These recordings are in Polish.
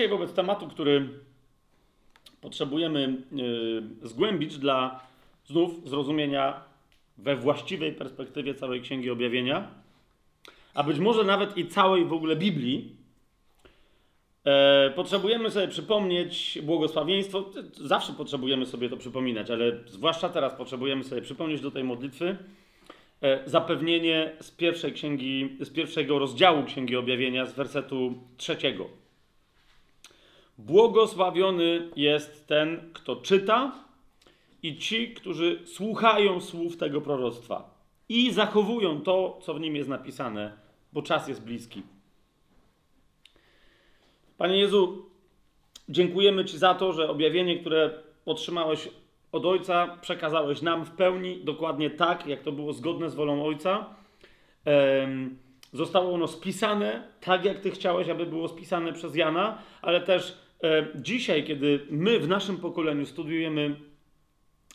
Dzisiaj wobec tematu, który potrzebujemy yy, zgłębić dla znów zrozumienia we właściwej perspektywie całej Księgi Objawienia, a być może nawet i całej w ogóle Biblii, e, potrzebujemy sobie przypomnieć błogosławieństwo. Zawsze potrzebujemy sobie to przypominać, ale zwłaszcza teraz potrzebujemy sobie przypomnieć do tej modlitwy e, zapewnienie z pierwszej księgi, z pierwszego rozdziału Księgi Objawienia, z wersetu trzeciego. Błogosławiony jest ten, kto czyta i ci, którzy słuchają słów tego proroctwa i zachowują to, co w nim jest napisane, bo czas jest bliski. Panie Jezu, dziękujemy Ci za to, że objawienie, które otrzymałeś od Ojca, przekazałeś nam w pełni, dokładnie tak, jak to było zgodne z wolą Ojca. Zostało ono spisane tak, jak Ty chciałeś, aby było spisane przez Jana, ale też dzisiaj, kiedy my w naszym pokoleniu studiujemy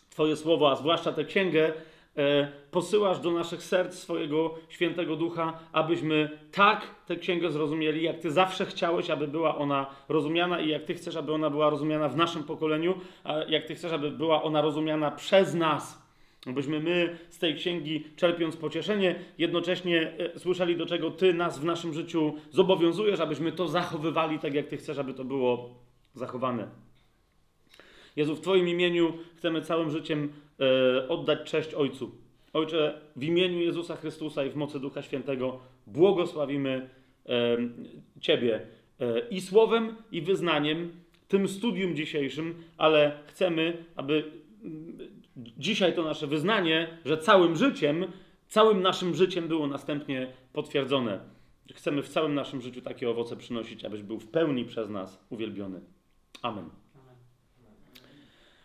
Twoje słowo, a zwłaszcza tę księgę, e, posyłasz do naszych serc swojego świętego ducha, abyśmy tak tę księgę zrozumieli, jak Ty zawsze chciałeś, aby była ona rozumiana i jak Ty chcesz, aby ona była rozumiana w naszym pokoleniu, jak Ty chcesz, aby była ona rozumiana przez nas. Abyśmy my z tej księgi, czerpiąc pocieszenie, jednocześnie e, słyszeli, do czego Ty nas w naszym życiu zobowiązujesz, abyśmy to zachowywali tak, jak Ty chcesz, aby to było zachowane. Jezu, w Twoim imieniu chcemy całym życiem e, oddać cześć Ojcu. Ojcze, w imieniu Jezusa Chrystusa i w mocy Ducha Świętego błogosławimy e, Ciebie i słowem, i wyznaniem, tym studium dzisiejszym, ale chcemy, aby dzisiaj to nasze wyznanie, że całym życiem, całym naszym życiem było następnie potwierdzone. Chcemy w całym naszym życiu takie owoce przynosić, abyś był w pełni przez nas uwielbiony. Amen.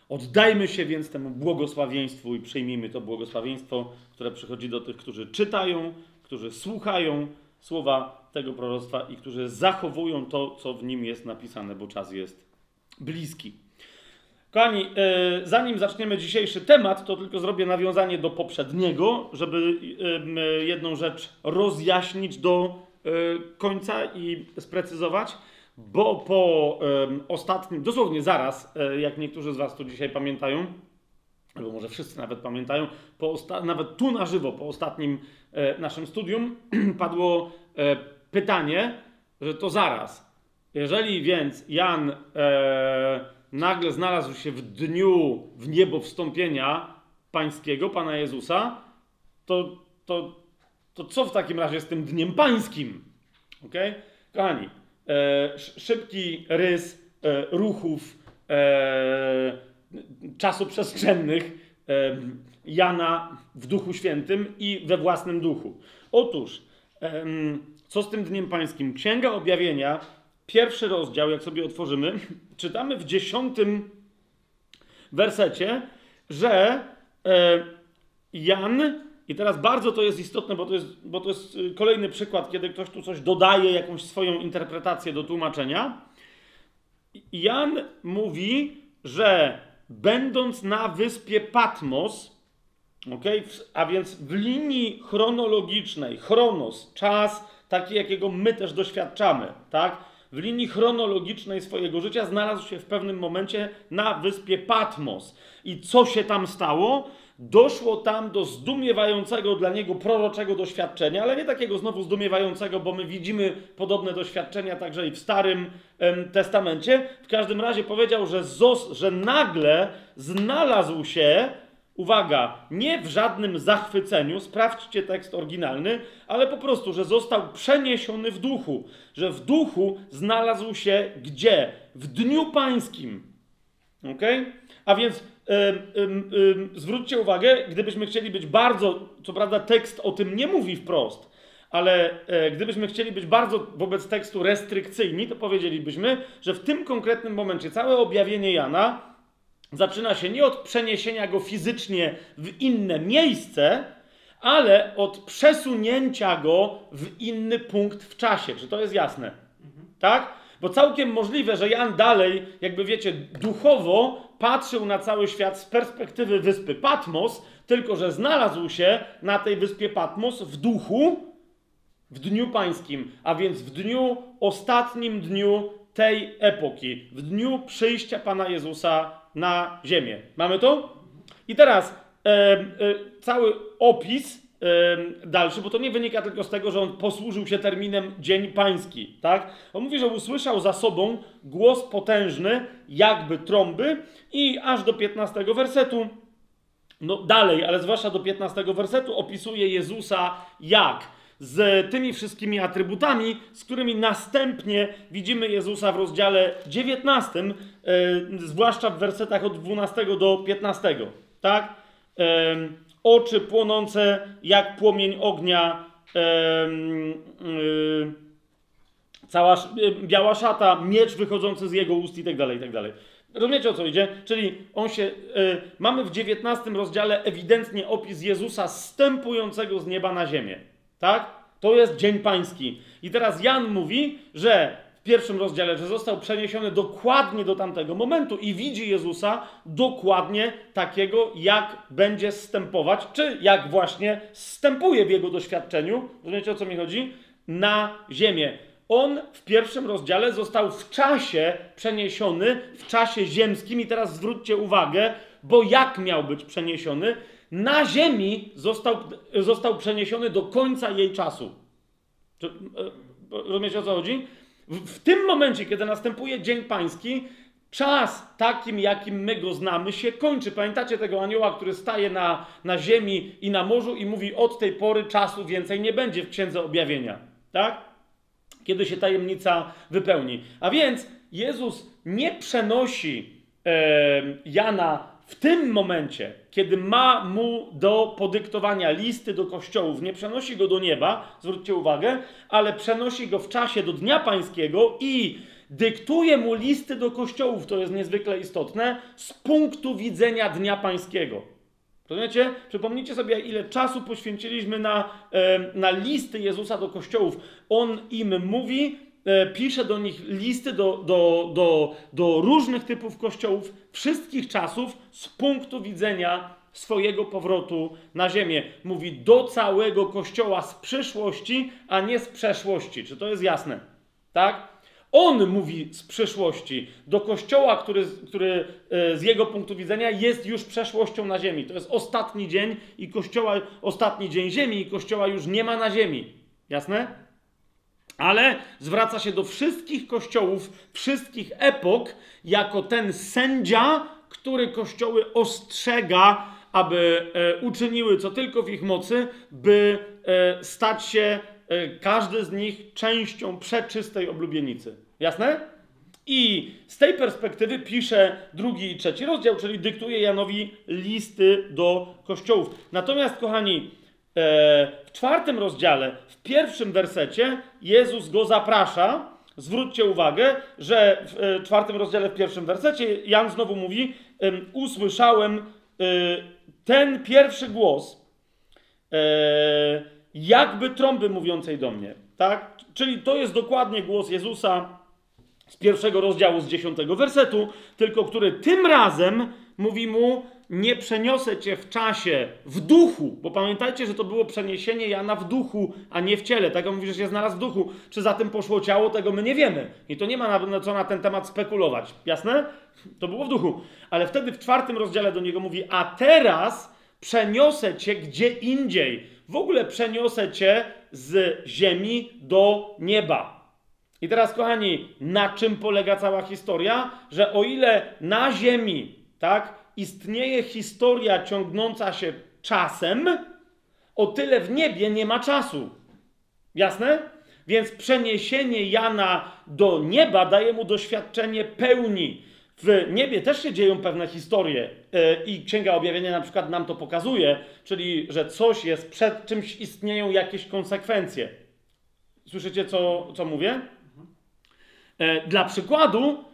Oddajmy się więc temu błogosławieństwu i przyjmijmy to błogosławieństwo, które przychodzi do tych, którzy czytają, którzy słuchają słowa tego proroctwa i którzy zachowują to, co w nim jest napisane, bo czas jest bliski. Kochani, e, zanim zaczniemy dzisiejszy temat, to tylko zrobię nawiązanie do poprzedniego, żeby e, jedną rzecz rozjaśnić do e, końca i sprecyzować bo po ostatnim, dosłownie zaraz, jak niektórzy z Was tu dzisiaj pamiętają, albo może wszyscy nawet pamiętają, nawet tu na żywo, po ostatnim naszym studium, padło pytanie, że to zaraz. Jeżeli więc Jan e, nagle znalazł się w dniu w niebo wstąpienia pańskiego, Pana Jezusa, to, to, to co w takim razie z tym dniem pańskim? Ok? Kochani, E, szybki rys e, ruchów e, czasoprzestrzennych Jana w Duchu Świętym i we własnym duchu. Otóż, co z tym Dniem Pańskim? Księga Objawienia, pierwszy rozdział, jak sobie otworzymy, czytamy w dziesiątym wersecie, że Jan i teraz bardzo to jest istotne, bo to jest, bo to jest y, kolejny przykład, kiedy ktoś tu coś dodaje, jakąś swoją interpretację do tłumaczenia. Jan mówi, że będąc na wyspie Patmos, okay, a więc w linii chronologicznej, chronos, czas taki, jakiego my też doświadczamy, tak? W linii chronologicznej swojego życia znalazł się w pewnym momencie na wyspie Patmos. I co się tam stało? doszło tam do zdumiewającego dla niego proroczego doświadczenia, ale nie takiego znowu zdumiewającego, bo my widzimy podobne doświadczenia także i w Starym em, Testamencie. W każdym razie powiedział, że, zos, że nagle znalazł się, uwaga, nie w żadnym zachwyceniu, sprawdźcie tekst oryginalny, ale po prostu, że został przeniesiony w duchu, że w duchu znalazł się gdzie? W dniu pańskim. Okay? A więc zwróćcie uwagę, gdybyśmy chcieli być bardzo, co prawda tekst o tym nie mówi wprost, ale e, gdybyśmy chcieli być bardzo wobec tekstu restrykcyjni, to powiedzielibyśmy, że w tym konkretnym momencie całe objawienie Jana zaczyna się nie od przeniesienia go fizycznie w inne miejsce, ale od przesunięcia go w inny punkt w czasie. Czy to jest jasne? Mhm. Tak? Bo całkiem możliwe, że Jan dalej, jakby wiecie, duchowo patrzył na cały świat z perspektywy wyspy Patmos, tylko że znalazł się na tej wyspie Patmos w duchu w dniu pańskim, a więc w dniu, ostatnim dniu tej epoki, w dniu przyjścia Pana Jezusa na ziemię. Mamy to? I teraz e, e, cały opis e, dalszy, bo to nie wynika tylko z tego, że on posłużył się terminem Dzień Pański, tak? On mówi, że usłyszał za sobą głos potężny, jakby trąby i aż do 15 wersetu no dalej, ale zwłaszcza do 15 wersetu opisuje Jezusa jak z tymi wszystkimi atrybutami, z którymi następnie widzimy Jezusa w rozdziale 19, e, zwłaszcza w wersetach od 12 do 15. Tak? E, oczy płonące jak płomień ognia, e, e cała e, biała szata, miecz wychodzący z jego ust i tak dalej, i tak dalej. Rozumiecie o co idzie? Czyli on się. Y, mamy w 19 rozdziale ewidentnie opis Jezusa stępującego z nieba na ziemię. Tak? To jest dzień pański. I teraz Jan mówi, że w pierwszym rozdziale, że został przeniesiony dokładnie do tamtego momentu i widzi Jezusa dokładnie takiego, jak będzie stępować, czy jak właśnie stępuje w jego doświadczeniu. Rozumiecie o co mi chodzi? Na ziemię. On w pierwszym rozdziale został w czasie przeniesiony, w czasie ziemskim, i teraz zwróćcie uwagę, bo jak miał być przeniesiony? Na ziemi został, został przeniesiony do końca jej czasu. Czy, e, rozumiecie o co chodzi? W, tym momencie, kiedy następuje Dzień Pański, czas takim, jakim my go znamy, się kończy. Pamiętacie tego anioła, który staje na, na ziemi i na morzu i mówi: Od tej pory czasu więcej nie będzie w księdze objawienia. Tak? kiedy się tajemnica wypełni. A więc Jezus nie przenosi e, Jana w tym momencie, kiedy ma mu do podyktowania listy do kościołów, nie przenosi go do nieba, zwróćcie uwagę, ale przenosi go w czasie do Dnia Pańskiego i dyktuje mu listy do kościołów, to jest niezwykle istotne, z punktu widzenia Dnia Pańskiego. Rozumiecie? Przypomnijcie sobie, ile czasu poświęciliśmy na, na listy Jezusa do kościołów. On im mówi, e, pisze do nich listy do, do, do, do różnych typów kościołów, wszystkich czasów z punktu widzenia swojego powrotu na ziemię. Mówi do całego kościoła z przyszłości, a nie z przeszłości. Czy to jest jasne? Tak? On mówi z przeszłości do kościoła, który, który e, z jego punktu widzenia jest już przeszłością na ziemi. To jest ostatni dzień i kościoła, ostatni dzień ziemi i kościoła już nie ma na ziemi. Jasne? Ale zwraca się do wszystkich kościołów, wszystkich epok, jako ten sędzia, który kościoły ostrzega, aby e, uczyniły co tylko w ich mocy, by e, stać się E, każdy z nich częścią przeczystej oblubienicy. Jasne? I z tej perspektywy pisze drugi i trzeci rozdział, czyli dyktuje Janowi listy do kościołów. Natomiast, kochani, w czwartym rozdziale, w pierwszym wersecie, Jezus go zaprasza. Zwróćcie uwagę, że w e, czwartym rozdziale, w pierwszym wersecie, Jan znowu mówi: Usłyszałem ten pierwszy głos jakby trąby mówiącej do mnie. Tak? Czyli to jest dokładnie głos Jezusa z pierwszego rozdziału, z dziesiątego wersetu, tylko który tym razem mówi mu: Nie przeniosę cię w czasie, w duchu, bo pamiętajcie, że to było przeniesienie Jana w duchu, a nie w ciele. Tak on mówi, że się znalazł w duchu. Czy za tym poszło ciało, tego my nie wiemy. I to nie ma na, co na ten temat spekulować. Jasne? To było w duchu. Ale wtedy w czwartym rozdziale do niego mówi: A teraz przeniosę cię gdzie indziej w ogóle przeniosę cię z ziemi do nieba. I teraz, kochani, na czym polega cała historia? Że o ile na ziemi, tak, istnieje historia ciągnąca się czasem, o tyle w niebie nie ma czasu. Jasne? Więc przeniesienie Jana do nieba daje mu doświadczenie pełni. W niebie też się dzieją pewne historie e, i Księga Objawienia na przykład nam to pokazuje, czyli że coś jest, przed czymś istnieją jakieś konsekwencje. Słyszycie, co, co mówię? E, dla przykładu,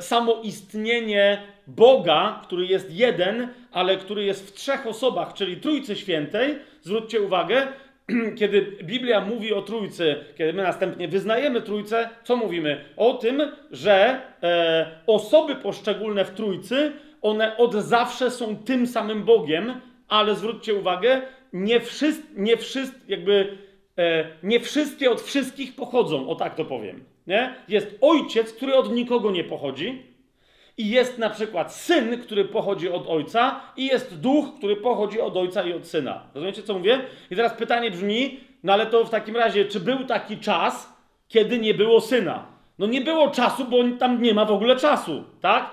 samo istnienie Boga, który jest jeden, ale który jest w trzech osobach, czyli Trójcy Świętej, zwróćcie uwagę, kiedy Biblia mówi o Trójcy, kiedy my następnie wyznajemy Trójcę, co mówimy? O tym, że e, osoby poszczególne w Trójcy, one od zawsze są tym samym Bogiem, ale zwróćcie uwagę, nie, wszyscy, nie, wszyscy, jakby, e, nie wszystkie od wszystkich pochodzą, o tak to powiem. Nie? Jest ojciec, który od nikogo nie pochodzi, i jest na przykład syn, który pochodzi od ojca, i jest duch, który pochodzi od ojca i od syna. Rozumiecie, co mówię? I teraz pytanie brzmi: no ale to w takim razie, czy był taki czas, kiedy nie było syna? No nie było czasu, bo tam nie ma w ogóle czasu, tak?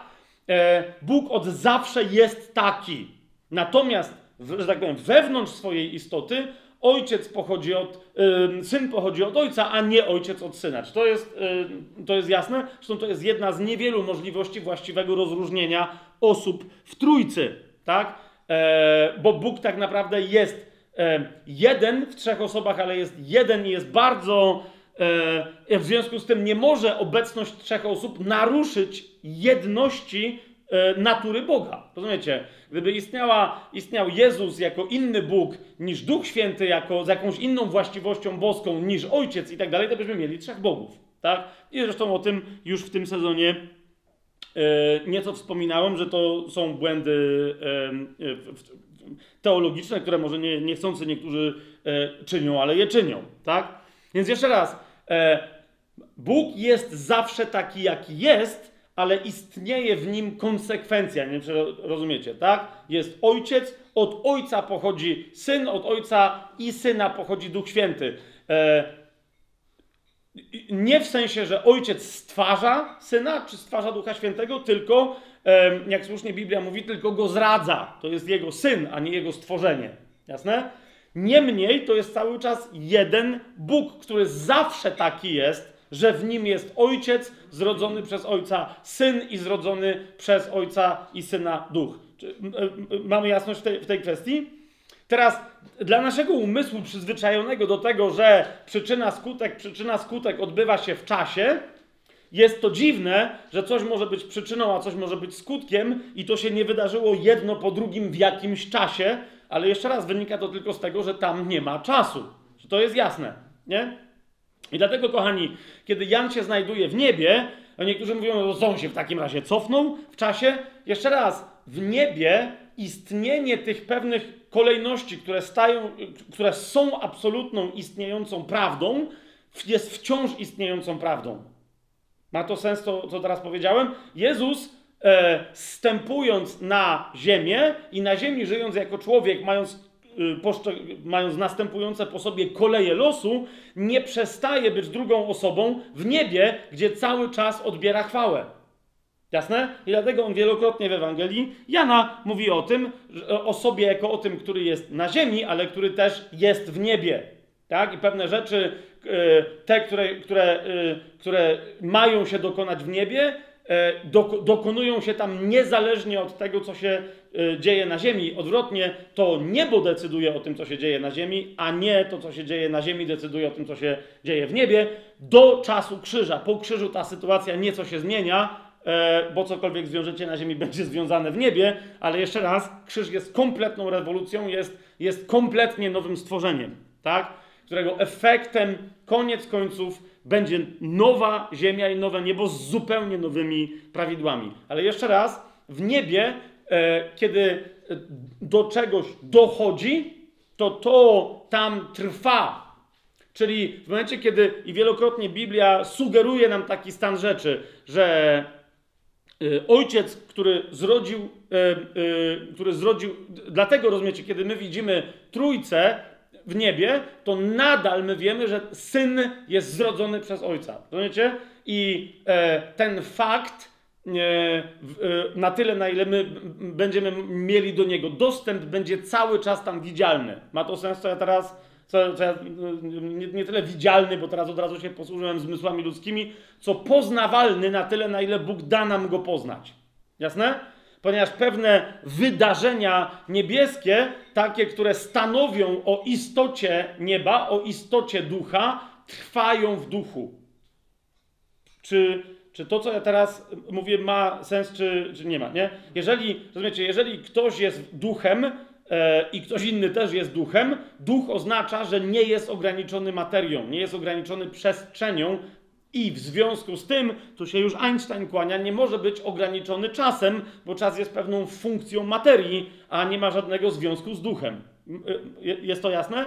E, Bóg od zawsze jest taki. Natomiast, że tak powiem, wewnątrz swojej istoty ojciec pochodzi od, syn pochodzi od ojca, a nie ojciec od syna. Czy to jest, to jest jasne? Zresztą to jest jedna z niewielu możliwości właściwego rozróżnienia osób w trójcy, tak? E, bo Bóg tak naprawdę jest e, jeden w trzech osobach, ale jest jeden i jest bardzo. E, w związku z tym nie może obecność trzech osób naruszyć jedności natury Boga. Rozumiecie? Gdyby istniała, istniał Jezus jako inny Bóg niż Duch Święty, jako z jakąś inną właściwością boską niż Ojciec i tak dalej, to byśmy mieli trzech bogów. Tak? I zresztą o tym już w tym sezonie e, nieco wspominałem, że to są błędy e, teologiczne, które może nie, niechcący niektórzy e, czynią, ale je czynią. Tak? Więc jeszcze raz, e, Bóg jest zawsze taki, jaki jest, ale istnieje w nim konsekwencja. Nie wiem, czy rozumiecie, tak? Jest ojciec, od ojca pochodzi syn, od ojca i syna pochodzi Duch Święty. E, nie w sensie, że ojciec stwarza syna, czy stwarza Ducha Świętego, tylko, jak słusznie Biblia mówi, tylko go zradza. To jest jego syn, a nie jego stworzenie. Jasne? Niemniej to jest cały czas jeden Bóg, który zawsze taki jest, że w nim jest ojciec zrodzony przez ojca, syn i zrodzony przez ojca i syna duch. Czy, mamy jasność w tej, w tej kwestii? Teraz dla naszego umysłu przyzwyczajonego do tego, że przyczyna skutek, przyczyna skutek odbywa się w czasie, jest to dziwne, że coś może być przyczyną, a coś może być skutkiem, i to się nie wydarzyło jedno po drugim w jakimś czasie, ale jeszcze raz wynika to tylko z tego, że tam nie ma czasu. Czy to jest jasne? Nie? I dlatego, kochani, kiedy Jan się znajduje w niebie, a niektórzy mówią, że on się w takim razie cofnął w czasie. Jeszcze raz, w niebie istnienie tych pewnych kolejności, które, stają, które są absolutną istniejącą prawdą, jest wciąż istniejącą prawdą. Ma to sens to, co teraz powiedziałem? Jezus, e, stępując na ziemię i na ziemi żyjąc jako człowiek, mając mając następujące po sobie koleje losu, nie przestaje być drugą osobą w niebie, gdzie cały czas odbiera chwałę. Jasne? I dlatego on wielokrotnie w Ewangelii Jana mówi o tym, o sobie jako o tym, który jest na ziemi, ale który też jest w niebie. Tak? I pewne rzeczy, y, te, które, które, y, które mają się dokonać w niebie, dokonują się tam niezależnie od tego, co się e, dzieje na Ziemi. Odwrotnie, to niebo decyduje o tym, co się dzieje na Ziemi, a nie to, co się dzieje na Ziemi, decyduje o tym, co się dzieje w niebie. Do czasu krzyża. Po krzyżu ta sytuacja nieco się zmienia, e, bo cokolwiek zwiążecie na Ziemi będzie związane w niebie, ale jeszcze raz, krzyż jest kompletną rewolucją, jest, jest kompletnie nowym stworzeniem, tak? którego efektem koniec końców będzie nowa ziemia i nowe niebo z zupełnie nowymi prawidłami. Ale jeszcze raz, w niebie, e, kiedy e, do czegoś dochodzi, to to tam trwa. Czyli w momencie, kiedy i wielokrotnie Biblia sugeruje nam taki stan rzeczy, że e, ojciec, który zrodził, który zrodził, dlatego rozumiecie, kiedy my widzimy trójcę, w niebie, to nadal my wiemy, że syn jest zrodzony przez ojca. Rozumiecie? I e, ten fakt, e, e, na tyle, na ile my będziemy mieli do niego dostęp, będzie cały czas tam widzialny. Ma to sens, co ja teraz. Co, co ja, nie, nie, tyle widzialny, bo teraz od razu się posłużyłem zmysłami ludzkimi, co poznawalny na tyle, na ile Bóg da nam go poznać. Jasne? Ponieważ pewne wydarzenia niebieskie, takie, które stanowią o istocie nieba, o istocie ducha, trwają w duchu. Czy, czy to, co ja teraz mówię, ma sens, czy, czy nie ma? Nie? Jeżeli, rozumiecie, jeżeli ktoś jest duchem, e, i ktoś inny też jest duchem, duch oznacza, że nie jest ograniczony materią, nie jest ograniczony przestrzenią i w związku z tym, tu się już Einstein kłania, nie może być ograniczony czasem, bo czas jest pewną funkcją materii, a nie ma żadnego związku z duchem. E, jest to jasne?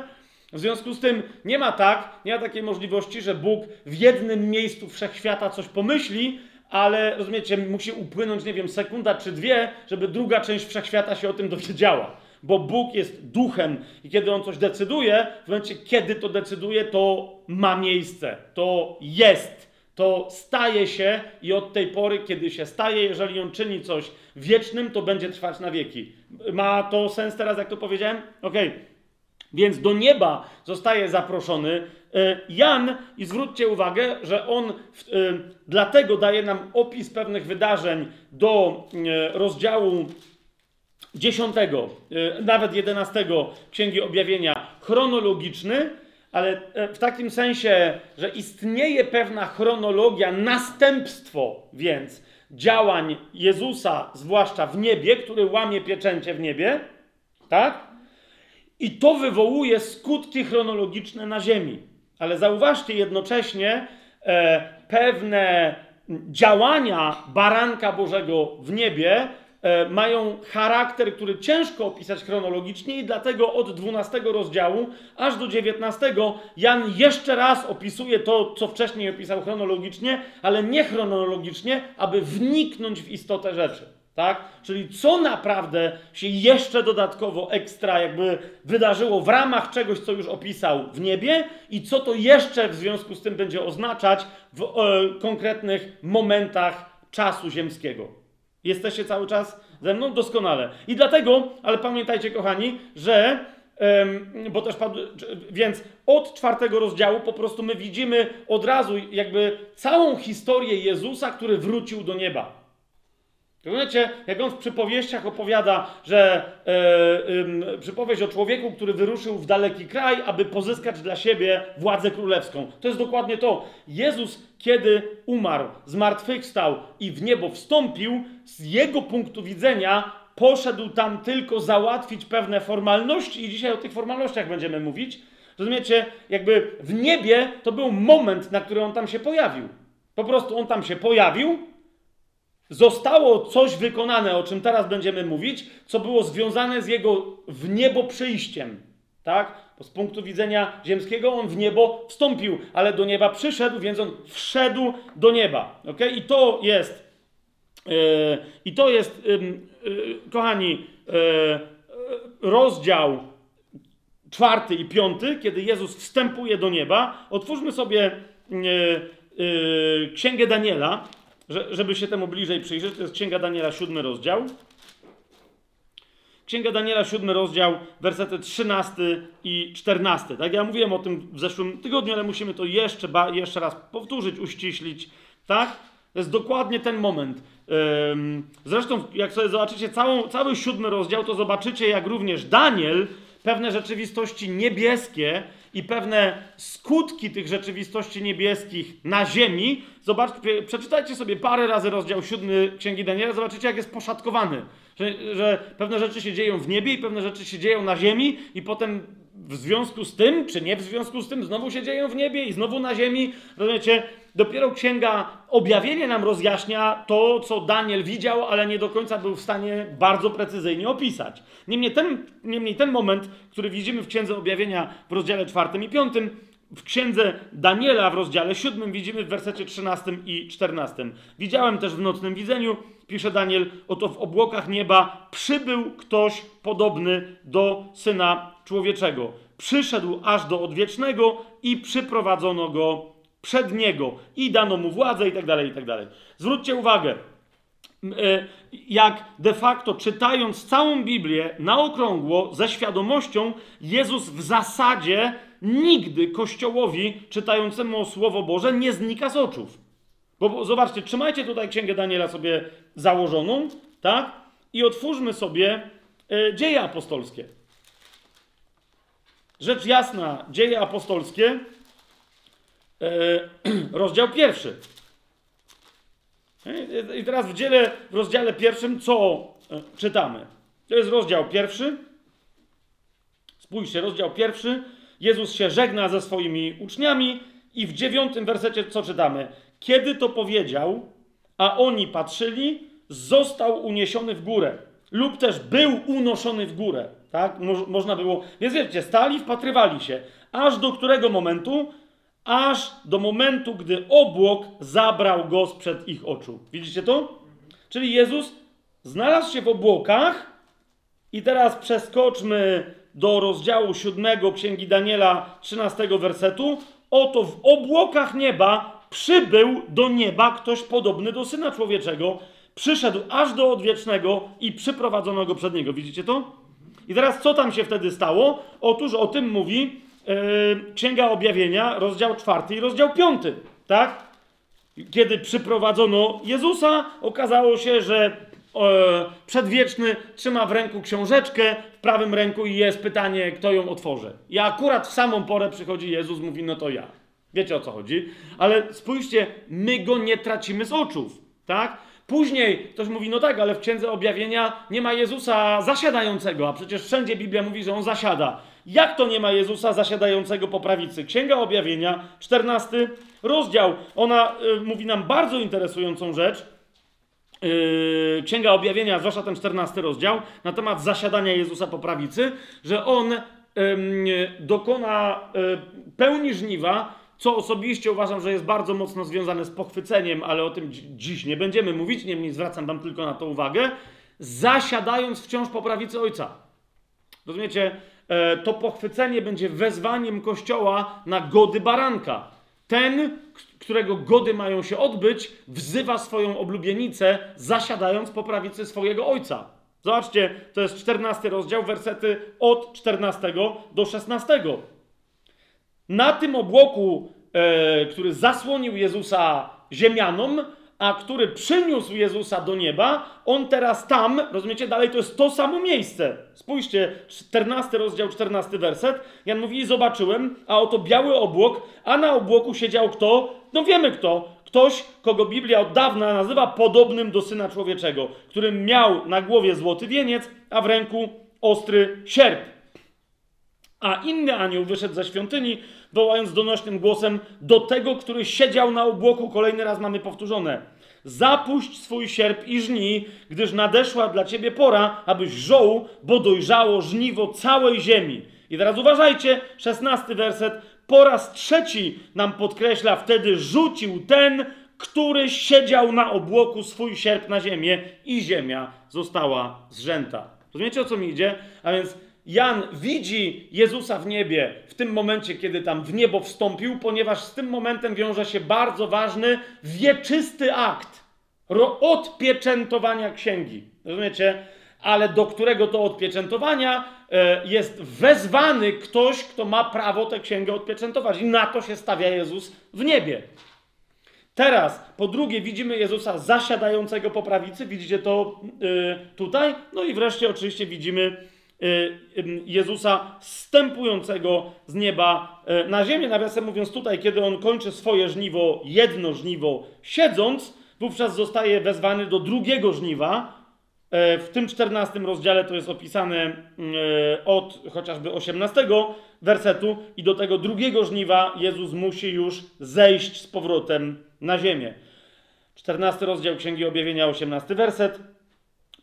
W związku z tym nie ma tak, nie ma takiej możliwości, że Bóg w jednym miejscu wszechświata coś pomyśli, ale rozumiecie, musi upłynąć, nie wiem, sekunda czy dwie, żeby druga część wszechświata się o tym dowiedziała. Bo Bóg jest duchem i kiedy on coś decyduje, w momencie, kiedy to decyduje, to ma miejsce, to jest, to staje się i od tej pory, kiedy się staje, jeżeli on czyni coś wiecznym, to będzie trwać na wieki. Ma to sens teraz, jak to powiedziałem? Okej. Okay. Więc do nieba zostaje zaproszony e, Jan i zwróćcie uwagę, że on w, y, dlatego daje nam opis pewnych wydarzeń do y, rozdziału 10, y, nawet 11 Księgi Objawienia chronologiczny, ale w takim sensie, że istnieje pewna chronologia, następstwo więc działań Jezusa, zwłaszcza w niebie, który łamie pieczęcie w niebie, tak? I to wywołuje skutki chronologiczne na Ziemi. Ale zauważcie jednocześnie e, pewne działania baranka Bożego w niebie e, mają charakter, który ciężko opisać chronologicznie, i dlatego od 12 rozdziału aż do 19 Jan jeszcze raz opisuje to, co wcześniej opisał chronologicznie, ale nie chronologicznie, aby wniknąć w istotę rzeczy. Tak? Czyli co naprawdę się jeszcze dodatkowo ekstra jakby wydarzyło w ramach czegoś, co już opisał w niebie i co to jeszcze w związku z tym będzie oznaczać w e, konkretnych momentach czasu ziemskiego. Jesteście cały czas ze mną? Doskonale. I dlatego, ale pamiętajcie kochani, że bo też padł, więc od czwartego rozdziału po prostu my widzimy od razu jakby całą historię Jezusa, który wrócił do nieba. Rozumiecie, jak on w przypowieściach opowiada, że e, przypowieść o człowieku, który wyruszył w daleki kraj, aby pozyskać dla siebie władzę królewską. To jest dokładnie to. Jezus, kiedy umarł, zmartwychwstał i w niebo wstąpił, z jego punktu widzenia poszedł tam tylko załatwić pewne formalności i dzisiaj o tych formalnościach będziemy mówić. Rozumiecie, jakby w niebie to był moment, na który on tam się pojawił. Po prostu on tam się pojawił, Zostało coś wykonane, o czym teraz będziemy mówić, co było związane z jego w niebo przyjściem. Tak? Bo z punktu widzenia ziemskiego on w niebo wstąpił, ale do nieba przyszedł, więc on wszedł do nieba. Okay? I to jest, yy, i to jest, yy, kochani, yy, rozdział czwarty i piąty, kiedy Jezus wstępuje do nieba. Otwórzmy sobie Księgę Daniela, że, żeby się temu bliżej przyjrzeć, to jest Księga Daniela, siódmy rozdział. Księga Daniela, siódmy rozdział, wersety 13 i 14. Tak, ja mówiłem o tym w zeszłym tygodniu, ale musimy to jeszcze, jeszcze raz powtórzyć, uściślić. Tak? To jest dokładnie ten moment. Zresztą, jak sobie zobaczycie całą, cały siódmy rozdział, to zobaczycie, jak również Daniel pewne rzeczywistości niebieskie i pewne skutki tych rzeczywistości niebieskich na ziemi. Zobaczcie, przeczytajcie sobie parę razy rozdział siódmy Księgi Daniela, zobaczycie, jak jest poszatkowany. Że, że pewne rzeczy się dzieją w niebie i pewne rzeczy się dzieją na ziemi i potem w związku z tym, czy nie w związku z tym, znowu się dzieją w niebie i znowu na ziemi. Rozumiecie? Dopiero księga objawienie nam rozjaśnia to, co Daniel widział, ale nie do końca był w stanie bardzo precyzyjnie opisać. Niemniej ten, niemniej ten moment, który widzimy w księdze objawienia w rozdziale 4 i 5, w księdze Daniela w rozdziale 7 widzimy w wersecie 13 i 14. Widziałem też w nocnym widzeniu, pisze Daniel, oto w obłokach nieba przybył ktoś podobny do syna człowieczego. Przyszedł aż do odwiecznego i przyprowadzono go przed niego i dano mu władzę i tak dalej, i tak dalej. Zwróćcie uwagę, e, jak de facto czytając całą Biblię na okrągło, ze świadomością, Jezus w zasadzie nigdy Kościołowi czytającemu Słowo Boże nie znika z oczów. Bo zobaczcie, trzymajcie tutaj Księgę Daniela sobie założoną, tak? I otwórzmy sobie y, dzieje apostolskie. Rzecz jasna, dzieje apostolskie, E, rozdział pierwszy. I teraz w, dziele, w rozdziale pierwszym co e, czytamy? To jest rozdział pierwszy. Spójrzcie, rozdział pierwszy. Jezus się żegna ze swoimi uczniami i w dziewiątym wersecie co czytamy? Kiedy to powiedział, a oni patrzyli, został uniesiony w górę. Lub też był unoszony w górę. Tak? Mo można było. Więc wiecie, stali, wpatrywali się. Aż do którego momentu? Aż do momentu, gdy obłok zabrał go sprzed ich oczu. Widzicie to? Czyli Jezus znalazł się w obłokach, i teraz przeskoczmy do rozdziału 7 Księgi Daniela, 13 wersetu. Oto w obłokach nieba przybył do nieba ktoś podobny do Syna Człowieczego, przyszedł aż do odwiecznego i przyprowadzono go przed niego. Widzicie to? I teraz co tam się wtedy stało? Otóż o tym mówi yy, Księga Objawienia, rozdział 4 i rozdział 5. Tak? Kiedy przyprowadzono Jezusa, okazało się, że E, przedwieczny trzyma w ręku książeczkę, w prawym ręku i jest pytanie, kto ją otworzy. I akurat w samą porę przychodzi Jezus, mówi, no to ja. Wiecie o co chodzi? Ale spójrzcie, my go nie tracimy z oczów, tak? Później ktoś mówi, no tak, ale w Księdze Objawienia nie ma Jezusa zasiadającego, a przecież wszędzie Biblia mówi, że on zasiada. Jak to nie ma Jezusa zasiadającego po prawicy? Księga Objawienia, 14 rozdział, ona y, mówi nam bardzo interesującą rzecz. Yy, Księga Objawienia, zwłaszcza ten 14 rozdział, na temat zasiadania Jezusa po prawicy, że on dokona yy, pełni żniwa, co osobiście uważam, że jest bardzo mocno związane z pochwyceniem, ale o tym dziś nie będziemy mówić, niemniej zwracam Wam tylko na to uwagę, zasiadając wciąż po prawicy Ojca. Rozumiecie? E, to pochwycenie będzie wezwaniem Kościoła na gody baranka. Ten, którego gody mają się odbyć, wzywa swoją oblubienicę, zasiadając po prawicy swojego ojca. Zobaczcie, to jest 14 rozdział, wersety od 14 do 16. Na tym obłoku, e, który zasłonił Jezusa ziemianom, a który przyniósł Jezusa do nieba, on teraz tam, rozumiecie, dalej to jest to samo miejsce. Spójrzcie, 14 rozdział, 14 werset. Jan mówi, i zobaczyłem, a oto biały obłok, a na obłoku siedział kto? No wiemy kto. Ktoś, kogo Biblia od dawna nazywa podobnym do Syna Człowieczego, którym miał na głowie złoty wieniec, a w ręku ostry sierp. A inny anioł wyszedł ze świątyni, wołając donośnym głosem do tego, który siedział na obłoku. Kolejny raz mamy powtórzone. Zapuść swój sierp i żnij, gdyż nadeszła dla ciebie pora, abyś żoł, bo dojrzało żniwo całej ziemi. I teraz uważajcie, szesnasty werset. Po raz trzeci nam podkreśla, wtedy rzucił ten, który siedział na obłoku swój sierp na ziemię i ziemia została zrzęta. Rozumiecie o co mi idzie? A więc Jan widzi Jezusa w niebie w tym momencie, kiedy tam w niebo wstąpił, ponieważ z tym momentem wiąże się bardzo ważny, wieczysty akt odpieczętowania księgi. Rozumiecie? Ale do którego to odpieczętowania e, jest wezwany ktoś, kto ma prawo tę księgę odpieczętować. I na to się stawia Jezus w niebie. Teraz, po drugie, widzimy Jezusa zasiadającego po prawicy, widzicie to yy, tutaj. No i wreszcie, oczywiście, widzimy Jezusa stępującego z nieba y, na ziemię. Nawiasem mówiąc, tutaj, kiedy on kończy swoje żniwo, jedno żniwo, siedząc, wówczas zostaje wezwany do drugiego żniwa. Y, w tym 14 rozdziale to jest opisane od chociażby 18 wersetu, i do tego drugiego żniwa Jezus musi już zejść z powrotem na ziemię. 14 rozdział Księgi Objawienia, 18 werset.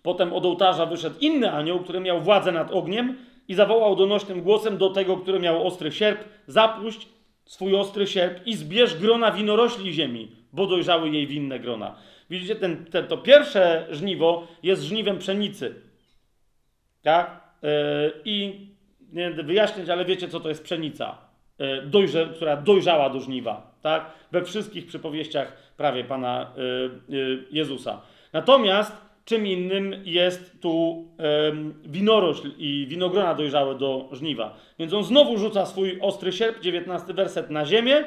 Potem od ołtarza wyszedł inny anioł, który miał władzę nad ogniem i zawołał donośnym głosem do tego, który miał ostry sierp: Zapuść swój ostry sierp i zbierz grona winorośli ziemi, bo dojrzały jej winne grona. Widzicie, ten, ten, to pierwsze żniwo jest żniwem pszenicy. Tak? Yy, I nie będę wyjaśniać, ale wiecie, co to jest pszenica, yy, dojrze, która dojrzała do żniwa. Tak? We wszystkich przypowieściach prawie Pana yy, Jezusa. Natomiast Czym innym jest tu um, winorośl i winogrona dojrzałe do żniwa. Więc on znowu rzuca swój ostry sierp, 19 werset, na ziemię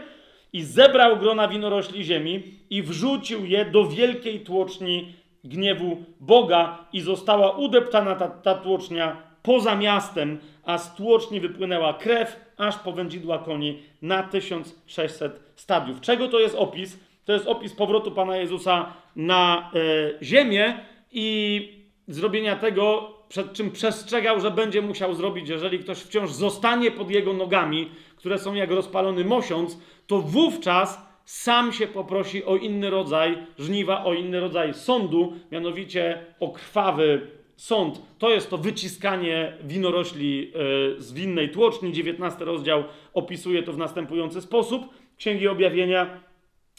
i zebrał grona winorośli ziemi i wrzucił je do wielkiej tłoczni gniewu Boga i została udeptana ta, ta tłocznia poza miastem, a z tłoczni wypłynęła krew, aż po wędzidła koni na 1600 stadiów. Czego to jest opis? To jest opis powrotu Pana Jezusa na e, ziemię, i zrobienia tego, przed czym przestrzegał, że będzie musiał zrobić, jeżeli ktoś wciąż zostanie pod jego nogami, które są jak rozpalony mosiąc, to wówczas sam się poprosi o inny rodzaj żniwa, o inny rodzaj sądu, mianowicie o krwawy sąd. To jest to wyciskanie winorośli e, z winnej tłoczni. 19 rozdział opisuje to w następujący sposób. Księgi Objawienia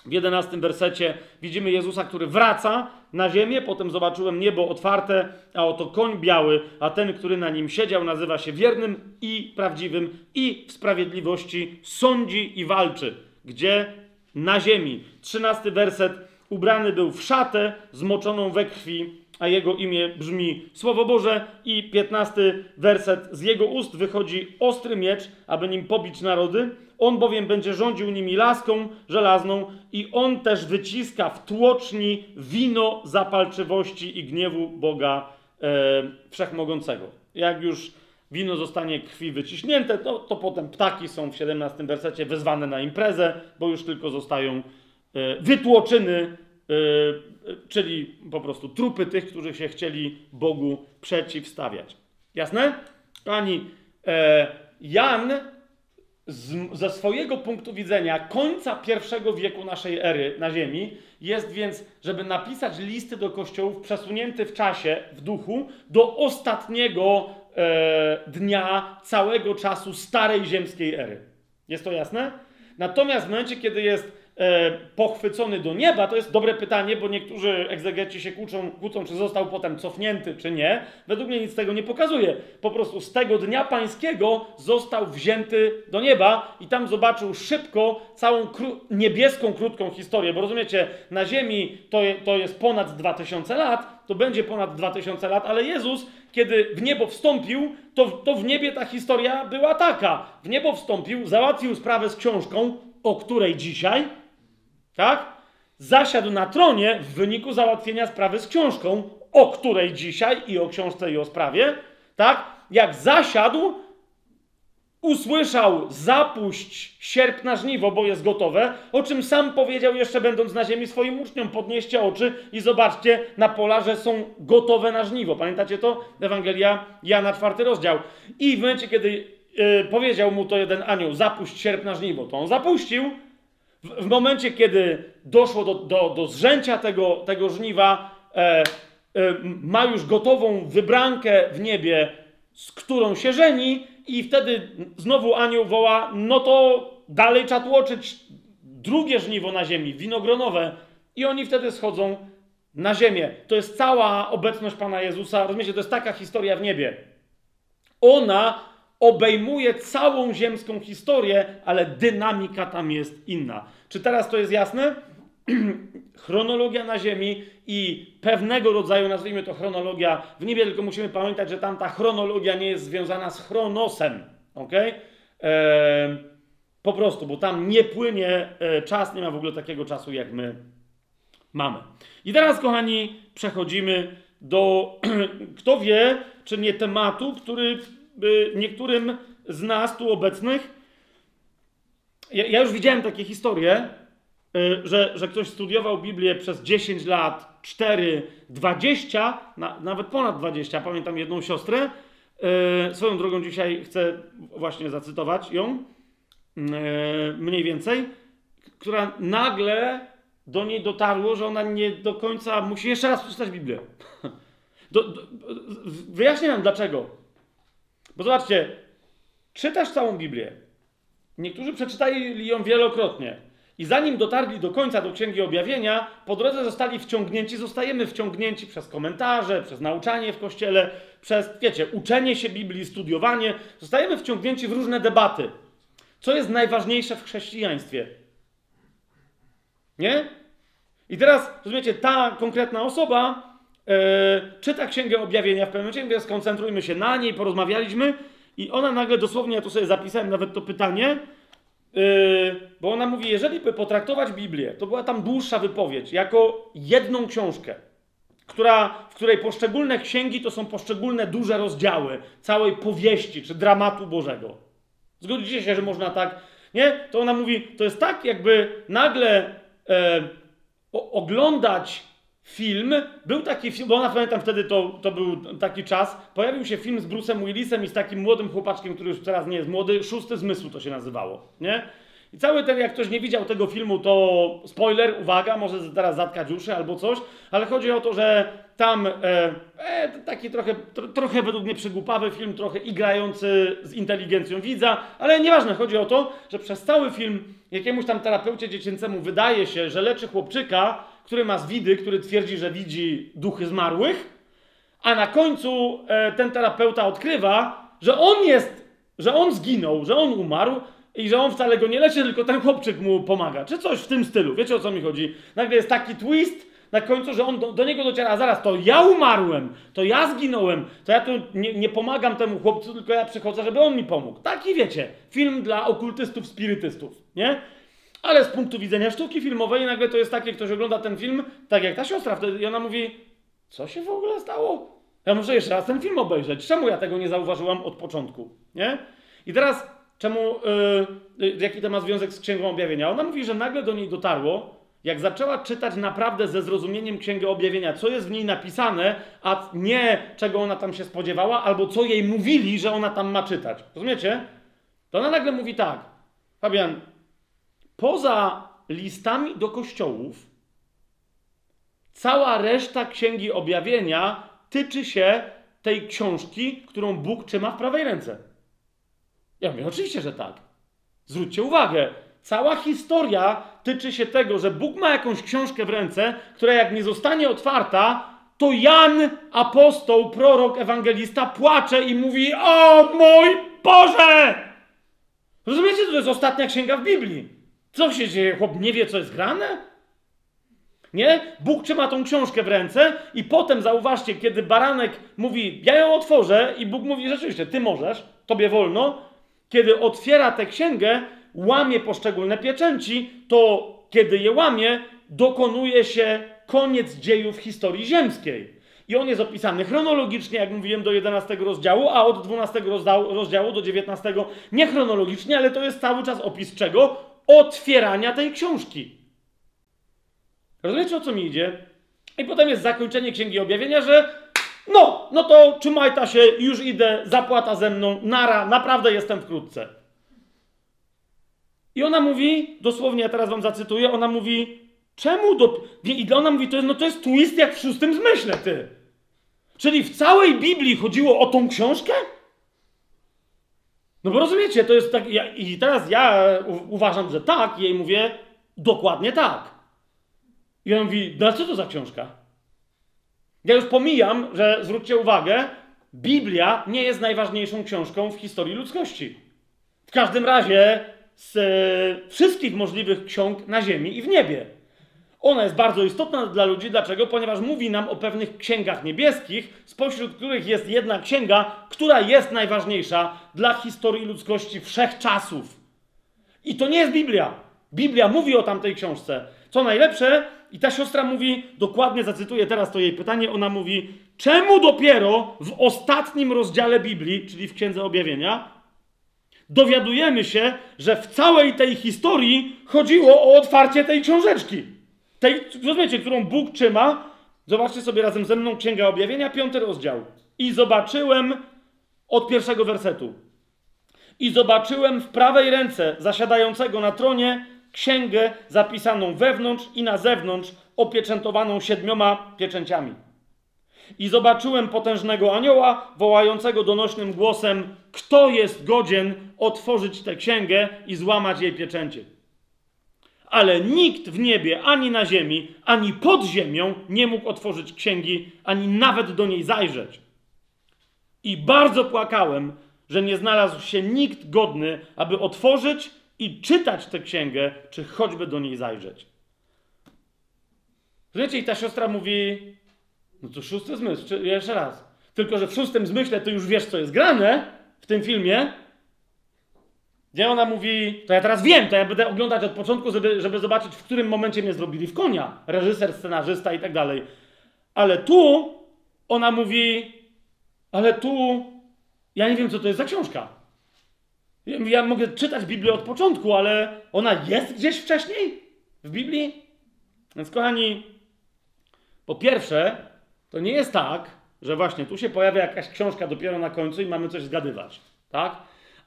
w 11 wersecie widzimy Jezusa, który wraca na ziemię, potem zobaczyłem niebo otwarte, a oto koń biały, a ten, który na nim siedział, nazywa się wiernym i prawdziwym i w sprawiedliwości sądzi i walczy. Gdzie? Na ziemi. 13 werset. Ubrany był w szatę zmoczoną we krwi, a jego imię brzmi Słowo Boże. I 15 werset. Z jego ust wychodzi ostry miecz, aby nim pobić narody. On bowiem będzie rządził nimi laską żelazną i on też wyciska w tłoczni wino zapalczywości i gniewu Boga e, Wszechmogącego. Jak już wino zostanie krwi wyciśnięte, to, to potem ptaki są w 17 wersecie wezwane na imprezę, bo już tylko zostają e, wytłoczyny, e, czyli po prostu trupy tych, którzy się chcieli Bogu przeciwstawiać. Jasne? Pani e, Jan z, ze swojego punktu widzenia końca pierwszego wieku naszej ery na Ziemi jest więc, żeby napisać listy do kościołów przesunięty w czasie, w duchu, do ostatniego e, dnia całego czasu starej ziemskiej ery. Jest to jasne? Natomiast w momencie, kiedy jest pochwycony do nieba, to jest dobre pytanie, bo niektórzy egzegeci się kłócą, kłócą, czy został potem cofnięty, czy nie. Według mnie nic tego nie pokazuje. Po prostu z tego dnia pańskiego został wzięty do nieba i tam zobaczył szybko całą kró niebieską, krótką historię, bo rozumiecie, na ziemi to, je, to jest ponad 2000 lat, to będzie ponad 2000 lat, ale Jezus, kiedy w niebo wstąpił, to, to w niebie ta historia była taka. W niebo wstąpił, załatwił sprawę z książką, o której dzisiaj, tak? Zasiadł na tronie w wyniku załatwienia sprawy z książką, o której dzisiaj i o książce i o sprawie, tak? Jak zasiadł, usłyszał zapuść sierp na żniwo, bo jest gotowe, o czym sam powiedział jeszcze będąc na ziemi swoim uczniom. Podnieście oczy i zobaczcie na pola, że są gotowe na żniwo. Pamiętacie to? Ewangelia Jana, czwarty rozdział. I w momencie, kiedy yy, powiedział mu to jeden anioł, zapuść sierp na żniwo, to on zapuścił. W, w momencie, kiedy doszło do, do, do zrzęcia tego, tego żniwa, e, e, ma już gotową wybrankę w niebie, z którą się żeni, i wtedy znowu anioł woła: No to dalej trzeba tłoczyć drugie żniwo na ziemi, winogronowe. I oni wtedy schodzą na ziemię. To jest cała obecność Pana Jezusa. Rozumiecie, to jest taka historia w niebie. Ona obejmuje całą ziemską historię, ale dynamika tam jest inna. Czy teraz to jest jasne? chronologia na Ziemi i pewnego rodzaju, nazwijmy to chronologia w niebie, tylko musimy pamiętać, że tam ta chronologia nie jest związana z chronosem. Ok? E, po prostu, bo tam nie płynie e, czas, nie ma w ogóle takiego czasu, jak my mamy. I teraz, kochani, przechodzimy do, kto wie, czy nie tematu, który niektórym z nas tu obecnych. Ja, ja już widziałem takie historie, Y, że, że ktoś studiował Biblię przez 10 lat, 4, 20, na, nawet ponad 20. Pamiętam jedną siostrę. Yy, swoją drogą dzisiaj chcę właśnie zacytować ją, yy, mniej więcej, która nagle do niej dotarło, że ona nie do końca musi jeszcze raz przeczytać Biblię. Do, do, wyjaśnię wam dlaczego. Bo zobaczcie, czytasz całą Biblię. Niektórzy przeczytali ją wielokrotnie. I zanim dotarli do końca do Księgi Objawienia, po drodze zostali wciągnięci, zostajemy wciągnięci przez komentarze, przez nauczanie w kościele, przez, wiecie, uczenie się Biblii, studiowanie. Zostajemy wciągnięci w różne debaty. Co jest najważniejsze w chrześcijaństwie? Nie? I teraz, rozumiecie, ta konkretna osoba czyta Księgę Objawienia w pewnym momencie, skoncentrujmy się na niej, porozmawialiśmy i ona nagle dosłownie, ja tu sobie zapisałem nawet to pytanie, Yy, bo ona mówi, jeżeli by potraktować Biblię, to była tam dłuższa wypowiedź, jako jedną książkę, która, w której poszczególne księgi to są poszczególne duże rozdziały całej powieści czy dramatu Bożego. Zgodzicie się, że można tak, nie? To ona mówi, to jest tak, jakby nagle e, o, oglądać film, był taki film, bo ona pamiętam wtedy to, to był taki czas, pojawił się film z Bruce'em Willisem i z takim młodym chłopaczkiem, który już teraz nie jest młody, Szósty Zmysł to się nazywało, nie? I cały ten, jak ktoś nie widział tego filmu, to spoiler, uwaga, może teraz zatkać uszy albo coś, ale chodzi o to, że tam e, e, taki trochę, tro, trochę według mnie przygłupawy film, trochę igrający z inteligencją widza, ale nieważne, chodzi o to, że przez cały film jakiemuś tam terapeucie dziecięcemu wydaje się, że leczy chłopczyka, który ma zwidy, który twierdzi, że widzi duchy zmarłych, a na końcu e, ten terapeuta odkrywa, że on jest, że on zginął, że on umarł, i że on wcale go nie leczy, tylko ten chłopczyk mu pomaga, czy coś w tym stylu. Wiecie o co mi chodzi? Nagle jest taki twist na końcu, że on do, do niego dociera, a zaraz, to ja umarłem, to ja zginąłem, to ja tu nie, nie, pomagam temu chłopcu, tylko ja przychodzę, żeby on mi pomógł. Taki wiecie, film dla okultystów, spirytystów, nie? Ale z punktu widzenia sztuki filmowej nagle to jest takie, ktoś ogląda ten film, tak jak ta siostra wtedy, i ona mówi, co się w ogóle stało? Ja muszę jeszcze raz ten film obejrzeć. Czemu ja tego nie zauważyłam od początku, nie? I teraz Czemu, yy, jaki to ma związek z Księgą Objawienia? Ona mówi, że nagle do niej dotarło, jak zaczęła czytać naprawdę ze zrozumieniem Księgę Objawienia, co jest w niej napisane, a nie czego ona tam się spodziewała, albo co jej mówili, że ona tam ma czytać. Rozumiecie? To ona nagle mówi tak. Fabian, poza listami do kościołów, cała reszta Księgi Objawienia tyczy się tej książki, którą Bóg trzyma w prawej ręce. Ja mówię, oczywiście, że tak. Zwróćcie uwagę, cała historia tyczy się tego, że Bóg ma jakąś książkę w ręce, która jak nie zostanie otwarta, to Jan, apostoł, prorok, ewangelista płacze i mówi: O mój Boże! Rozumiecie, to jest ostatnia księga w Biblii. Co się dzieje? Chłop nie wie, co jest grane? Nie? Bóg trzyma tą książkę w ręce i potem zauważcie, kiedy baranek mówi, ja ją otworzę i Bóg mówi, rzeczywiście, ty możesz, tobie wolno, kiedy otwiera tę księgę, łamie poszczególne pieczęci, to kiedy je łamie, dokonuje się koniec dziejów historii ziemskiej. I on jest opisany chronologicznie, jak mówiłem, do 11 rozdziału, a od 12 rozdziału do 19 nie chronologicznie, ale to jest cały czas opis czego? Otwierania tej książki. Rozumiecie o co mi idzie? I potem jest zakończenie Księgi Objawienia, że no, no to trzymaj się, już idę, zapłata ze mną, nara, naprawdę jestem wkrótce. I ona mówi, dosłownie ja teraz wam zacytuję, ona mówi, czemu do... I ona mówi, to jest, no to jest twist jak w szóstym zmyśle, ty. Czyli w całej Biblii chodziło o tą książkę? No bo rozumiecie, to jest tak, ja, i teraz ja uważam, że tak, i jej mówię, dokładnie tak. I on mówi, no co to za książka? Ja już pomijam, że zwróćcie uwagę, Biblia nie jest najważniejszą książką w historii ludzkości. W każdym razie z e, wszystkich możliwych ksiąg na ziemi i w niebie. Ona jest bardzo istotna dla ludzi. Dlaczego? Ponieważ mówi nam o pewnych księgach niebieskich, spośród których jest jedna księga, która jest najważniejsza dla historii ludzkości wszechczasów. I to nie jest Biblia. Biblia mówi o tamtej książce. Co najlepsze, i ta siostra mówi, dokładnie zacytuję teraz to jej pytanie, ona mówi, czemu dopiero w ostatnim rozdziale Biblii, czyli w Księdze Objawienia, dowiadujemy się, że w całej tej historii chodziło o otwarcie tej książeczki. Tej, rozumiecie, którą Bóg trzyma. Zobaczcie sobie razem ze mną Księga Objawienia, piąty rozdział. I zobaczyłem od pierwszego wersetu. I zobaczyłem w prawej ręce zasiadającego na tronie księgę zapisaną wewnątrz i na zewnątrz, opieczętowaną siedmioma pieczęciami. I zobaczyłem potężnego anioła, wołającego donośnym głosem: Kto jest godzien otworzyć tę księgę i złamać jej pieczęcie? Ale nikt w niebie, ani na ziemi, ani pod ziemią nie mógł otworzyć księgi, ani nawet do niej zajrzeć. I bardzo płakałem, że nie znalazł się nikt godny, aby otworzyć i czytać tę księgę, czy choćby do niej zajrzeć. Wiecie, i ta siostra mówi, no to szósty zmysł, jeszcze raz. Tylko, że w szóstym zmyśle ty już wiesz, co jest grane w tym filmie. Gdzie ona mówi, to ja teraz wiem, to ja będę oglądać od początku, żeby, żeby zobaczyć, w którym momencie mnie zrobili w konia. Reżyser, scenarzysta i tak dalej. Ale tu ona mówi, ale tu ja nie wiem, co to jest za książka. Ja mogę czytać Biblię od początku, ale ona jest gdzieś wcześniej w Biblii? Więc kochani, Po pierwsze, to nie jest tak, że właśnie tu się pojawia jakaś książka dopiero na końcu i mamy coś zgadywać, tak?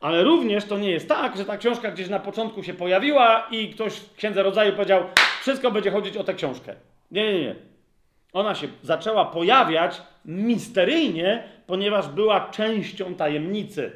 Ale również to nie jest tak, że ta książka gdzieś na początku się pojawiła i ktoś w Księdze Rodzaju powiedział, wszystko będzie chodzić o tę książkę. Nie, nie, nie. Ona się zaczęła pojawiać misteryjnie, ponieważ była częścią tajemnicy.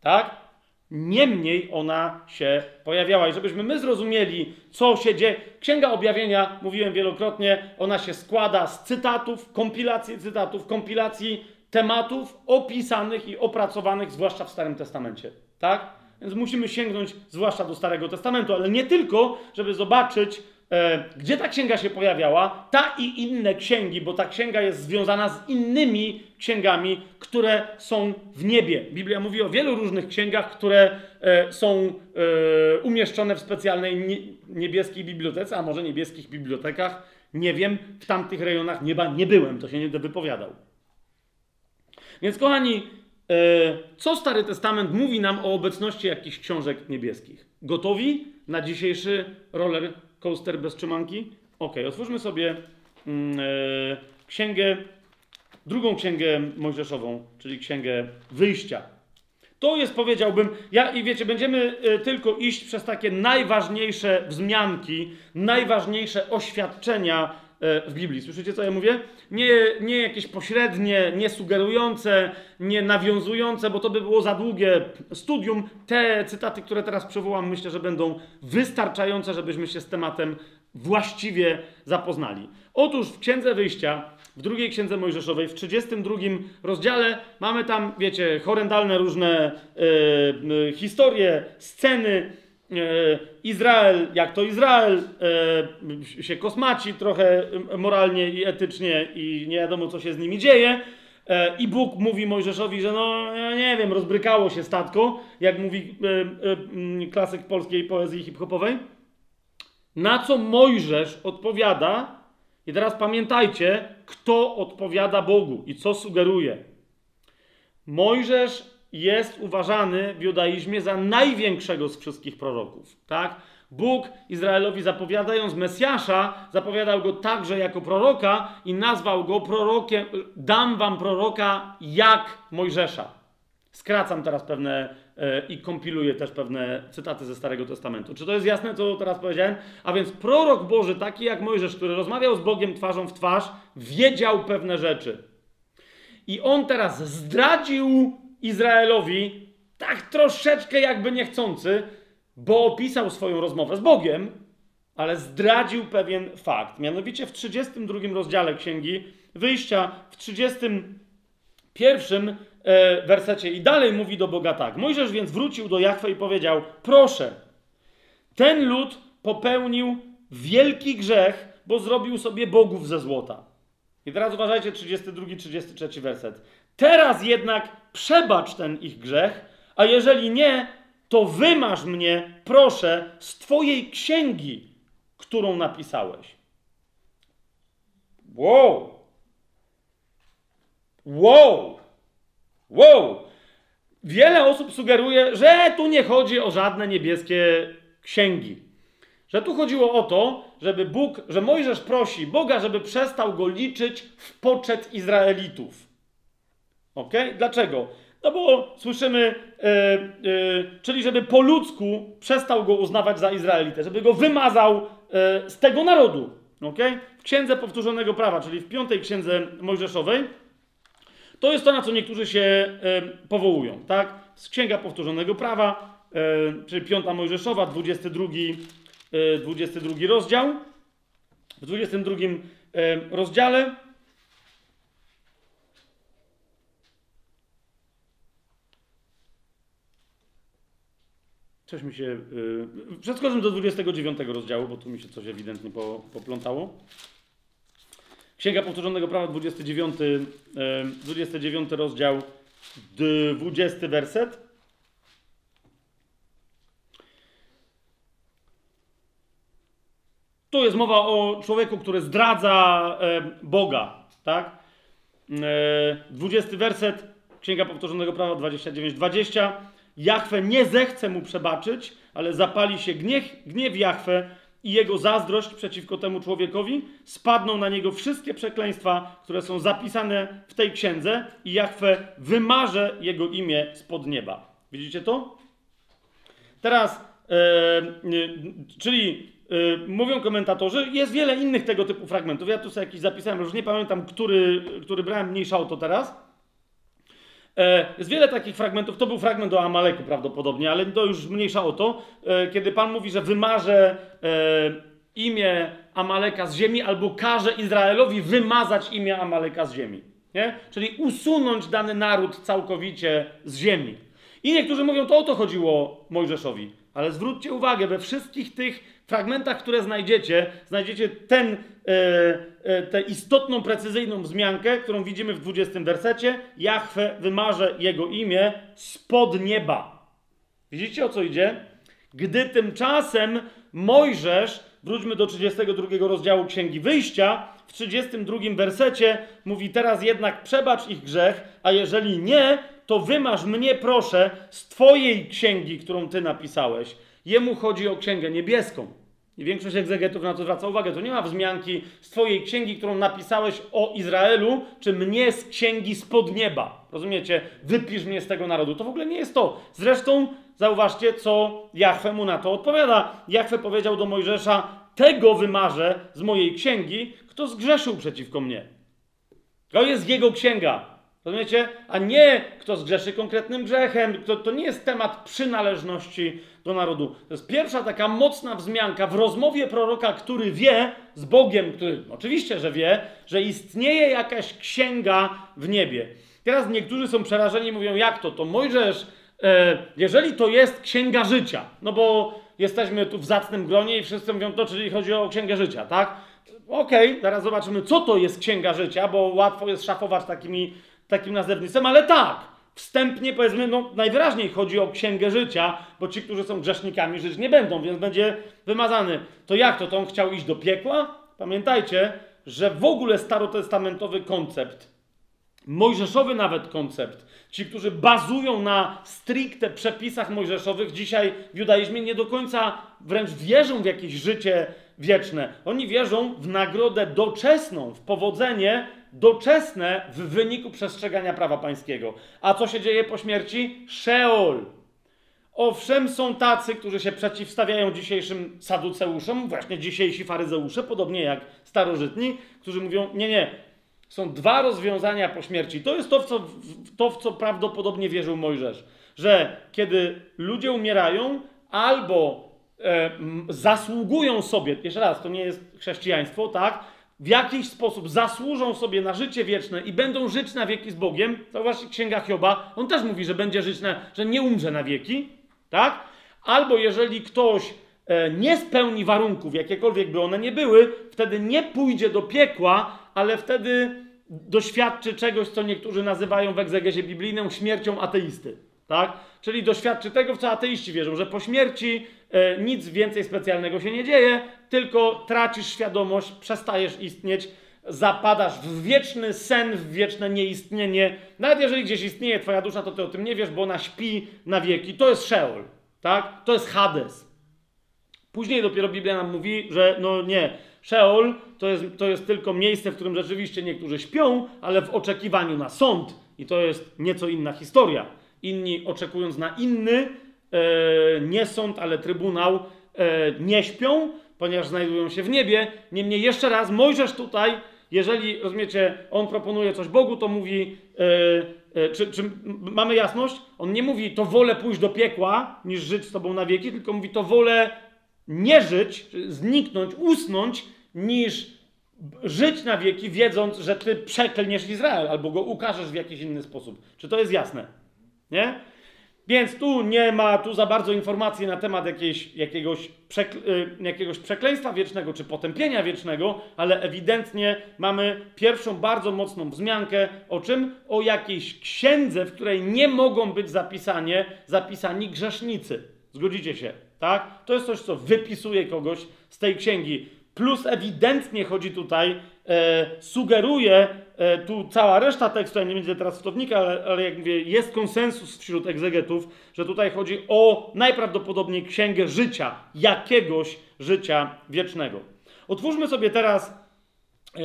Tak? Niemniej ona się pojawiała. I żebyśmy my zrozumieli, co się dzieje. Księga Objawienia, mówiłem wielokrotnie, ona się składa z cytatów, kompilacji cytatów, kompilacji tematów opisanych i opracowanych, zwłaszcza w Starym Testamencie. Tak? Więc musimy sięgnąć zwłaszcza do Starego Testamentu, ale nie tylko, żeby zobaczyć, e, gdzie ta księga się pojawiała, ta i inne księgi, bo ta księga jest związana z innymi księgami, które są w niebie. Biblia mówi o wielu różnych księgach, które e, są e, umieszczone w specjalnej nie, niebieskiej bibliotece, a może niebieskich bibliotekach. Nie wiem, w tamtych rejonach nieba nie byłem, to się nie będę wypowiadał. Więc kochani, e, co Stary Testament mówi nam o obecności jakichś książek niebieskich? Gotowi na dzisiejszy roller coaster bez trzymanki? Ok, otwórzmy sobie mm, e, księgę, drugą księgę mojżeszową, czyli księgę wyjścia. To jest, powiedziałbym, ja i wiecie, będziemy e, tylko iść przez takie najważniejsze wzmianki, najważniejsze oświadczenia w Biblii. Słyszycie, co ja mówię? Nie, nie jakieś pośrednie, nie sugerujące, nie nawiązujące, bo to by było za długie studium. Te cytaty, które teraz przywołam, myślę, że będą wystarczające, żebyśmy się z tematem właściwie zapoznali. Otóż w Księdze Wyjścia, w drugiej Księdze Mojżeszowej, w 32 rozdziale, mamy tam, wiecie, horrendalne różne e, e, historie, sceny, e, Izrael, jak to Izrael, e, się kosmaci trochę moralnie i etycznie i nie wiadomo, co się z nimi dzieje. E, I Bóg mówi Mojżeszowi, że no, ja nie wiem, rozbrykało się statko, jak mówi e, e, m, klasyk polskiej poezji hip-hopowej. Na co Mojżesz odpowiada, i teraz pamiętajcie, kto odpowiada Bogu i co sugeruje. Mojżesz jest uważany w judaizmie za największego z wszystkich proroków, tak? Bóg Izraelowi zapowiadając Mesjasza, zapowiadał go także jako proroka i nazwał go prorokiem, dam wam proroka jak Mojżesza. Skracam teraz pewne e, i kompiluję też pewne cytaty ze Starego Testamentu. Czy to jest jasne, co teraz powiedziałem? A więc prorok Boży, taki jak Mojżesz, który rozmawiał z Bogiem twarzą w twarz, wiedział pewne rzeczy. I on teraz zdradził Izraelowi, tak troszeczkę jakby niechcący, bo opisał swoją rozmowę z Bogiem, ale zdradził pewien fakt. Mianowicie w 32 rozdziale Księgi Wyjścia, w 31 e, wersecie i dalej mówi do Boga tak. Mojżesz więc wrócił do Jachwy i powiedział, proszę, ten lud popełnił wielki grzech, bo zrobił sobie bogów ze złota. I teraz uważajcie 32, 33 werset. Teraz jednak przebacz ten ich grzech, a jeżeli nie, to wymasz mnie, proszę, z Twojej księgi, którą napisałeś. Wow! Wow! Wow! Wiele osób sugeruje, że tu nie chodzi o żadne niebieskie księgi. Że tu chodziło o to, żeby Bóg, że Mojżesz prosi Boga, żeby przestał go liczyć w poczet Izraelitów. Ok? Dlaczego? No bo słyszymy, e, e, czyli żeby po ludzku przestał go uznawać za Izraelitę, żeby go wymazał e, z tego narodu. Ok? W księdze powtórzonego prawa, czyli w piątej księdze Mojżeszowej, to jest to, na co niektórzy się powołują. Tak? Z księga powtórzonego prawa, czyli piąta Mojżeszowa, 22, e, 22 rozdział. W 22 e, rozdziale Coś mi się. Yy, przeskoczmy do 29 rozdziału, bo tu mi się coś ewidentnie po, poplątało. Księga Powtórzonego Prawa, 29, yy, 29 rozdział, 20 werset. Tu jest mowa o człowieku, który zdradza e, Boga, tak? E, 20 werset, Księga Powtórzonego Prawa 29, 20. Jachwę nie zechce mu przebaczyć, ale zapali się gniew, gniew Jachwę i jego zazdrość przeciwko temu człowiekowi, spadną na niego wszystkie przekleństwa, które są zapisane w tej księdze i Jahwe wymarze jego imię spod nieba. Widzicie to? Teraz, e, czyli e, mówią komentatorzy, jest wiele innych tego typu fragmentów. Ja tu sobie jakiś zapisałem, już nie pamiętam, który, który brałem mniejsza o to teraz. E, jest wiele takich fragmentów. To był fragment o Amaleku prawdopodobnie, ale to już mniejsza o to. E, kiedy Pan mówi, że wymarze e, imię Amaleka z ziemi, albo każe Izraelowi wymazać imię Amaleka z ziemi. Nie? Czyli usunąć dany naród całkowicie z ziemi. I niektórzy mówią, to o to chodziło Mojżeszowi. Ale zwróćcie uwagę, we wszystkich tych fragmentach, które znajdziecie, znajdziecie ten, e, e, tę istotną, precyzyjną wzmiankę, którą widzimy w 20 wersecie. Jahwe wymarze jego imię spod nieba. Widzicie o co idzie? Gdy tymczasem Mojżesz, wróćmy do 32 rozdziału Księgi Wyjścia, w 32 wersecie mówi teraz jednak przebacz ich grzech, a jeżeli nie, to wymasz mnie proszę z twojej księgi, którą ty napisałeś. Jemu chodzi o księgę niebieską. I większość egzegetów na to zwraca uwagę. To nie ma wzmianki z twojej księgi, którą napisałeś o Izraelu, czy mnie z księgi spod nieba. Rozumiecie? Wypisz mnie z tego narodu. To w ogóle nie jest to. Zresztą zauważcie, co Jachwę mu na to odpowiada. Jachwę powiedział do Mojżesza, tego wymarzę z mojej księgi, kto zgrzeszył przeciwko mnie. To jest jego księga. Rozumiecie? A nie kto zgrzeszy konkretnym grzechem. To, to nie jest temat przynależności do narodu. To jest pierwsza taka mocna wzmianka w rozmowie proroka, który wie z Bogiem, który oczywiście, że wie, że istnieje jakaś księga w niebie. Teraz niektórzy są przerażeni i mówią, jak to? To Mojżesz, e, jeżeli to jest księga życia, no bo jesteśmy tu w zacnym gronie i wszyscy mówią to, czyli chodzi o księgę życia, tak? Okej, okay, teraz zobaczymy, co to jest księga życia, bo łatwo jest szafować takimi takim nazewnictwem, ale tak, wstępnie powiedzmy, no najwyraźniej chodzi o księgę życia, bo ci, którzy są grzesznikami, żyć nie będą, więc będzie wymazany. To jak to? To on chciał iść do piekła? Pamiętajcie, że w ogóle starotestamentowy koncept, mojżeszowy nawet koncept, ci, którzy bazują na stricte przepisach mojżeszowych, dzisiaj w judaizmie nie do końca wręcz wierzą w jakieś życie wieczne. Oni wierzą w nagrodę doczesną, w powodzenie doczesne w wyniku przestrzegania prawa pańskiego. A co się dzieje po śmierci? Szeol. Owszem, są tacy, którzy się przeciwstawiają dzisiejszym saduceuszom, właśnie dzisiejsi faryzeusze, podobnie jak starożytni, którzy mówią: Nie, nie, są dwa rozwiązania po śmierci. To jest to, w co, to, w co prawdopodobnie wierzył Mojżesz, że kiedy ludzie umierają, albo e, zasługują sobie, jeszcze raz, to nie jest chrześcijaństwo, tak? W jakiś sposób zasłużą sobie na życie wieczne i będą żyć na wieki z Bogiem, to właśnie Księga Hioba, on też mówi, że będzie żyć na, że nie umrze na wieki, tak? Albo jeżeli ktoś e, nie spełni warunków, jakiekolwiek by one nie były, wtedy nie pójdzie do piekła, ale wtedy doświadczy czegoś, co niektórzy nazywają w egzegezie biblijną śmiercią ateisty, tak? Czyli doświadczy tego, w co ateiści wierzą, że po śmierci nic więcej specjalnego się nie dzieje, tylko tracisz świadomość, przestajesz istnieć, zapadasz w wieczny sen, w wieczne nieistnienie. Nawet jeżeli gdzieś istnieje twoja dusza, to ty o tym nie wiesz, bo ona śpi na wieki. To jest Sheol, tak? To jest Hades. Później dopiero Biblia nam mówi, że no nie, Sheol to jest, to jest tylko miejsce, w którym rzeczywiście niektórzy śpią, ale w oczekiwaniu na sąd. I to jest nieco inna historia. Inni oczekując na inny, e, nie sąd, ale trybunał, e, nie śpią, ponieważ znajdują się w niebie. Niemniej jeszcze raz, Mojżesz tutaj, jeżeli, rozumiecie, on proponuje coś Bogu, to mówi, yy, czy, czy mamy jasność? On nie mówi, to wolę pójść do piekła, niż żyć z tobą na wieki, tylko mówi, to wolę nie żyć, zniknąć, usnąć, niż żyć na wieki, wiedząc, że ty przeklniesz Izrael, albo go ukażesz w jakiś inny sposób. Czy to jest jasne? Nie? Więc tu nie ma tu za bardzo informacji na temat jakiejś, jakiegoś, y, jakiegoś przekleństwa wiecznego czy potępienia wiecznego, ale ewidentnie mamy pierwszą bardzo mocną wzmiankę o czym? O jakiejś księdze, w której nie mogą być zapisanie, zapisani grzesznicy. Zgodzicie się, tak? To jest coś, co wypisuje kogoś z tej księgi. Plus ewidentnie chodzi tutaj, e, sugeruje, tu cała reszta tekstu, ja nie będę teraz wtownika, ale, ale jak mówię, jest konsensus wśród egzegetów, że tutaj chodzi o najprawdopodobniej księgę życia, jakiegoś życia wiecznego. Otwórzmy sobie teraz, e,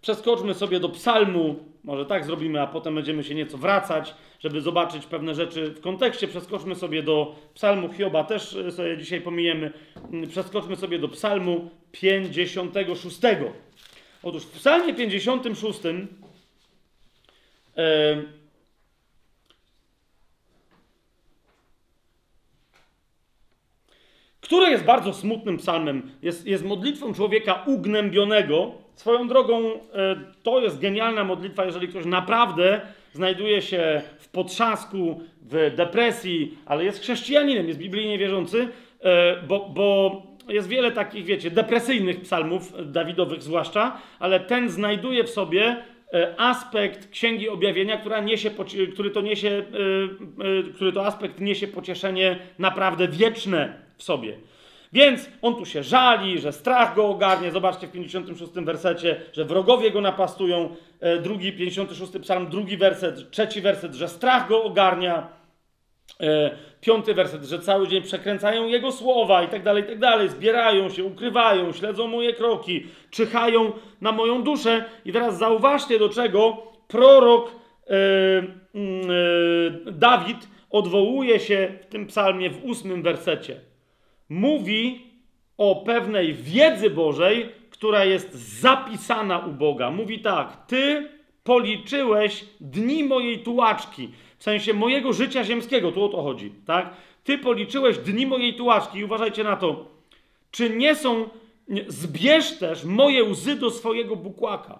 przeskoczmy sobie do psalmu, może tak zrobimy, a potem będziemy się nieco wracać, żeby zobaczyć pewne rzeczy w kontekście. Przeskoczmy sobie do psalmu Hioba, też e, sobie dzisiaj pomijemy. Mm, Przeskoczmy sobie do psalmu 56. Otóż w psalmie 56 e, który jest bardzo smutnym psalmem, jest, jest modlitwą człowieka ugnębionego. Swoją drogą, e, to jest genialna modlitwa, jeżeli ktoś naprawdę znajduje się w potrzasku, w depresji, ale jest chrześcijaninem, jest biblijnie wierzący, e, bo, bo jest wiele takich, wiecie, depresyjnych psalmów, Dawidowych zwłaszcza, ale ten znajduje w sobie e, aspekt Księgi Objawienia, która niesie, który, to niesie, e, e, który to aspekt niesie pocieszenie naprawdę wieczne w sobie. Więc on tu się żali, że strach go ogarnie. Zobaczcie w 56 wersecie, że wrogowie go napastują. Drugi, 56 psalm, drugi werset, trzeci werset, że strach go ogarnia. Piąty werset, że cały dzień przekręcają jego słowa i tak dalej, i tak dalej. Zbierają się, ukrywają, śledzą moje kroki, czyhają na moją duszę. I teraz zauważcie, do czego prorok mm, e, Dawid odwołuje się w tym psalmie w ósmym wersecie mówi o pewnej wiedzy Bożej, która jest zapisana u Boga. Mówi tak: Ty policzyłeś dni mojej tułaczki, w sensie mojego życia ziemskiego, tu o to chodzi, tak? Ty policzyłeś dni mojej tułaczki i uważajcie na to, czy nie są, zbierz też moje łzy do swojego bukłaka.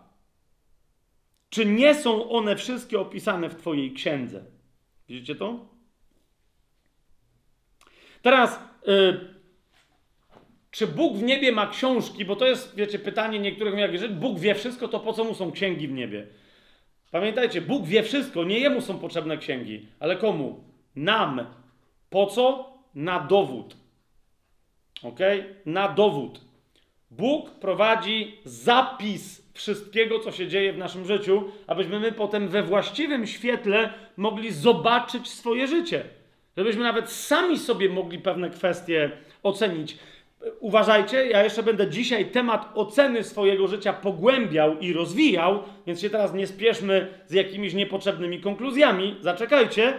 Czy nie są one wszystkie opisane w Twojej księdze? Widzicie to? Teraz. Yy, czy Bóg w niebie ma książki? Bo to jest, wiecie, pytanie niektórych, jak jeżeli Bóg wie wszystko, to po co mu są księgi w niebie? Pamiętajcie, Bóg wie wszystko, nie jemu są potrzebne księgi, ale komu? Nam. Po co? Na dowód. Ok? Na dowód. Bóg prowadzi zapis wszystkiego, co się dzieje w naszym życiu, abyśmy my potem we właściwym świetle mogli zobaczyć swoje życie. Żebyśmy nawet sami sobie mogli pewne kwestie ocenić. Uważajcie, ja jeszcze będę dzisiaj temat oceny swojego życia pogłębiał i rozwijał, więc się teraz nie spieszmy z jakimiś niepotrzebnymi konkluzjami, zaczekajcie,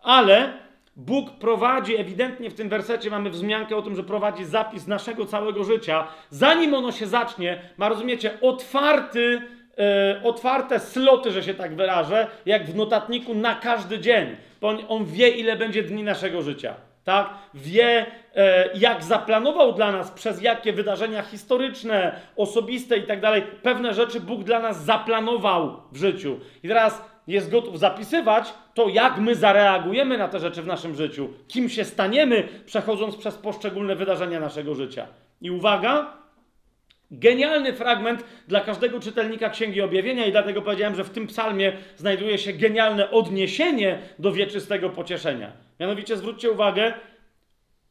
ale Bóg prowadzi, ewidentnie w tym wersecie mamy wzmiankę o tym, że prowadzi zapis naszego całego życia. Zanim ono się zacznie, ma, rozumiecie, otwarty, e, otwarte sloty, że się tak wyrażę, jak w notatniku na każdy dzień, bo on, on wie, ile będzie dni naszego życia tak? Wie, e, jak zaplanował dla nas, przez jakie wydarzenia historyczne, osobiste i tak dalej, pewne rzeczy Bóg dla nas zaplanował w życiu. I teraz jest gotów zapisywać to, jak my zareagujemy na te rzeczy w naszym życiu, kim się staniemy, przechodząc przez poszczególne wydarzenia naszego życia. I uwaga, Genialny fragment dla każdego czytelnika Księgi Objawienia i dlatego powiedziałem, że w tym psalmie znajduje się genialne odniesienie do wieczystego pocieszenia. Mianowicie zwróćcie uwagę,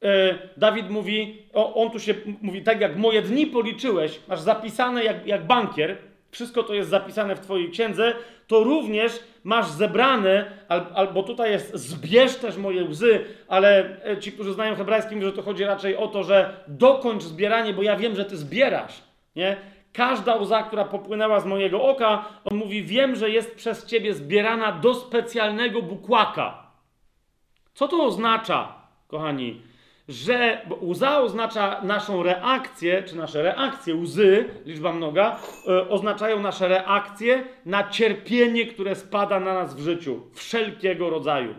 e, Dawid mówi, on tu się mówi, tak jak moje dni policzyłeś, masz zapisane jak, jak bankier, wszystko to jest zapisane w Twojej księdze, to również masz zebrane, albo tutaj jest zbierz też moje łzy, ale e, ci, którzy znają hebrajski, mówią, że to chodzi raczej o to, że dokończ zbieranie, bo ja wiem, że Ty zbierasz. Nie? Każda łza, która popłynęła z mojego oka, on mówi, wiem, że jest przez Ciebie zbierana do specjalnego bukłaka. Co to oznacza, kochani? Że łza oznacza naszą reakcję, czy nasze reakcje, łzy, liczba mnoga, yy, oznaczają nasze reakcje na cierpienie, które spada na nas w życiu, wszelkiego rodzaju.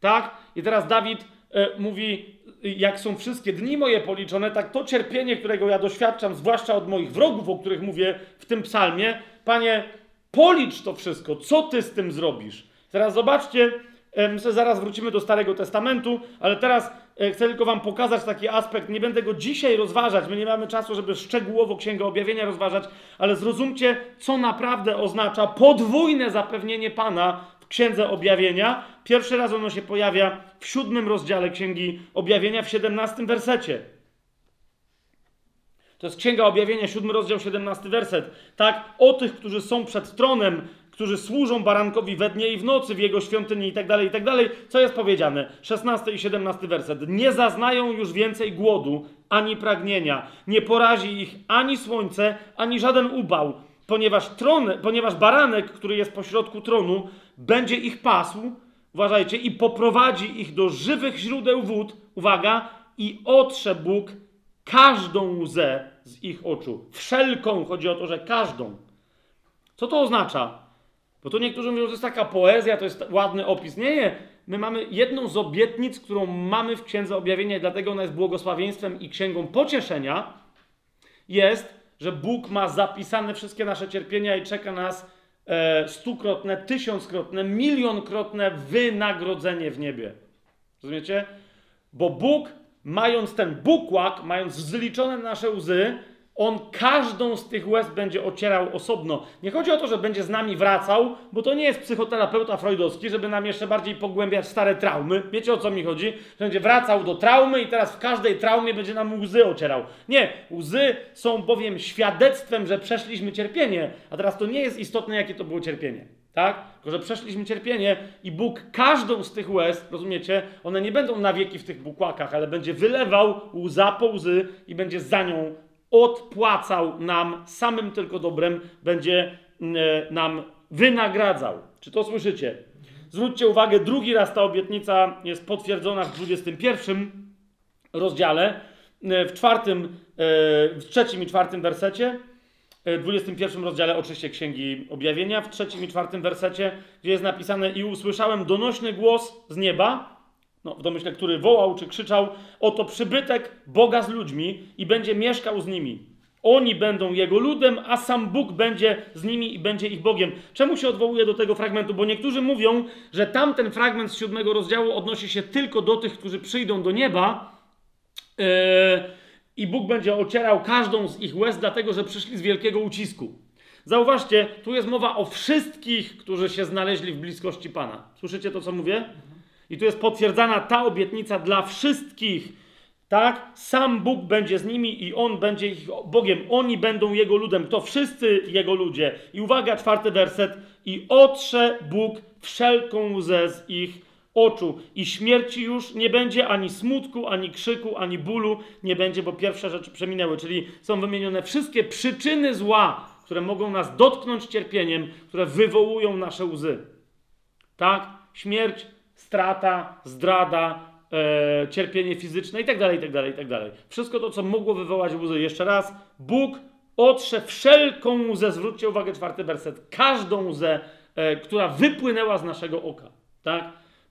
Tak? I teraz Dawid yy, mówi, jak są wszystkie dni moje policzone, tak to cierpienie, którego ja doświadczam, zwłaszcza od moich wrogów, o których mówię w tym psalmie, Panie, policz to wszystko, co Ty z tym zrobisz. Teraz zobaczcie, Myślę, zaraz wrócimy do Starego Testamentu, ale teraz e, chcę tylko Wam pokazać taki aspekt. Nie będę go dzisiaj rozważać, my nie mamy czasu, żeby szczegółowo Księgę Objawienia rozważać, ale zrozumcie, co naprawdę oznacza podwójne zapewnienie Pana w Księdze Objawienia. Pierwszy raz ono się pojawia w siódmym rozdziale Księgi Objawienia, w siedemnastym wersecie. To jest Księga Objawienia, 7 rozdział, 17 werset. Tak, o tych, którzy są przed tronem, którzy służą barankowi we dnie i w nocy w jego świątyni i tak dalej, i tak. Co jest powiedziane? 16 i 17 werset. Nie zaznają już więcej głodu ani pragnienia. Nie porazi ich ani słońce, ani żaden upał, ponieważ tron, ponieważ baranek, który jest pośrodku tronu, będzie ich pasł, uważajcie, i poprowadzi ich do żywych źródeł wód, uwaga, i otrze Bóg każdą łzę z ich oczu. Wszelką, chodzi o to, że każdą. Co to oznacza? Bo to niektórzy mówią, że to jest taka poezja, to jest ładny opis. Nie, nie. My mamy jedną z obietnic, którą mamy w Księdze Objawienia i dlatego ona jest błogosławieństwem i księgą pocieszenia, jest, że Bóg ma zapisane wszystkie nasze cierpienia i czeka nas stukrotne, tysiąckrotne, milionkrotne wynagrodzenie w niebie. Rozumiecie? Bo Bóg, mając ten bukłak, mając zliczone nasze łzy, on każdą z tych łez będzie ocierał osobno. Nie chodzi o to, że będzie z nami wracał, bo to nie jest psychoterapeuta freudowski, żeby nam jeszcze bardziej pogłębiać stare traumy. Wiecie o co mi chodzi? Że będzie wracał do traumy i teraz w każdej traumie będzie nam łzy ocierał. Nie, łzy są bowiem świadectwem, że przeszliśmy cierpienie, a teraz to nie jest istotne, jakie to było cierpienie. Tak? Tylko, że przeszliśmy cierpienie i Bóg każdą z tych łez, rozumiecie, one nie będą na wieki w tych bukłakach, ale będzie wylewał łza po łzy i będzie za nią odpłacał nam samym tylko dobrem, będzie mm, e, nam wynagradzał. Czy to słyszycie? Zwróćcie uwagę, drugi raz ta obietnica jest potwierdzona w 21 rozdziale, e, w czwartym, e, w trzecim i czwartym wersecie, w 21 rozdziale oczywiście Księgi Objawienia, w trzecim i czwartym wersecie, gdzie jest napisane i usłyszałem donośny głos z nieba, no, w domyśle, który wołał czy krzyczał: Oto przybytek Boga z ludźmi i będzie mieszkał z nimi. Oni będą jego ludem, a sam Bóg będzie z nimi i będzie ich Bogiem. Czemu się odwołuje do tego fragmentu? Bo niektórzy mówią, że tamten fragment z siódmego rozdziału odnosi się tylko do tych, którzy przyjdą do nieba. Yy, I Bóg będzie ocierał każdą z ich łez, dlatego że przyszli z wielkiego ucisku. Zauważcie, tu jest mowa o wszystkich, którzy się znaleźli w bliskości Pana. Słyszycie to, co mówię? I tu jest potwierdzana ta obietnica dla wszystkich. Tak? Sam Bóg będzie z nimi i On będzie ich Bogiem. Oni będą Jego ludem. To wszyscy Jego ludzie. I uwaga, czwarty werset. I otrze Bóg wszelką łzę z ich oczu. I śmierci już nie będzie ani smutku, ani krzyku, ani bólu nie będzie, bo pierwsze rzeczy przeminęły. Czyli są wymienione wszystkie przyczyny zła, które mogą nas dotknąć cierpieniem, które wywołują nasze łzy. Tak? Śmierć, strata, zdrada, e, cierpienie fizyczne itd., itd., itd. Wszystko to, co mogło wywołać łzy. Jeszcze raz, Bóg otrze wszelką łzę, zwróćcie uwagę, czwarty werset, każdą łzę, e, która wypłynęła z naszego oka. Tak?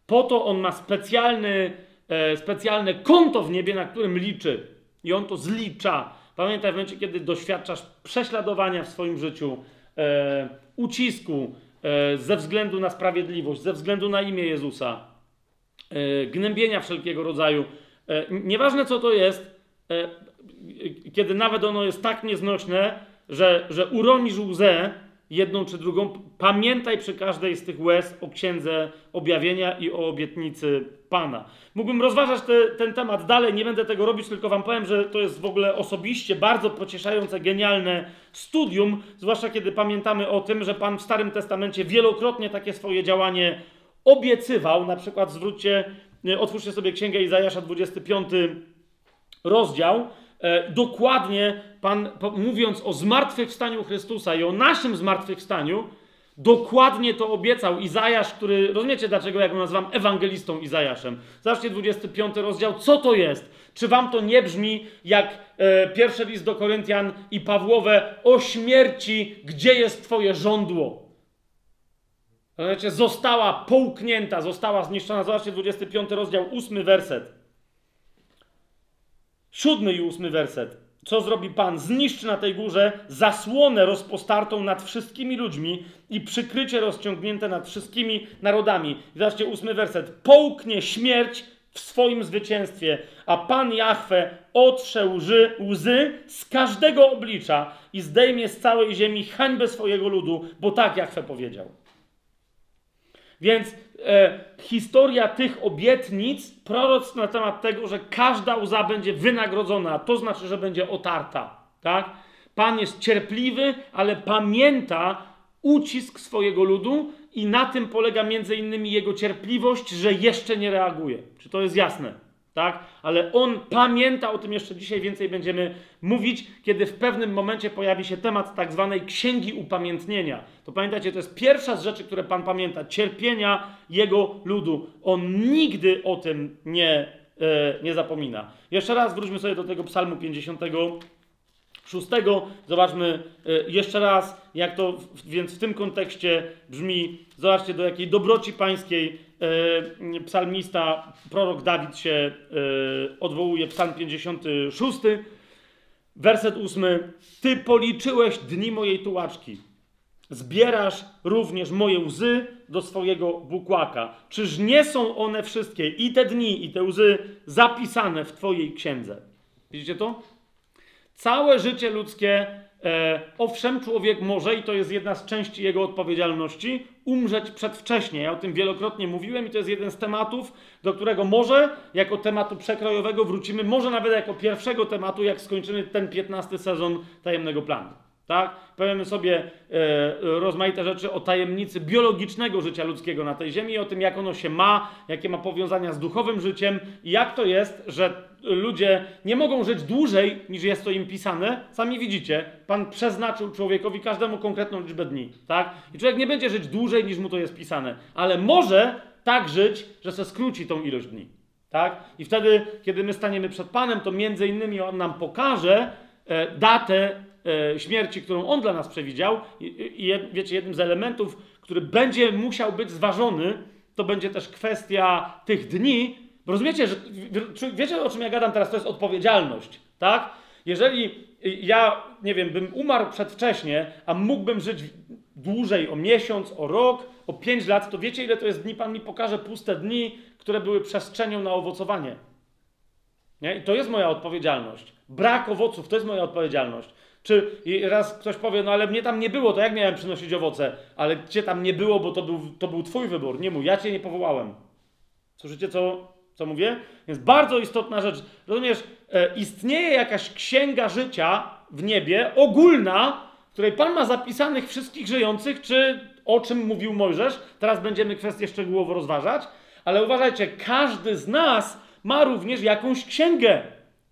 Po to On ma specjalny, e, specjalne konto w niebie, na którym liczy. I On to zlicza. Pamiętaj w momencie, kiedy doświadczasz prześladowania w swoim życiu, e, ucisku, E, ze względu na sprawiedliwość, ze względu na imię Jezusa, gnębienia wszelkiego rodzaju. E, nieważne co to jest, kiedy nawet ono jest tak nieznośne, że, że uronisz łzę, jedną czy drugą, pamiętaj przy każdej z tych łez o księdze objawienia i o obietnicy Pana. Mógłbym rozważać te, ten temat dalej, nie będę tego robić, tylko Wam powiem, że to jest w ogóle osobiście bardzo pocieszające, genialne studium, zwłaszcza kiedy pamiętamy o tym, że Pan w Starym Testamencie wielokrotnie takie swoje działanie obiecywał. Na przykład zwróćcie, otwórzcie sobie Księgę Izajasza 25 rozdział E, dokładnie Pan, mówiąc o zmartwychwstaniu Chrystusa i o naszym zmartwychwstaniu, dokładnie to obiecał Izajasz, który, rozumiecie dlaczego ja go nazywam ewangelistą Izajaszem. Zobaczcie 25 rozdział, co to jest? Czy wam to nie brzmi jak e, pierwszy list do Koryntian i Pawłowe o śmierci, gdzie jest twoje żądło? Została połknięta, została zniszczona. Zobaczcie 25 rozdział, 8 werset. Siódmy i ósmy werset. Co zrobi Pan? Zniszczy na tej górze zasłonę rozpostartą nad wszystkimi ludźmi i przykrycie rozciągnięte nad wszystkimi narodami. zobaczcie ósmy werset. Połknie śmierć w swoim zwycięstwie, a Pan Jahwe otrze łzy, łzy z każdego oblicza i zdejmie z całej ziemi hańbę swojego ludu, bo tak Jahwe powiedział. Więc e, historia tych obietnic, proroc na temat tego, że każda łza będzie wynagrodzona, to znaczy, że będzie otarta. tak? Pan jest cierpliwy, ale pamięta ucisk swojego ludu i na tym polega między innymi jego cierpliwość, że jeszcze nie reaguje. Czy to jest jasne? Tak? Ale on pamięta o tym jeszcze dzisiaj więcej będziemy mówić, kiedy w pewnym momencie pojawi się temat tak zwanej księgi upamiętnienia. To pamiętacie, to jest pierwsza z rzeczy, które Pan pamięta, cierpienia jego ludu. On nigdy o tym nie, e, nie zapomina. Jeszcze raz wróćmy sobie do tego psalmu 50 szóstego. Zobaczmy e, jeszcze raz, jak to więc w tym kontekście brzmi. Zobaczcie, do jakiej dobroci pańskiej psalmista, prorok Dawid się e, odwołuje. Psalm 56, werset 8. Ty policzyłeś dni mojej tułaczki. Zbierasz również moje łzy do swojego bukłaka. Czyż nie są one wszystkie, i te dni, i te łzy, zapisane w Twojej księdze? Widzicie to? Całe życie ludzkie, e, owszem, człowiek może, i to jest jedna z części jego odpowiedzialności, umrzeć przedwcześnie. Ja o tym wielokrotnie mówiłem i to jest jeden z tematów, do którego może jako tematu przekrojowego wrócimy, może nawet jako pierwszego tematu, jak skończymy ten 15 sezon tajemnego planu. Tak? Powiemy sobie e, rozmaite rzeczy o tajemnicy biologicznego życia ludzkiego na tej ziemi, o tym, jak ono się ma, jakie ma powiązania z duchowym życiem i jak to jest, że ludzie nie mogą żyć dłużej niż jest to im pisane. Sami widzicie, Pan przeznaczył człowiekowi każdemu konkretną liczbę dni. Tak? I człowiek nie będzie żyć dłużej niż mu to jest pisane, ale może tak żyć, że se skróci tą ilość dni. Tak? I wtedy, kiedy my staniemy przed Panem, to między innymi On nam pokaże e, datę e, śmierci, którą On dla nas przewidział. I, i wiecie, jednym z elementów, który będzie musiał być zważony, to będzie też kwestia tych dni, rozumiecie, że wiecie o czym ja gadam teraz, to jest odpowiedzialność, tak? Jeżeli ja, nie wiem, bym umarł przedwcześnie, a mógłbym żyć dłużej, o miesiąc, o rok, o pięć lat, to wiecie ile to jest dni? Pan mi pokaże puste dni, które były przestrzenią na owocowanie. Nie? I to jest moja odpowiedzialność. Brak owoców to jest moja odpowiedzialność. Czy raz ktoś powie, no ale mnie tam nie było, to jak miałem przynosić owoce? Ale cię tam nie było, bo to był, to był twój wybór, nie mój. Ja cię nie powołałem. Słyszycie, co, co mówię? Więc bardzo istotna rzecz. Rozumiesz, e, istnieje jakaś księga życia w niebie, ogólna, w której Pan ma zapisanych wszystkich żyjących, czy o czym mówił Mojżesz. Teraz będziemy kwestię szczegółowo rozważać. Ale uważajcie, każdy z nas ma również jakąś księgę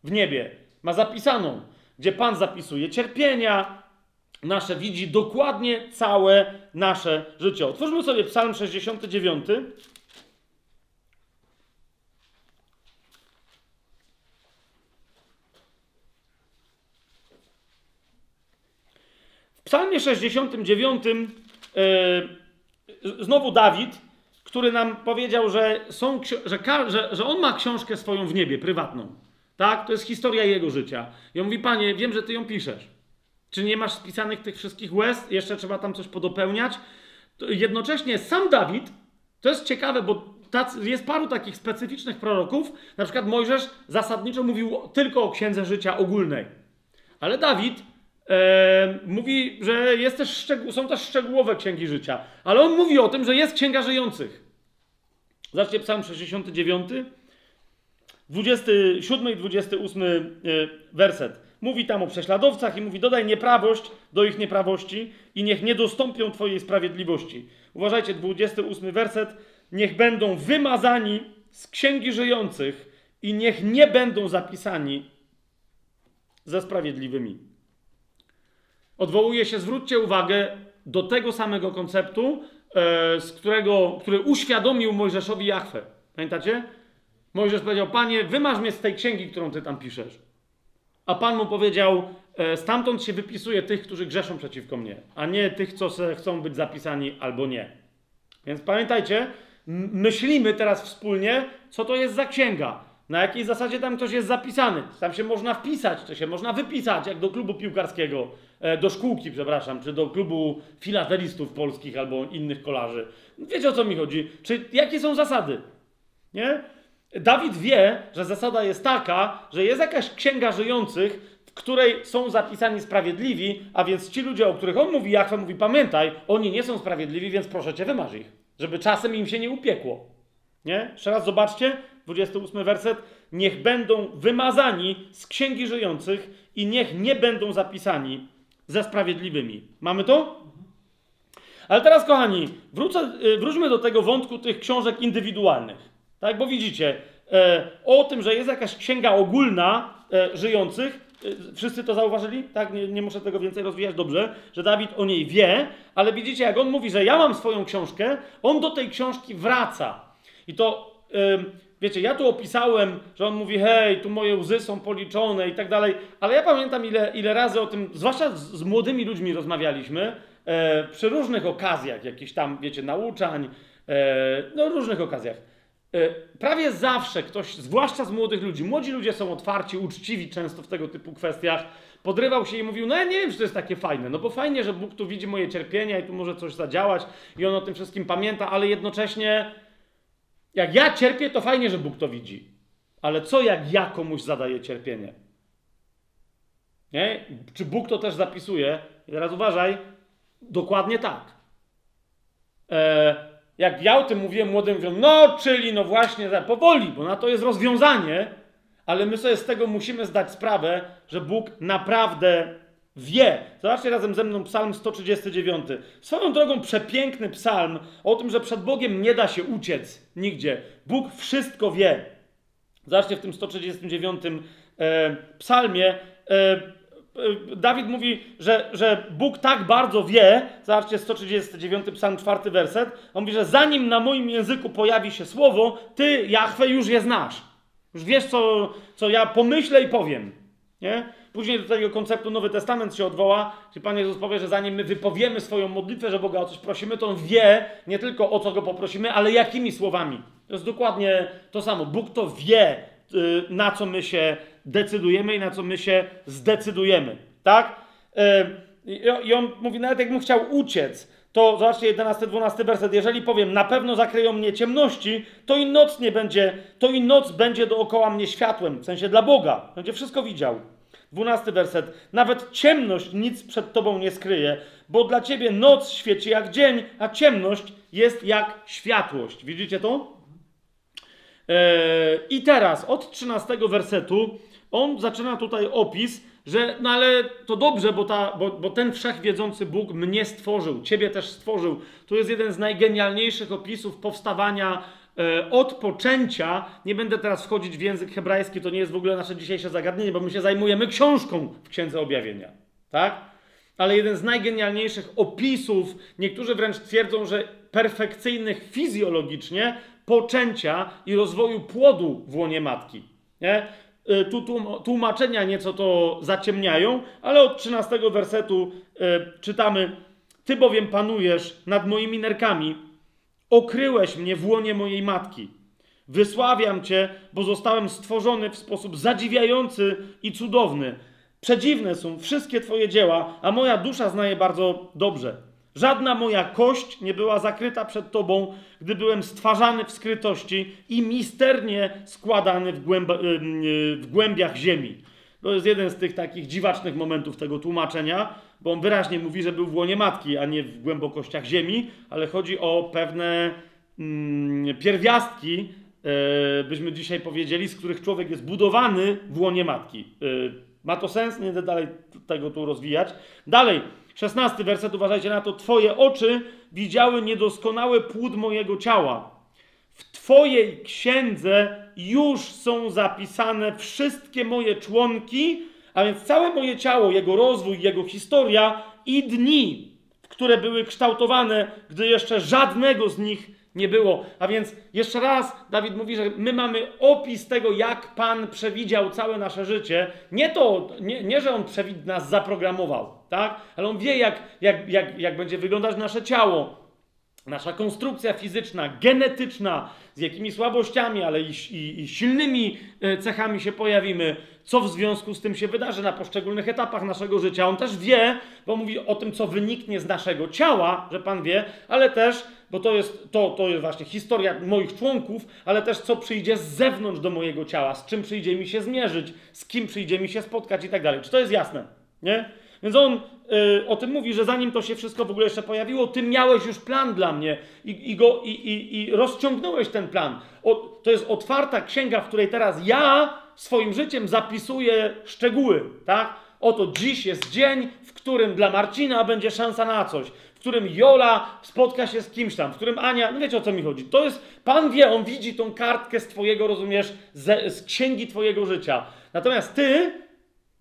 w niebie. Ma zapisaną, gdzie Pan zapisuje cierpienia, nasze, widzi dokładnie całe nasze życie. Otwórzmy sobie Psalm 69. Psalmie 69 yy, e, znowu Dawid, który nam powiedział, że, są, że, że, że on ma książkę swoją w niebie, prywatną. Tak? To jest historia jego życia. I on mówi, panie, wiem, że ty ją piszesz. Czy nie masz spisanych tych wszystkich łez? Jeszcze trzeba tam coś podopełniać. Jednocześnie sam Dawid, to jest ciekawe, bo tacy, jest paru takich specyficznych proroków, na przykład Mojżesz zasadniczo mówił tylko o księdze życia ogólnej. Ale Dawid mówi, że jest też są też szczegółowe księgi życia. Ale on mówi o tym, że jest księga żyjących. Zobaczcie Psalm 69, 27 i 28 e, werset. Mówi tam o prześladowcach i mówi: Dodaj nieprawość do ich nieprawości i niech nie dostąpią Twojej sprawiedliwości. Uważajcie, 28 werset. Niech będą wymazani z księgi żyjących i niech nie będą zapisani ze sprawiedliwymi odwołuje się, zwróćcie uwagę, do tego samego konceptu, e, z którego, który uświadomił Mojżeszowi Jachwę. Pamiętacie? Mojżesz powiedział, panie, wymasz mnie z tej księgi, którą ty tam piszesz. A pan mu powiedział, e, stamtąd się wypisuje tych, którzy grzeszą przeciwko mnie, a nie tych, co chcą być zapisani albo nie. Więc pamiętajcie, myślimy teraz wspólnie, co to jest za księga. Na jakiej zasadzie tam ktoś jest zapisany? Tam się można wpisać, czy się można wypisać, jak do klubu piłkarskiego, do szkółki, przepraszam, czy do klubu filatelistów polskich albo innych kolarzy. Wiecie o co mi chodzi? Czy jakie są zasady? Nie? Dawid wie, że zasada jest taka, że jest jakaś księga żyjących, w której są zapisani sprawiedliwi, a więc ci ludzie, o których on mówi, Jachwę mówi, pamiętaj, oni nie są sprawiedliwi, więc proszę cię, wymarz ich, żeby czasem im się nie upiekło. Nie? Jeszcze raz zobaczcie, 28 werset, niech będą wymazani z księgi żyjących i niech nie będą zapisani ze sprawiedliwymi. Mamy to? Ale teraz, kochani, wrócę, y, wróćmy do tego wątku tych książek indywidualnych. Tak, bo widzicie, e, o tym, że jest jakaś księga ogólna e, żyjących, e, wszyscy to zauważyli? Tak, nie, nie muszę tego więcej rozwijać, dobrze, że Dawid o niej wie, ale widzicie, jak on mówi, że ja mam swoją książkę, on do tej książki wraca. I to, wiecie, ja tu opisałem, że on mówi, hej, tu moje łzy są policzone i tak dalej, ale ja pamiętam, ile, ile razy o tym, zwłaszcza z, z młodymi ludźmi rozmawialiśmy, e, przy różnych okazjach, jakichś tam, wiecie, nauczań, e, no różnych okazjach. E, prawie zawsze ktoś, zwłaszcza z młodych ludzi, młodzi ludzie są otwarci, uczciwi często w tego typu kwestiach, podrywał się i mówił, no ja nie wiem, czy to jest takie fajne, no bo fajnie, że Bóg tu widzi moje cierpienia i tu może coś zadziałać i on o tym wszystkim pamięta, ale jednocześnie jak ja cierpię, to fajnie, że Bóg to widzi. Ale co jak ja komuś zadaję cierpienie? Nie? Czy Bóg to też zapisuje? I teraz uważaj, dokładnie tak. E, jak ja o tym mówiłem młodym, mówią, no czyli no właśnie, powoli, bo na to jest rozwiązanie, ale my sobie z tego musimy zdać sprawę, że Bóg naprawdę wie. Zobaczcie razem ze mną psalm 139. Swoją drogą przepiękny psalm o tym, że przed Bogiem nie da się uciec nigdzie. Bóg wszystko wie. Zobaczcie w tym 139 e, psalmie. E, Dawid mówi, że, że Bóg tak bardzo wie, zobaczcie 139 psalm 4 werset, on mówi, że zanim na moim języku pojawi się słowo, ty, Jahwe, już je znasz. Już wiesz, co, co ja pomyślę i powiem. Nie? Później do tego konceptu Nowy Testament się odwoła, gdzie Pan Jezus powie, że zanim my wypowiemy swoją modlitwę, że Boga o coś prosimy, to On wie nie tylko o co Go poprosimy, ale jakimi słowami. To jest dokładnie to samo. Bóg to wie, y, na co my się decydujemy i na co my się zdecydujemy. Tak? Y, I on mówi, nawet jakbym chciał uciec, to zobaczcie 11-12 werset. Jeżeli powiem, na pewno zakryją mnie ciemności, to i noc nie będzie, to i noc będzie dookoła mnie światłem, w sensie dla Boga. Będzie wszystko widział. 12 werset. Nawet ciemność nic przed tobą nie skryje, bo dla ciebie noc świeci jak dzień, a ciemność jest jak światłość. Widzicie to? Eee, I teraz od 13 wersetu on zaczyna tutaj opis, że no ale to dobrze, bo, ta, bo, bo ten wszechwiedzący Bóg mnie stworzył, ciebie też stworzył. Tu jest jeden z najgenialniejszych opisów powstawania e, od poczęcia. Nie będę teraz wchodzić w język hebrajski, to nie jest w ogóle nasze dzisiejsze zagadnienie, bo my się zajmujemy książką w Księdze Objawienia. Tak? Ale jeden z najgenialniejszych opisów, niektórzy wręcz twierdzą, że perfekcyjnych fizjologicznie, poczęcia i rozwoju płodu w łonie matki. Nie? Y, tu tłumaczenia nieco to zaciemniają, ale od 13 wersetu y, czytamy: Ty bowiem panujesz nad moimi nerkami, okryłeś mnie w łonie mojej matki. Wysławiam Cię, bo zostałem stworzony w sposób zadziwiający i cudowny. Przedziwne są wszystkie Twoje dzieła, a moja dusza zna je bardzo dobrze. Żadna moja kość nie była zakryta przed Tobą, gdy byłem stwarzany w skrytości i misternie składany w, głęb w głębiach ziemi. To jest jeden z tych takich dziwacznych momentów tego tłumaczenia, bo on wyraźnie mówi, że był w łonie matki, a nie w głębokościach ziemi, ale chodzi o pewne mm, pierwiastki, e, byśmy dzisiaj powiedzieli, z których człowiek jest budowany w łonie matki. E, ma to sens? Nie będę dalej tego tu rozwijać. Dalej, Szesnasty werset, uważajcie na to. Twoje oczy widziały niedoskonały płód mojego ciała. W Twojej księdze już są zapisane wszystkie moje członki, a więc całe moje ciało, jego rozwój, jego historia i dni, które były kształtowane, gdy jeszcze żadnego z nich nie było. A więc jeszcze raz Dawid mówi, że my mamy opis tego, jak Pan przewidział całe nasze życie. Nie to, nie, nie że On przewid nas zaprogramował, tak? Ale On wie, jak, jak, jak, jak będzie wyglądać nasze ciało, nasza konstrukcja fizyczna, genetyczna, z jakimi słabościami, ale i, i, i, silnymi e, cechami się pojawimy, co w związku z tym się wydarzy na poszczególnych etapach naszego życia. On też wie, bo mówi o tym, co wyniknie z naszego ciała, że Pan wie, ale też, bo to jest, to, to jest właśnie historia moich członków, ale też co przyjdzie z zewnątrz do mojego ciała, z czym przyjdzie mi się zmierzyć, z kim przyjdzie mi się spotkać i tak dalej. Czy to jest jasne? Nie? Więc on y, o tym mówi, że zanim to się wszystko w ogóle jeszcze pojawiło, ty miałeś już plan dla mnie i, i go, i, i, i rozciągnąłeś ten plan. O, to jest otwarta księga, w której teraz ja swoim życiem zapisuję szczegóły, tak? Oto dziś jest dzień, w którym dla Marcina będzie szansa na coś, w którym Jola spotka się z kimś tam, w którym Ania, no wiecie o co mi chodzi. To jest, Pan wie, on widzi tą kartkę z twojego, rozumiesz, z, z księgi twojego życia. Natomiast ty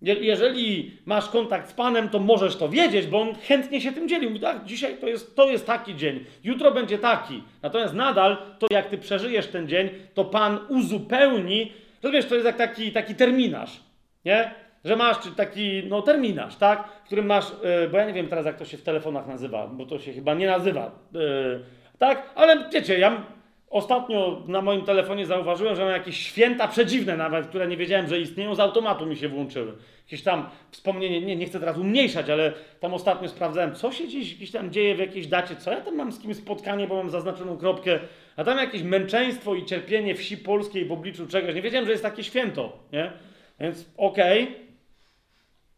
jeżeli masz kontakt z Panem, to możesz to wiedzieć, bo On chętnie się tym dzielił. Mówi, tak, dzisiaj to jest, to jest taki dzień, jutro będzie taki. Natomiast nadal, to jak Ty przeżyjesz ten dzień, to Pan uzupełni. Rozumiesz, to jest jak taki, taki terminarz, nie? Że masz taki, no terminarz, tak? W którym masz, yy, bo ja nie wiem teraz jak to się w telefonach nazywa, bo to się chyba nie nazywa, yy, tak? Ale wiecie, ja Ostatnio na moim telefonie zauważyłem, że mam jakieś święta przedziwne nawet, które nie wiedziałem, że istnieją, z automatu mi się włączyły. Jakieś tam wspomnienie, nie, nie chcę teraz umniejszać, ale tam ostatnio sprawdzałem, co się gdzieś, gdzieś tam dzieje w jakiejś dacie, co ja tam mam z kimś spotkanie, bo mam zaznaczoną kropkę, a tam jakieś męczeństwo i cierpienie wsi polskiej w obliczu czegoś. Nie wiedziałem, że jest takie święto, nie? Więc okej. Okay.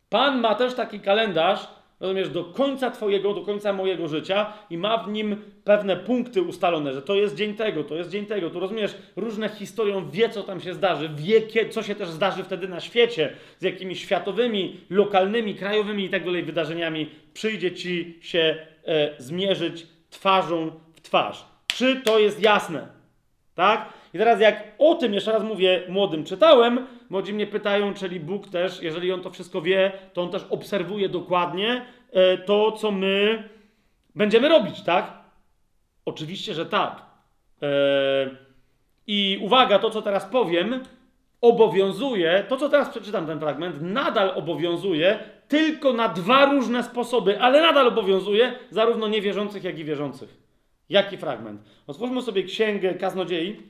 Pan ma też taki kalendarz, rozumiesz, do końca Twojego, do końca mojego życia i ma w nim pewne punkty ustalone, że to jest dzień tego, to jest dzień tego. Tu rozumiesz, różne historią wie, co tam się zdarzy, wie, co się też zdarzy wtedy na świecie, z jakimiś światowymi, lokalnymi, krajowymi i tak dalej wydarzeniami. Przyjdzie Ci się e, zmierzyć twarzą w twarz. Czy to jest jasne? Tak? I teraz jak o tym, jeszcze raz mówię, młodym czytałem, młodzi mnie pytają, czyli Bóg też, jeżeli On to wszystko wie, to On też obserwuje dokładnie e, to, co my będziemy robić, tak? Oczywiście, że tak. E, I uwaga, to co teraz powiem, obowiązuje, to co teraz przeczytam ten fragment, nadal obowiązuje tylko na dwa różne sposoby, ale nadal obowiązuje zarówno niewierzących, jak i wierzących. Jaki fragment? Otwórzmy sobie księgę kaznodziei,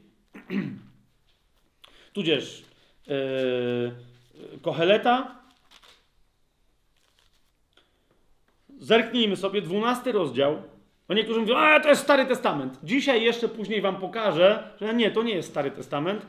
tudzież Koheleta. Zerknijmy sobie, 12 rozdział. Bo niektórzy mówią, a to jest Stary Testament. Dzisiaj jeszcze później wam pokażę, że nie, to nie jest Stary Testament,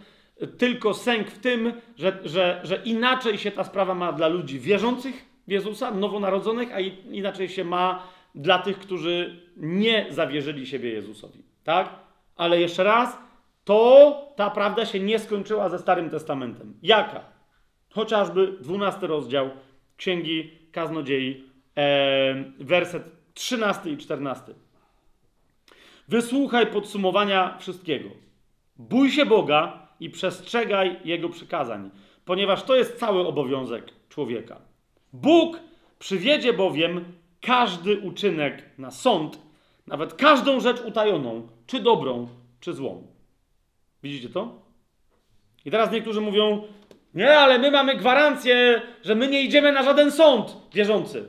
tylko sęk w tym, że, że, że inaczej się ta sprawa ma dla ludzi wierzących w Jezusa, nowonarodzonych, a inaczej się ma dla tych, którzy nie zawierzyli siebie Jezusowi. Tak? Ale jeszcze raz, to ta prawda się nie skończyła ze Starym Testamentem. Jaka? Chociażby 12 rozdział Księgi Kaznodziei, e, werset 13 i 14. Wysłuchaj podsumowania wszystkiego. Bój się Boga i przestrzegaj Jego przykazań, ponieważ to jest cały obowiązek człowieka. Bóg przywiedzie bowiem każdy uczynek na sąd, nawet każdą rzecz utajoną, czy dobrą, czy złą. Widzicie to? I teraz niektórzy mówią, nie, ale my mamy gwarancję, że my nie idziemy na żaden sąd wierzący.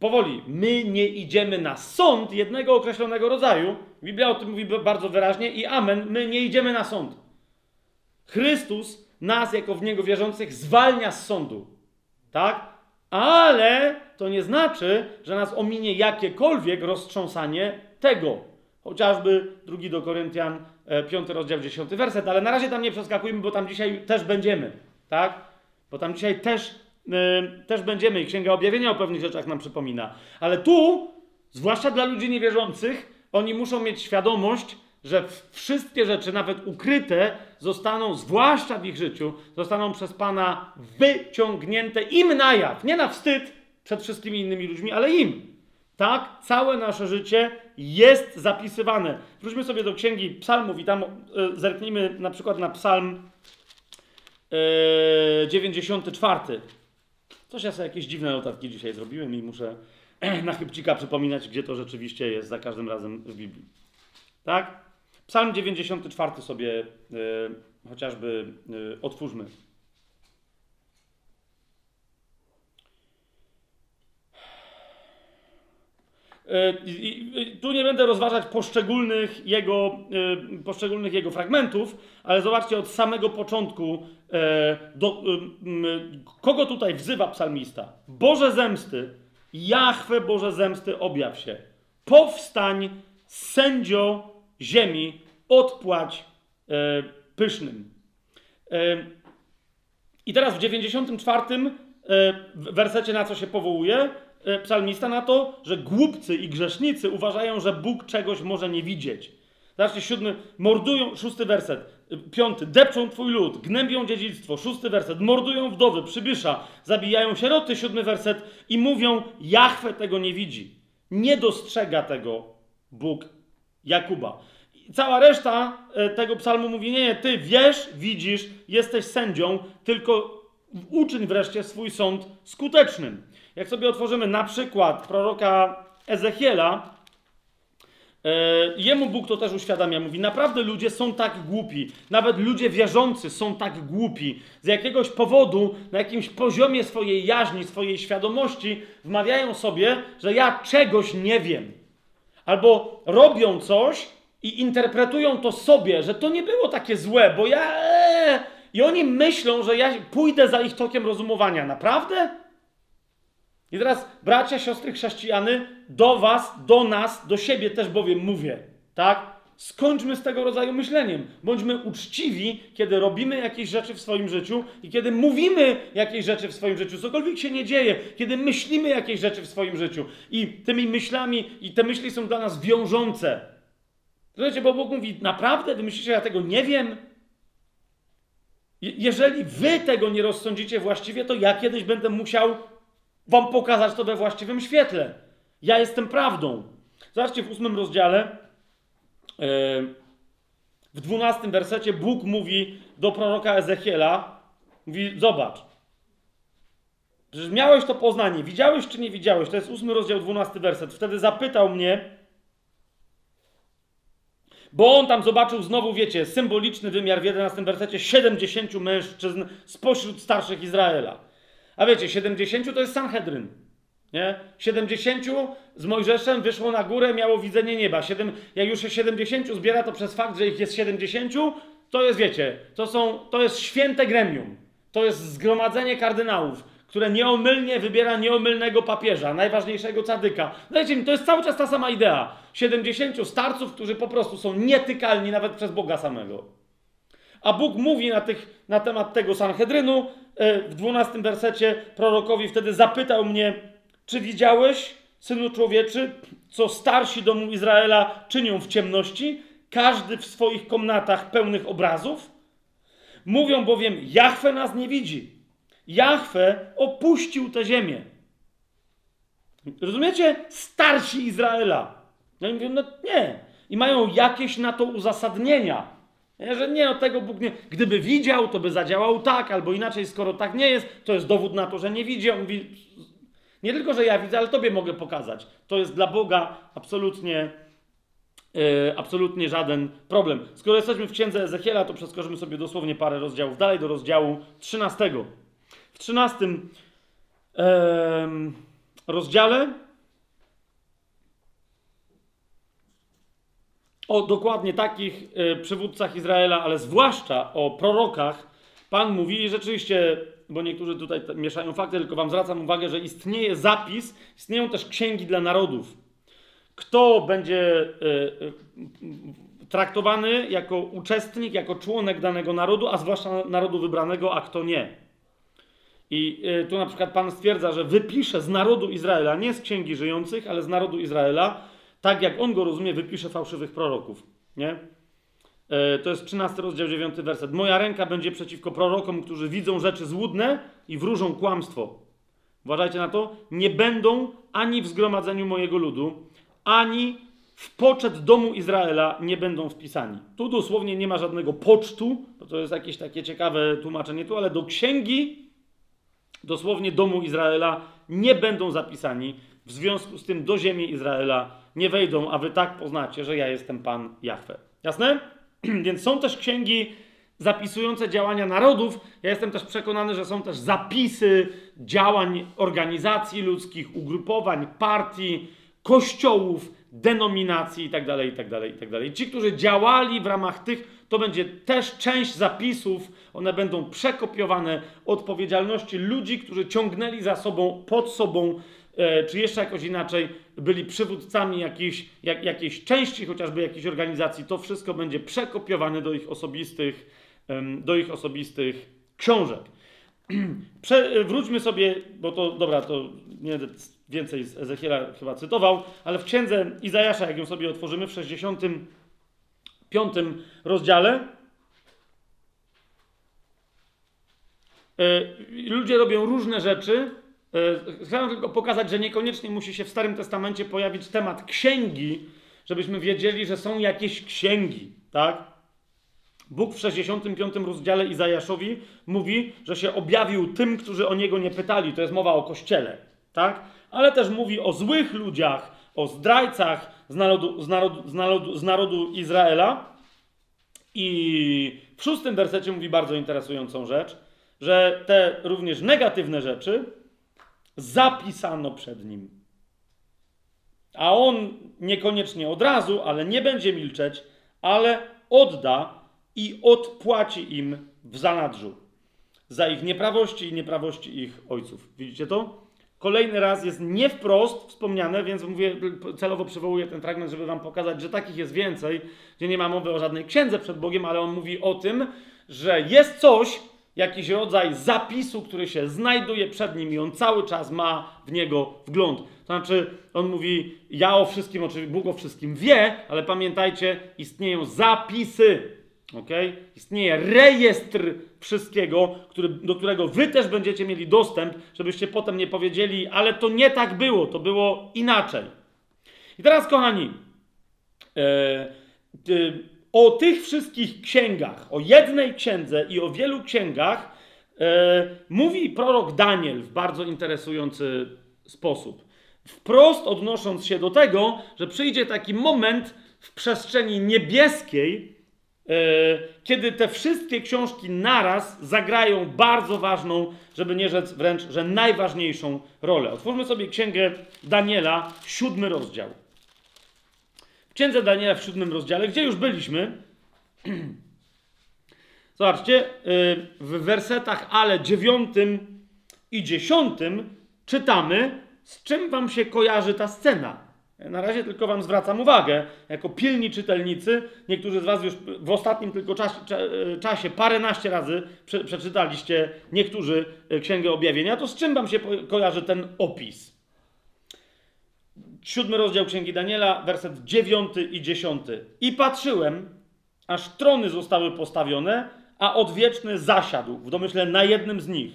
Powoli, my nie idziemy na sąd jednego określonego rodzaju. Biblia o tym mówi bardzo wyraźnie i amen, my nie idziemy na sąd. Chrystus nas, jako w Niego wierzących, zwalnia z sądu. Tak? Ale to nie znaczy, że nas ominie jakiekolwiek roztrząsanie tego. Chociażby drugi do Koryntian, e, piąty rozdział, dziesiąty werset, ale na razie tam nie przeskakujmy, bo tam dzisiaj też będziemy, tak? Bo tam dzisiaj też, yy, też będziemy i Księga Objawienia o pewnych rzeczach nam przypomina. Ale tu, zwłaszcza dla ludzi niewierzących, oni muszą mieć świadomość, że wszystkie rzeczy, nawet ukryte, zostaną, zwłaszcza w ich życiu, zostaną przez Pana wyciągnięte im na jaw. Nie na wstyd przed wszystkimi innymi ludźmi, ale im. Tak, całe nasze życie jest zapisywane. Wróćmy sobie do księgi Psalmów i tam e, zerknijmy na przykład na Psalm e, 94. Coś ja sobie jakieś dziwne notatki dzisiaj zrobiłem i muszę na chybcika przypominać, gdzie to rzeczywiście jest za każdym razem w Biblii. Tak? Psalm 94 sobie e, chociażby e, otwórzmy. E, tu nie będę rozważać poszczególnych jego, e, poszczególnych jego fragmentów, ale zobaczcie od samego początku, e, do, kogo tutaj wzywa psalmista. Boże zemsty, Jachwę Boże zemsty, objaw się. Powstań, sędzio ziemi, odpłać pysznym. I teraz w 94 w wersecie na co się powołuje psalmista? Na to, że głupcy i grzesznicy uważają, że Bóg czegoś może nie widzieć. Zobaczcie, siódmy, mordują, szósty werset, piąty, depczą twój lud, gnębią dziedzictwo, szósty werset, mordują wdowy, przybysza, zabijają sieroty, siódmy werset i mówią, Jachwę tego nie widzi. Nie dostrzega tego Bóg Jakuba. I cała reszta e, tego psalmu mówi, nie, nie, ty wiesz, widzisz, jesteś sędzią, tylko uczyń wreszcie swój sąd skutecznym. Jak sobie otworzymy na przykład proroka Ezechiela, e, Jemu Bóg to też uświadamia. Mówi, naprawdę ludzie są tak głupi. Nawet ludzie wierzący są tak głupi. Z jakiegoś powodu, na jakimś poziomie swojej jaźni, swojej świadomości, wmawiają sobie, że ja czegoś nie wiem. Albo robią coś i interpretują to sobie, że to nie było takie złe, bo ja. Eee, I oni myślą, że ja pójdę za ich tokiem rozumowania. Naprawdę? I teraz, bracia, siostry chrześcijany, do was, do nas, do siebie też bowiem mówię, tak? Skończmy z tego rodzaju myśleniem. Bądźmy uczciwi, kiedy robimy jakieś rzeczy w swoim życiu i kiedy mówimy jakieś rzeczy w swoim życiu, cokolwiek się nie dzieje, kiedy myślimy jakieś rzeczy w swoim życiu i tymi myślami, i te myśli są dla nas wiążące. Słuchajcie, bo Bóg mówi, naprawdę? Wy myślicie, ja tego nie wiem? jeżeli wy tego nie rozsądzicie właściwie, to ja kiedyś będę musiał wam pokazać to we właściwym świetle. Ja jestem prawdą. Zobaczcie w ósmym rozdziale, e, w dwunastym wersecie Bóg mówi do proroka Ezechiela, mówi, zobacz, przecież miałeś to poznanie, widziałeś czy nie widziałeś? To jest ósmy rozdział, dwunasty werset. Wtedy zapytał mnie, bo on tam zobaczył znowu, wiecie, symboliczny wymiar w 11 wersecie 70 mężczyzn spośród starszych Izraela. A wiecie, 70 to jest Sanhedryn. Nie? 70 z Mojżeszem wyszło na górę, miało widzenie nieba. 7, jak już się 70 zbiera, to przez fakt, że ich jest 70, to jest, wiecie, to, są, to jest święte gremium. To jest zgromadzenie kardynałów, które nieomylnie wybiera nieomylnego papieża, najważniejszego cadyka. Znacie mi, to jest cały czas ta sama idea. 70 starców, którzy po prostu są nietykalni nawet przez Boga samego. A Bóg mówi na, tych, na temat tego Sanhedrynu w 12 wersecie prorokowi wtedy zapytał mnie, czy widziałeś, synu człowieczy, co starsi domu Izraela czynią w ciemności, każdy w swoich komnatach pełnych obrazów? Mówią bowiem, Jachwę nas nie widzi. Jachwę opuścił tę ziemię. Rozumiecie? Starsi Izraela. No i mówią, no nie. I mają jakieś na to uzasadnienia. Nie, że nie, no tego Bóg nie. Gdyby widział, to by zadziałał tak, albo inaczej, skoro tak nie jest, to jest dowód na to, że nie widzi. Nie tylko, że ja widzę, ale tobie mogę pokazać. To jest dla Boga absolutnie, yy, absolutnie żaden problem. Skoro jesteśmy w księdze Ezechiela, to przeskoczymy sobie dosłownie parę rozdziałów dalej do rozdziału 13. W 13 yy, rozdziale o dokładnie takich y, przywódcach Izraela, ale zwłaszcza o prorokach, Pan mówi i rzeczywiście, bo niektórzy tutaj mieszają fakty, tylko wam zwracam uwagę, że istnieje zapis, istnieją też księgi dla narodów. Kto będzie y, y, traktowany jako uczestnik, jako członek danego narodu, a zwłaszcza narodu wybranego, a kto nie. I tu na przykład Pan stwierdza, że wypisze z narodu Izraela, nie z księgi żyjących, ale z narodu Izraela, tak jak on go rozumie, wypisze fałszywych proroków. Nie? E, to jest 13 rozdział 9 werset. Moja ręka będzie przeciwko prorokom, którzy widzą rzeczy złudne i wróżą kłamstwo. Uważajcie na to. Nie będą ani w zgromadzeniu mojego ludu, ani w poczet domu Izraela nie będą wpisani. Tu dosłownie nie ma żadnego pocztu, bo to jest jakieś takie ciekawe tłumaczenie tu, ale do księgi dosłownie domu Izraela nie będą zapisani. W związku z tym do ziemi Izraela nie wejdą, a wy tak poznacie, że ja jestem Pan Jahwe. Jasne? Więc są też księgi zapisujące działania narodów. Ja jestem też przekonany, że są też zapisy działań organizacji ludzkich, ugrupowań, partii, kościołów, denominacji itd., itd., itd. Ci, którzy działali w ramach tych, to będzie też część zapisów, one będą przekopiowane odpowiedzialności ludzi, którzy ciągnęli za sobą, pod sobą czy jeszcze jakoś inaczej byli przywódcami jakiejś, jak, jakiejś części chociażby jakiejś organizacji, to wszystko będzie przekopiowane do ich osobistych, do ich osobistych książek. Prze, wróćmy sobie, bo to dobra, to nie będę więcej z Ezechiela chyba cytował, ale w księdze Izajasza, jak ją sobie otworzymy w 65 rozdziale, yy, ludzie robią różne rzeczy. Yy, chcę tylko pokazać, że niekoniecznie musi się w Starym Testamencie pojawić temat księgi, żebyśmy wiedzieli, że są jakieś księgi, tak? Bóg w 65 rozdziale Izajaszowi mówi, że się objawił tym, którzy o niego nie pytali. To jest mowa o kościele, tak? Ale też mówi o złych ludziach, o zdrajcach z narodu, z narodu, z narodu, z narodu Izraela. I w szóstym wersecie mówi bardzo interesującą rzecz, że te również negatywne rzeczy zapisano przed nim. A on niekoniecznie od razu, ale nie będzie milczeć, ale odda i odpłaci im w zanadrzu za ich nieprawości i nieprawości ich ojców. Widzicie to? Kolejny raz jest nie wprost wspomniane, więc mówię, celowo przywołuję ten fragment, żeby wam pokazać, że takich jest więcej, gdzie nie ma mowy o żadnej księdze przed Bogiem, ale on mówi o tym, że jest coś, jakiś rodzaj zapisu, który się znajduje przed nim i on cały czas ma w niego wgląd. To znaczy, on mówi, ja o wszystkim, oczywiście Bóg o wszystkim wie, ale pamiętajcie, istnieją zapisy Okay? Istnieje rejestr wszystkiego, który, do którego wy też będziecie mieli dostęp, żebyście potem nie powiedzieli, ale to nie tak było, to było inaczej. I teraz, kochani, e, e, o tych wszystkich księgach, o jednej księdze i o wielu księgach e, mówi prorok Daniel w bardzo interesujący sposób. Wprost odnosząc się do tego, że przyjdzie taki moment w przestrzeni niebieskiej, E, kiedy te wszystkie książki naraz zagrają bardzo ważną, żeby nie rzec wręcz, że najważniejszą rolę. Otwórzmy sobie księgę Daniela, siódmy rozdział. Księdze Daniela w siódmym rozdziale, gdzie już byliśmy, zobaczcie, e, w wersetach ale dziewiątym i dziesiątym czytamy, z czym wam się kojarzy ta scena. Na razie tylko Wam zwracam uwagę, jako pilni czytelnicy, niektórzy z Was już w ostatnim tylko czasie, czasie paręnaście razy prze, przeczytaliście niektórzy e, Księgę Objawienia, to z czym Wam się kojarzy ten opis? Siódmy rozdział Księgi Daniela, werset dziewiąty i dziesiąty. I patrzyłem, aż trony zostały postawione, a odwieczny zasiadł, w domyśle na jednym z nich.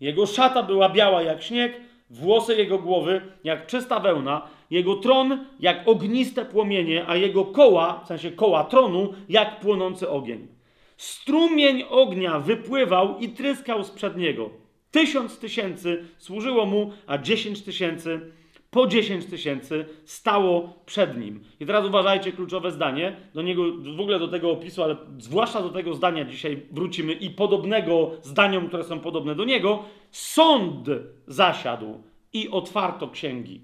Jego szata była biała jak śnieg, włosy jego głowy jak czysta wełna, jego tron jak ogniste płomienie, a jego koła, w sensie koła tronu, jak płonący ogień. Strumień ognia wypływał i tryskał sprzed niego. Tysiąc tysięcy służyło mu, a dziesięć tysięcy po dziesięć tysięcy stało przed nim. I teraz uważajcie, kluczowe zdanie, do niego, w ogóle do tego opisu, ale zwłaszcza do tego zdania dzisiaj wrócimy i podobnego zdaniom, które są podobne do niego. Sąd zasiadł i otwarto księgi.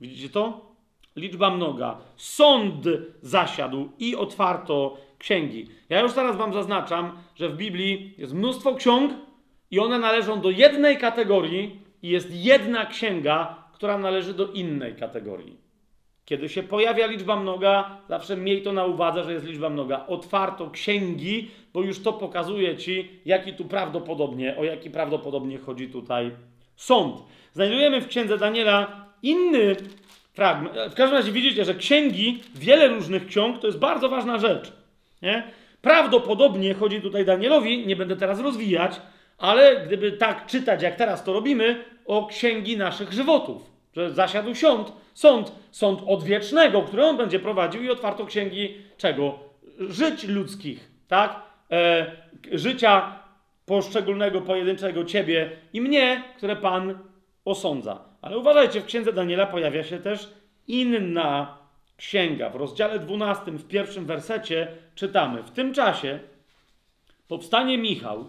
Widzicie to? Liczba mnoga. Sąd zasiadł i otwarto księgi. Ja już teraz Wam zaznaczam, że w Biblii jest mnóstwo ksiąg i one należą do jednej kategorii i jest jedna księga, która należy do innej kategorii. Kiedy się pojawia liczba mnoga, zawsze miej to na uwadze, że jest liczba mnoga. Otwarto księgi, bo już to pokazuje ci, jaki tu prawdopodobnie, o jaki prawdopodobnie chodzi tutaj sąd. Znajdujemy w księdze Daniela inny fragment. W każdym razie widzicie, że księgi, wiele różnych ksiąg, to jest bardzo ważna rzecz. Nie? Prawdopodobnie chodzi tutaj Danielowi, nie będę teraz rozwijać, ale gdyby tak czytać, jak teraz to robimy, o księgi naszych żywotów. Że zasiadł sąd, sąd, sąd odwiecznego, który on będzie prowadził i otwarto księgi czego? Żyć ludzkich, tak? E, życia poszczególnego, pojedynczego ciebie i mnie, które Pan osądza. Ale uważajcie, w księdze Daniela pojawia się też inna księga. W rozdziale 12, w pierwszym wersecie czytamy: W tym czasie powstanie Michał,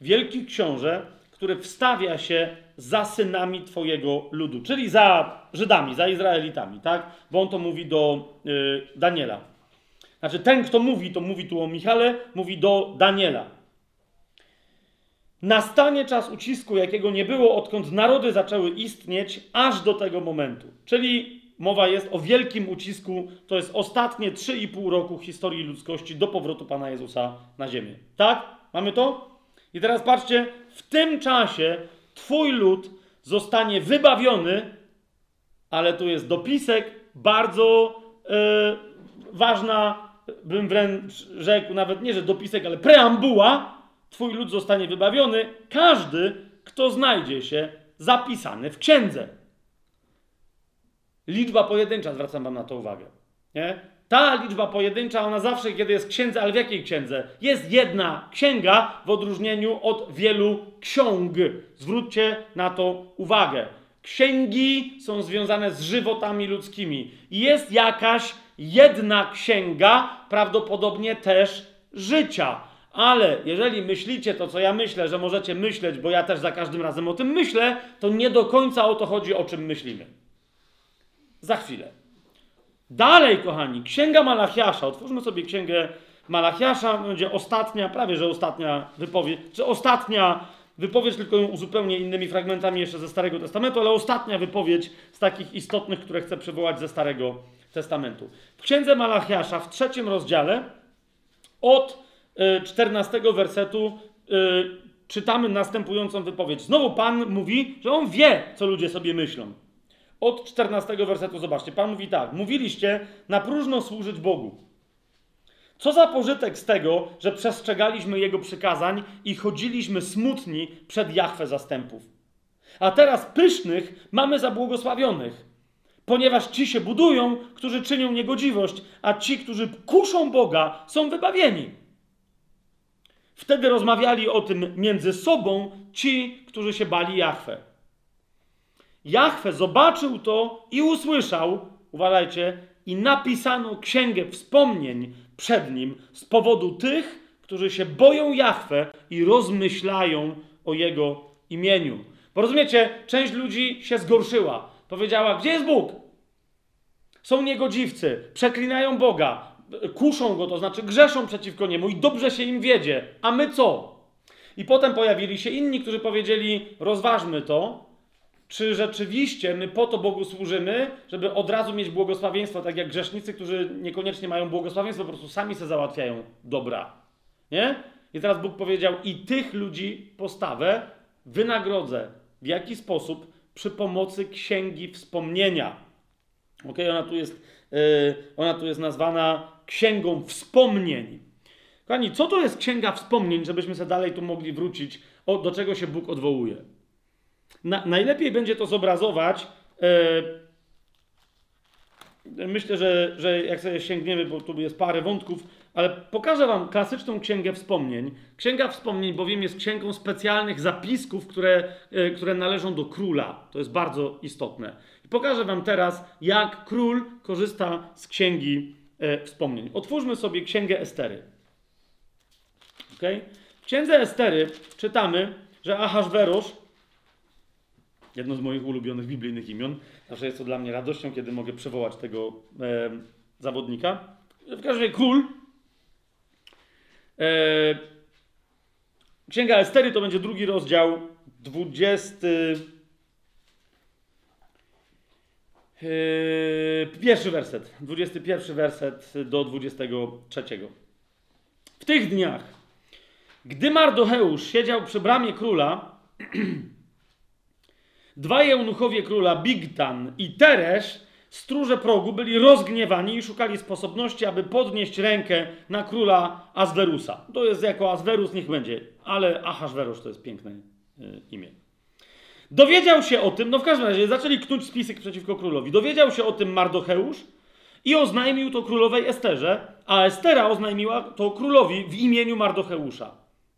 wielki książę, który wstawia się za synami Twojego ludu, czyli za Żydami, za Izraelitami, tak? Bo on to mówi do y, Daniela. Znaczy, ten, kto mówi, to mówi tu o Michale, mówi do Daniela. Nastanie czas ucisku, jakiego nie było, odkąd narody zaczęły istnieć, aż do tego momentu. Czyli mowa jest o wielkim ucisku, to jest ostatnie 3,5 roku historii ludzkości do powrotu Pana Jezusa na ziemię. Tak? Mamy to? I teraz patrzcie, w tym czasie Twój lud zostanie wybawiony, ale tu jest dopisek, bardzo e, ważna, bym wręcz rzekł, nawet nie, że dopisek, ale preambuła. Twój lud zostanie wybawiony, każdy, kto znajdzie się zapisany w księdze. Liczba pojedyncza, zwracam wam na to uwagę. Nie? Ta liczba pojedyncza, ona zawsze, kiedy jest księdze, ale w jakiej księdze? Jest jedna księga w odróżnieniu od wielu ksiąg. Zwróćcie na to uwagę. Księgi są związane z żywotami ludzkimi. Jest jakaś jedna księga, prawdopodobnie też życia. Ale jeżeli myślicie to, co ja myślę, że możecie myśleć, bo ja też za każdym razem o tym myślę, to nie do końca o to chodzi, o czym myślimy. Za chwilę. Dalej, kochani, Księga Malachiasza. Otwórzmy sobie Księgę Malachiasza. Będzie ostatnia, prawie że ostatnia wypowiedź, czy ostatnia wypowiedź, tylko ją uzupełnię innymi fragmentami jeszcze ze Starego Testamentu, ale ostatnia wypowiedź z takich istotnych, które chcę przywołać ze Starego Testamentu. W Księdze Malachiasza w trzecim rozdziale od 14 wersetu y, czytamy następującą wypowiedź. Znowu Pan mówi, że On wie, co ludzie sobie myślą. Od 14 wersetu zobaczcie. Pan mówi tak. Mówiliście na próżno służyć Bogu. Co za pożytek z tego, że przestrzegaliśmy Jego przykazań i chodziliśmy smutni przed Jachwę zastępów. A teraz pysznych mamy za błogosławionych, ponieważ ci się budują, którzy czynią niegodziwość, a ci, którzy kuszą Boga, są wybawieni. Wtedy rozmawiali o tym między sobą ci, którzy się bali Jachwę. Jachwę zobaczył to i usłyszał, uważajcie, i napisano księgę wspomnień przed nim z powodu tych, którzy się boją Jachwę i rozmyślają o jego imieniu. Bo rozumiecie, część ludzi się zgorszyła. Powiedziała, gdzie jest Bóg? Są niegodziwcy, przeklinają Boga, kuszą go, to znaczy grzeszą przeciwko niemu i dobrze się im wiedzie. A my co? I potem pojawili się inni, którzy powiedzieli: rozważmy to, czy rzeczywiście my po to Bogu służymy, żeby od razu mieć błogosławieństwo, tak jak grzesznicy, którzy niekoniecznie mają błogosławieństwo, po prostu sami sobie załatwiają dobra. Nie? I teraz Bóg powiedział: I tych ludzi postawę wynagrodzę. W jaki sposób? Przy pomocy księgi wspomnienia. Ok, ona tu jest, yy, ona tu jest nazwana księgą wspomnień. Kochani, co to jest księga wspomnień, żebyśmy sobie dalej tu mogli wrócić, o, do czego się Bóg odwołuje? Na, najlepiej będzie to zobrazować. Yy, myślę, że, że jak sobie sięgniemy, bo tu jest parę wątków, ale pokażę Wam klasyczną księgę wspomnień. Księga wspomnień bowiem jest księgą specjalnych zapisków, które, yy, które należą do króla. To jest bardzo istotne. I pokażę Wam teraz, jak król korzysta z księgi yy, wspomnień. Otwórzmy sobie księgę Estery. Okay? W księdze Estery czytamy, że Ahaswerosz jedno z moich ulubionych biblijnych imion. Zawsze jest to dla mnie radością, kiedy mogę przywołać tego e, zawodnika. W każdym razie król. E, Księga Estery to będzie drugi rozdział, 20. E, pierwszy werset, 21 werset do 23. W tych dniach, gdy Mardocheusz siedział przy bramie króla, Dwaj eunuchowie króla, Bigtan i Teresz, stróże progu, byli rozgniewani i szukali sposobności, aby podnieść rękę na króla Azwerusa. To jest jako Azwerus, niech będzie, ale Ahaswerosz to jest piękne y, imię. Dowiedział się o tym, no w każdym razie zaczęli knuć spisek przeciwko królowi. Dowiedział się o tym Mardocheusz i oznajmił to królowej Esterze, a Estera oznajmiła to królowi w imieniu Mardocheusza.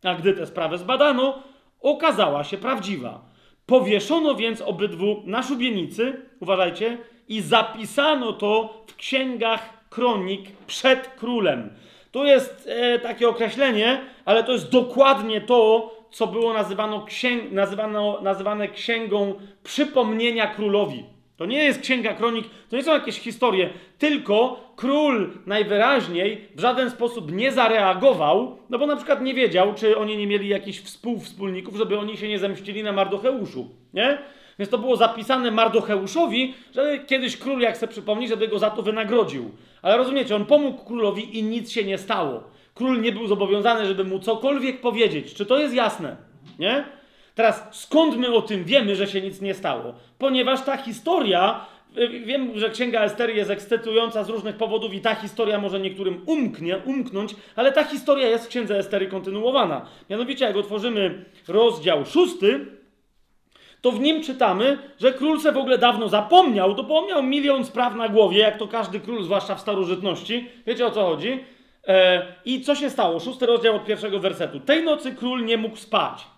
A gdy tę sprawę zbadano, okazała się prawdziwa. Powieszono więc obydwu na szubienicy, uważajcie, i zapisano to w księgach kronik przed królem. To jest e, takie określenie, ale to jest dokładnie to, co było nazywano księg, nazywano, nazywane księgą przypomnienia królowi. To nie jest księga kronik, to nie są jakieś historie, tylko król najwyraźniej w żaden sposób nie zareagował, no bo na przykład nie wiedział, czy oni nie mieli jakichś współwspólników, żeby oni się nie zemścili na Mardocheuszu, nie? Więc to było zapisane Mardocheuszowi, że kiedyś król, jak sobie przypomni, żeby go za to wynagrodził. Ale rozumiecie, on pomógł królowi i nic się nie stało. Król nie był zobowiązany, żeby mu cokolwiek powiedzieć. Czy to jest jasne? Nie? Teraz skąd my o tym wiemy, że się nic nie stało? Ponieważ ta historia, y, wiem, że Księga Estery jest ekscytująca z różnych powodów i ta historia może niektórym umknie, umknąć, ale ta historia jest w Księdze Estery kontynuowana. Mianowicie, jak otworzymy rozdział szósty, to w nim czytamy, że król se w ogóle dawno zapomniał, miał milion spraw na głowie, jak to każdy król, zwłaszcza w starożytności. Wiecie o co chodzi? E, I co się stało? Szósty rozdział od pierwszego wersetu. Tej nocy król nie mógł spać.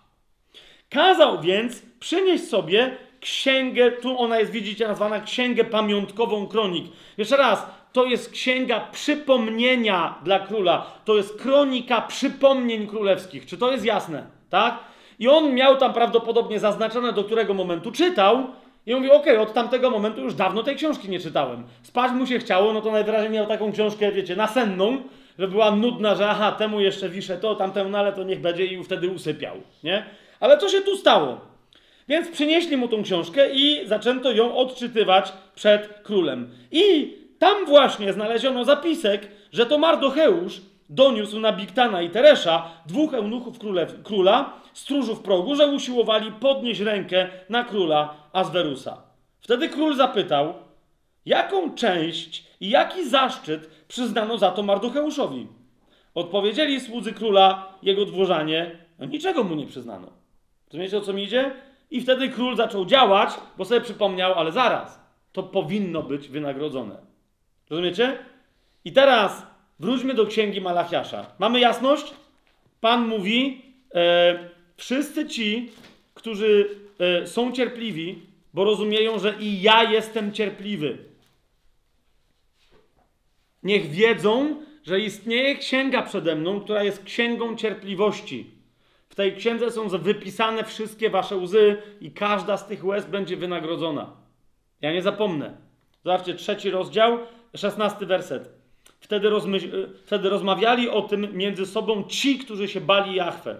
Kazał więc przynieść sobie księgę, tu ona jest, widzicie, nazwana księgę pamiątkową kronik. Jeszcze raz, to jest księga przypomnienia dla króla. To jest kronika przypomnień królewskich. Czy to jest jasne? Tak? I on miał tam prawdopodobnie zaznaczone, do którego momentu czytał. I mówi, okej, od tamtego momentu już dawno tej książki nie czytałem. Spać mu się chciało, no to najwyraźniej miał taką książkę, wiecie, nasenną, że była nudna, że aha, temu jeszcze wiszę to, tamtemu, no ale to niech będzie i wtedy usypiał, nie? Ale co się tu stało? Więc przynieśli mu tą książkę i zaczęto ją odczytywać przed królem. I tam właśnie znaleziono zapisek, że to Mardocheusz doniósł na Biktana i Teresza, dwóch eunuchów królew, króla, stróżów progu, że usiłowali podnieść rękę na króla Azwerusa. Wtedy król zapytał, jaką część i jaki zaszczyt przyznano za to Mardocheuszowi. Odpowiedzieli słudzy króla, jego dworzanie, no niczego mu nie przyznano. Rozumiecie o co mi idzie? I wtedy król zaczął działać, bo sobie przypomniał, ale zaraz, to powinno być wynagrodzone. Rozumiecie? I teraz wróćmy do księgi Malachiasza. Mamy jasność? Pan mówi, e, wszyscy ci, którzy e, są cierpliwi, bo rozumieją, że i ja jestem cierpliwy. Niech wiedzą, że istnieje księga przede mną, która jest księgą cierpliwości. W tej księdze są wypisane wszystkie wasze łzy i każda z tych łez będzie wynagrodzona. Ja nie zapomnę. Zobaczcie, trzeci rozdział, szesnasty werset. Wtedy, rozmyśl, wtedy rozmawiali o tym między sobą ci, którzy się bali Jahwe.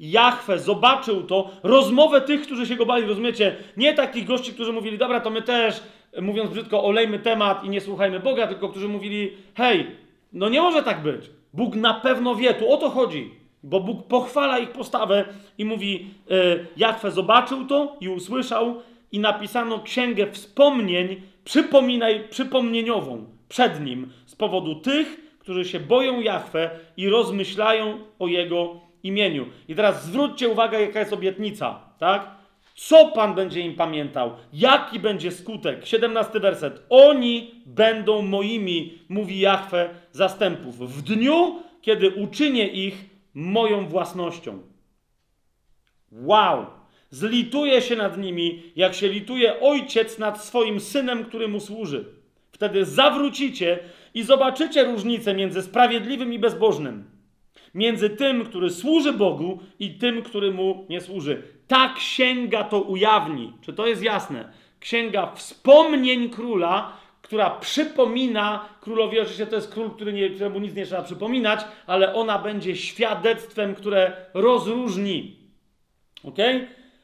Jahwe zobaczył to, rozmowę tych, którzy się go bali, rozumiecie? Nie takich gości, którzy mówili, dobra, to my też, mówiąc brzydko, olejmy temat i nie słuchajmy Boga, tylko którzy mówili, hej, no nie może tak być. Bóg na pewno wie, tu o to chodzi. Bo Bóg pochwala ich postawę i mówi, yy, Jachwę zobaczył to i usłyszał i napisano księgę wspomnień przypominaj, przypomnieniową przed nim z powodu tych, którzy się boją Jachwę i rozmyślają o Jego imieniu. I teraz zwróćcie uwagę, jaka jest obietnica, tak? Co Pan będzie im pamiętał? Jaki będzie skutek? 17 werset. Oni będą moimi, mówi Jachwę zastępów, w dniu, kiedy uczynię ich moją własnością. Wow! Zlituje się nad nimi, jak się lituje ojciec nad swoim synem, który mu służy. Wtedy zawrócicie i zobaczycie różnicę między sprawiedliwym i bezbożnym. Między tym, który służy Bogu i tym, który mu nie służy. Ta księga to ujawni. Czy to jest jasne? Księga wspomnień króla, która przypomina królowi, oczywiście to jest król, który nie, któremu nic nie trzeba przypominać, ale ona będzie świadectwem, które rozróżni. Ok?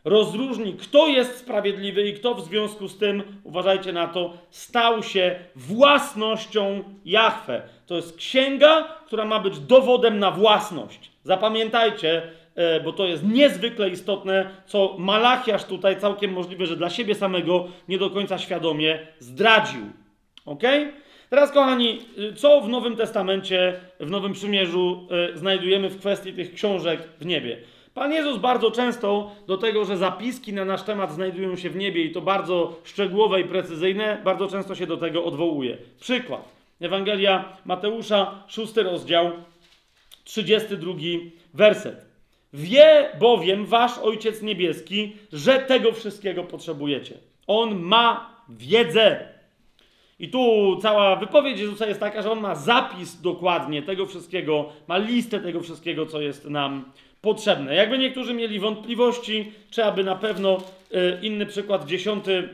Rozróżni, kto jest sprawiedliwy i kto w związku z tym, uważajcie na to, stał się własnością Jahwe. To jest księga, która ma być dowodem na własność. Zapamiętajcie, e, bo to jest niezwykle istotne, co Malachiasz tutaj całkiem możliwe, że dla siebie samego nie do końca świadomie zdradził. Ok? Teraz, kochani, co w Nowym Testamencie, w Nowym Przymierzu y, znajdujemy w kwestii tych książek w niebie? Pan Jezus bardzo często do tego, że zapiski na nasz temat znajdują się w niebie i to bardzo szczegółowe i precyzyjne, bardzo często się do tego odwołuje. Przykład. Ewangelia Mateusza, szósty rozdział, 32 werset. Wie bowiem wasz Ojciec Niebieski, że tego wszystkiego potrzebujecie. On ma wiedzę. I tu cała wypowiedź Jezusa jest taka, że on ma zapis dokładnie tego wszystkiego, ma listę tego wszystkiego, co jest nam potrzebne. Jakby niektórzy mieli wątpliwości, czy aby na pewno y, inny przykład, dziesiąty y,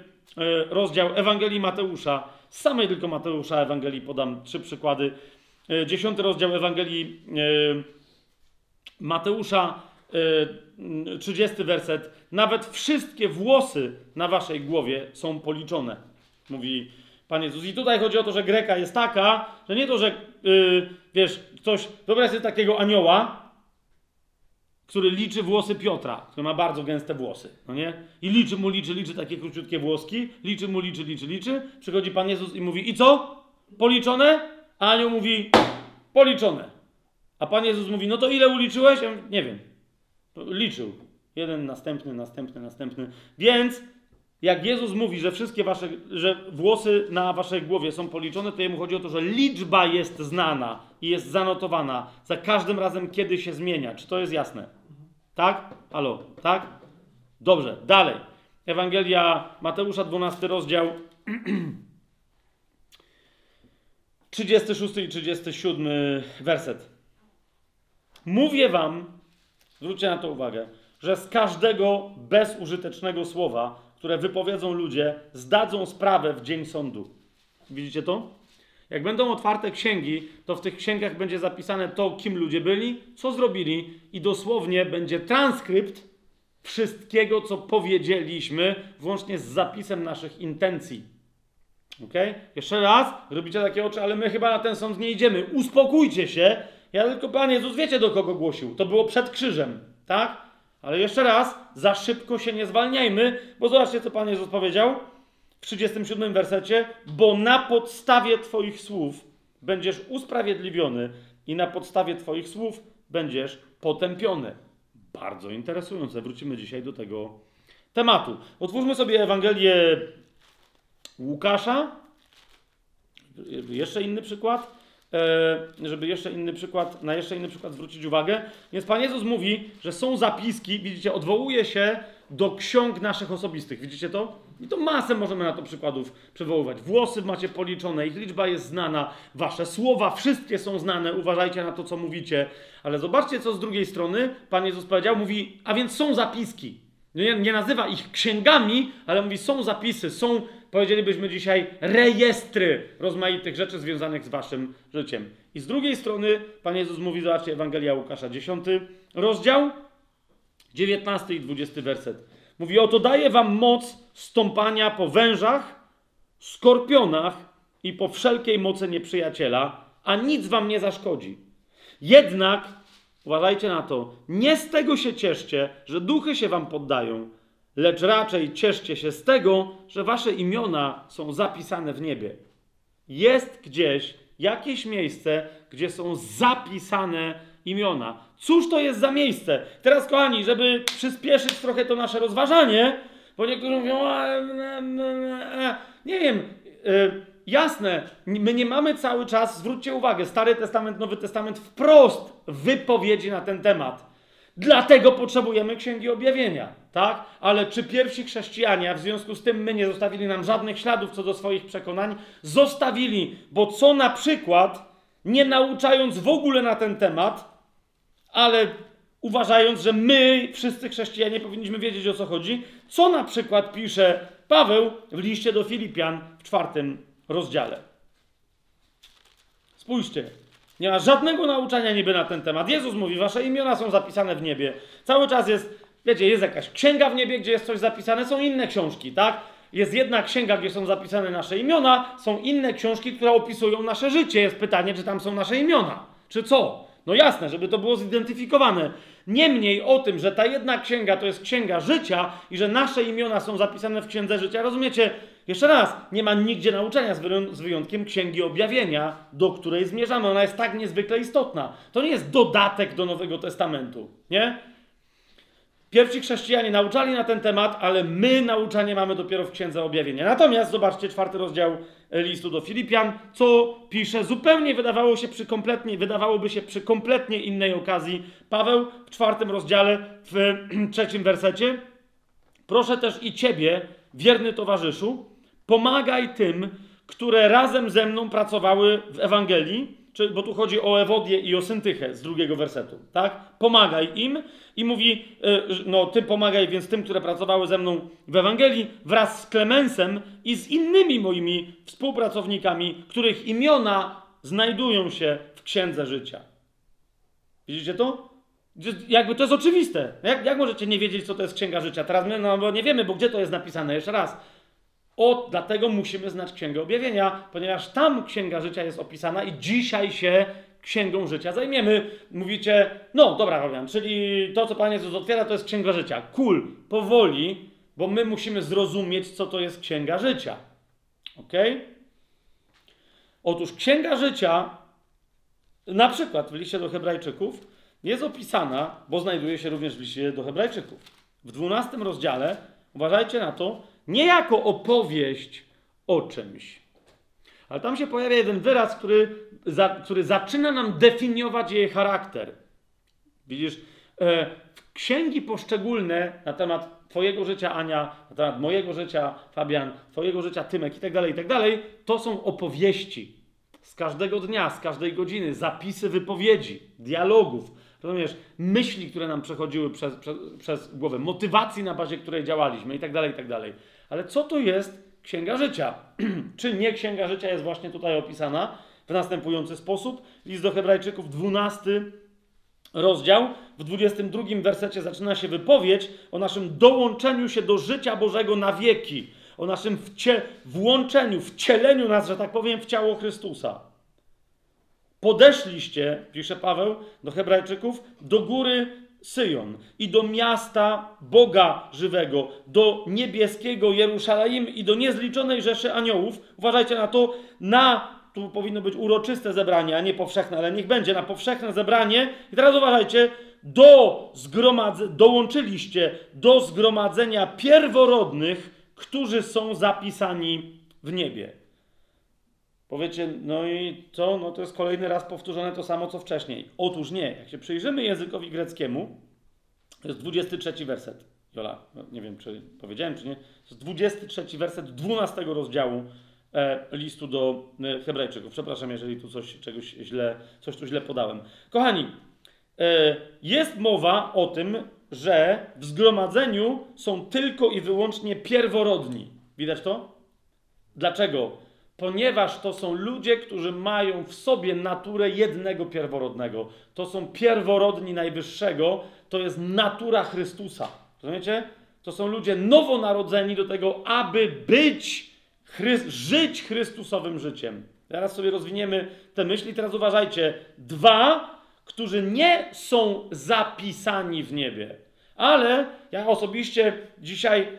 rozdział Ewangelii Mateusza, z samej tylko Mateusza Ewangelii podam trzy przykłady. Y, dziesiąty rozdział Ewangelii Mateusza, trzydziesty werset. Nawet wszystkie włosy na waszej głowie są policzone, mówi Pan Jezus. I tutaj chodzi o to, że Greka jest taka, że nie to, że yy, wiesz, ktoś, wyobraź sobie takiego anioła, który liczy włosy Piotra, który ma bardzo gęste włosy, no nie? I liczy mu, liczy, liczy takie króciutkie włoski, liczy mu, liczy, liczy, liczy. Przychodzi Pan Jezus i mówi, i co? Policzone? A anioł mówi, policzone. A Pan Jezus mówi, no to ile uliczyłeś? Ja mówię, nie wiem. Liczył. Jeden, następny, następny, następny. Więc jak Jezus mówi, że wszystkie wasze, że włosy na waszej głowie są policzone, to jemu chodzi o to, że liczba jest znana i jest zanotowana za każdym razem, kiedy się zmienia. Czy to jest jasne? Tak? Halo? Tak? Dobrze, dalej. Ewangelia Mateusza, 12 rozdział, 36 i 37 werset. Mówię wam, zwróćcie na to uwagę, że z każdego bezużytecznego słowa, które wypowiedzą ludzie, zdadzą sprawę w dzień sądu. Widzicie to? Jak będą otwarte księgi, to w tych księgach będzie zapisane to, kim ludzie byli, co zrobili, i dosłownie będzie transkrypt wszystkiego, co powiedzieliśmy, włącznie z zapisem naszych intencji. Ok? Jeszcze raz, robicie takie oczy, ale my chyba na ten sąd nie idziemy. Uspokójcie się. Ja tylko Pan Jezus wiecie, do kogo głosił. To było przed krzyżem, tak? Ale jeszcze raz, za szybko się nie zwalniajmy, bo zobaczcie, co Pan Jezus powiedział w 37 wersecie, bo na podstawie Twoich słów będziesz usprawiedliwiony i na podstawie Twoich słów będziesz potępiony. Bardzo interesujące. Wrócimy dzisiaj do tego tematu. Otwórzmy sobie Ewangelię Łukasza. Jeszcze inny przykład. E, żeby jeszcze inny przykład, na jeszcze inny przykład zwrócić uwagę. Więc Pan Jezus mówi, że są zapiski, widzicie, odwołuje się do ksiąg naszych osobistych. Widzicie to? I to masę możemy na to przykładów przywoływać. Włosy macie policzone, ich liczba jest znana, wasze słowa wszystkie są znane, uważajcie na to, co mówicie. Ale zobaczcie, co z drugiej strony Pan Jezus powiedział, mówi, a więc są zapiski. Nie, nie nazywa ich księgami, ale mówi, są zapisy, są powiedzielibyśmy dzisiaj, rejestry rozmaitych rzeczy związanych z waszym życiem. I z drugiej strony Pan Jezus mówi, zobaczcie, Ewangelia Łukasza, 10 rozdział, 19 i 20 werset. Mówi, oto daje wam moc stąpania po wężach, skorpionach i po wszelkiej mocy nieprzyjaciela, a nic wam nie zaszkodzi. Jednak, uważajcie na to, nie z tego się cieszcie, że duchy się wam poddają, lecz raczej cieszcie się z tego, że wasze imiona są zapisane w niebie. Jest gdzieś jakieś miejsce, gdzie są zapisane imiona. Cóż to jest za miejsce? Teraz, kochani, żeby przyspieszyć trochę to nasze rozważanie, bo niektórzy mówią, a, a, a, nie wiem, jasne, my nie mamy cały czas, zwróćcie uwagę, Stary Testament, Nowy Testament wprost wypowiedzi na ten temat. Dlatego potrzebujemy Księgi Objawienia, tak? Ale czy pierwsi chrześcijanie, a w związku z tym my nie zostawili nam żadnych śladów co do swoich przekonań, zostawili, bo co na przykład, nie nauczając w ogóle na ten temat, ale uważając, że my, wszyscy chrześcijanie, powinniśmy wiedzieć o co chodzi, co na przykład pisze Paweł w liście do Filipian w czwartym rozdziale. Spójrzcie, nie ma żadnego nauczania niby na ten temat. Jezus mówi, wasze imiona są zapisane w niebie. Cały czas jest, wiecie, jest jakaś księga w niebie, gdzie jest coś zapisane, są inne książki, tak? Jest jedna księga, gdzie są zapisane nasze imiona, są inne książki, które opisują nasze życie. Jest pytanie, czy tam są nasze imiona, czy co? No jasne, żeby to było zidentyfikowane. Niemniej o tym, że ta jedna księga to jest księga życia i że nasze imiona są zapisane w księdze życia, rozumiecie? Jeszcze raz, nie ma nigdzie nauczania z wyjątkiem księgi objawienia, do której zmierzamy. Ona jest tak niezwykle istotna. To nie jest dodatek do Nowego Testamentu, nie? Pierwsi chrześcijanie nauczali na ten temat, ale my nauczanie mamy dopiero w Księdze Objawienia. Natomiast zobaczcie czwarty rozdział listu do Filipian, co pisze zupełnie wydawało się przy kompletnie, wydawałoby się przy kompletnie innej okazji. Paweł w czwartym rozdziale, w trzecim wersecie. Proszę też i ciebie, wierny towarzyszu, pomagaj tym, które razem ze mną pracowały w Ewangelii, bo tu chodzi o Ewodię i o Syntychę z drugiego wersetu, tak? Pomagaj im i mówi, e, no ty pomagaj więc tym, które pracowały ze mną w Ewangelii, wraz z Klemensem i z innymi moimi współpracownikami, których imiona znajdują się w Księdze Życia. Widzicie to? Jakby to jest oczywiste. Jak, jak możecie nie wiedzieć, co to jest Księga Życia? Teraz my no, bo nie wiemy, bo gdzie to jest napisane? Jeszcze raz. O, dlatego musimy znać Księgę Objawienia, ponieważ tam Księga Życia jest opisana i dzisiaj się Księgą Życia zajmiemy. Mówicie, no dobra, Fabian, czyli to, co Pan Jezus otwiera, to jest Księga Życia. Cool, powoli, bo my musimy zrozumieć, co to jest Księga Życia. Ok? Otóż Księga Życia, na przykład w liście do Hebrajczyków, jest opisana, bo znajduje się również w liście do Hebrajczyków. W 12 rozdziale, uważajcie na to, nie jako opowieść o czymś. Ale tam się pojawia jeden wyraz, który, za, który zaczyna nam definiować jej charakter. Widzisz, e, księgi poszczególne na temat Twojego życia, Ania, na temat mojego życia, Fabian, Twojego życia, Tymek i tak dalej, i tak dalej, to są opowieści z każdego dnia, z każdej godziny, zapisy wypowiedzi, dialogów, rozumiesz, myśli, które nam przechodziły przez, przez, przez głowę, motywacji, na bazie której działaliśmy i tak Ale co to jest Księga Życia? Czy nie Księga Życia jest właśnie tutaj opisana w następujący sposób? List do Hebrajczyków, 12 rozdział, w 22 wersecie zaczyna się wypowiedź o naszym dołączeniu się do życia Bożego na wieki, o naszym wcie, włączeniu, wcieleniu nas, że tak powiem, w ciało Chrystusa. Podeszliście, pisze Paweł do Hebrajczyków, do góry Syjon i do miasta Boga żywego, do niebieskiego Jerusalem i do niezliczonej rzeszy aniołów. Uważajcie na to, na tu powinno być uroczyste zebranie, a nie powszechne, ale niech będzie na powszechne zebranie. I teraz uważajcie, do zgromadze, dołączyliście do zgromadzenia pierworodnych, którzy są zapisani w niebie. Powiecie, no i co? No to jest kolejny raz powtórzone to samo, co wcześniej. Otóż nie. Jak się przyjrzymy językowi greckiemu, to jest 23 werset. Jola, no nie wiem, czy powiedziałem, czy nie. To jest 23 werset 12 rozdziału e, listu do e, Hebrajczyków. Przepraszam, jeżeli tu coś, czegoś źle, coś tu źle podałem. Kochani, e, jest mowa o tym, że w zgromadzeniu są tylko i wyłącznie pierworodni. Widać to? Dlaczego? Ponieważ to są ludzie, którzy mają w sobie naturę jednego pierworodnego. To są pierworodni Najwyższego, to jest natura Chrystusa. Rozumiecie? To są ludzie nowonarodzeni do tego, aby być, Chry żyć Chrystusowym życiem. Teraz sobie rozwiniemy te myśli. Teraz uważajcie. Dwa, którzy nie są zapisani w niebie. Ale ja osobiście dzisiaj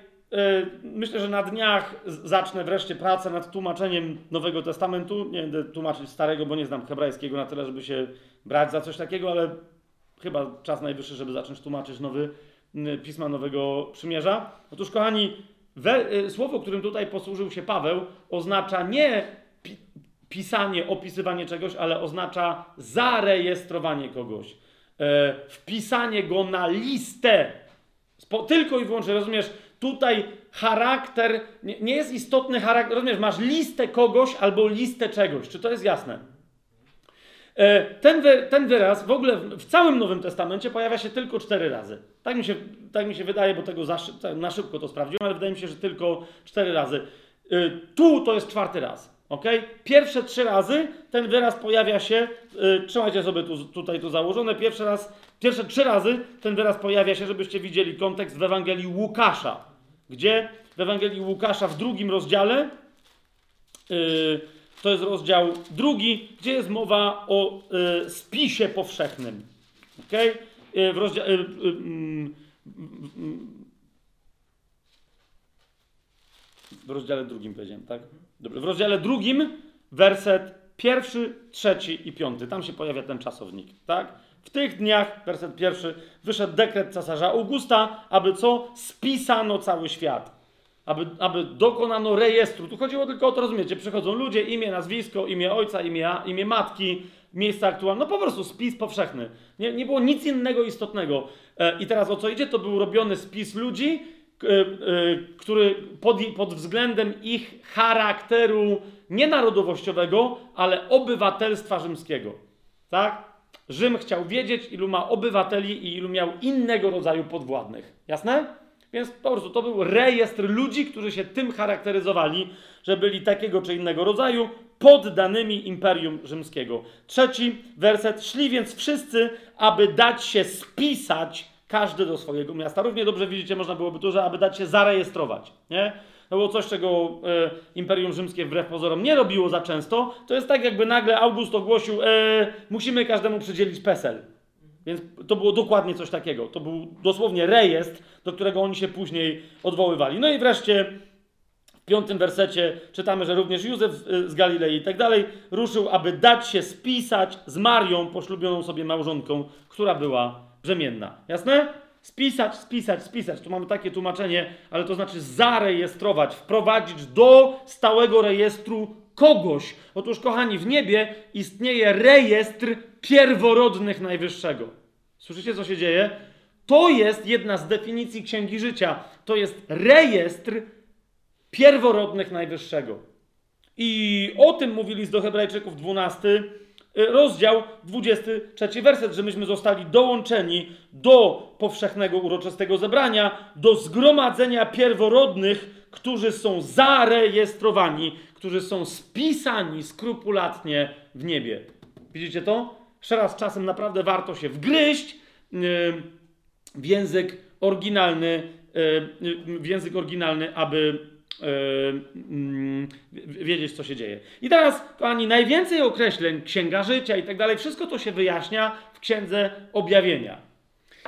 myślę, że na dniach zacznę wreszcie pracę nad tłumaczeniem Nowego Testamentu. Nie będę tłumaczyć Starego, bo nie znam hebrajskiego na tyle, żeby się brać za coś takiego, ale chyba czas najwyższy, żeby zacząć tłumaczyć nowy, pisma Nowego Przymierza. Otóż, kochani, we, e, słowo, którym tutaj posłużył się Paweł, oznacza nie pi, pisanie, opisywanie czegoś, ale oznacza zarejestrowanie kogoś. E, wpisanie go na listę. Spo, tylko i wyłącznie, rozumiesz? Tutaj charakter, nie, nie jest istotny charakter, rozumiesz, masz listę kogoś albo listę czegoś. Czy to jest jasne? E, ten, ten wyraz w ogóle w całym Nowym Testamencie pojawia się tylko cztery razy. Tak mi się, tak mi się wydaje, bo tego za, na szybko to sprawdziłem, ale wydaje mi się, że tylko cztery razy. E, tu to jest czwarty raz. Ok? Pierwsze trzy razy ten wyraz pojawia się, yy, trzymajcie sobie tu, tutaj to założone, pierwszy raz, pierwsze trzy razy ten wyraz pojawia się, żebyście widzieli kontekst w Ewangelii Łukasza gdzie w Ewangelii Łukasza w drugim rozdziale, yy, to jest rozdział drugi, gdzie jest mowa o yy, spisie powszechnym. Okay? Yy, w, rozdzia- yy, yy, w rozdziale drugim powiedziałem, tak? Dobrze. W rozdziale drugim werset pierwszy, trzeci i piąty. Tam się pojawia ten czasownik, tak? W tych dniach, werset pierwszy, wyszedł dekret cesarza Augusta, aby co? Spisano cały świat. Aby, aby dokonano rejestru. Tu chodziło tylko o to, rozumiecie, przychodzą ludzie, imię, nazwisko, imię ojca, imię, imię matki, miejsce aktualne. No po prostu spis powszechny. Nie, nie było nic innego istotnego. E, I teraz o co idzie? To był robiony spis ludzi, który pod, pod względem ich charakteru nie narodowościowego, ale obywatelstwa rzymskiego. Tak? Rzym chciał wiedzieć, ilu ma obywateli i ilu miał innego rodzaju podwładnych. Jasne? Więc po prostu to był rejestr ludzi, którzy się tym charakteryzowali, że byli takiego czy innego rodzaju poddanymi Imperium Rzymskiego. Trzeci werset. Szli więc wszyscy, aby dać się spisać każdy do swojego miasta. Równie dobrze widzicie, można byłoby tu, że aby dać się zarejestrować. Nie? to było coś, czego e, Imperium Rzymskie wbrew pozorom nie robiło za często, to jest tak, jakby nagle August ogłosił, e, musimy każdemu przydzielić PESEL. Więc to było dokładnie coś takiego. To był dosłownie rejestr, do którego oni się później odwoływali. No i wreszcie w piątym wersecie czytamy, że również Józef z Galilei i tak dalej ruszył, aby dać się spisać z Marią, poślubioną sobie małżonką, która była brzemienna. Jasne? Spisać, spisać, spisać. Tu mamy takie tłumaczenie, ale to znaczy zarejestrować, wprowadzić do stałego rejestru kogoś. Otóż, kochani, w niebie istnieje rejestr pierworodnych Najwyższego. Słyszycie, co się dzieje? To jest jedna z definicji Księgi Życia. To jest rejestr pierworodnych Najwyższego. I o tym mówili z do Hebrajczyków 12 y, rozdział 23 werset, że myśmy zostali dołączeni do powszechnego uroczystego zebrania, do zgromadzenia pierworodnych, którzy są zarejestrowani, którzy są spisani skrupulatnie w niebie. Widzicie to? Jeszcze czasem naprawdę warto się wgryźć yy, w język oryginalny, yy, w język oryginalny, aby wiedzieć, co się dzieje. I teraz, kochani, najwięcej określeń, księga życia i tak dalej, wszystko to się wyjaśnia w księdze objawienia.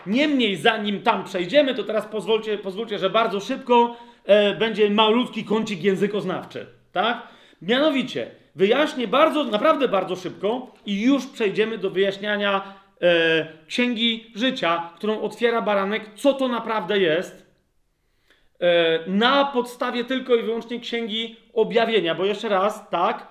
Niemniej, zanim tam przejdziemy, to teraz pozwólcie, pozwólcie że bardzo szybko e, będzie malutki kącik językoznawczy. Tak? Mianowicie, wyjaśnię bardzo, naprawdę bardzo szybko i już przejdziemy do wyjaśniania e, księgi życia, którą otwiera baranek, co to naprawdę jest na podstawie tylko i wyłącznie księgi objawienia, bo jeszcze raz, tak,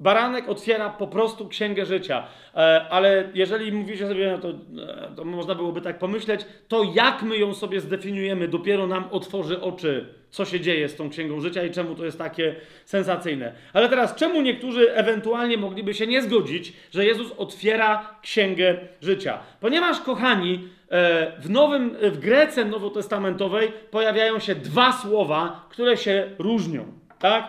baranek otwiera po prostu księgę życia. E, ale jeżeli mówicie sobie, no to, e, to można byłoby tak pomyśleć, to jak my ją sobie zdefiniujemy, dopiero nam otworzy oczy, co się dzieje z tą księgą życia i czemu to jest takie sensacyjne. Ale teraz, czemu niektórzy ewentualnie mogliby się nie zgodzić, że Jezus otwiera księgę życia? Ponieważ, kochani, E, w, nowym, w Grece nowotestamentowej pojawiają się dwa słowa, które się różnią. Tak?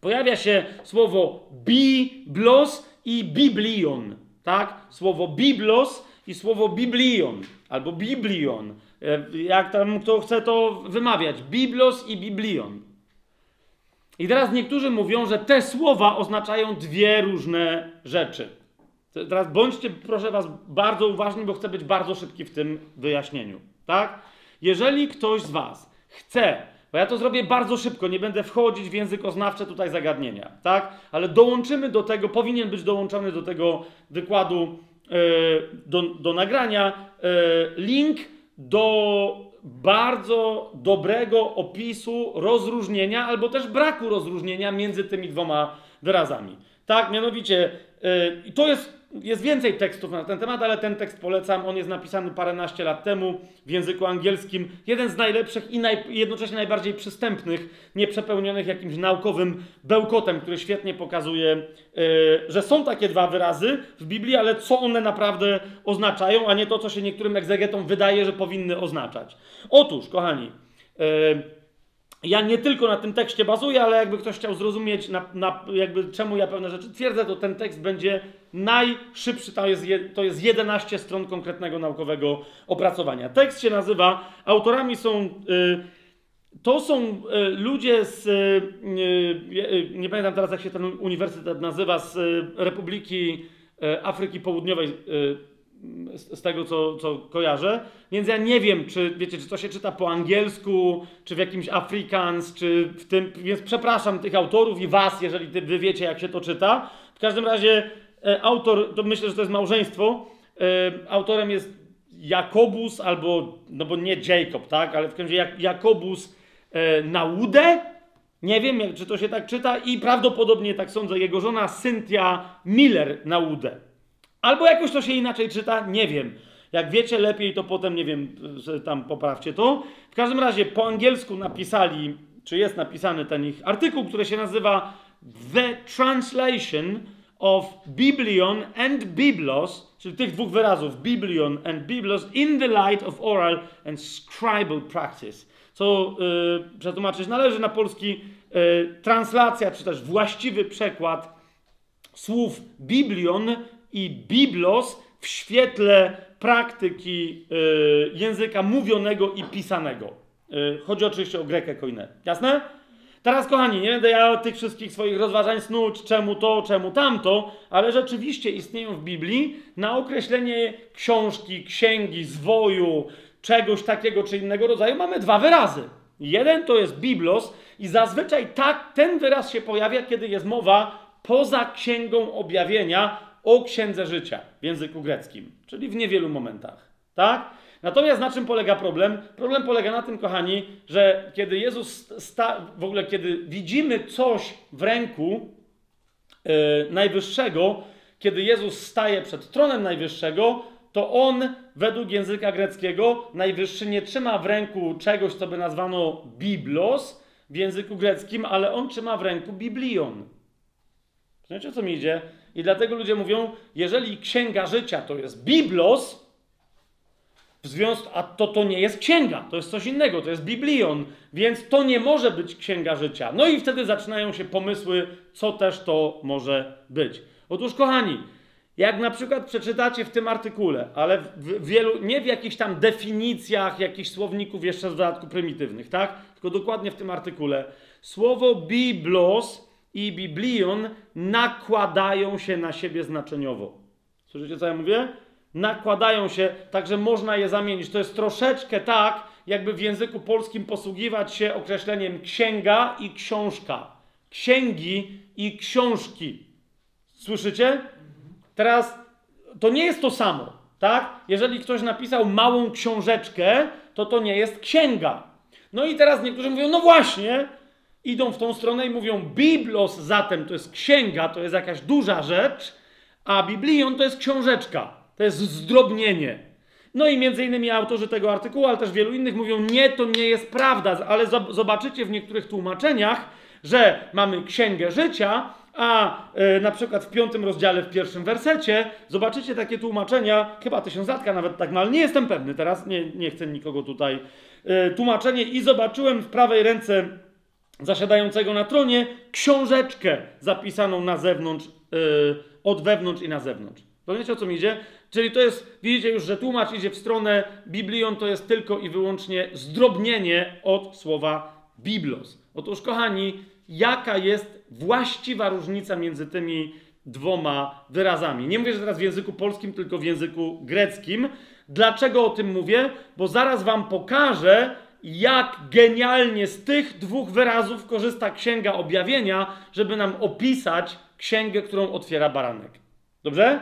Pojawia się słowo biblos i biblion. Tak? Słowo biblos i słowo biblion albo biblion. E, jak tam kto chce to wymawiać. Biblos i biblion. I teraz niektórzy mówią, że te słowa oznaczają dwie różne rzeczy. Teraz bądźcie, proszę Was, bardzo uważni, bo chcę być bardzo szybki w tym wyjaśnieniu. Tak? Jeżeli ktoś z Was chce, bo ja to zrobię bardzo szybko, nie będę wchodzić w językoznawcze tutaj zagadnienia, tak? Ale dołączymy do tego, powinien być dołączony do tego wykładu, yy, do, do nagrania, yy, link do bardzo dobrego opisu rozróżnienia albo też braku rozróżnienia między tymi dwoma wyrazami. Tak, mianowicie, yy, to jest jest więcej tekstów na ten temat, ale ten tekst polecam. On jest napisany paręnaście lat temu w języku angielskim. Jeden z najlepszych i naj, jednocześnie najbardziej przystępnych, nieprzepełnionych jakimś naukowym bełkotem, który świetnie pokazuje, yy, że są takie dwa wyrazy w Biblii, ale co one naprawdę oznaczają, a nie to, co się niektórym egzegetom wydaje, że powinny oznaczać. Otóż, kochani, yy, ja nie tylko na tym tekście bazuję, ale jakby ktoś chciał zrozumieć, na, na, jakby czemu ja pewne rzeczy twierdzę, to ten tekst będzie najszybszy. To jest, je, to jest 11 stron konkretnego naukowego opracowania. Tekst się nazywa, autorami są. Y, to są y, ludzie z. Y, nie pamiętam teraz, jak się ten uniwersytet nazywa, z Republiki Afryki Południowej z, tego, co, co kojarzę. Więc ja nie wiem, czy wiecie, czy to się czyta po angielsku, czy w jakimś Afrikaans, czy w tym. Więc przepraszam tych autorów i was, jeżeli ty, wy wiecie, jak się to czyta. W każdym razie e, autor, to myślę, że to jest małżeństwo. E, autorem jest Jakobus albo, no bo nie Jacob, tak, ale w każdym razie Jakobus e, Naudę. Nie wiem, jak, czy to się tak czyta i prawdopodobnie tak sądzę, jego żona Cynthia Miller Naudę. Albo jakoś to się inaczej czyta, nie wiem. Jak wiecie lepiej, to potem, nie wiem, tam poprawcie to. W każdym razie po angielsku napisali, czy jest napisany ten ich artykuł, który się nazywa The Translation of Biblion and Biblos, czyli tych dwóch wyrazów, Biblion and Biblos, in the light of oral and scribal practice. Co yy, przetłumaczyć należy na polski yy, translacja, czy też właściwy przekład słów Biblion i biblos w świetle praktyki y, języka mówionego i pisanego. Y, chodzi oczywiście o grekę koinę. Jasne? Teraz, kochani, nie będę ja tych wszystkich swoich rozważań snuć, czemu to, czemu tamto, ale rzeczywiście istnieją w Biblii na określenie książki, księgi, zwoju, czegoś takiego czy innego rodzaju mamy dwa wyrazy. Jeden to jest biblos i zazwyczaj tak ten wyraz się pojawia, kiedy jest mowa poza księgą objawienia o księdze życia w języku greckim, czyli w niewielu momentach. Tak? Natomiast na czym polega problem? Problem polega na tym, kochani, że kiedy Jezus sta, w ogóle kiedy widzimy coś w ręku yy, Najwyższego, kiedy Jezus staje przed tronem Najwyższego, to on według języka greckiego Najwyższy nie trzyma w ręku czegoś, co by nazwano biblos w języku greckim, ale on trzyma w ręku biblion. Wiecie, o co mi idzie? I dlatego ludzie mówią, jeżeli księga życia to jest biblos, w związku, a to to nie jest księga, to jest coś innego, to jest biblion, więc to nie może być księga życia. No i wtedy zaczynają się pomysły, co też to może być. Otóż, kochani, jak na przykład przeczytacie w tym artykule, ale w wielu, nie w jakichś tam definicjach, jakichś słowników jeszcze w dodatku prymitywnych, tak? Tylko dokładnie w tym artykule. Słowo biblos i biblion nakładają się na siebie znaczeniowo. Słyszycie, co ja mówię? Nakładają się, także można je zamienić. To jest troszeczkę tak, jakby w języku polskim posługiwać się określeniem księga i książka. Księgi i książki. Słyszycie? Teraz to nie jest to samo, tak? Jeżeli ktoś napisał małą książeczkę, to to nie jest księga. No i teraz niektórzy mówią, no właśnie, idą w tą stronę i mówią, Biblos zatem to jest księga, to jest jakaś duża rzecz, a Biblion to jest książeczka, to jest zdrobnienie. No i między innymi autorzy tego artykułu, ale też wielu innych mówią, nie, to nie jest prawda, ale zobaczycie w niektórych tłumaczeniach, że mamy księgę życia, a e, na przykład w piątym rozdziale, w pierwszym wersecie, zobaczycie takie tłumaczenia, chyba tysiącatka nawet tak, no ale nie jestem pewny teraz, nie, nie chcę nikogo tutaj. E, tłumaczenie i zobaczyłem w prawej ręce zasiadającego na tronie książeczkę zapisaną na zewnątrz, e, od wewnątrz i na zewnątrz. Rozumiecie o co mi idzie? Czyli to jest, widzicie już, że tłumacz idzie w stronę Biblion, to jest tylko i wyłącznie zdrobnienie od słowa Biblos. Otóż, kochani, jaka jest właściwa różnica między tymi dwoma wyrazami. Nie mówię, że teraz w języku polskim, tylko w języku greckim. Dlaczego o tym mówię? Bo zaraz wam pokażę, jak genialnie z tych dwóch wyrazów korzysta Księga Objawienia, żeby nam opisać księgę, którą otwiera baranek. Dobrze?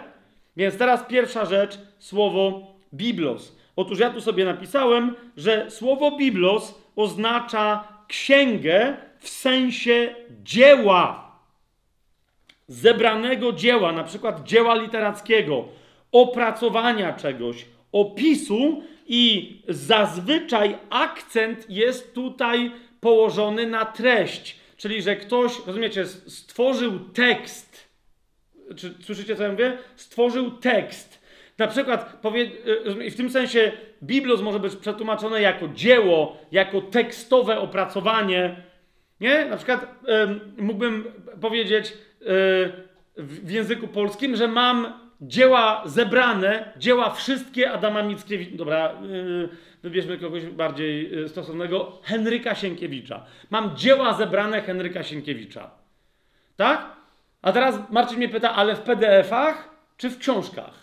Więc teraz pierwsza rzecz, słowo biblos. Otóż ja tu sobie napisałem, że słowo biblos oznacza księgę, w sensie dzieła, zebranego dzieła, na przykład dzieła literackiego, opracowania czegoś, opisu i zazwyczaj akcent jest tutaj położony na treść. Czyli, że ktoś, rozumiecie, stworzył tekst. Czy słyszycie, co ja mówię? Stworzył tekst. Na przykład, powie, y, w tym sensie, Biblos może być przetłumaczone jako dzieło, jako tekstowe opracowanie, nie? Na przykład mógłbym powiedzieć y, w języku polskim, że mam dzieła zebrane, dzieła wszystkie Adama Mickiewicza. Dobra, y, wybierzmy kogoś bardziej y, stosownego. Henryka Sienkiewicza. Mam dzieła zebrane Henryka Sienkiewicza. Tak? A teraz Marcin mnie pyta, ale w PDF-ach czy w książkach?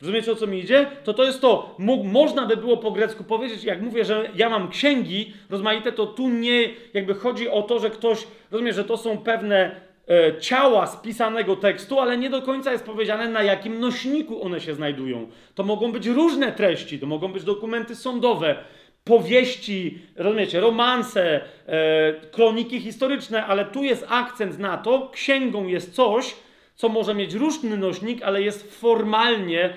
Rozumiecie o co mi idzie? To to jest to. można by było po grecku powiedzieć, jak mówię, że ja mam księgi rozmaite, to tu nie jakby chodzi o to, że ktoś, rozumie, że to są pewne ciała spisanego tekstu, ale nie do końca jest powiedziane, na jakim nośniku one się znajdują. To mogą być różne treści, to mogą być dokumenty sądowe, powieści, rozumiecie, romanse, e, kroniki historyczne, ale tu jest akcent na to, księgą jest coś, co może mieć różny nośnik, ale jest formalnie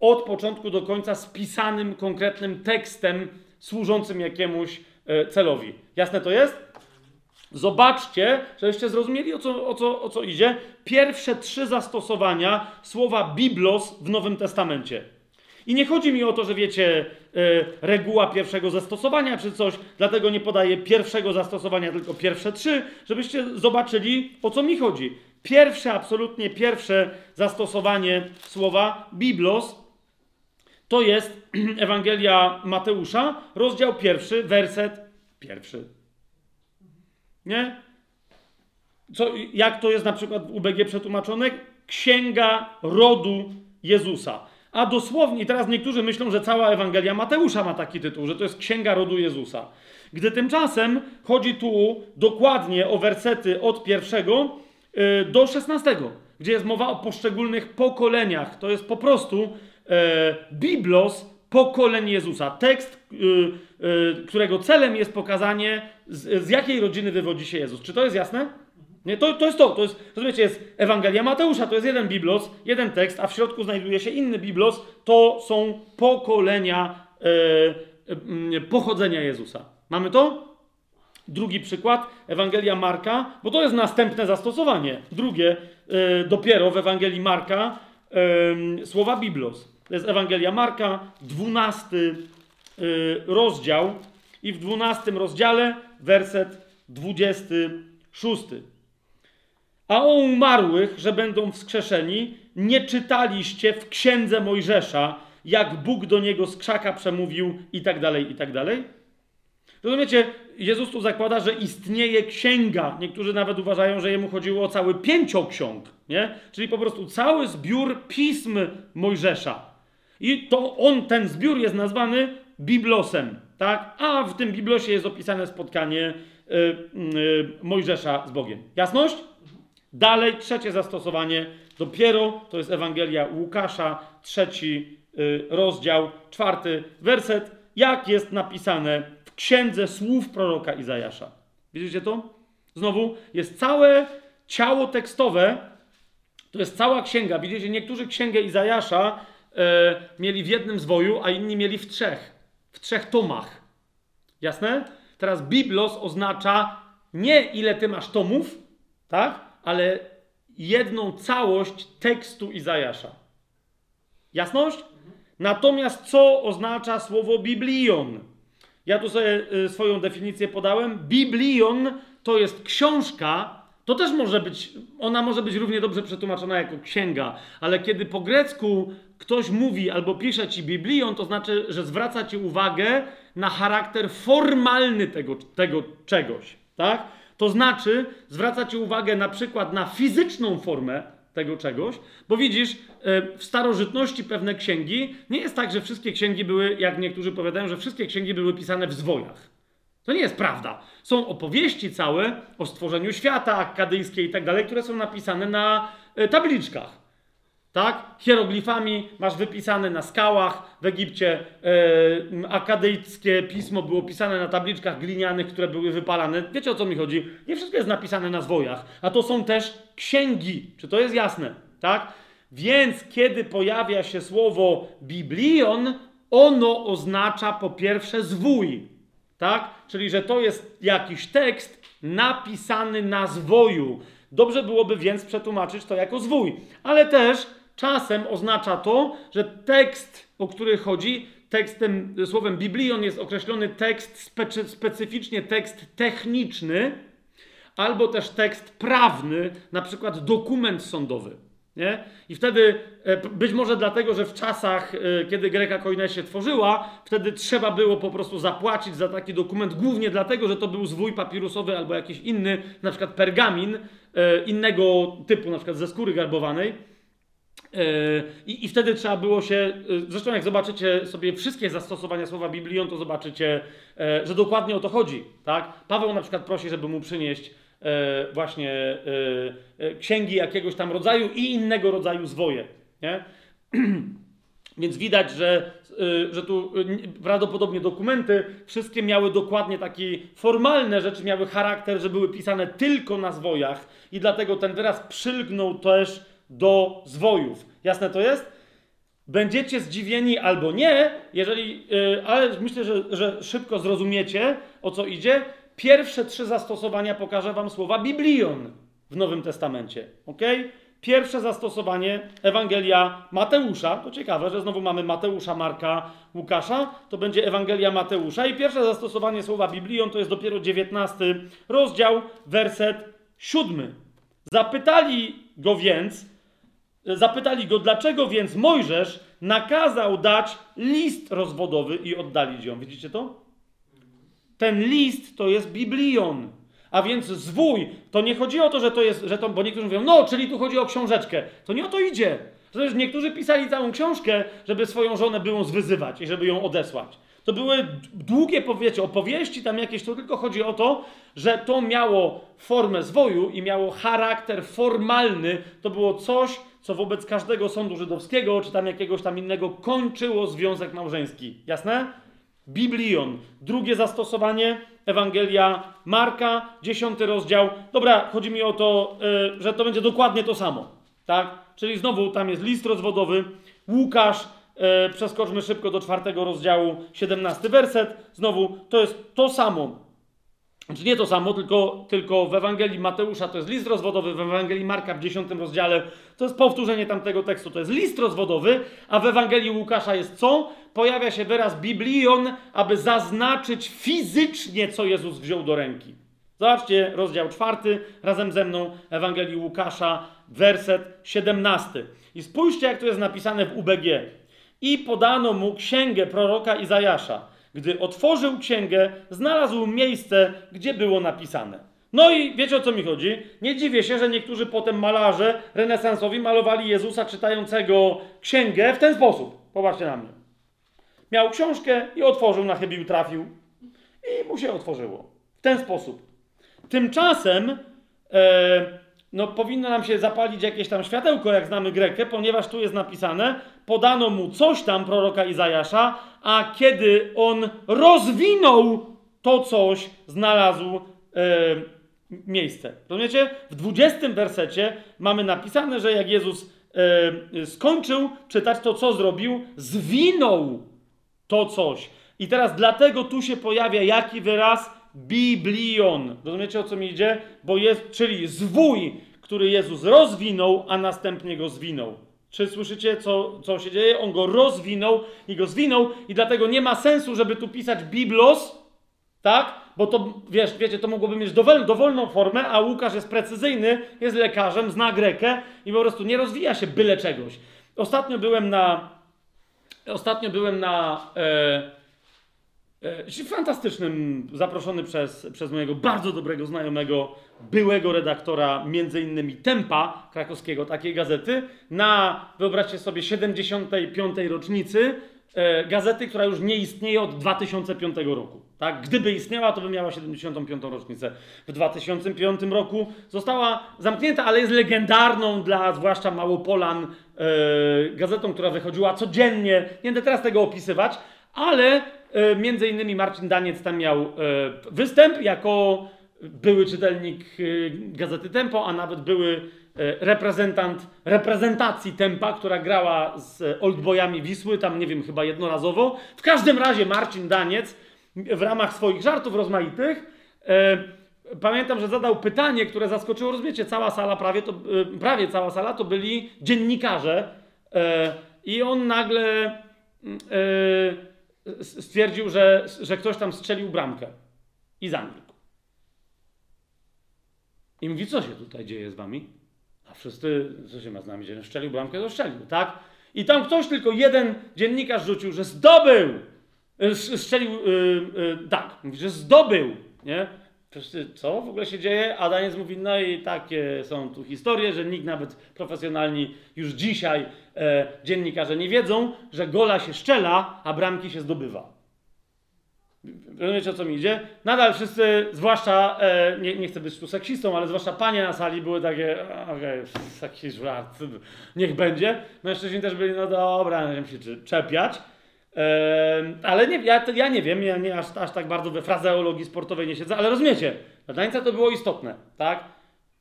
od początku do końca spisanym konkretnym tekstem służącym jakiemuś e, celowi. Jasne to jest? Zobaczcie, żebyście zrozumieli o co, o, co, o co idzie. Pierwsze trzy zastosowania słowa biblos w Nowym Testamencie. I nie chodzi mi o to, że wiecie, yy, reguła pierwszego zastosowania czy coś, dlatego nie podaję pierwszego zastosowania, tylko pierwsze trzy, żebyście zobaczyli, o co mi chodzi. Pierwsze, absolutnie pierwsze zastosowanie słowa biblos to jest Ewangelia Mateusza, rozdział pierwszy, werset pierwszy. Nie? Co, jak to jest na przykład w UBG przetłumaczone? Księga rodu Jezusa. A dosłownie, teraz niektórzy myślą, że cała Ewangelia Mateusza ma taki tytuł, że to jest Księga rodu Jezusa. Gdy tymczasem chodzi tu dokładnie o wersety od pierwszego yy, do szesnastego, gdzie jest mowa o poszczególnych pokoleniach. To jest po prostu yy, Biblos pokoleń Jezusa. Tekst, yy, którego celem jest pokazanie, z, z jakiej rodziny wywodzi się Jezus. Czy to jest jasne? Nie, to, to jest to. to jest, rozumiecie, jest Ewangelia Mateusza, to jest jeden biblos, jeden tekst, a w środku znajduje się inny biblos. To są pokolenia e, e, pochodzenia Jezusa. Mamy to? Drugi przykład, Ewangelia Marka, bo to jest następne zastosowanie. Drugie, e, dopiero w Ewangelii Marka, słowa biblos. To jest Ewangelia Marka, dwunasty rozdział i w dwunastym rozdziale werset dwudziesty szósty. A o umarłych, że będą wskrzeszeni, nie czytaliście w księdze Mojżesza, jak Bóg do niego z krzaka przemówił i tak dalej, i tak dalej? Rozumiecie, Jezus tu zakłada, że istnieje księga. Niektórzy nawet uważają, że jemu chodziło o cały pięcioksiąg, nie? Czyli po prostu cały zbiór pism Mojżesza. I to on, ten zbiór jest nazwany Biblosem, tak? A w tym Biblosie jest opisane spotkanie y, y, Mojżesza z Bogiem. Jasność? Dalej, trzecie zastosowanie, dopiero to jest Ewangelia Łukasza, trzeci y, rozdział, czwarty werset, jak jest napisane w księdze słów proroka Izajasza. Widzicie to? Znowu jest całe ciało tekstowe, to jest cała księga. Widzicie, niektórzy księgę Izajasza y, mieli w jednym zwoju, a inni mieli w trzech. W trzech tomach. Jasne? Teraz Biblos oznacza nie ile ty masz tomów, tak? ale jedną całość tekstu Izajasza. Jasność? Natomiast co oznacza słowo biblion? Ja tu sobie y, swoją definicję podałem. Biblion to jest książka, to też może być, ona może być równie dobrze przetłumaczona jako księga, ale kiedy po grecku ktoś mówi albo pisze ci biblion, to znaczy, że zwraca ci uwagę na charakter formalny tego, tego czegoś, tak? To znaczy, zwraca ci uwagę na przykład na fizyczną formę tego czegoś, bo widzisz, e, w starożytności pewne księgi, nie jest tak, że wszystkie księgi były, jak niektórzy powiadają, że wszystkie księgi były pisane w zwojach. To nie jest prawda. Są opowieści całe o stworzeniu świata, akadyjskie i tak dalej, które są napisane na e, tabliczkach tak? Hieroglifami masz wypisane na skałach w Egipcie. Yy, akadyjskie pismo było pisane na tabliczkach glinianych, które były wypalane. Wiecie o co mi chodzi? Nie wszystko jest napisane na zwojach, a to są też księgi. Czy to jest jasne? Tak? Więc kiedy pojawia się słowo biblion, ono oznacza po pierwsze zwój. Tak? Czyli, że to jest jakiś tekst napisany na zwoju. Dobrze byłoby więc przetłumaczyć to jako zwój, ale też Czasem oznacza to, że tekst, o który chodzi, tekstem, słowem biblion jest określony tekst, specy, specyficznie tekst techniczny, albo też tekst prawny, na przykład dokument sądowy. Nie? I wtedy, e, być może dlatego, że w czasach, e, kiedy Greka Koine się tworzyła, wtedy trzeba było po prostu zapłacić za taki dokument, głównie dlatego, że to był zwój papirusowy albo jakiś inny, na przykład pergamin, e, innego typu, na przykład ze skóry garbowanej. I, I wtedy trzeba było się, zresztą jak zobaczycie sobie wszystkie zastosowania słowa Biblion, to zobaczycie, że dokładnie o to chodzi. Tak? Paweł na przykład prosi, żeby mu przynieść właśnie księgi jakiegoś tam rodzaju i innego rodzaju zwoje. Nie? Więc widać, że, że tu prawdopodobnie dokumenty wszystkie miały dokładnie takie formalne rzeczy, miały charakter, że były pisane tylko na zwojach i dlatego ten wyraz przylgnął też do zwojów. Jasne to jest? Będziecie zdziwieni albo nie, jeżeli, ale myślę, że, że szybko zrozumiecie, o co idzie. Pierwsze trzy zastosowania pokażę wam słowa biblion w Nowym Testamencie. ok? Pierwsze zastosowanie Ewangelia Mateusza. To ciekawe, że znowu mamy Mateusza, Marka, Łukasza. To będzie Ewangelia Mateusza. I pierwsze zastosowanie słowa biblion to jest dopiero 19 rozdział, werset 7. Zapytali go więc, Zapytali go, dlaczego więc Mojżesz nakazał dać list rozwodowy i oddalić ją. Widzicie to? Ten list to jest Biblion. A więc zwój, to nie chodzi o to, że to jest, że to, bo niektórzy mówią, no, czyli tu chodzi o książeczkę. To nie o to idzie. Przecież niektórzy pisali całą książkę, żeby swoją żonę było zwyzywać i żeby ją odesłać. To były długie, powiecie, opowieści tam jakieś, to tylko chodzi o to, że to miało formę zwoju i miało charakter formalny. To było coś, co wobec każdego sądu żydowskiego, czy tam jakiegoś tam innego, kończyło związek małżeński. Jasne? Biblion. Drugie zastosowanie, Ewangelia Marka, dziesiąty rozdział. Dobra, chodzi mi o to, yy, że to będzie dokładnie to samo. Tak? Czyli znowu tam jest list rozwodowy. Łukasz, yy, przeskoczmy szybko do czwartego rozdziału, siedemnasty werset. Znowu to jest to samo. Znaczy nie to samo, tylko, tylko w Ewangelii Mateusza to jest list rozwodowy, w Ewangelii Marka w dziesiątym rozdziale to jest powtórzenie tamtego tekstu, to jest list rozwodowy, a w Ewangelii Łukasza jest co? Pojawia się wyraz biblion, aby zaznaczyć fizycznie, co Jezus wziął do ręki. Zobaczcie, rozdział czwarty, razem ze mną Ewangelii Łukasza, werset siedemnasty. I spójrzcie, jak to jest napisane w UBG. I podano mu księgę proroka Izajasza gdy otworzył księgę, znalazł miejsce, gdzie było napisane. No i wiecie o co mi chodzi? Nie dziwię się, że niektórzy potem malarze renesansowi malowali Jezusa czytającego księgę w ten sposób. Popatrzcie na mnie. Miał książkę i otworzył, na chybił trafił i mu się otworzyło. W ten sposób. Tymczasem e, no, powinno nam się zapalić jakieś tam światełko, jak znamy Grekę, ponieważ tu jest napisane, podano mu coś tam proroka Izajasza, a kiedy on rozwinął to coś, znalazł e, miejsce. Rozumiecie? W 20 wersecie mamy napisane, że jak Jezus e, skończył czytać to, co zrobił, zwinął to coś. I teraz dlatego tu się pojawia jaki wyraz? Biblion. Rozumiecie o co mi idzie? Bo jest, czyli zwój, który Jezus rozwinął, a następnie go zwinął. Czy słyszycie, co, co się dzieje? On go rozwinął i go zwinął, i dlatego nie ma sensu, żeby tu pisać Biblos, tak? Bo to, wiesz, wiecie, to mogłoby mieć dowol, dowolną formę, a Łukasz jest precyzyjny, jest lekarzem, zna Grekę i po prostu nie rozwija się byle czegoś. Ostatnio byłem na. Ostatnio byłem na. E, e, fantastycznym, zaproszony przez, przez mojego bardzo dobrego znajomego byłego redaktora między innymi Tempa krakowskiego, takiej gazety, na, wyobraźcie sobie, 75. rocznicy gazety, która już nie istnieje od 2005 roku. Tak? Gdyby istniała, to by miała 75. rocznicę. W 2005 roku została zamknięta, ale jest legendarną dla zwłaszcza Małopolan e, gazetą, która wychodziła codziennie. Nie będę teraz tego opisywać, ale e, między innymi Marcin Daniec tam miał e, występ jako były czytelnik gazety Tempo, a nawet były reprezentant reprezentacji Tempa, która grała z Oldboyami Wisły, tam nie wiem, chyba jednorazowo. W każdym razie Marcin Daniec w ramach swoich żartów rozmaitych y, pamiętam, że zadał pytanie, które zaskoczyło, rozumiecie, cała sala, prawie, to, prawie cała sala to byli dziennikarze i on nagle stwierdził, że, że ktoś tam strzelił bramkę i zamilkł. I mówi, co się tutaj dzieje z wami? Wszyscy, co się ma z nami dzieje? Szczelił bramkę, to szczelił, tak? I tam ktoś, tylko jeden dziennikarz rzucił, że zdobył! Y, strzelił, yy, yy, tak, mówi, że zdobył, nie? Wszyscy, co w ogóle się dzieje? A Daniec mówi, no i takie są tu historie, że nikt nawet profesjonalni już dzisiaj e, dziennikarze nie wiedzą, że gola się szczela, a bramki się zdobywa. Rozumiecie o co mi idzie? Nadal wszyscy, zwłaszcza, e, nie, nie chcę być tu seksistą, ale zwłaszcza panie na sali były takie, okej, okay, żart, niech będzie. Mężczyźni też byli, no dobra, nie wiem się czepiać. E, ale nie, ja, ja nie wiem, ja nie aż, aż tak bardzo we frazeologii sportowej nie siedzę, ale rozumiecie, dla tańca to było istotne, tak?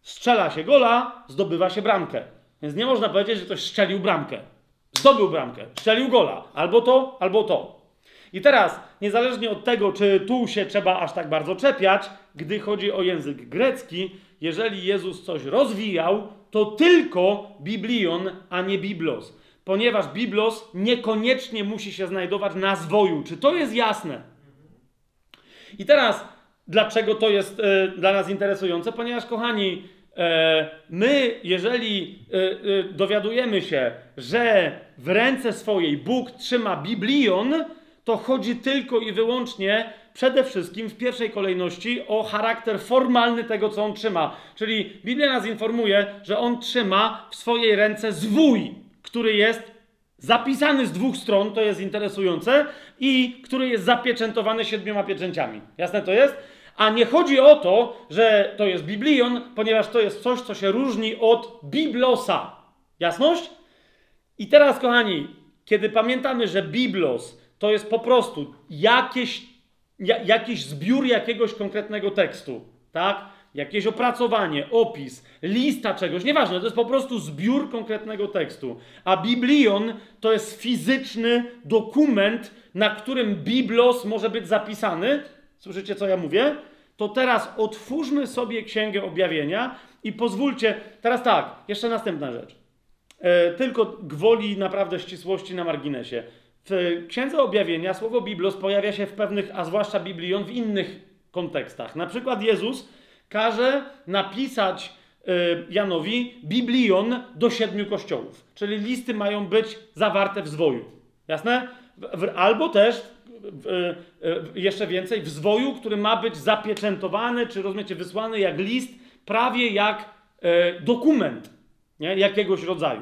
Strzela się gola, zdobywa się bramkę. Więc nie można powiedzieć, że ktoś strzelił bramkę. Zdobył bramkę, strzelił gola. Albo to, albo to. I teraz, niezależnie od tego, czy tu się trzeba aż tak bardzo czepiać, gdy chodzi o język grecki, jeżeli Jezus coś rozwijał, to tylko biblion, a nie biblos. Ponieważ biblos niekoniecznie musi się znajdować na zwoju. Czy to jest jasne? I teraz, dlaczego to jest e, dla nas interesujące? Ponieważ, kochani, e, my, jeżeli e, dowiadujemy się, że w ręce swojej Bóg trzyma biblion, to chodzi tylko i wyłącznie, przede wszystkim w pierwszej kolejności o charakter formalny tego, co on trzyma. Czyli Biblia nas informuje, że on trzyma w swojej ręce zwój, który jest zapisany z dwóch stron, to jest interesujące, i który jest zapieczętowany siedmioma pieczęciami. Jasne to jest? A nie chodzi o to, że to jest Biblion, ponieważ to jest coś, co się różni od Biblosa. Jasność? I teraz, kochani, kiedy pamiętamy, że Biblos to jest po prostu jakieś, jakiś zbiór jakiegoś konkretnego tekstu, tak? Jakieś opracowanie, opis, lista czegoś, nieważne, to jest po prostu zbiór konkretnego tekstu. A Biblion to jest fizyczny dokument, na którym Biblos może być zapisany. Słyszycie, co ja mówię? To teraz otwórzmy sobie Księgę Objawienia i pozwólcie. Teraz tak, jeszcze następna rzecz. E, tylko gwoli naprawdę ścisłości na marginesie. W Księdze Objawienia słowo Biblos pojawia się w pewnych, a zwłaszcza Biblion, w innych kontekstach. Na przykład Jezus każe napisać y, Janowi Biblion do siedmiu kościołów. Czyli listy mają być zawarte w zwoju. Jasne? Albo też jeszcze więcej, w zwoju, który ma być zapieczętowany, czy rozumiecie, wysłany jak list, prawie jak e, dokument nie? jakiegoś rodzaju.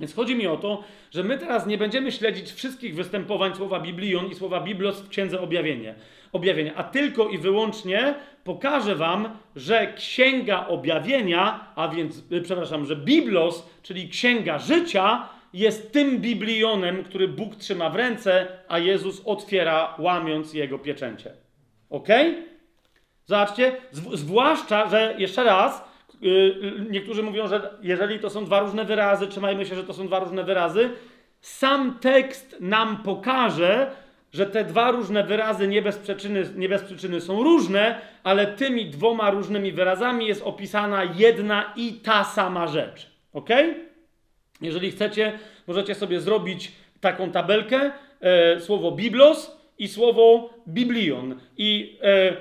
Więc chodzi mi o to, że my teraz nie będziemy śledzić wszystkich występowań słowa Biblion i słowa Biblos w Księdze Objawienie, Objawienia, a tylko i wyłącznie pokażę wam, że Księga Objawienia, a więc, y, przepraszam, że Biblos, czyli Księga Życia, jest tym Biblionem, który Bóg trzyma w ręce, a Jezus otwiera, łamiąc jego pieczęcie. Ok? Zobaczcie, zwłaszcza, że jeszcze raz, niektórzy mówią, że jeżeli to są dwa różne wyrazy, trzymajmy się, że to są dwa różne wyrazy, sam tekst nam pokaże, że te dwa różne wyrazy nie bez, przyczyny, nie bez przyczyny są różne, ale tymi dwoma różnymi wyrazami jest opisana jedna i ta sama rzecz. Ok? Jeżeli chcecie, możecie sobie zrobić taką tabelkę, e, słowo biblos i słowo biblion. I e,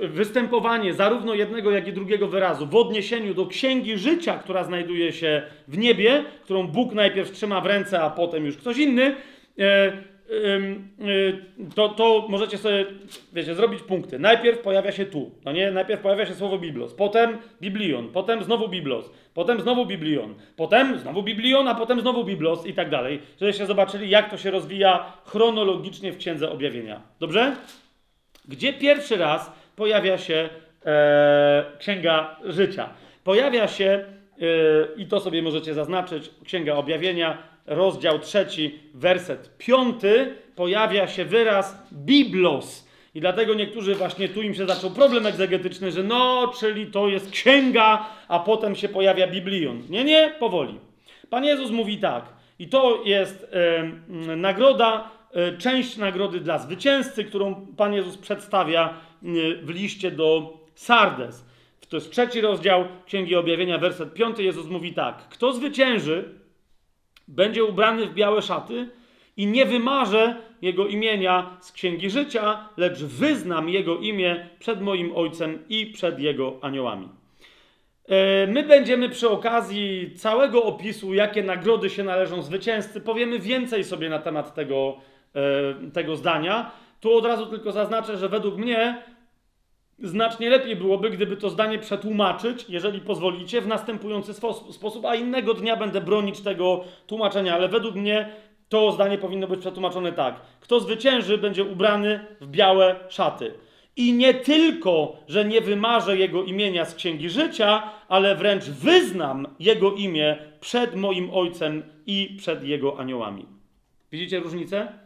występowanie zarówno jednego, jak i drugiego wyrazu w odniesieniu do księgi życia, która znajduje się w niebie, którą Bóg najpierw trzyma w ręce, a potem już ktoś inny, e, Y, to, to możecie sobie, wiecie, zrobić punkty. Najpierw pojawia się tu, no nie? Najpierw pojawia się słowo Biblos, potem Biblion, potem znowu Biblos, potem znowu Biblion, potem znowu Biblion, a potem znowu Biblos i tak dalej. Żebyście zobaczyli, jak to się rozwija chronologicznie w Księdze Objawienia. Dobrze? Gdzie pierwszy raz pojawia się e, Księga Życia? Pojawia się, e, i to sobie możecie zaznaczyć, Księga Objawienia, rozdział trzeci, werset piąty, pojawia się wyraz biblos. I dlatego niektórzy właśnie tu im się zaczął problem egzegetyczny, że no, czyli to jest księga, a potem się pojawia biblion. Nie, nie, powoli. Pan Jezus mówi tak, i to jest nagroda, część nagrody dla zwycięzcy, którą Pan Jezus przedstawia e, w liście do Sardes. To jest trzeci rozdział Księgi Objawienia, werset piąty. Jezus mówi tak: Kto zwycięży, będzie ubrany w białe szaty i nie wymarzę jego imienia z księgi życia, lecz wyznam jego imię przed moim ojcem i przed jego aniołami. E, my będziemy przy okazji całego opisu, jakie nagrody się należą zwycięzcy, powiemy więcej sobie na temat tego, e, tego zdania. Tu od razu tylko zaznaczę, że według mnie Znacznie lepiej byłoby, gdyby to zdanie przetłumaczyć, jeżeli pozwolicie, w następujący sposób, a innego dnia będę bronić tego tłumaczenia, ale według mnie to zdanie powinno być przetłumaczone tak. Kto zwycięży, będzie ubrany w białe szaty. I nie tylko, że nie wymarzę jego imienia z księgi życia, ale wręcz wyznam jego imię przed moim ojcem i przed jego aniołami. Widzicie różnicę?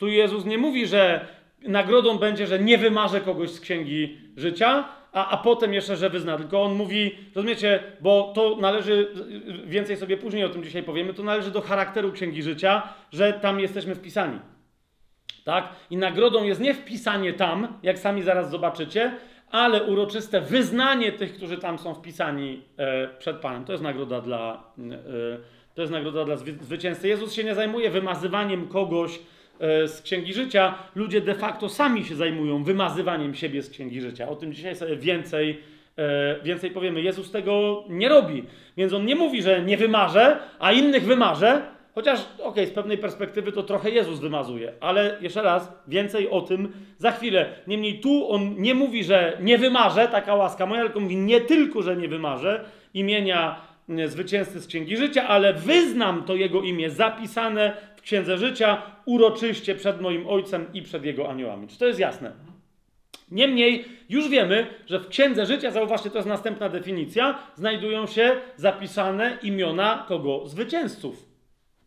Tu Jezus nie mówi, że nagrodą będzie, że nie wymarze kogoś z księgi życia, a, a potem jeszcze, że wyzna. Tylko on mówi, rozumiecie, bo to należy, więcej sobie później o tym dzisiaj powiemy, to należy do charakteru księgi życia, że tam jesteśmy wpisani. Tak? I nagrodą jest nie wpisanie tam, jak sami zaraz zobaczycie, ale uroczyste wyznanie tych, którzy tam są wpisani e, przed Panem. To jest nagroda dla, e, to jest nagroda dla zwycięzcy. Jezus się nie zajmuje wymazywaniem kogoś, z Księgi Życia, ludzie de facto sami się zajmują wymazywaniem siebie z Księgi Życia. O tym dzisiaj sobie więcej, e, więcej powiemy. Jezus tego nie robi. Więc on nie mówi, że nie wymarzę, a innych wymarzę, chociaż okej, z pewnej perspektywy to trochę Jezus wymazuje, ale jeszcze raz, więcej o tym za chwilę. Niemniej tu on nie mówi, że nie wymarzę, taka łaska moja, tylko mówi nie tylko, że nie wymarzę imienia e, zwycięzcy z Księgi Życia, ale wyznam to jego imię zapisane w Księdze Życia uroczyście przed moim Ojcem i przed jego aniołami. Czy to jest jasne? Niemniej już wiemy, że w Księdze Życia, zauważcie, to jest następna definicja, znajdują się zapisane imiona kogo? Zwycięzców.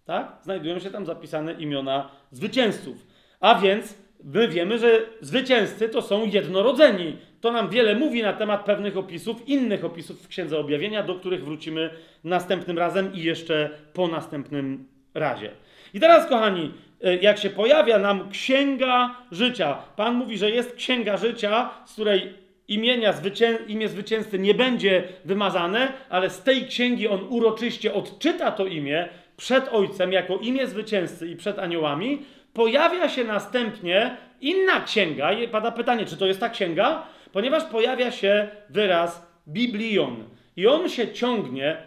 Tak? Znajdują się tam zapisane imiona zwycięzców. A więc my wiemy, że zwycięzcy to są jednorodzeni. To nam wiele mówi na temat pewnych opisów, innych opisów w Księdze Objawienia, do których wrócimy następnym razem i jeszcze po następnym razie. I teraz, kochani, e, jak się pojawia nam księga życia, Pan mówi, że jest księga życia, z której imienia zwycię... imię zwycięzcy nie będzie wymazane, ale z tej księgi on uroczyście odczyta to imię przed Ojcem jako imię zwycięzcy i przed aniołami. Pojawia się następnie inna księga. I pada pytanie, czy to jest ta księga? Ponieważ pojawia się wyraz Biblion. I on się ciągnie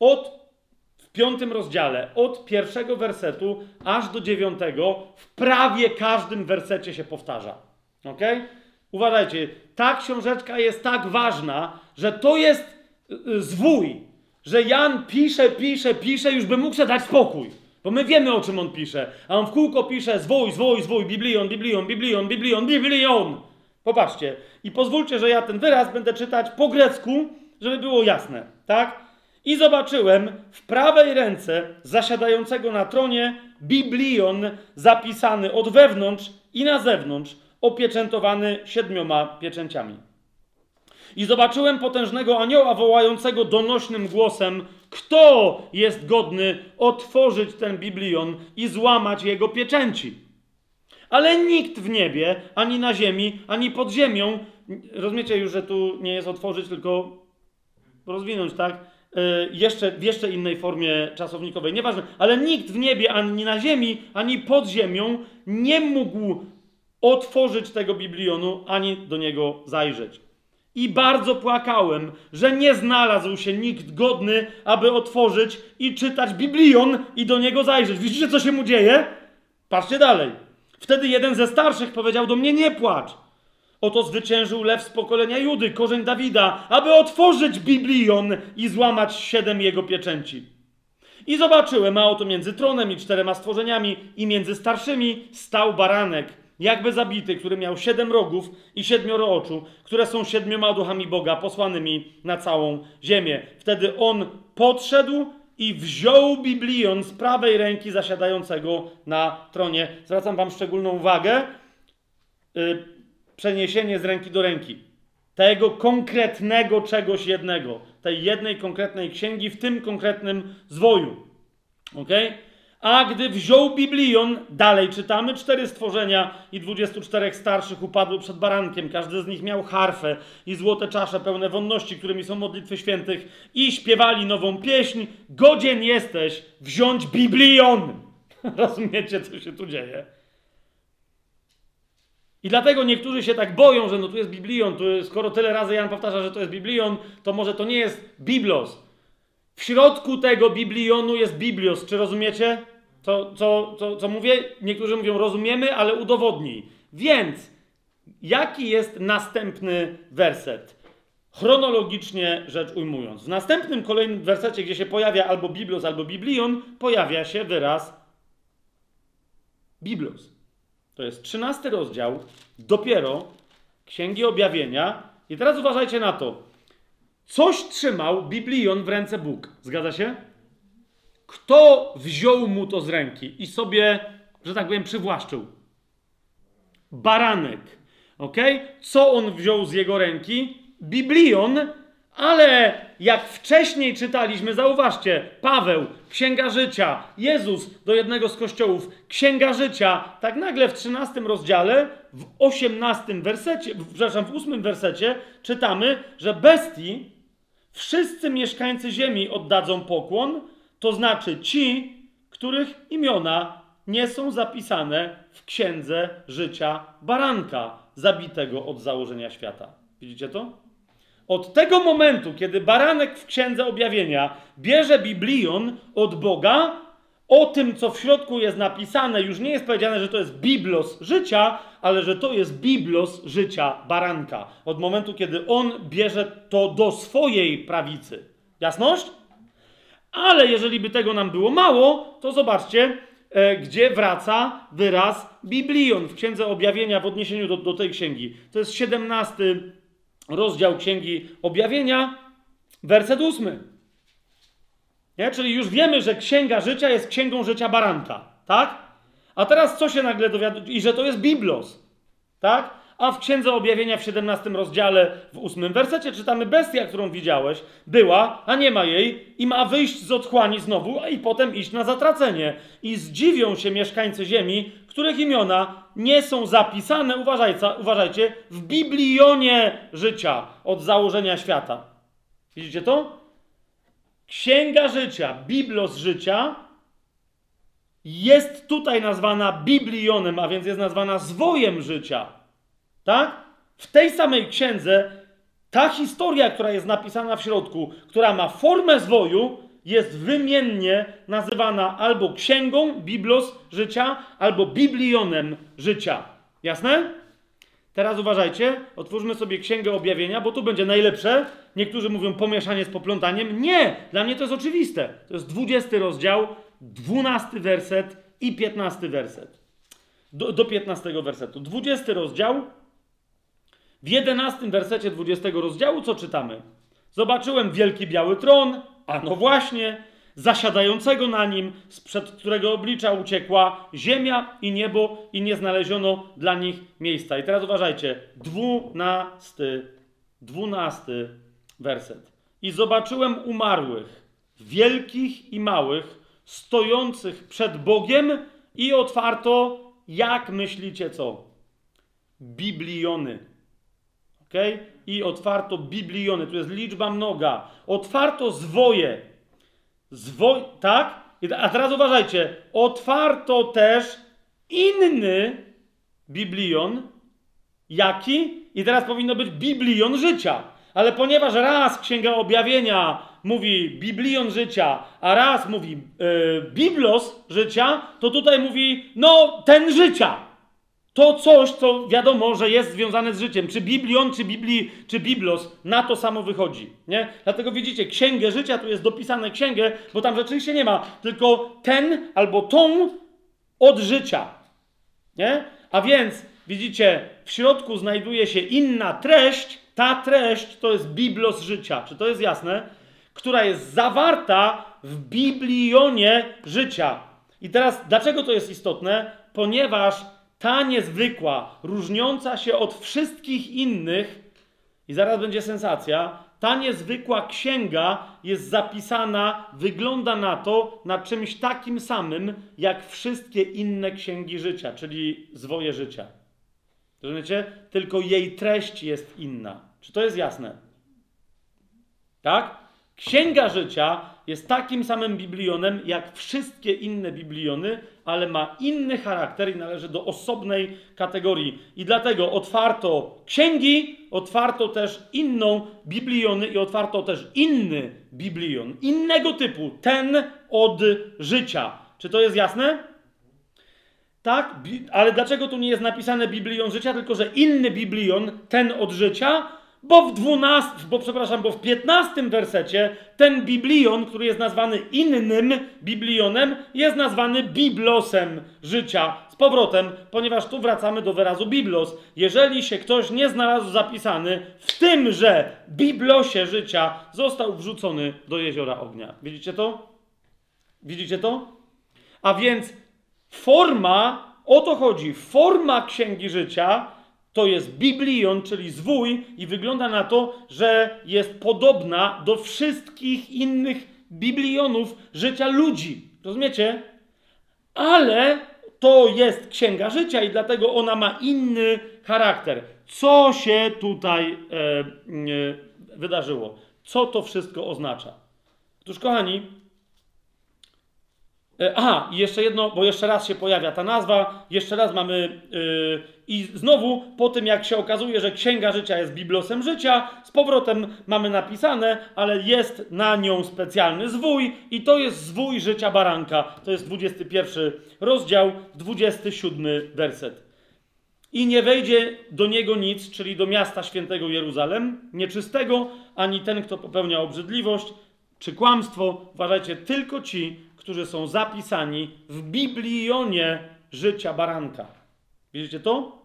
od w piątym rozdziale, od pierwszego wersetu aż do dziewiątego, w prawie każdym wersecie się powtarza. Ok? Uważajcie, ta książeczka jest tak ważna, że to jest y, y, zwój, że Jan pisze, pisze, pisze, już by mógł sobie dać spokój. Bo my wiemy, o czym on pisze. A on w kółko pisze zwój, zwój, zwój, biblion, biblion, biblion, biblion, biblion. Popatrzcie. I pozwólcie, że ja ten wyraz będę czytać po grecku, żeby było jasne. Tak? I zobaczyłem w prawej ręce zasiadającego na tronie biblion zapisany od wewnątrz i na zewnątrz, opieczętowany siedmioma pieczęciami. I zobaczyłem potężnego anioła wołającego donośnym głosem: Kto jest godny otworzyć ten biblion i złamać jego pieczęci? Ale nikt w niebie, ani na ziemi, ani pod ziemią, rozumiecie już, że tu nie jest otworzyć, tylko rozwinąć, tak? E, jeszcze, w jeszcze innej formie czasownikowej, nieważne, ale nikt w niebie, ani na ziemi, ani pod ziemią nie mógł otworzyć tego biblionu, ani do niego zajrzeć. I bardzo płakałem, że nie znalazł się nikt godny, aby otworzyć i czytać biblion i do niego zajrzeć. Widzicie, co się mu dzieje? Patrzcie dalej. Wtedy jeden ze starszych powiedział do mnie: Nie płacz. Oto zwyciężył lew z pokolenia Judy, korzeń Dawida, aby otworzyć Biblion i złamać siedem jego pieczęci. I zobaczyłem, a oto między tronem i czterema stworzeniami i między starszymi stał baranek, jakby zabity, który miał siedem rogów i siedmioro oczu, które są siedmioma duchami Boga posłanymi na całą ziemię. Wtedy on podszedł i wziął Biblion z prawej ręki zasiadającego na tronie. Zwracam wam szczególną uwagę. Yy, przeniesienie z ręki do ręki. Tego konkretnego czegoś jednego. Tej jednej konkretnej księgi w tym konkretnym zwoju. Ok? A gdy wziął Biblion, dalej czytamy, cztery stworzenia i dwudziestu czterech starszych upadły przed barankiem. Każdy z nich miał harfę i złote czasze pełne wonności, którymi są modlitwy świętych i śpiewali nową pieśń. Godzien jesteś wziąć Biblion. Rozumiecie, co się tu dzieje? I dlatego niektórzy się tak boją, że no tu jest Biblion, tu skoro tyle razy Jan powtarza, że to jest Biblion, to może to nie jest Biblos. W środku tego Biblionu jest Biblios. Czy rozumiecie? Co, co, co, co mówię? Niektórzy mówią rozumiemy, ale udowodnij. Więc jaki jest następny werset? Chronologicznie rzecz ujmując. W następnym kolejnym wersecie, gdzie się pojawia albo Biblos, albo Biblion, pojawia się wyraz Biblos. To jest 13 rozdział, dopiero Księgi Objawienia. I teraz uważajcie na to. Coś trzymał Biblion w ręce Bóg. Zgadza się? Kto wziął mu to z ręki i sobie, że tak powiem, przywłaszczył? Baranek. Ok? Co on wziął z jego ręki? Biblion, ale jak wcześniej czytaliśmy, zauważcie, Paweł, Księga Życia, Jezus do jednego z kościołów, Księga Życia, tak nagle w 13 rozdziale, w 18 wersecie, przepraszam, w 8 wersecie czytamy, że bestii wszyscy mieszkańcy ziemi oddadzą pokłon, to znaczy ci, których imiona nie są zapisane w Księdze Życia Baranka, zabitego od założenia świata. Widzicie to? Od tego momentu, kiedy baranek w księdze objawienia bierze Biblion od Boga, o tym, co w środku jest napisane, już nie jest powiedziane, że to jest biblos życia, ale że to jest biblos życia baranka. Od momentu, kiedy on bierze to do swojej prawicy. Jasność? Ale jeżeli by tego nam było mało, to zobaczcie, e, gdzie wraca wyraz Biblion w Księdze Objawienia w odniesieniu do, do tej księgi. To jest 17 rozdział Księgi Objawienia, werset 8. Nie? Czyli już wiemy, że Księga Życia jest Księgą Życia Baranka, tak? A teraz co się nagle dowiaduje? I że to jest Biblos, tak? A w Księdze Objawienia w 17 rozdziale, w 8 wersecie czytamy bestia, którą widziałeś, była, a nie ma jej i ma wyjść z otchłani znowu, a i potem iść na zatracenie. I zdziwią się mieszkańcy ziemi, których imiona nie są zapisane, uważajcie, uważajcie w Biblionie życia od założenia świata. Widzicie to? Księga życia, Biblos życia jest tutaj nazwana Biblionem, a więc jest nazwana zwojem życia. Tak? W tej samej księdze ta historia, która jest napisana w środku, która ma formę zwoju, jest wymiennie nazywana albo księgą, Biblos życia, albo Biblionem życia. Jasne? Teraz uważajcie, otwórzmy sobie Księgę Objawienia, bo tu będzie najlepsze. Niektórzy mówią pomieszanie z poplątaniem. Nie! Dla mnie to jest oczywiste. To jest 20 rozdział, 12 werset i 15 werset. Do, do 15 wersetu. 20 rozdział. W 11 wersecie 20 rozdziału co czytamy? Zobaczyłem wielki biały tron, a no właśnie, zasiadającego na nim, sprzed którego oblicza uciekła ziemia i niebo i nie znaleziono dla nich miejsca. I teraz uważajcie, dwunasty, dwunasty werset. I zobaczyłem umarłych, wielkich i małych, stojących przed Bogiem i otwarto, jak myślicie co? Bibliony. ok? I otwarto bibliony, tu jest liczba mnoga. Otwarto zwoje, Zwoj, tak? A teraz uważajcie, otwarto też inny biblion. Jaki? I teraz powinno być biblion życia. Ale ponieważ raz Księga Objawienia mówi biblion życia, a raz mówi yy, biblos życia, to tutaj mówi, no, ten życia to coś, co wiadomo, że jest związane z życiem. Czy Biblion, czy, Bibli, czy Biblos, na to samo wychodzi. Nie? Dlatego widzicie, księgę życia, tu jest dopisane księgę, bo tam rzeczywiście nie ma, tylko ten albo tą od życia. Nie? A więc, widzicie, w środku znajduje się inna treść, ta treść to jest Biblos życia. Czy to jest jasne? Która jest zawarta w Biblionie życia. I teraz, dlaczego to jest istotne? Ponieważ ta niezwykła, różniąca się od wszystkich innych, i zaraz będzie sensacja, ta niezwykła księga jest zapisana, wygląda na to, na czymś takim samym, jak wszystkie inne księgi życia, czyli zwoje życia. Rozumiecie? Tylko jej treść jest inna. Czy to jest jasne? Tak? Księga życia jest takim samym biblionem jak wszystkie inne bibliony, ale ma inny charakter i należy do osobnej kategorii. I dlatego otwarto księgi, otwarto też inną bibliony i otwarto też inny biblion, innego typu, ten od życia. Czy to jest jasne? Tak, ale dlaczego tu nie jest napisane biblion życia, tylko że inny biblion, ten od życia, bo w 12, bo przepraszam, bo w 15 wersecie ten biblion, który jest nazwany innym biblionem, jest nazwany biblosem życia. Z powrotem, ponieważ tu wracamy do wyrazu biblos. Jeżeli się ktoś nie znalazł zapisany w tym, że biblosie życia został wrzucony do jeziora ognia. Widzicie to? Widzicie to? A więc forma, o to chodzi, forma księgi życia to jest biblion, czyli zwój, i wygląda na to, że jest podobna do wszystkich innych biblionów życia ludzi. Rozumiecie? Ale to jest księga życia i dlatego ona ma inny charakter. Co się tutaj e, e, wydarzyło? Co to wszystko oznacza? Otóż, kochani, E, Aha, i jeszcze jedno, bo jeszcze raz się pojawia ta nazwa, jeszcze raz mamy yy, i znowu po tym jak się okazuje, że Księga Życia jest biblosem życia, z powrotem mamy napisane, ale jest na nią specjalny zwój i to jest zwój życia baranka. To jest 21 rozdział, 27 werset. I nie wejdzie do niego nic, czyli do miasta świętego Jeruzalem, nieczystego, ani ten, kto popełnia obrzydliwość czy kłamstwo. Uważajcie, tylko ci, którzy są zapisani w Biblionie życia baranka. Widzicie to?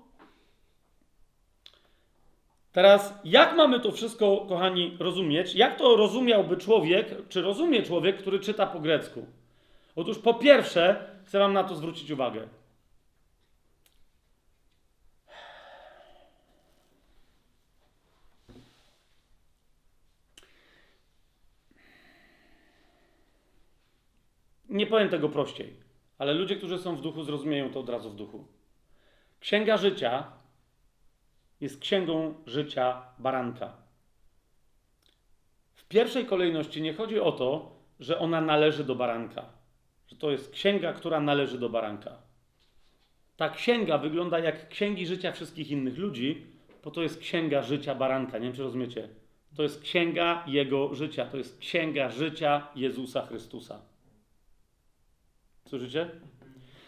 Teraz, jak mamy to wszystko, kochani, rozumieć? Jak to rozumiałby człowiek, czy rozumie człowiek, który czyta po grecku? Otóż po pierwsze, chcę Wam na to zwrócić uwagę. Nie powiem tego prościej, ale ludzie, którzy są w duchu, zrozumieją to od razu w duchu. Księga życia jest księgą życia baranka. W pierwszej kolejności nie chodzi o to, że ona należy do baranka, że to jest księga, która należy do baranka. Ta księga wygląda jak księgi życia wszystkich innych ludzi, bo to jest księga życia baranka. Nie wiem, czy rozumiecie. To jest księga jego życia, to jest księga życia Jezusa Chrystusa. Słyszycie?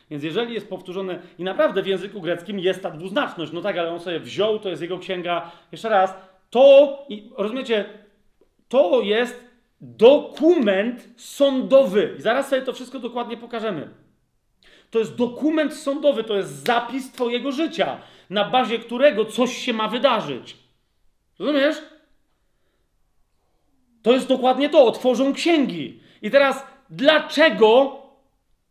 Więc jeżeli jest powtórzone, i naprawdę w języku greckim jest ta dwuznaczność, no tak, ale on sobie wziął, to jest jego księga. Jeszcze raz, to, i rozumiecie, to jest dokument sądowy. I zaraz sobie to wszystko dokładnie pokażemy. To jest dokument sądowy, to jest zapis Twojego życia, na bazie którego coś się ma wydarzyć. Rozumiesz? To jest dokładnie to. Otworzą księgi. I teraz, dlaczego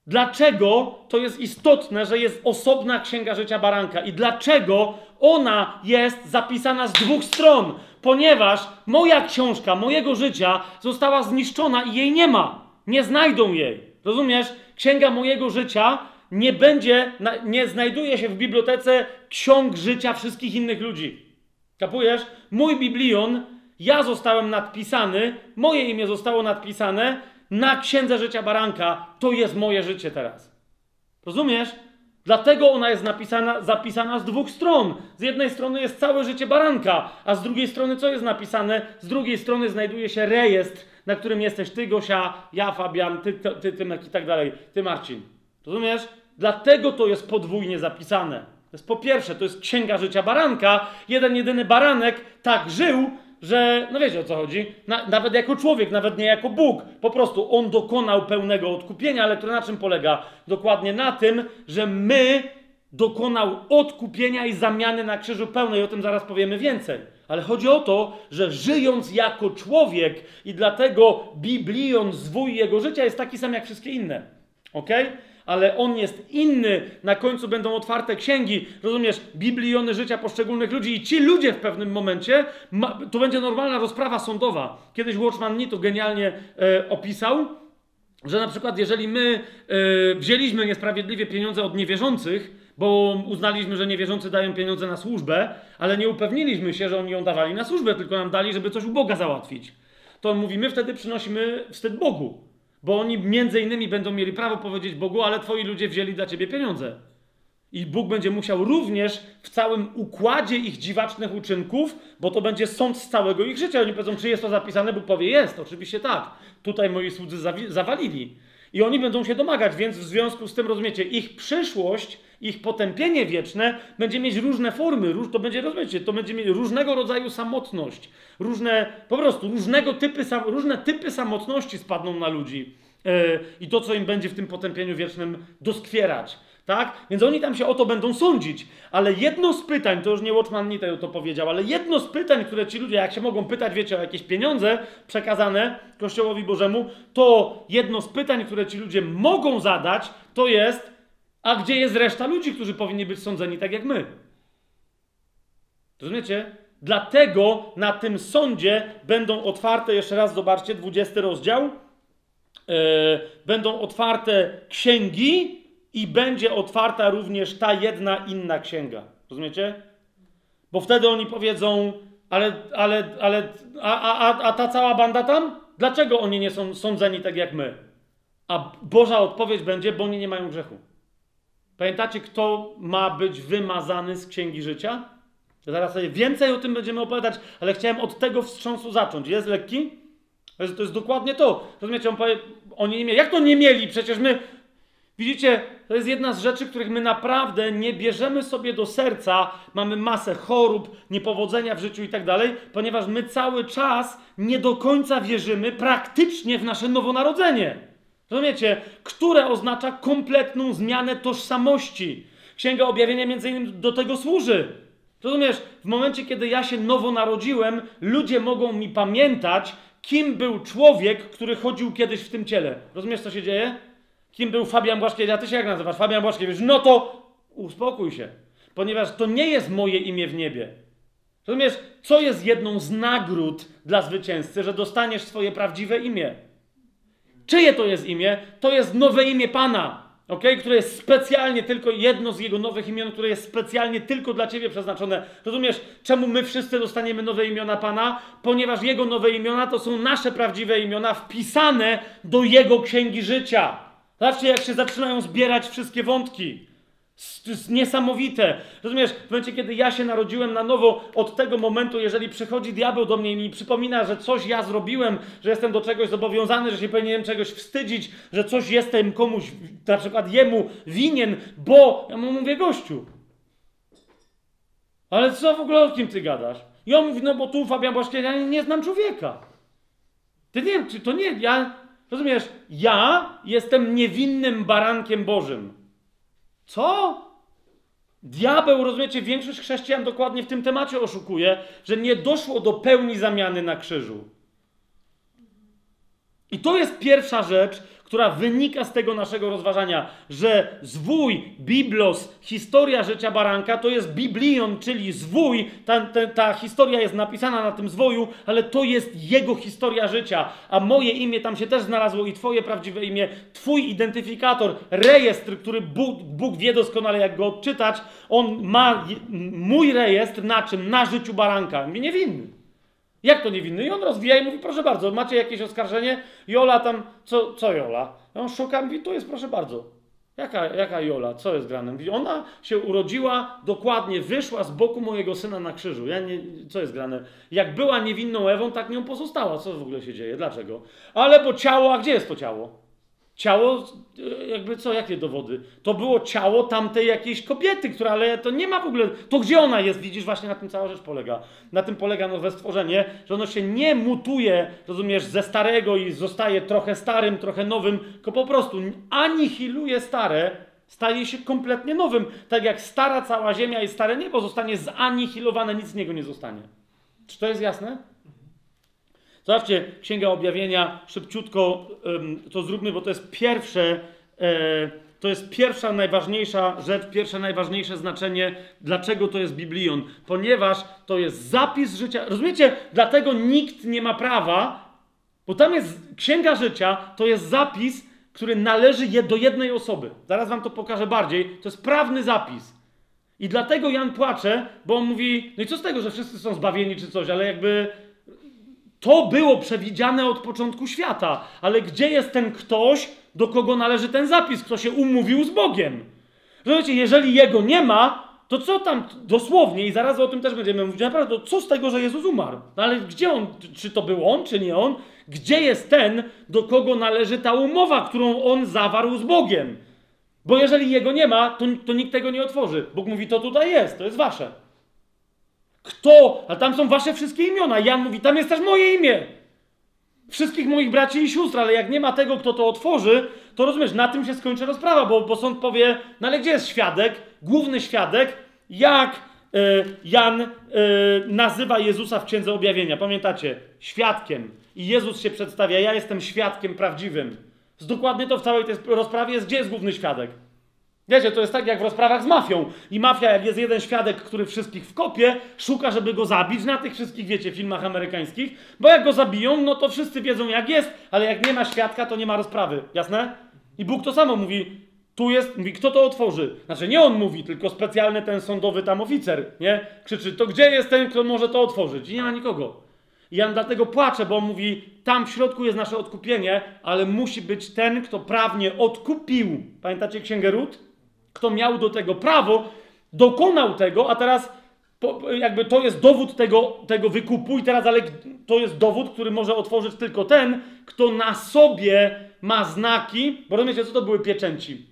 Dlaczego to jest istotne, że jest osobna księga życia baranka i dlaczego ona jest zapisana z dwóch stron? Ponieważ moja książka, mojego życia została zniszczona i jej nie ma. Nie znajdą jej. Rozumiesz? Księga mojego życia nie będzie, nie znajduje się w bibliotece ksiąg życia wszystkich innych ludzi. Kapujesz? Mój biblion, ja zostałem nadpisany, moje imię zostało nadpisane na księdze życia baranka, to jest moje życie teraz. Rozumiesz? Dlatego ona jest napisana, zapisana z dwóch stron. Z jednej strony jest całe życie baranka, a z drugiej strony co jest napisane? Z drugiej strony znajduje się rejestr, na którym jesteś ty, Gosia, ja, Fabian, ty, ty, ty Tymek i tak dalej, ty, Marcin. Rozumiesz? Dlatego to jest podwójnie zapisane. To jest po pierwsze, to jest księga życia baranka. Jeden, jedyny baranek tak żył, że, no wiecie o co chodzi, na, nawet jako człowiek, nawet nie jako Bóg, po prostu On dokonał pełnego odkupienia, ale to na czym polega? Dokładnie na tym, że my dokonał odkupienia i zamiany na krzyżu pełnej, o tym zaraz powiemy więcej. Ale chodzi o to, że żyjąc jako człowiek i dlatego Biblion, zwój jego życia jest taki sam jak wszystkie inne. ok? Ale on jest inny. Na końcu będą otwarte księgi, rozumiesz, bibliony życia poszczególnych ludzi i ci ludzie w pewnym momencie, ma, to będzie normalna rozprawa sądowa. Kiedyś Watchman Nee to genialnie e, opisał, że na przykład jeżeli my e, wzięliśmy niesprawiedliwie pieniądze od niewierzących, bo uznaliśmy, że niewierzący dają pieniądze na służbę, ale nie upewniliśmy się, że oni ją dawali na służbę, tylko nam dali, żeby coś u Boga załatwić. To on mówi, my wtedy przynosimy wstyd Bogu. Bo oni między innymi będą mieli prawo powiedzieć Bogu, ale twoi ludzie wzięli dla ciebie pieniądze. I Bóg będzie musiał również w całym układzie ich dziwacznych uczynków, bo to będzie sąd z całego ich życia. Oni powiedzą, czy jest to zapisane? Bóg powie, jest, oczywiście tak. Tutaj moi słudzy zawalili. I oni będą się domagać, więc w związku z tym, rozumiecie, ich przyszłość, ich potępienie wieczne będzie mieć różne formy, róż, to będzie, rozumiecie, to będzie mieć różnego rodzaju samotność, różne, po prostu różnego typy, różne typy samotności spadną na ludzi yy, i to, co im będzie w tym potępieniu wiecznym doskwierać. Tak? Więc oni tam się o to będą sądzić. Ale jedno z pytań, to już nie Watchman nie to powiedział, ale jedno z pytań, które ci ludzie, jak się mogą pytać, wiecie, o jakieś pieniądze przekazane Kościołowi Bożemu, to jedno z pytań, które ci ludzie mogą zadać, to jest, a gdzie jest reszta ludzi, którzy powinni być sądzeni tak jak my? Rozumiecie? Dlatego na tym sądzie będą otwarte, jeszcze raz zobaczcie, 20 rozdział, yy, będą otwarte księgi, i będzie otwarta również ta jedna inna księga. Rozumiecie? Bo wtedy oni powiedzą, ale, ale, ale, a, a, a ta cała banda tam? Dlaczego oni nie są sądzeni tak jak my? A Boża odpowiedź będzie, bo oni nie mają grzechu. Pamiętacie, kto ma być wymazany z księgi życia? Zaraz sobie więcej o tym będziemy opowiadać, ale chciałem od tego wstrząsu zacząć. Jest lekki? To jest, to jest dokładnie to. Rozumiecie, on powie, oni nie mieli. Jak to nie mieli? Przecież my. Widzicie, to jest jedna z rzeczy, których my naprawdę nie bierzemy sobie do serca. Mamy masę chorób, niepowodzenia w życiu i tak dalej, ponieważ my cały czas nie do końca wierzymy praktycznie w nasze nowonarodzenie. Rozumiecie? Które oznacza kompletną zmianę tożsamości. Księga Objawienia między innymi do tego służy. Rozumiesz? W momencie, kiedy ja się nowo narodziłem, ludzie mogą mi pamiętać, kim był człowiek, który chodził kiedyś w tym ciele. Rozumiesz, co się dzieje? Kim był Fabian Błaszkiewicz? A ty się jak nazywasz? Fabian Błaszkiewicz. No to uspokój się, ponieważ to nie jest moje imię w niebie. Rozumiesz, co jest jedną z nagród dla zwycięzcy, że dostaniesz swoje prawdziwe imię? Czyje to jest imię? To jest nowe imię Pana, okay? które jest specjalnie tylko jedno z jego nowych imion, które jest specjalnie tylko dla ciebie przeznaczone. Rozumiesz, czemu my wszyscy dostaniemy nowe imiona Pana? Ponieważ jego nowe imiona to są nasze prawdziwe imiona wpisane do jego księgi życia. Zobaczcie, jak się zaczynają zbierać wszystkie wątki. To jest niesamowite. Rozumiesz, w momencie, kiedy ja się narodziłem na nowo, od tego momentu, jeżeli przychodzi diabeł do mnie i mi przypomina, że coś ja zrobiłem, że jestem do czegoś zobowiązany, że się powinienem czegoś wstydzić, że coś jestem komuś, na przykład jemu winien, bo ja mu mówię, gościu. Ale co w ogóle o kim ty gadasz? I on mówi, no bo tu Fabian Błaszkiewicz, ja nie, znam człowieka. Ty nie wiem, to nie, ja, rozumiesz, ja jestem niewinnym barankiem Bożym. Co? Diabeł, rozumiecie, większość chrześcijan dokładnie w tym temacie oszukuje, że nie doszło do pełni zamiany na krzyżu. I to jest pierwsza rzecz, która wynika z tego naszego rozważania, że zwój, biblos, historia życia baranka to jest biblion, czyli zwój, ta, ta, ta, historia jest napisana na tym zwoju, ale to jest jego historia życia, a moje imię tam się też znalazło i twoje prawdziwe imię, twój identyfikator, rejestr, który Bóg, Bóg wie doskonale jak go odczytać, on ma mój rejestr na czym? Na życiu baranka. Niewinny. Jak to niewinny? I on rozwija i mówi, proszę bardzo, macie jakieś oskarżenie? Jola tam, co, co Jola? I on szuka, mówi, tu jest, proszę bardzo. Jaka, jaka Jola? Co jest grane? Mówi, ona się urodziła dokładnie, wyszła z boku mojego syna na krzyżu. Ja nie, co jest grane? Jak była niewinną Ewą, tak nią pozostała. Co w ogóle się dzieje? Dlaczego? Ale bo ciało, a gdzie jest to ciało? Ciało, e, jakby co, jakie dowody? To było ciało tamtej jakiejś kobiety, która, ale to nie ma w ogóle. To gdzie ona jest? Widzisz, właśnie na tym cała rzecz polega. Na tym polega nowe stworzenie, że ono się nie mutuje, rozumiesz, ze starego i zostaje trochę starym, trochę nowym, tylko po prostu anihiluje stare, staje się kompletnie nowym. Tak jak stara cała ziemia i stare niebo zostanie zanihilowane, nic z niego nie zostanie. Czy to jest jasne? Zobaczcie, Księga Objawienia, szybciutko to zróbmy, bo to jest pierwsze, e, to jest pierwsza najważniejsza rzecz, pierwsze najważniejsze znaczenie, dlaczego to jest Biblion. Ponieważ to jest zapis życia. Rozumiecie? Dlatego nikt nie ma prawa, bo tam jest Księga Życia, to jest zapis, który należy do jednej osoby. Zaraz wam to pokażę bardziej. To jest prawny zapis. I dlatego Jan płacze, bo on mówi, no i co z tego, że wszyscy są zbawieni czy coś, ale jakby to było przewidziane od początku świata, ale gdzie jest ten ktoś, do kogo należy ten zapis, kto się umówił z Bogiem? Rozumiecie, jeżeli jego nie ma, to co tam dosłownie, i zaraz o tym też będziemy mówić, naprawdę, to co z tego, że Jezus umarł? No ale gdzie on, czy to był on, czy nie on? Gdzie jest ten, do kogo należy ta umowa, którą on zawarł z Bogiem? Bo jeżeli jego nie ma, to, to nikt tego nie otworzy. Bóg mówi, to tutaj jest, to jest wasze. Kto? A tam są wasze wszystkie imiona. Jan mówi, tam jest też moje imię. Wszystkich moich braci i sióstr, ale jak nie ma tego, kto to otworzy, to rozumiesz, na tym się skończy rozprawa, bo, bo sąd powie, no ale gdzie jest świadek, główny świadek, jak e, Jan e, nazywa Jezusa w Księdze Objawienia. Pamiętacie? Świadkiem. I Jezus się przedstawia, ja jestem świadkiem prawdziwym. Dokładnie to w całej tej rozprawie jest, gdzie jest główny świadek? Wiecie, to jest tak jak w rozprawach z mafią. I mafia, jak jest jeden świadek, który wszystkich wkopie, szuka, żeby go zabić na tych wszystkich, wiecie, filmach amerykańskich, bo jak go zabiją, no to wszyscy wiedzą jak jest, ale jak nie ma świadka, to nie ma rozprawy. Jasne? I Bóg to samo mówi. Tu jest, mówi, kto to otworzy? Znaczy nie on mówi, tylko specjalny ten sądowy tam oficer, nie? Krzyczy, to gdzie jest ten, kto może to otworzyć? I nie ma nikogo. I Jan dlatego płacze, bo on mówi, tam w środku jest nasze odkupienie, ale musi być ten, kto prawnie odkupił. Pamiętacie Księgę Rut? Kto miał do tego prawo, dokonał tego, a teraz jakby to jest dowód tego, tego wykupu i teraz ale to jest dowód, który może otworzyć tylko ten, kto na sobie ma znaki, bo rozumiecie, co to były pieczęci?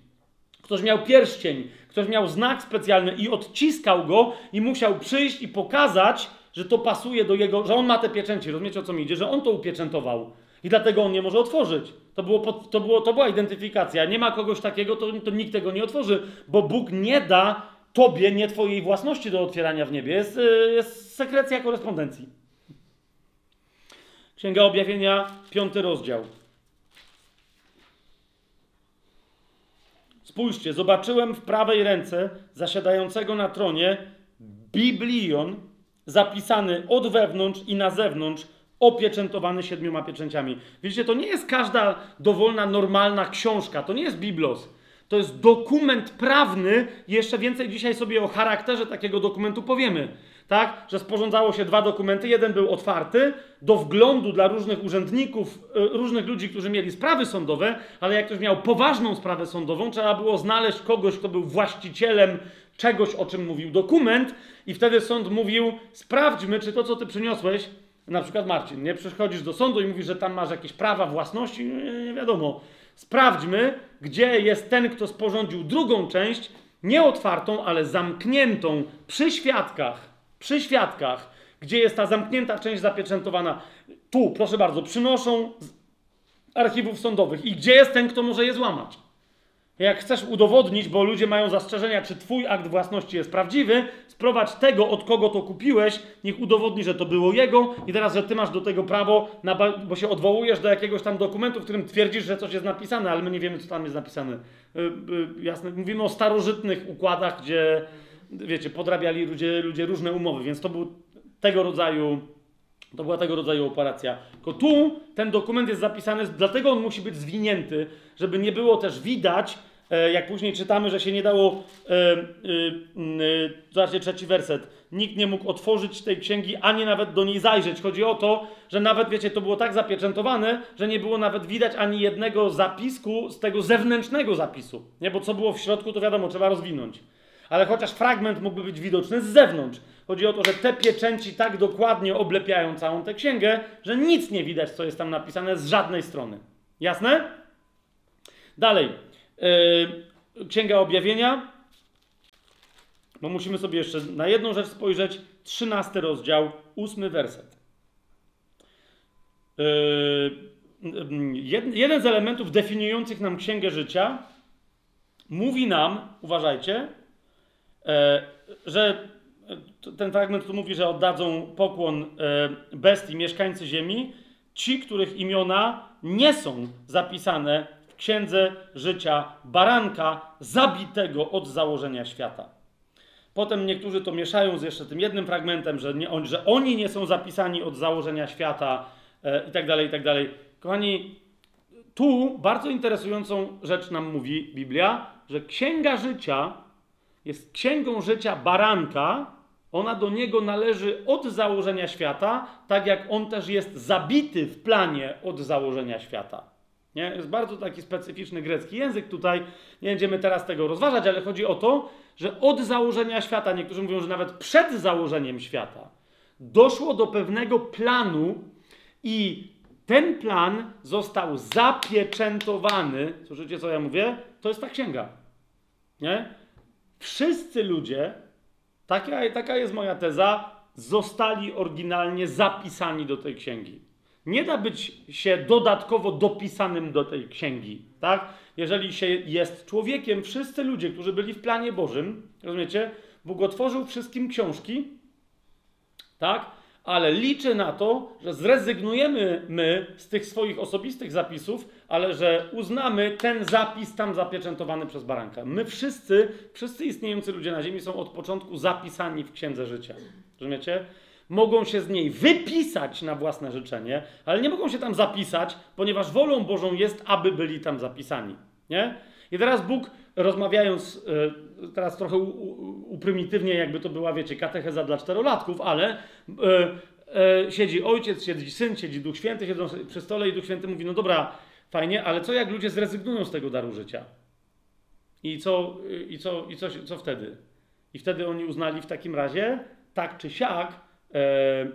Ktoś miał pierścień, ktoś miał znak specjalny i odciskał go i musiał przyjść i pokazać, że to pasuje do jego, że on ma te pieczęci. Rozumiecie o co mi idzie? Że on to upieczętował. I dlatego on nie może otworzyć. To, było, pod, to, było, to była identyfikacja. Nie ma kogoś takiego, to, to nikt tego nie otworzy, bo Bóg nie da tobie, nie twojej własności do otwierania w niebie. Jest, y, jest sekrecja korespondencji. Księga Objawienia, piąty rozdział. Spójrzcie, zobaczyłem w prawej ręce zasiadającego na tronie Biblion zapisany od wewnątrz i na zewnątrz, opieczętowany siedmioma pieczęciami. Widzicie, to nie jest każda dowolna, normalna książka, to nie jest Biblos. To jest dokument prawny. Jeszcze więcej dzisiaj sobie o charakterze takiego dokumentu powiemy. Tak, że sporządzało się dwa dokumenty. Jeden był otwarty do wglądu dla różnych urzędników, e, różnych ludzi, którzy mieli sprawy sądowe, ale jak ktoś miał poważną sprawę sądową, trzeba było znaleźć kogoś, kto był właścicielem czegoś, o czym mówił dokument, i wtedy sąd mówił: Sprawdźmy, czy to, co ty przyniosłeś, na przykład Marcin, nie przychodzisz do sądu i mówisz, że tam masz jakieś prawa własności, nie, nie wiadomo. Sprawdźmy, gdzie jest ten, kto sporządził drugą część, nie otwartą, ale zamkniętą przy świadkach. Przy świadkach, gdzie jest ta zamknięta część zapieczętowana. Tu, proszę bardzo, przynoszą z archiwów sądowych. I gdzie jest ten, kto może je złamać? Jak chcesz udowodnić, bo ludzie mają zastrzeżenia, czy twój akt własności jest prawdziwy, sprowadź tego, od kogo to kupiłeś, niech udowodni, że to było jego i teraz, że ty masz do tego prawo, bo się odwołujesz do jakiegoś tam dokumentu, w którym twierdzisz, że coś jest napisane, ale my nie wiemy, co tam jest napisane. Yy, yy, jasne, mówimy o starożytnych układach, gdzie, wiecie, podrabiali ludzie, ludzie różne umowy, więc to był tego rodzaju to była tego rodzaju operacja. Tylko tu ten dokument jest zapisany, dlatego on musi być zwinięty, żeby nie było też widać, e, jak później czytamy, że się nie dało. E, e, zobaczcie trzeci werset. Nikt nie mógł otworzyć tej księgi, ani nawet do niej zajrzeć. Chodzi o to, że nawet, wiecie, to było tak zapieczętowane, że nie było nawet widać ani jednego zapisku z tego zewnętrznego zapisu. Nie, bo co było w środku, to wiadomo, trzeba rozwinąć. Ale chociaż fragment mógłby być widoczny z zewnątrz. Chodzi o to, że te pieczęci tak dokładnie oblepiają całą tę księgę, że nic nie widać, co jest tam napisane z żadnej strony. Jasne? Dalej. Yy, Księga Objawienia. Bo musimy sobie jeszcze na jedną rzecz spojrzeć. Trzynasty rozdział, ósmy werset. Yy, jeden z elementów definiujących nam Księgę Życia mówi nam, uważajcie, yy, że ten fragment tu mówi, że oddadzą pokłon e, bestii mieszkańcy ziemi, ci, których imiona nie są zapisane w księdze życia baranka zabitego od założenia świata. Potem niektórzy to mieszają z jeszcze tym jednym fragmentem, że, nie, że oni nie są zapisani od założenia świata e, i tak dalej, i tak. Kochani, tu bardzo interesującą rzecz nam mówi Biblia, że księga życia jest księgą życia baranka, ona do niego należy od założenia świata, tak jak on też jest zabity w planie od założenia świata. Nie? Jest bardzo taki specyficzny grecki język tutaj. Nie będziemy teraz tego rozważać, ale chodzi o to, że od założenia świata, niektórzy mówią, że nawet przed założeniem świata, doszło do pewnego planu i ten plan został zapieczętowany. Słyszycie, co ja mówię? To jest ta księga. Nie? Wszyscy ludzie, Taka, taka jest moja teza. Zostali oryginalnie zapisani do tej księgi. Nie da być się dodatkowo dopisanym do tej księgi, tak? Jeżeli się jest człowiekiem, wszyscy ludzie, którzy byli w planie Bożym, rozumiecie? Bóg otworzył wszystkim książki, tak? Ale liczę na to, że zrezygnujemy my z tych swoich osobistych zapisów, ale że uznamy ten zapis tam zapieczętowany przez baranka. My wszyscy, wszyscy istniejący ludzie na Ziemi są od początku zapisani w Księdze Życia. Rozumiecie? Mogą się z niej wypisać na własne życzenie, ale nie mogą się tam zapisać, ponieważ wolą Bożą jest, aby byli tam zapisani. Nie? I teraz Bóg, rozmawiając, e, teraz trochę uprymitywnie, jakby to była, wiecie, katecheza dla czterolatków, ale e, e, siedzi ojciec, siedzi syn, siedzi Duch Święty, siedzą przy stole i Duch Święty mówi, no dobra, fajnie, ale co jak ludzie zrezygnują z tego daru życia? I co, i co, i co, co wtedy? I wtedy oni uznali w takim razie, tak czy siak, e,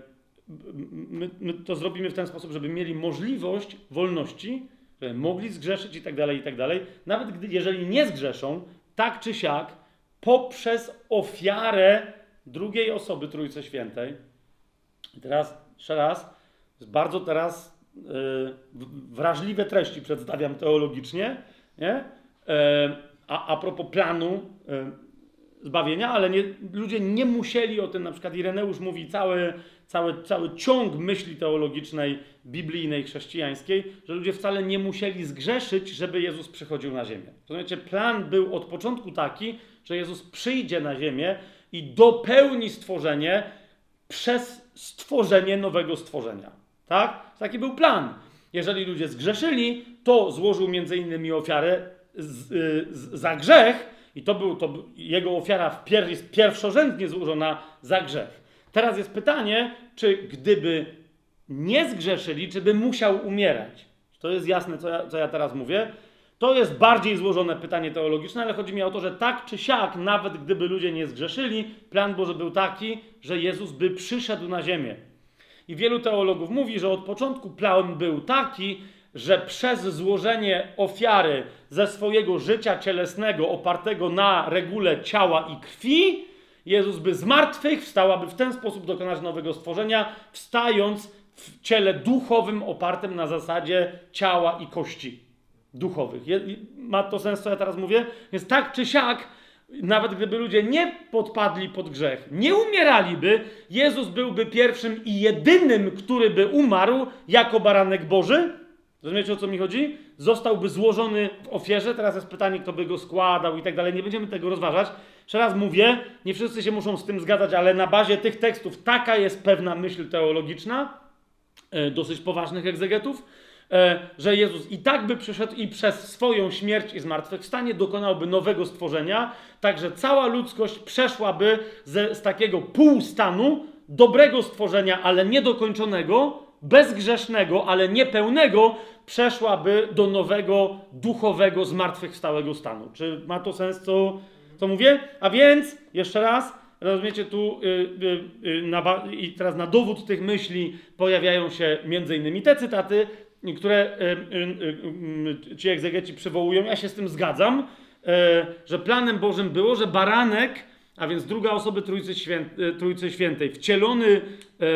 my, my, to zrobimy w ten sposób, żeby mieli możliwość wolności, żeby mogli zgrzeszyć i tak dalej, i tak dalej. Nawet gdy, jeżeli nie zgrzeszą, tak czy siak, poprzez ofiarę drugiej osoby Trójcy Świętej. I teraz, jeszcze raz, bardzo teraz yy, wrażliwe treści przedstawiam teologicznie, nie? Yy, a, a propos planu yy, zbawienia, ale nie, ludzie nie musieli o tym, na przykład Ireneusz mówi cały, cały, cały ciąg myśli teologicznej, biblijnej, chrześcijańskiej, że ludzie wcale nie musieli zgrzeszyć, żeby Jezus przychodził na ziemię. Rozumiecie, plan był od początku taki, że Jezus przyjdzie na ziemię i dopełni stworzenie przez stworzenie nowego stworzenia. Tak? Taki był plan. Jeżeli ludzie zgrzeszyli, to złożył między innymi ofiarę z, z, za grzech i to był, to jego ofiara w pier, jest pierwszorzędnie złożona za grzech. Teraz jest pytanie, czy gdyby nie zgrzeszyli, czy by musiał umierać? To jest jasne, co ja, co ja teraz mówię. To jest bardziej złożone pytanie teologiczne, ale chodzi mi o to, że tak czy siak, nawet gdyby ludzie nie zgrzeszyli, plan Boży był taki, że Jezus by przyszedł na ziemię. I wielu teologów mówi, że od początku plan był taki, że przez złożenie ofiary ze swojego życia cielesnego, opartego na regule ciała i krwi, Jezus by z martwych wstał, aby w ten sposób dokonać nowego stworzenia, wstając w ciele duchowym opartym na zasadzie ciała i kości duchowych. Ma to sens, co ja teraz mówię? Więc tak czy siak, nawet gdyby ludzie nie podpadli pod grzech, nie umieraliby, Jezus byłby pierwszym i jedynym, który by umarł jako baranek Boży. Rozumiecie o co mi chodzi? Zostałby złożony w ofierze. Teraz jest pytanie, kto by go składał i tak dalej. Nie będziemy tego rozważać. Jeszcze raz mówię, nie wszyscy się muszą z tym zgadzać, ale na bazie tych tekstów taka jest pewna myśl teologiczna, e, dosyć poważnych egzegetów że Jezus i tak by przyszedł i przez swoją śmierć i zmartwychwstanie dokonałby nowego stworzenia, tak że cała ludzkość przeszłaby ze, z takiego półstanu dobrego stworzenia, ale niedokończonego, bezgrzesznego, ale niepełnego, przeszłaby do nowego, duchowego, zmartwychwstałego stanu. Czy ma to sens, co, co mówię? A więc, jeszcze raz, rozumiecie, tu yy, yy, na, i teraz na dowód tych myśli pojawiają się między innymi te cytaty, które y, ci egzegeci przywołują, ja się z tym zgadzam, e, że planem Bożym było, że baranek, a więc druga osoba Trójcy, Świętej, Trójcy Świętej, wcielony e,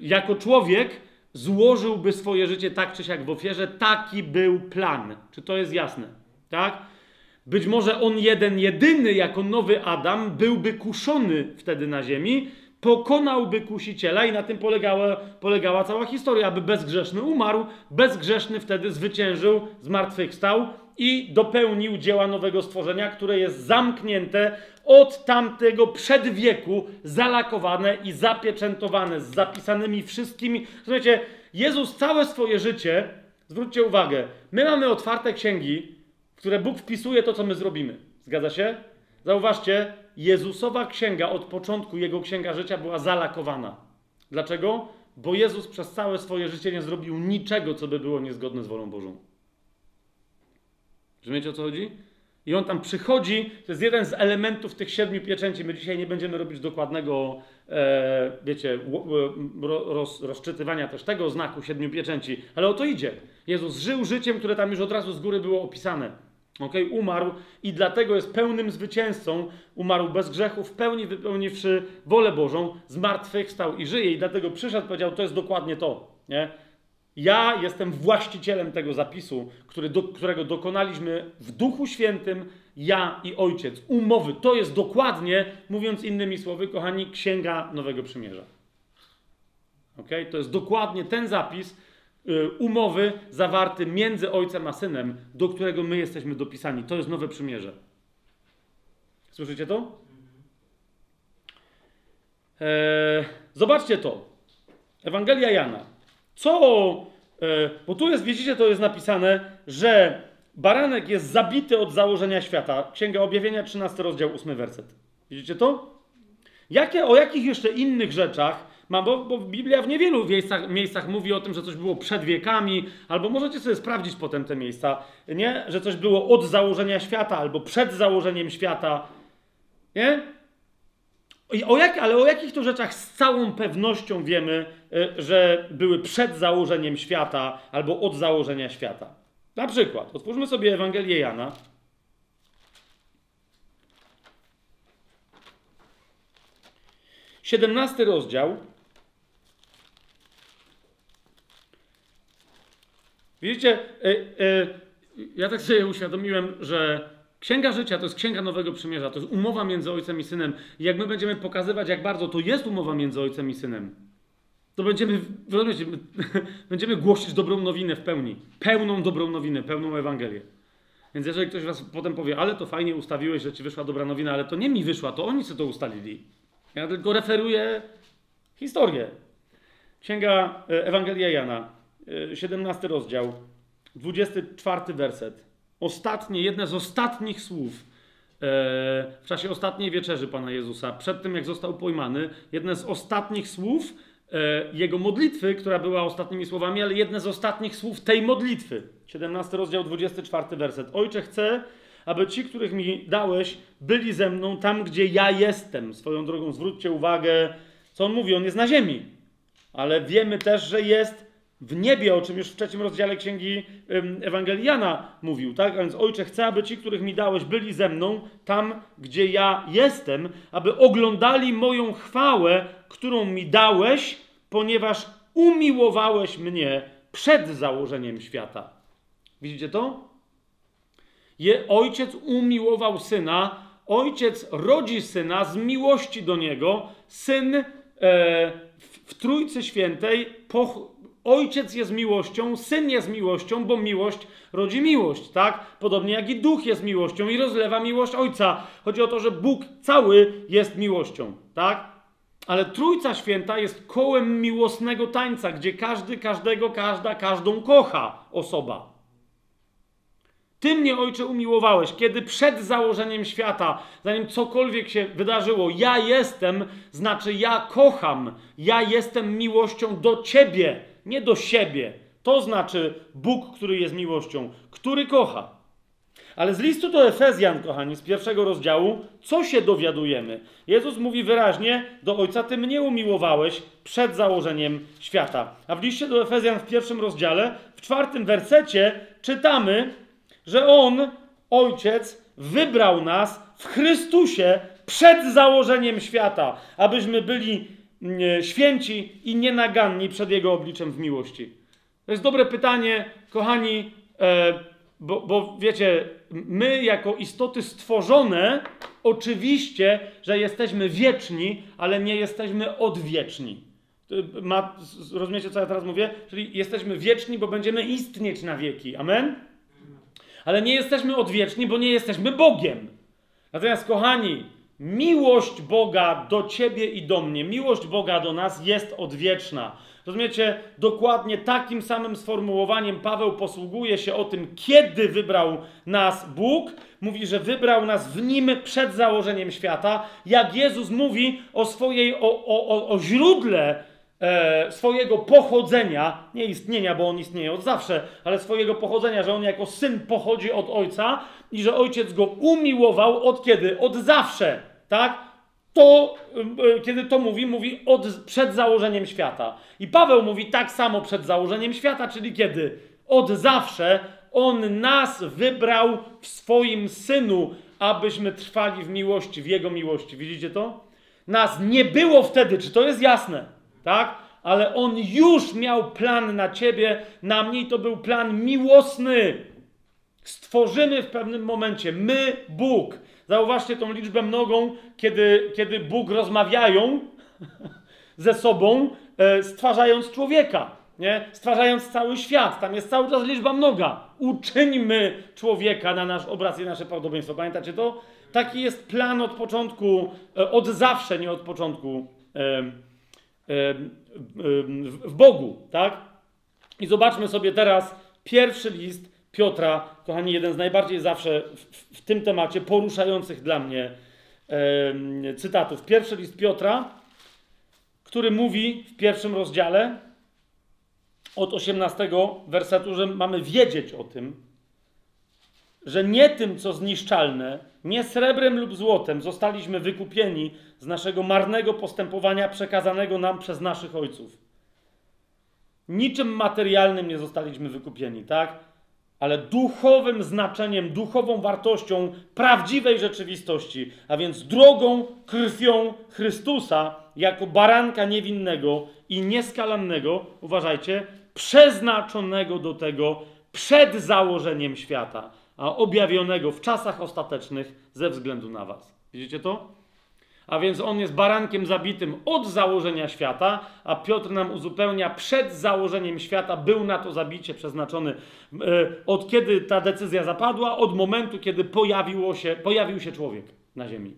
jako człowiek, złożyłby swoje życie tak czy siak w ofierze. Taki był plan. Czy to jest jasne? Tak? Być może on jeden, jedyny, jako nowy Adam, byłby kuszony wtedy na ziemi, pokonałby kusiciela i na tym polegała, polegała cała historia, aby bezgrzeszny umarł, bezgrzeszny wtedy zwyciężył, zmartwychwstał i dopełnił dzieła nowego stworzenia, które jest zamknięte od tamtego przedwieku, zalakowane i zapieczętowane z zapisanymi wszystkimi. Słuchajcie, Jezus całe swoje życie, zwróćcie uwagę, my mamy otwarte księgi, w które Bóg wpisuje to, co my zrobimy. Zgadza się? Zauważcie, Jezusowa księga od początku, jego księga życia była zalakowana. Dlaczego? Bo Jezus przez całe swoje życie nie zrobił niczego, co by było niezgodne z wolą Bożą. Rozumiecie o co chodzi? I on tam przychodzi, to jest jeden z elementów tych siedmiu pieczęci. My dzisiaj nie będziemy robić dokładnego, e, wiecie, roz, rozczytywania też tego znaku siedmiu pieczęci, ale o to idzie. Jezus żył życiem, które tam już od razu z góry było opisane. Okay? Umarł i dlatego jest pełnym zwycięzcą. Umarł bez grzechu, w pełni wypełniwszy wolę Bożą, zmartwychwstał i żyje. I dlatego przyszedł, powiedział: To jest dokładnie to. Nie? Ja jestem właścicielem tego zapisu, który do, którego dokonaliśmy w Duchu Świętym, ja i Ojciec. Umowy. To jest dokładnie, mówiąc innymi słowy, kochani, księga Nowego Przymierza. Okay? To jest dokładnie ten zapis, umowy zawarty między ojcem a synem, do którego my jesteśmy dopisani. To jest nowe przymierze. Słyszycie to? Eee, zobaczcie to. Ewangelia Jana. Co? E, bo tu jest, widzicie, to jest napisane, że baranek jest zabity od założenia świata. Księga Objawienia, 13 rozdział, 8 werset. Widzicie to? Jakie, o jakich jeszcze innych rzeczach bo, bo Biblia w niewielu miejscach, miejscach mówi o tym, że coś było przed wiekami, albo możecie sobie sprawdzić potem te miejsca, nie? Że coś było od założenia świata, albo przed założeniem świata, nie? O jak, ale o jakich to rzeczach z całą pewnością wiemy, y, że były przed założeniem świata, albo od założenia świata? Na przykład, otwórzmy sobie Ewangelię Jana. 17 rozdział. Widzicie, y, y, ja tak sobie uświadomiłem, że Księga Życia to jest Księga Nowego Przymierza, to jest umowa między Ojcem i Synem. I jak my będziemy pokazywać, jak bardzo to jest umowa między Ojcem i Synem, to będziemy, rozumiecie, będziemy głosić dobrą nowinę w pełni. Pełną dobrą nowinę, pełną Ewangelię. Więc jeżeli ktoś was potem powie, ale to fajnie ustawiłeś, że ci wyszła dobra nowina, ale to nie mi wyszła, to oni sobie to ustalili. Ja tylko referuję historię. Księga e, Ewangelia Jana, 17 e, rozdział, 24 werset. Ostatnie, jedne z ostatnich słów e, w czasie ostatniej wieczerzy Pana Jezusa, przed tym jak został pojmany, jedne z ostatnich słów jego modlitwy, która była ostatnimi słowami, ale jedne z ostatnich słów tej modlitwy. 17 rozdział, 24 werset. Ojcze, chcę, aby ci, których mi dałeś, byli ze mną tam, gdzie ja jestem. Swoją drogą zwróćcie uwagę, co on mówi. On jest na ziemi, ale wiemy też, że jest w niebie, o czym już w trzecim rozdziale księgi Ewangeliana mówił, tak? A więc Ojcze, chcę, aby ci, których mi dałeś, byli ze mną tam, gdzie ja jestem, aby oglądali moją chwałę, którą mi dałeś, ponieważ umiłowałeś mnie przed założeniem świata. Widzicie to? Je, ojciec umiłował syna, ojciec rodzi syna z miłości do niego, syn e, w, w Trójcy Świętej, po, ojciec jest miłością, syn jest miłością, bo miłość rodzi miłość, tak? Podobnie jak i duch jest miłością i rozlewa miłość ojca. Chodzi o to, że Bóg cały jest miłością, tak? Ale Trójca Święta jest kołem miłosnego tańca, gdzie każdy, każdego, każda, każdą kocha osoba. Ty mnie, Ojcze, umiłowałeś, kiedy przed założeniem świata, zanim cokolwiek się wydarzyło, ja jestem, znaczy ja kocham, ja jestem miłością do Ciebie, nie do siebie. To znaczy Bóg, który jest miłością, który kocha. Ale z listu do Efezjan, kochani, z pierwszego rozdziału, co się dowiadujemy? Jezus mówi wyraźnie do Ojca, Ty mnie umiłowałeś przed założeniem świata. A w liście do Efezjan w pierwszym rozdziale, w czwartym wersecie czytamy, że On, Ojciec, wybrał nas w Chrystusie przed założeniem świata, abyśmy byli święci i nienaganni przed Jego obliczem w miłości. To jest dobre pytanie, kochani, e, bo, bo wiecie, my jako istoty stworzone, oczywiście, że jesteśmy wieczni, ale nie jesteśmy odwieczni. Ma, rozumiecie, co ja teraz mówię? Czyli jesteśmy wieczni, bo będziemy istnieć na wieki. Amen? ale nie jesteśmy odwieczni, bo nie jesteśmy Bogiem. Natomiast, kochani, miłość Boga do ciebie i do mnie, miłość Boga do nas jest odwieczna. Rozumiecie, dokładnie takim samym sformułowaniem Paweł posługuje się o tym, kiedy wybrał nas Bóg. Mówi, że wybrał nas w nim przed założeniem świata. Jak Jezus mówi o swojej, o, o, o źródle e, swojego pochodzenia, nie istnienia, bo on istnieje od zawsze, ale swojego pochodzenia, że on jako syn pochodzi od ojca i że ojciec go umiłował od kiedy? Od zawsze, tak? To, e, kiedy to mówi, mówi od, przed założeniem świata. I Paweł mówi tak samo przed założeniem świata, czyli kiedy? Od zawsze on nas wybrał w swoim synu, abyśmy trwali w miłości, w jego miłości. Widzicie to? Nas nie było wtedy, czy to jest jasne? tak? Ale on już miał plan na ciebie, na mnie i to był plan miłosny. Stworzymy w pewnym momencie, my, Bóg. Zauważcie tą liczbę mnogą, kiedy, kiedy Bóg rozmawiają ze sobą, e, stwarzając człowieka, nie? stwarzając cały świat. Tam jest cały czas liczba mnoga. Uczyńmy człowieka na nasz obraz i nasze podobieństwo. Pamiętacie to? Taki jest plan od początku, e, od zawsze, nie od początku. E, w Bogu, tak? I zobaczmy sobie teraz pierwszy list Piotra, kochani, jeden z najbardziej zawsze w, w tym temacie poruszających dla mnie e, cytatów. Pierwszy list Piotra, który mówi w pierwszym rozdziale od 18 wersetu, że mamy wiedzieć o tym, że nie tym, co zniszczalne, nie srebrem lub złotem zostaliśmy wykupieni z naszego marnego postępowania przekazanego nam przez naszych ojców. Niczym materialnym nie zostaliśmy wykupieni, tak? Ale duchowym znaczeniem, duchową wartością prawdziwej rzeczywistości, a więc drogą, krwią Chrystusa jako baranka niewinnego i nieskalannego, uważajcie, przeznaczonego do tego przed założeniem świata a objawionego w czasach ostatecznych ze względu na Was. Widzicie to? A więc on jest barankiem zabitym od założenia świata, a Piotr nam uzupełnia przed założeniem świata był na to zabicie przeznaczony. E, od kiedy ta decyzja zapadła? Od momentu, kiedy pojawiło się, pojawił się człowiek na ziemi.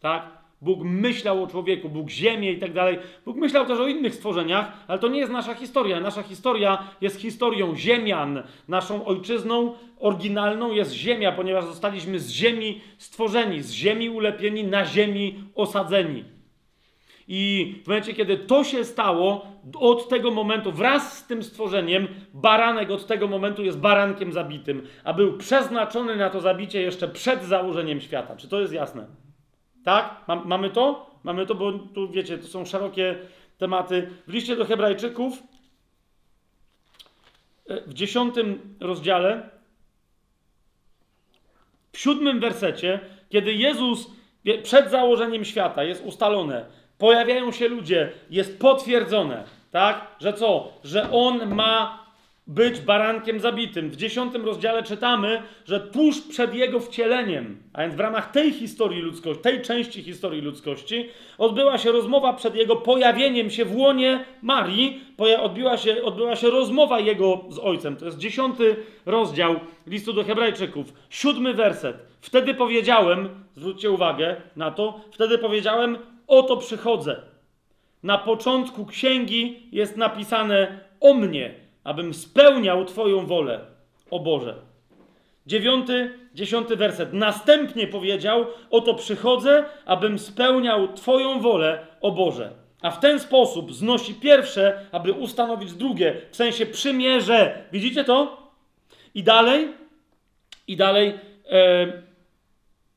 Tak? Bóg myślał o człowieku, Bóg ziemię i tak dalej. Bóg myślał też o innych stworzeniach, ale to nie jest nasza historia. Nasza historia jest historią ziemian. Naszą ojczyzną oryginalną jest ziemia, ponieważ zostaliśmy z ziemi stworzeni, z ziemi ulepieni, na ziemi osadzeni. I w momencie, kiedy to się stało, od tego momentu, wraz z tym stworzeniem, baranek od tego momentu jest barankiem zabitym, a był przeznaczony na to zabicie jeszcze przed założeniem świata. Czy to jest jasne? Tak? mamy to? Mamy to, bo tu wiecie, to są szerokie tematy. W liście do Hebrajczyków e, w dziesiątym rozdziale, w siódmym wersecie, kiedy Jezus przed założeniem świata jest ustalone, pojawiają się ludzie, jest potwierdzone, tak? Że co? Że On ma być barankiem zabitym. W dziesiątym rozdziale czytamy, że tuż przed jego wcieleniem, a więc w ramach tej historii ludzkości, tej części historii ludzkości, odbyła się rozmowa przed jego pojawieniem się w łonie Marii, odbyła się, odbyła się rozmowa jego z ojcem. To jest dziesiąty rozdział listu do Hebrajczyków, siódmy werset. Wtedy powiedziałem, zwróćcie uwagę na to, wtedy powiedziałem, oto przychodzę. Na początku księgi jest napisane o mnie abym spełniał Twoją wolę, o Boże. Dziewiąty, dziesiąty werset. Następnie powiedział: Oto przychodzę, abym spełniał Twoją wolę, o Boże. A w ten sposób znosi pierwsze, aby ustanowić drugie, w sensie przymierze. Widzicie to? I dalej, i dalej. E,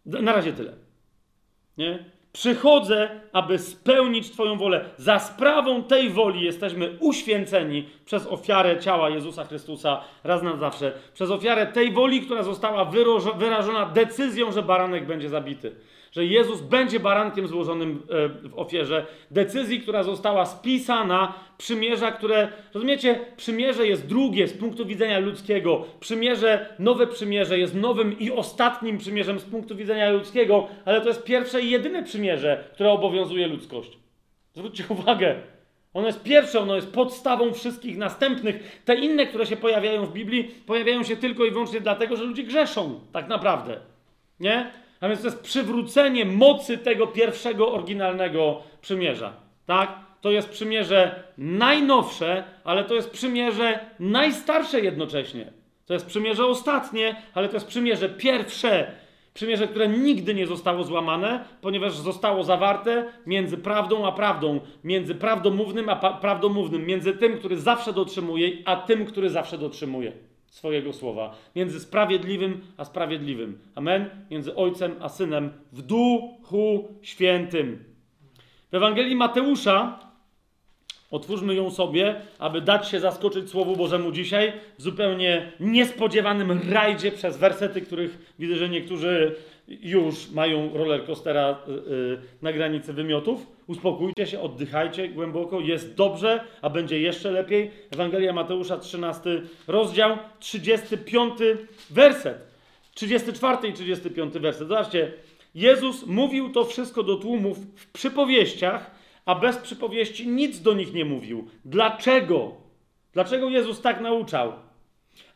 na razie tyle. Nie? Przychodzę, aby spełnić Twoją wolę. Za sprawą tej woli jesteśmy uświęceni przez ofiarę ciała Jezusa Chrystusa raz na zawsze. Przez ofiarę tej woli, która została wyrażona decyzją, że baranek będzie zabity że Jezus będzie barankiem złożonym e, w ofierze, decyzji, która została spisana, przymierza, które, rozumiecie, przymierze jest drugie z punktu widzenia ludzkiego, przymierze, nowe przymierze jest nowym i ostatnim przymierzem z punktu widzenia ludzkiego, ale to jest pierwsze i jedyne przymierze, które obowiązuje ludzkość. Zwróćcie uwagę, ono jest pierwsze, ono jest podstawą wszystkich następnych. Te inne, które się pojawiają w Biblii, pojawiają się tylko i wyłącznie dlatego, że ludzie grzeszą, tak naprawdę. Nie? A więc to jest przywrócenie mocy tego pierwszego, oryginalnego przymierza. Tak? To jest przymierze najnowsze, ale to jest przymierze najstarsze jednocześnie. To jest przymierze ostatnie, ale to jest przymierze pierwsze. Przymierze, które nigdy nie zostało złamane, ponieważ zostało zawarte między prawdą a prawdą, między prawdomównym a prawdomównym, między tym, który zawsze dotrzymuje, a tym, który zawsze dotrzymuje swojego słowa. Między sprawiedliwym a sprawiedliwym. Amen? Między ojcem a synem w duchu świętym. W Ewangelii Mateusza, otwórzmy ją sobie, aby dać się zaskoczyć Słowu Bożemu dzisiaj, w zupełnie niespodziewanym rajdzie przez wersety, których widzę, że niektórzy już mają rollercoastera y, y, na granicy wymiotów. Uspokójcie się, oddychajcie głęboko, jest dobrze, a będzie jeszcze lepiej. Ewangelia Mateusza, 13 rozdział, 35 werset. 34 i 35 werset. Zobaczcie, Jezus mówił to wszystko do tłumów w przypowieściach, a bez przypowieści nic do nich nie mówił. Dlaczego? Dlaczego Jezus tak nauczał?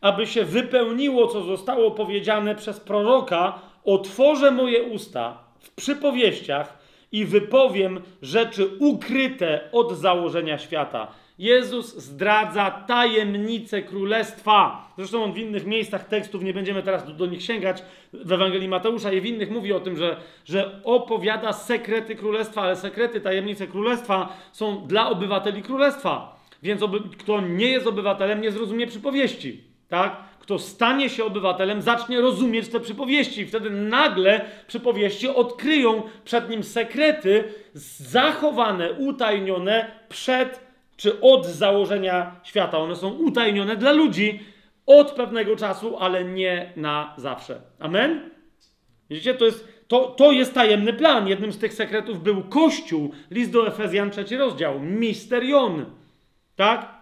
Aby się wypełniło, co zostało powiedziane przez proroka otworzę moje usta w przypowieściach i wypowiem rzeczy ukryte od założenia świata. Jezus zdradza tajemnicę królestwa. Zresztą on w innych miejscach tekstów, nie będziemy teraz do, do nich sięgać, w Ewangelii Mateusza i w innych mówi o tym, że, że opowiada sekrety królestwa, ale sekrety, tajemnice królestwa są dla obywateli królestwa. Więc oby, kto nie jest obywatelem, nie zrozumie przypowieści. Tak? Kto stanie się obywatelem, zacznie rozumieć te przypowieści. I wtedy nagle przypowieści odkryją przed nim sekrety zachowane, utajnione przed czy od założenia świata. One są utajnione dla ludzi od pewnego czasu, ale nie na zawsze. Amen? Widzicie, to jest, to, to jest tajemny plan. Jednym z tych sekretów był Kościół. List do Efezjan, trzeci rozdział. Misterion. Tak?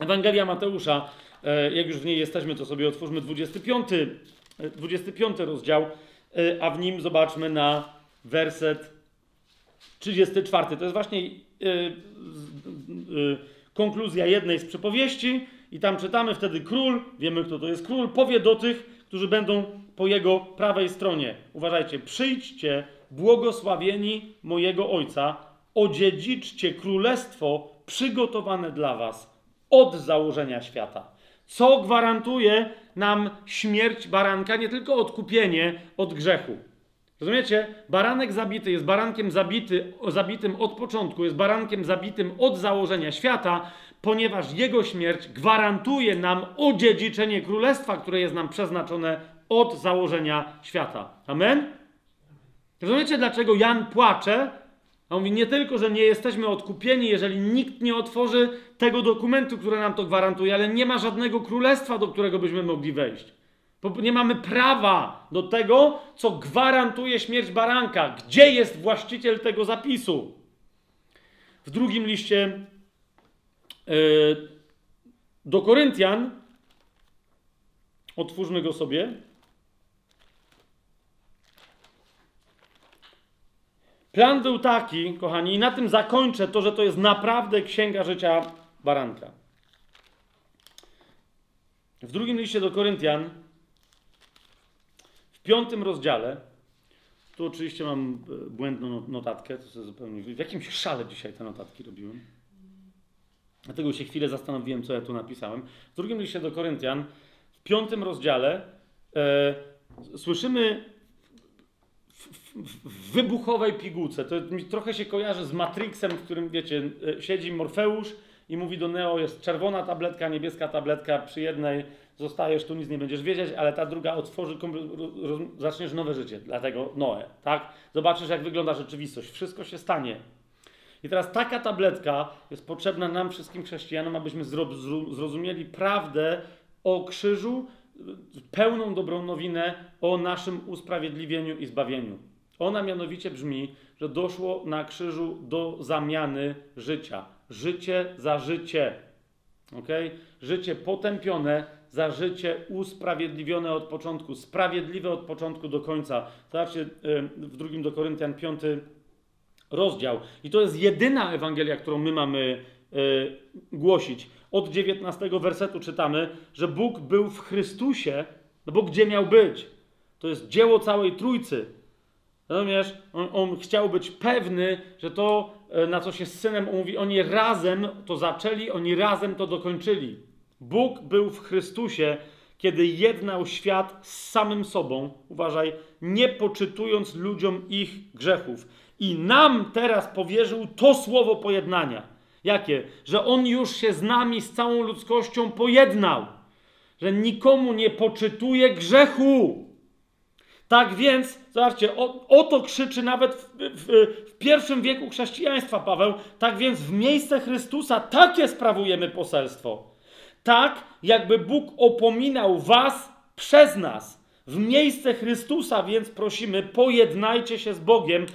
Ewangelia Mateusza, jak już w niej jesteśmy, to sobie otwórzmy 25, 25 e, rozdział, e, a w nim zobaczmy na werset 34. To jest właśnie konkluzja jednej z przypowieści i tam czytamy wtedy król, wiemy kto to jest król, powie do tych, którzy będą po jego prawej stronie. Uważajcie, przyjdźcie błogosławieni mojego ojca, odziedziczcie królestwo przygotowane dla was od założenia świata. Co gwarantuje nam śmierć baranka, nie tylko odkupienie od grzechu. Rozumiecie? Baranek zabity jest barankiem zabity, zabitym od początku, jest barankiem zabitym od założenia świata, ponieważ jego śmierć gwarantuje nam odziedziczenie królestwa, które jest nam przeznaczone od założenia świata. Amen? Rozumiecie, dlaczego Jan płacze? On mówi nie tylko, że nie jesteśmy odkupieni, jeżeli nikt nie otworzy tego dokumentu, który nam to gwarantuje, ale nie ma żadnego królestwa, do którego byśmy mogli wejść. Bo nie mamy prawa do tego, co gwarantuje śmierć baranka. Gdzie jest właściciel tego zapisu? W drugim liście yy, do Koryntian, otwórzmy go sobie. Plan był taki, kochani, i na tym zakończę to, że to jest naprawdę księga życia baranka. W drugim liście do Koryntian, w piątym rozdziale, tu oczywiście mam e, błędną notatkę, to sobie zupełnie. W jakimś szale dzisiaj te notatki robiłem. Dlatego się chwilę zastanowiłem, co ja tu napisałem. W drugim liście do Koryntian, w piątym rozdziale, e, słyszymy w wybuchowej pigułce. To mi trochę się kojarzy z Matrixem, w którym, wiecie, e, siedzi Morfeusz i mówi do Neo, jest czerwona tabletka, niebieska tabletka, przy jednej zostajesz, tu nic nie będziesz wiedzieć, ale ta druga otworzy, zaczniesz nowe życie. Dlatego Noe, tak? Zobaczysz, jak wygląda rzeczywistość. Wszystko się stanie. I teraz taka tabletka jest potrzebna nam, wszystkim chrześcijanom, abyśmy zrozumieli prawdę o krzyżu, pełną dobrą nowinę o naszym usprawiedliwieniu i zbawieniu. Ona mianowicie brzmi, że doszło na krzyżu do zamiany życia. Życie za życie. Okay? Życie potępione za życie usprawiedliwione od początku, sprawiedliwe od początku do końca. Zobaczcie w drugim do Koryntian 5 rozdział. I to jest jedyna Ewangelia, którą my mamy y, głosić. Od 19 wersetu czytamy, że Bóg był w Chrystusie, no bo gdzie miał być? To jest dzieło całej Trójcy. Rozumiesz? On, on, chciał być pewny, że to, e, na co się z synem umówi, oni razem to zaczęli, oni razem to dokończyli. Bóg był w Chrystusie, kiedy jednał świat z samym sobą, uważaj, nie poczytując ludziom ich grzechów. I nam teraz powierzył to słowo pojednania. Jakie? Że On już się z nami, z całą ludzkością pojednał. Że nikomu nie poczytuje grzechu. Tak więc, zobaczcie, o, o to krzyczy nawet w, w, w, pierwszym wieku chrześcijaństwa Paweł. Tak więc w miejsce Chrystusa takie sprawujemy poselstwo. Tak, jakby Bóg opominał was przez nas. W miejsce Chrystusa więc prosimy, pojednajcie się z Bogiem,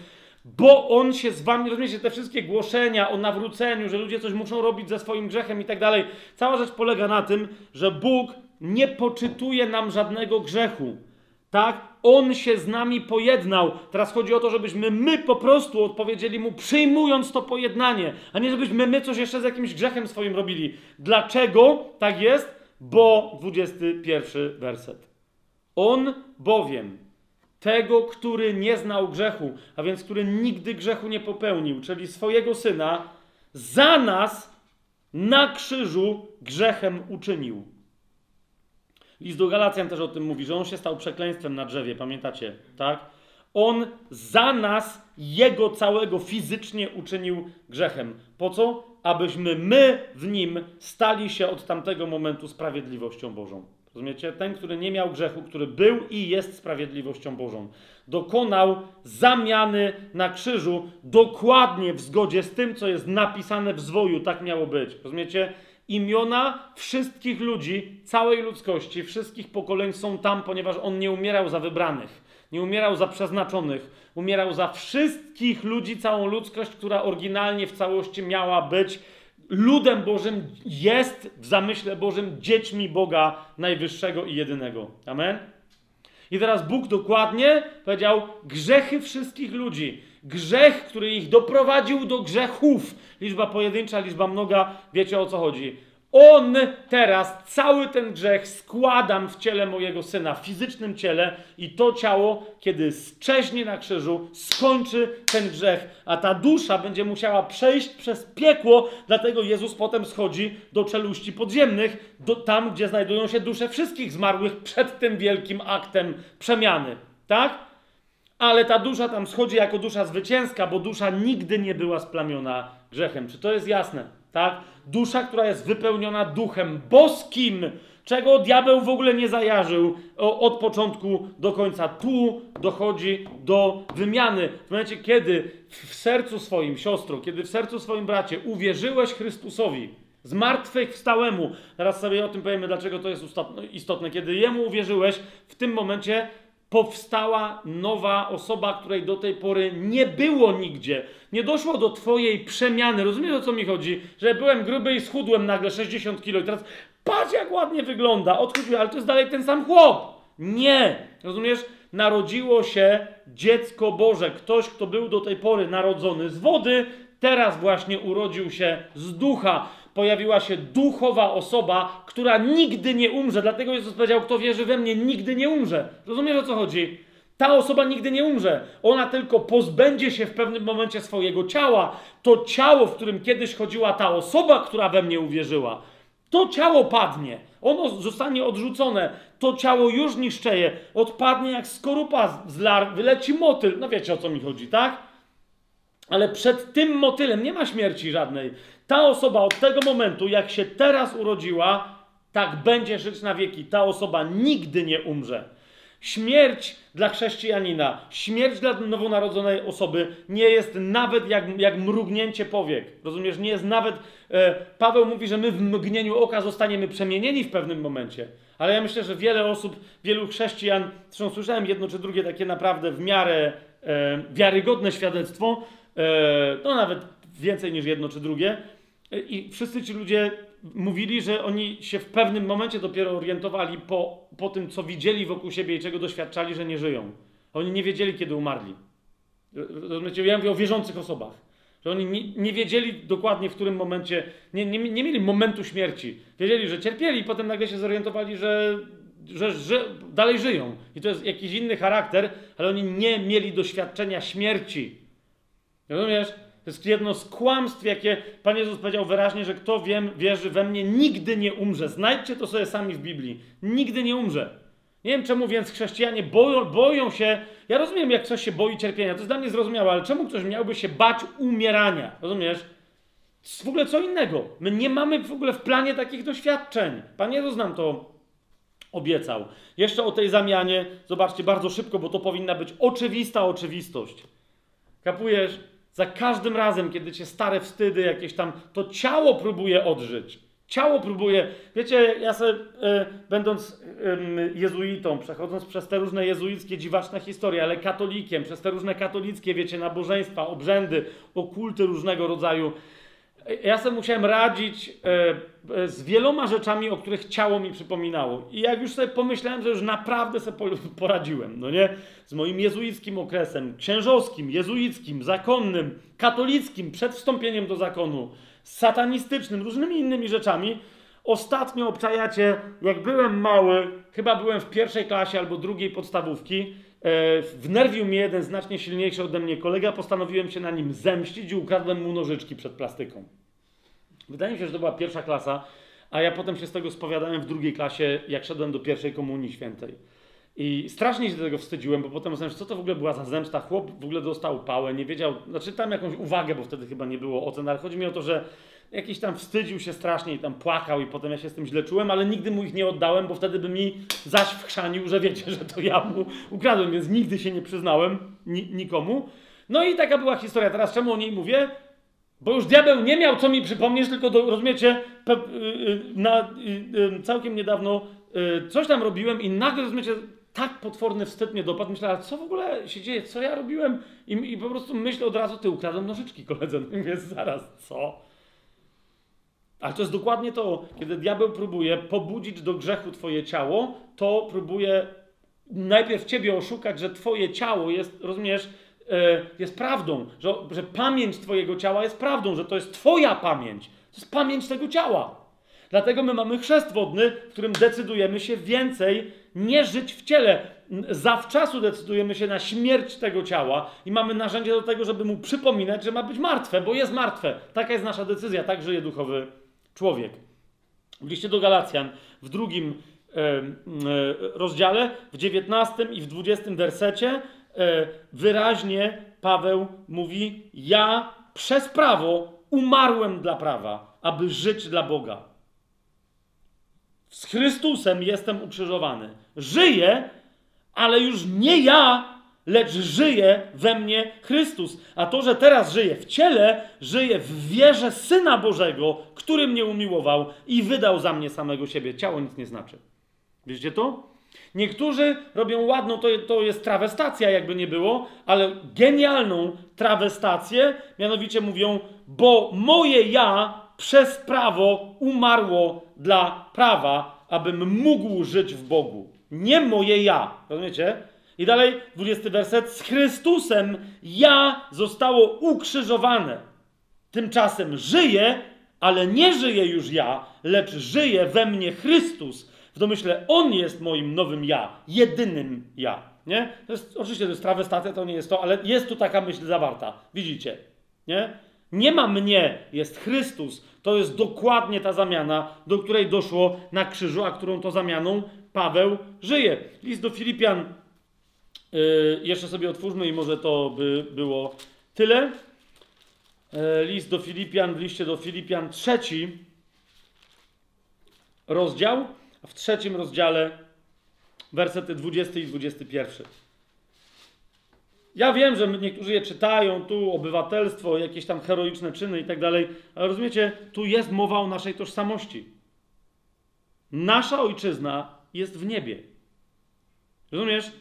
bo On się z wami, rozumiecie, te wszystkie głoszenia o nawróceniu, że ludzie coś muszą robić ze swoim grzechem i tak dalej. Cała rzecz polega na tym, że Bóg nie poczytuje nam żadnego grzechu. Tak? On się z nami pojednał. Teraz chodzi o to, żebyśmy my po prostu odpowiedzieli mu, przyjmując to pojednanie, a nie żebyśmy my coś jeszcze z jakimś grzechem swoim robili. Dlaczego tak jest? Bo 21 werset. On bowiem tego, który nie znał grzechu, a więc który nigdy grzechu nie popełnił, czyli swojego syna, za nas na krzyżu grzechem uczynił. List do Galacjan też o tym mówi, że on się stał przekleństwem na drzewie, pamiętacie, tak? On za nas, jego całego fizycznie uczynił grzechem. Po co? Abyśmy my w nim stali się od tamtego momentu sprawiedliwością Bożą. Rozumiecie? Ten, który nie miał grzechu, który był i jest sprawiedliwością Bożą, dokonał zamiany na krzyżu dokładnie w zgodzie z tym, co jest napisane w zwoju. Tak miało być. Rozumiecie? Imiona wszystkich ludzi, całej ludzkości, wszystkich pokoleń są tam, ponieważ on nie umierał za wybranych, nie umierał za przeznaczonych, umierał za wszystkich ludzi, całą ludzkość, która oryginalnie w całości miała być ludem Bożym, jest w zamyśle Bożym dziećmi Boga Najwyższego i Jedynego. Amen? I teraz Bóg dokładnie powiedział grzechy wszystkich ludzi. Grzech, który ich doprowadził do grzechów. Liczba pojedyncza, liczba mnoga, wiecie o co chodzi. On teraz cały ten grzech składam w ciele mojego syna, w fizycznym ciele, i to ciało, kiedy szczeźnie na krzyżu, skończy ten grzech, a ta dusza będzie musiała przejść przez piekło, dlatego Jezus potem schodzi do czeluści podziemnych, do, tam, gdzie znajdują się dusze wszystkich zmarłych przed tym wielkim aktem przemiany. Tak? Ale ta dusza tam schodzi jako dusza zwycięska, bo dusza nigdy nie była splamiona grzechem. Czy to jest jasne? tak? Dusza, która jest wypełniona duchem boskim, czego diabeł w ogóle nie zajarzył od początku do końca. Tu dochodzi do wymiany. W momencie, kiedy w sercu swoim, siostro, kiedy w sercu swoim bracie uwierzyłeś Chrystusowi, zmartwychwstałemu, teraz sobie o tym powiemy, dlaczego to jest istotne. Kiedy Jemu uwierzyłeś, w tym momencie powstała nowa osoba, której do tej pory nie było nigdzie. Nie doszło do Twojej przemiany. Rozumiesz o co mi chodzi? Że byłem gruby i schudłem nagle 60 kilo i teraz patrz jak ładnie wygląda. Odchodził, ale to jest dalej ten sam chłop. Nie. Rozumiesz? Narodziło się dziecko Boże. Ktoś, kto był do tej pory narodzony z wody, teraz właśnie urodził się z ducha pojawiła się duchowa osoba, która nigdy nie umrze. Dlatego Jezus powiedział: Kto wierzy we mnie, nigdy nie umrze. Rozumiesz o co chodzi? Ta osoba nigdy nie umrze. Ona tylko pozbędzie się w pewnym momencie swojego ciała. To ciało, w którym kiedyś chodziła ta osoba, która we mnie uwierzyła, to ciało padnie. Ono zostanie odrzucone. To ciało już niszczeje. Odpadnie jak skorupa z lar, wyleci motyl. No wiecie o co mi chodzi, tak? Ale przed tym motylem nie ma śmierci żadnej. Ta osoba od tego momentu, jak się teraz urodziła, tak będzie żyć na wieki. Ta osoba nigdy nie umrze. Śmierć dla chrześcijanina, śmierć dla nowonarodzonej osoby nie jest nawet jak, jak mrugnięcie powiek. Rozumiesz? Nie jest nawet. E, Paweł mówi, że my w mgnieniu oka zostaniemy przemienieni w pewnym momencie. Ale ja myślę, że wiele osób, wielu chrześcijan, zresztą słyszałem jedno czy drugie takie naprawdę w miarę e, wiarygodne świadectwo, no nawet więcej niż jedno czy drugie, i wszyscy ci ludzie mówili, że oni się w pewnym momencie dopiero orientowali po, po tym, co widzieli wokół siebie i czego doświadczali, że nie żyją. Oni nie wiedzieli, kiedy umarli. Ja mówię o wierzących osobach. Że oni nie, nie wiedzieli dokładnie, w którym momencie, nie, nie, nie, mieli momentu śmierci. Wiedzieli, że cierpieli, i potem nagle się zorientowali, że, że, że dalej żyją. I to jest jakiś inny charakter, ale oni nie mieli doświadczenia śmierci. Rozumiesz? To jest jedno z kłamstw, jakie Pan Jezus powiedział wyraźnie, że kto wiem, wierzy we mnie, nigdy nie umrze. Znajdźcie to sobie sami w Biblii. Nigdy nie umrze. Nie wiem czemu więc chrześcijanie boją, boją się. Ja rozumiem, jak ktoś się boi cierpienia, to jest dla mnie zrozumiałe, ale czemu ktoś miałby się bać umierania? Rozumiesz? To jest w ogóle co innego. My nie mamy w ogóle w planie takich doświadczeń. Pan Jezus nam to obiecał. Jeszcze o tej zamianie, zobaczcie bardzo szybko, bo to powinna być oczywista oczywistość. Kapujesz? Za każdym razem, kiedy cię stare wstydy jakieś tam, to ciało próbuje odżyć. Ciało próbuje. Wiecie, ja sobie, e, będąc e, jezuitą, przechodząc przez te różne jezuickie, dziwaczne historie, ale katolikiem, przez te różne katolickie, wiecie, nabożeństwa, obrzędy, okulty różnego rodzaju, ja sobie musiałem radzić e, e, z wieloma rzeczami, o których ciało mi przypominało. I jak już sobie pomyślałem, że już naprawdę sobie poradziłem, no nie? Z moim jezuickim okresem, księżowskim, jezuickim, zakonnym, katolickim, przed wstąpieniem do zakonu, satanistycznym, różnymi innymi rzeczami. Ostatnio obczajacie, jak byłem mały, chyba byłem w pierwszej klasie albo drugiej podstawówki, wnerwił mnie jeden znacznie silniejszy ode mnie kolega, postanowiłem się na nim zemścić i ukradłem mu nożyczki przed plastyką. Wydaje mi się, że to była pierwsza klasa, a ja potem się z tego spowiadałem w drugiej klasie, jak szedłem do pierwszej komunii świętej. I strasznie się tego wstydziłem, bo potem myślałem, co to w ogóle była za zemsta. Chłop w ogóle dostał pałę, nie wiedział, znaczy tam jakąś uwagę, bo wtedy chyba nie było ocen, ale chodzi mi o to, że jakiś tam wstydził się strasznie i tam płakał i potem ja się z tym źle czułem, ale nigdy mu ich nie oddałem, bo wtedy by mi zaś wchrzanił, że wiecie, że to ja mu ukradłem, więc nigdy się nie przyznałem ni nikomu. No i taka była historia. Teraz czemu o niej mówię? Bo już diabeł nie miał co mi przypomnieć, tylko do, rozumiecie, pe, y, na, y, y, całkiem niedawno y, coś tam robiłem i nagle, rozumiecie, tak potworny wstyd mnie dopadł. Myślałem, co w ogóle się dzieje, co ja robiłem? I, i po prostu myślę od razu, ty ukradłem nożyczki koledze. No więc zaraz, co? Ale to jest dokładnie to, kiedy diabeł próbuje pobudzić do grzechu twoje ciało, to próbuje najpierw ciebie oszukać, że twoje ciało jest, rozumiesz, e, jest prawdą, że, że pamięć twojego ciała jest prawdą, że to jest twoja pamięć. To jest pamięć tego ciała. Dlatego my mamy chrzest wodny, w którym decydujemy się więcej nie żyć w ciele. Zawczasu decydujemy się na śmierć tego ciała i mamy narzędzie do tego, żeby mu przypominać, że ma być martwe, bo jest martwe. Taka jest nasza decyzja, tak żyje duchowy człowiek. W liście do Galacjan, w drugim e, e, rozdziale, w 19 i w 20 wersecie, e, wyraźnie Paweł mówi: Ja przez prawo umarłem dla prawa, aby żyć dla Boga. Z Chrystusem jestem ukrzyżowany. Żyję, ale już nie ja, lecz żyje we mnie Chrystus. A to, że teraz żyję w ciele, żyję w wierze Syna Bożego, który mnie umiłował i wydał za mnie samego siebie. Ciało nic nie znaczy. Wiecie to? Niektórzy robią ładną, to, to jest trawestacja, jakby nie było, ale genialną trawestację, mianowicie mówią, bo moje ja przez prawo umarło dla prawa, abym mógł żyć w Bogu. Nie moje ja. Rozumiecie? I dalej, 20 werset. Z Chrystusem ja zostało ukrzyżowane. Tymczasem żyję, ale nie żyję już ja, lecz żyje we mnie Chrystus. W domyśle On jest moim nowym ja, jedynym ja. Nie? To jest, oczywiście to jest trawestacja, to nie jest to, ale jest tu taka myśl zawarta. Widzicie? Nie? Nie ma mnie, jest Chrystus. To jest dokładnie ta zamiana, do której doszło na krzyżu, a którą to zamianą Paweł żyje. List do Filipian, yy, jeszcze sobie otwórzmy i może to by było tyle. Yy, list do Filipian, w liście do Filipian, trzeci rozdział, a w trzecim rozdziale wersety 20 i 21. Ja wiem, że niektórzy je czytają, tu obywatelstwo, jakieś tam heroiczne czyny i tak dalej, ale rozumiecie, tu jest mowa o naszej tożsamości. Nasza ojczyzna jest w niebie. Rozumiesz?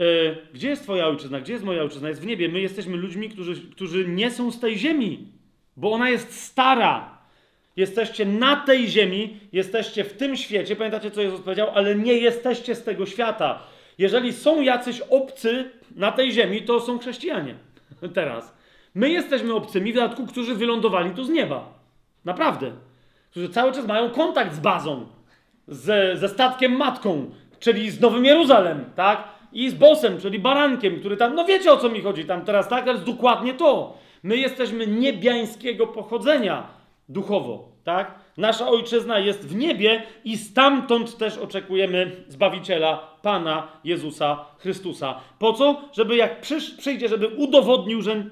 Yy, gdzie jest Twoja ojczyzna? Gdzie jest moja ojczyzna? Jest w niebie. My jesteśmy ludźmi, którzy, którzy nie są z tej ziemi, bo ona jest stara. Jesteście na tej ziemi, jesteście w tym świecie. Pamiętacie, co Jezus powiedział? Ale nie jesteście z tego świata. Jeżeli są jacyś obcy na tej ziemi, to są chrześcijanie. Teraz. My jesteśmy obcymi, w dodatku, którzy wylądowali tu z nieba. Naprawdę. Którzy cały czas mają kontakt z bazą, z, ze statkiem matką, czyli z Nowym Jeruzalem, tak? I z bosem, czyli barankiem, który tam, no wiecie o co mi chodzi tam teraz, tak? Ale jest dokładnie to. My jesteśmy niebiańskiego pochodzenia duchowo, tak? Nasza ojczyzna jest w niebie i stamtąd też oczekujemy Zbawiciela, Pana Jezusa Chrystusa. Po co? Żeby jak przyjdzie, żeby udowodnił, że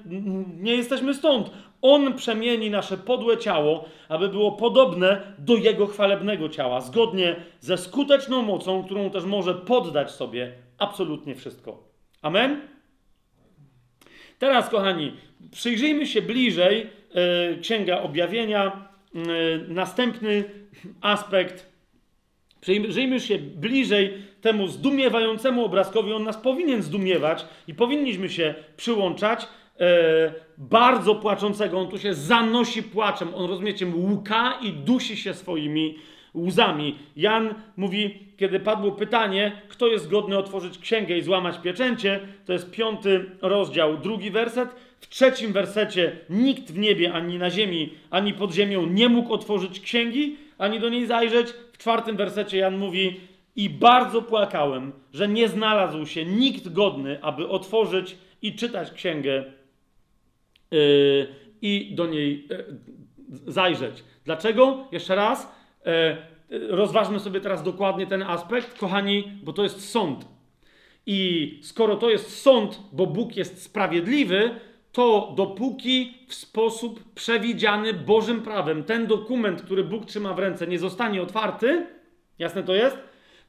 nie jesteśmy stąd. On przemieni nasze podłe ciało, aby było podobne do Jego chwalebnego ciała, zgodnie ze skuteczną mocą, którą też może poddać sobie absolutnie wszystko. Amen? Teraz, kochani, przyjrzyjmy się bliżej yy, Księga Objawienia Y, następny aspekt. Przyjrzyjmy się bliżej temu zdumiewającemu obrazkowi. On nas powinien zdumiewać i powinniśmy się przyłączać. E, bardzo płaczącego, on tu się zanosi płaczem, on rozumiecie, łuka i dusi się swoimi łzami. Jan mówi, kiedy padło pytanie, kto jest godny otworzyć księgę i złamać pieczęcie, to jest piąty rozdział, drugi werset. W trzecim wersecie nikt w niebie, ani na ziemi, ani pod ziemią nie mógł otworzyć księgi, ani do niej zajrzeć. W czwartym wersecie Jan mówi: I bardzo płakałem, że nie znalazł się nikt godny, aby otworzyć i czytać księgę yy, i do niej zajrzeć. Dlaczego? Jeszcze raz. E, rozważmy sobie teraz dokładnie ten aspekt, kochani, bo to jest sąd. I skoro to jest sąd, bo Bóg jest sprawiedliwy, to dopóki w sposób przewidziany Bożym prawem ten dokument, który Bóg trzyma w ręce, nie zostanie otwarty, jasne to jest,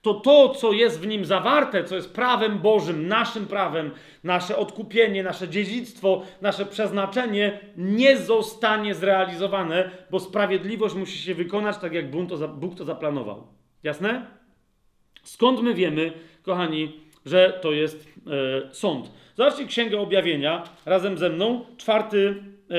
to to, co jest w nim zawarte, co jest prawem Bożym, naszym prawem, nasze odkupienie, nasze dziedzictwo, nasze przeznaczenie, nie zostanie zrealizowane, bo sprawiedliwość musi się wykonać tak, jak Bóg to zaplanował. Jasne? Skąd my wiemy, kochani, że to jest e, sąd? Zobaczcie Księgę Objawienia razem ze mną, czwarty e,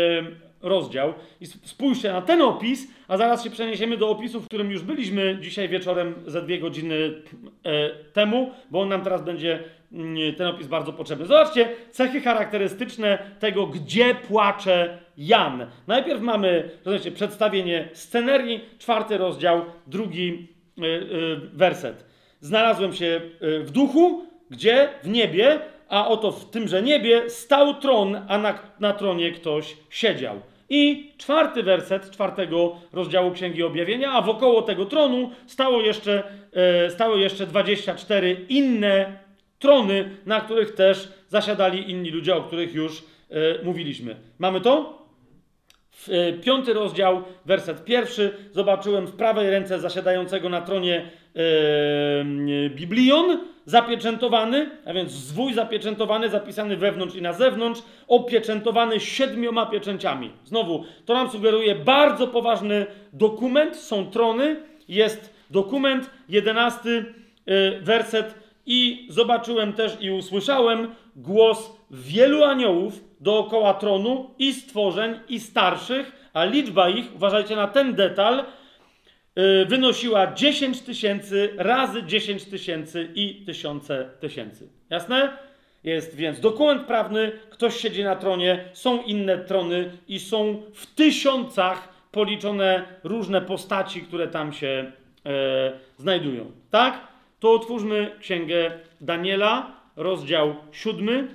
rozdział i spójrzcie na ten opis, a zaraz się przeniesiemy do opisu, w którym już byliśmy dzisiaj wieczorem ze dwie godziny e, temu, bo on nam teraz będzie mm, ten opis bardzo potrzebny. Zobaczcie cechy charakterystyczne tego, gdzie płacze Jan. Najpierw mamy rozumiecie, przedstawienie scenerii, czwarty rozdział, drugi e, e, werset. Znalazłem się w duchu, gdzie? W niebie, a oto w tymże niebie stał tron, a na, na tronie ktoś siedział. I czwarty werset czwartego rozdziału Księgi Objawienia, a wokoło tego tronu stało jeszcze, e, stało jeszcze 24 inne trony, na których też zasiadali inni ludzie, o których już e, mówiliśmy. Mamy to? E, piąty rozdział, werset pierwszy. Zobaczyłem w prawej ręce zasiadającego na tronie Biblion, zapieczętowany, a więc zwój zapieczętowany, zapisany wewnątrz i na zewnątrz, opieczętowany siedmioma pieczęciami. Znowu, to nam sugeruje bardzo poważny dokument, są trony, jest dokument, jedenasty e, werset i zobaczyłem też i usłyszałem głos wielu aniołów dookoła tronu i stworzeń i starszych, a liczba ich, uważajcie na ten detal, wynosiła 10 tysięcy razy 10 tysięcy i tysiące tysięcy. Jasne? Jest więc dokument prawny, ktoś siedzi na tronie, są inne trony i są w tysiącach policzone różne postaci, które tam się e, znajdują. Tak? To otwórzmy księgę Daniela, rozdział 7.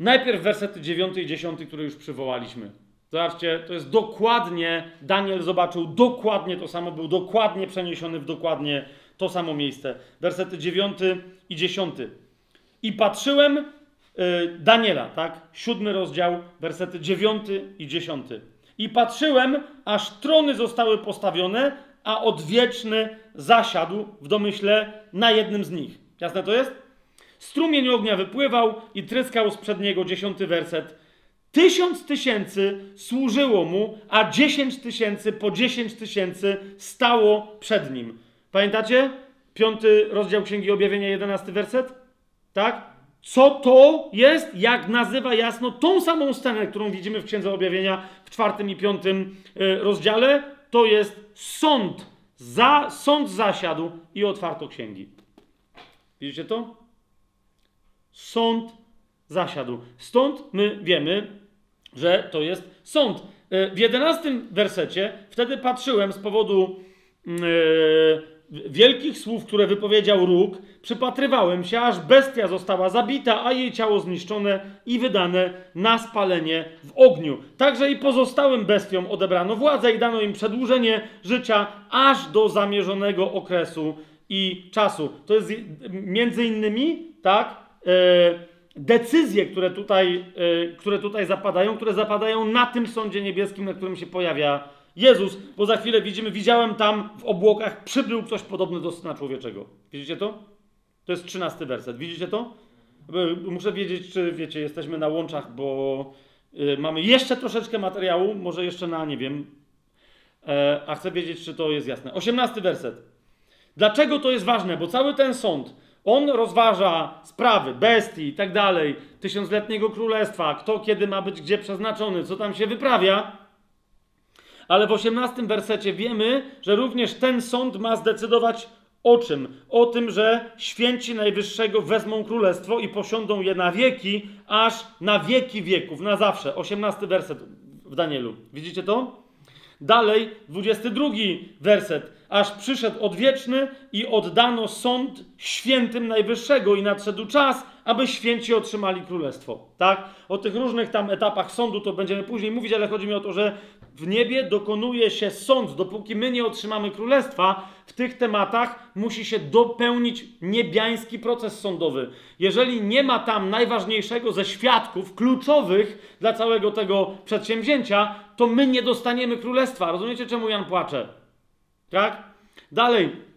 Najpierw wersety 9 i 10, które już przywołaliśmy. Zobaczcie, to jest dokładnie, Daniel zobaczył dokładnie to samo, był dokładnie przeniesiony w dokładnie to samo miejsce. Wersety 9 i 10. I patrzyłem, y, Daniela, tak? Siódmy rozdział, wersety 9 i 10. I patrzyłem, aż trony zostały postawione, a odwieczny zasiadł w domyśle na jednym z nich. Jasne to jest? Strumień ognia wypływał i tryskał z przedniego dziesiąty werset. Tysiąc tysięcy służyło mu, a dziesięć tysięcy po dziesięć tysięcy stało przed nim. Pamiętacie? Piąty rozdział Księgi Objawienia, jedenasty werset? Tak? Co to jest? Jak nazywa jasno tą samą scenę, którą widzimy w Księdze Objawienia w czwartym i piątym e, rozdziale? To jest sąd. Za, sąd zasiadł i otwarto księgi. Widzicie to? Sąd zasiadł. Stąd my wiemy, że to jest sąd. E, w jedenastym wersecie wtedy patrzyłem z powodu yy, wielkich słów, które wypowiedział róg, przypatrywałem się, aż bestia została zabita, a jej ciało zniszczone i wydane na spalenie w ogniu. Także i pozostałym bestiom odebrano władzę i dano im przedłużenie życia aż do zamierzonego okresu i czasu. To jest między innymi, tak, decyzje, które tutaj, e, które tutaj zapadają, które zapadają na tym sądzie niebieskim, na którym się pojawia Jezus, bo za chwilę widzimy, widziałem tam w obłokach, przybył ktoś podobny do Syna Człowieczego. Widzicie to? To jest trzynasty werset. Widzicie to? Muszę wiedzieć, czy wiecie, jesteśmy na łączach, bo e, mamy jeszcze troszeczkę materiału, może jeszcze na, nie wiem, a chcę wiedzieć, czy to jest jasne. Osiemnasty werset. Dlaczego to jest ważne? Bo cały ten sąd on rozważa sprawy, bestii i tak dalej, tysiącletniego królestwa, kto kiedy ma być gdzie przeznaczony, co tam się wyprawia. Ale w osiemnastym wersecie wiemy, że również ten sąd ma zdecydować o czym? O tym, że święci Najwyższego wezmą królestwo i posiądą je na wieki, aż na wieki wieków, na zawsze. Osiemnasty werset w Danielu. Widzicie to? Dalej, 22 werset. aż przyszedł odwieczny i oddano sąd świętym Najwyższego i nadszedł czas, aby święci otrzymali królestwo. Tak? O tych różnych tam etapach sądu to będziemy później mówić, ale chodzi mi o to, że w niebie dokonuje się sąd. Dopóki my nie otrzymamy królestwa, w tych tematach musi się dopełnić niebiański proces sądowy. Jeżeli nie ma tam najważniejszego ze świadków, kluczowych dla całego tego przedsięwzięcia, to my nie dostaniemy królestwa. Rozumiecie, czemu Jan płacze? Tak? Dalej,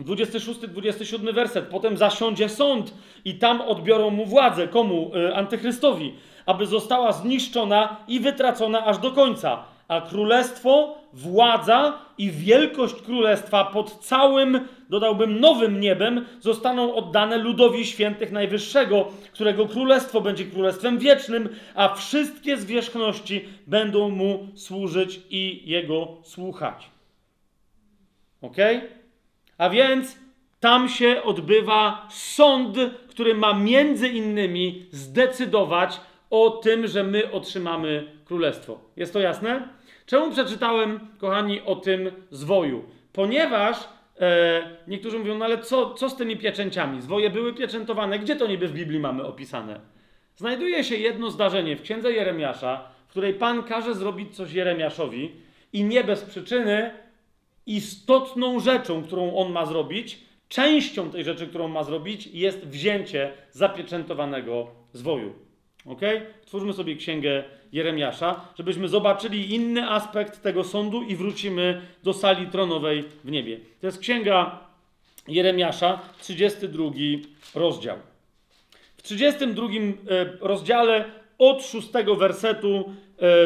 26-27 werset. Potem zasiądzie sąd i tam odbiorą mu władzę. Komu? Y, antychrystowi. Aby została zniszczona i wytracona aż do końca. A królestwo, władza i wielkość królestwa pod całym, dodałbym, nowym niebem zostaną oddane ludowi świętych Najwyższego, którego królestwo będzie królestwem wiecznym, a wszystkie zwierzchności będą mu służyć i jego słuchać. Ok? A więc tam się odbywa sąd, który ma między innymi zdecydować o tym, że my otrzymamy królestwo. Jest to jasne? Czemu przeczytałem, kochani, o tym zwoju? Ponieważ e, niektórzy mówią, no ale co, co z tymi pieczęciami? Zwoje były pieczętowane. Gdzie to niby w Biblii mamy opisane? Znajduje się jedno zdarzenie w księdze Jeremiasza, w której Pan każe zrobić coś Jeremiaszowi i nie bez przyczyny istotną rzeczą, którą on ma zrobić, częścią tej rzeczy, którą ma zrobić, jest wzięcie zapieczętowanego zwoju. Ok? Twórzmy sobie księgę Jeremiasza, żebyśmy zobaczyli inny aspekt tego sądu i wrócimy do sali tronowej w niebie. To jest księga Jeremiasza, 32 rozdział. W 32 e, rozdziale od 6 wersetu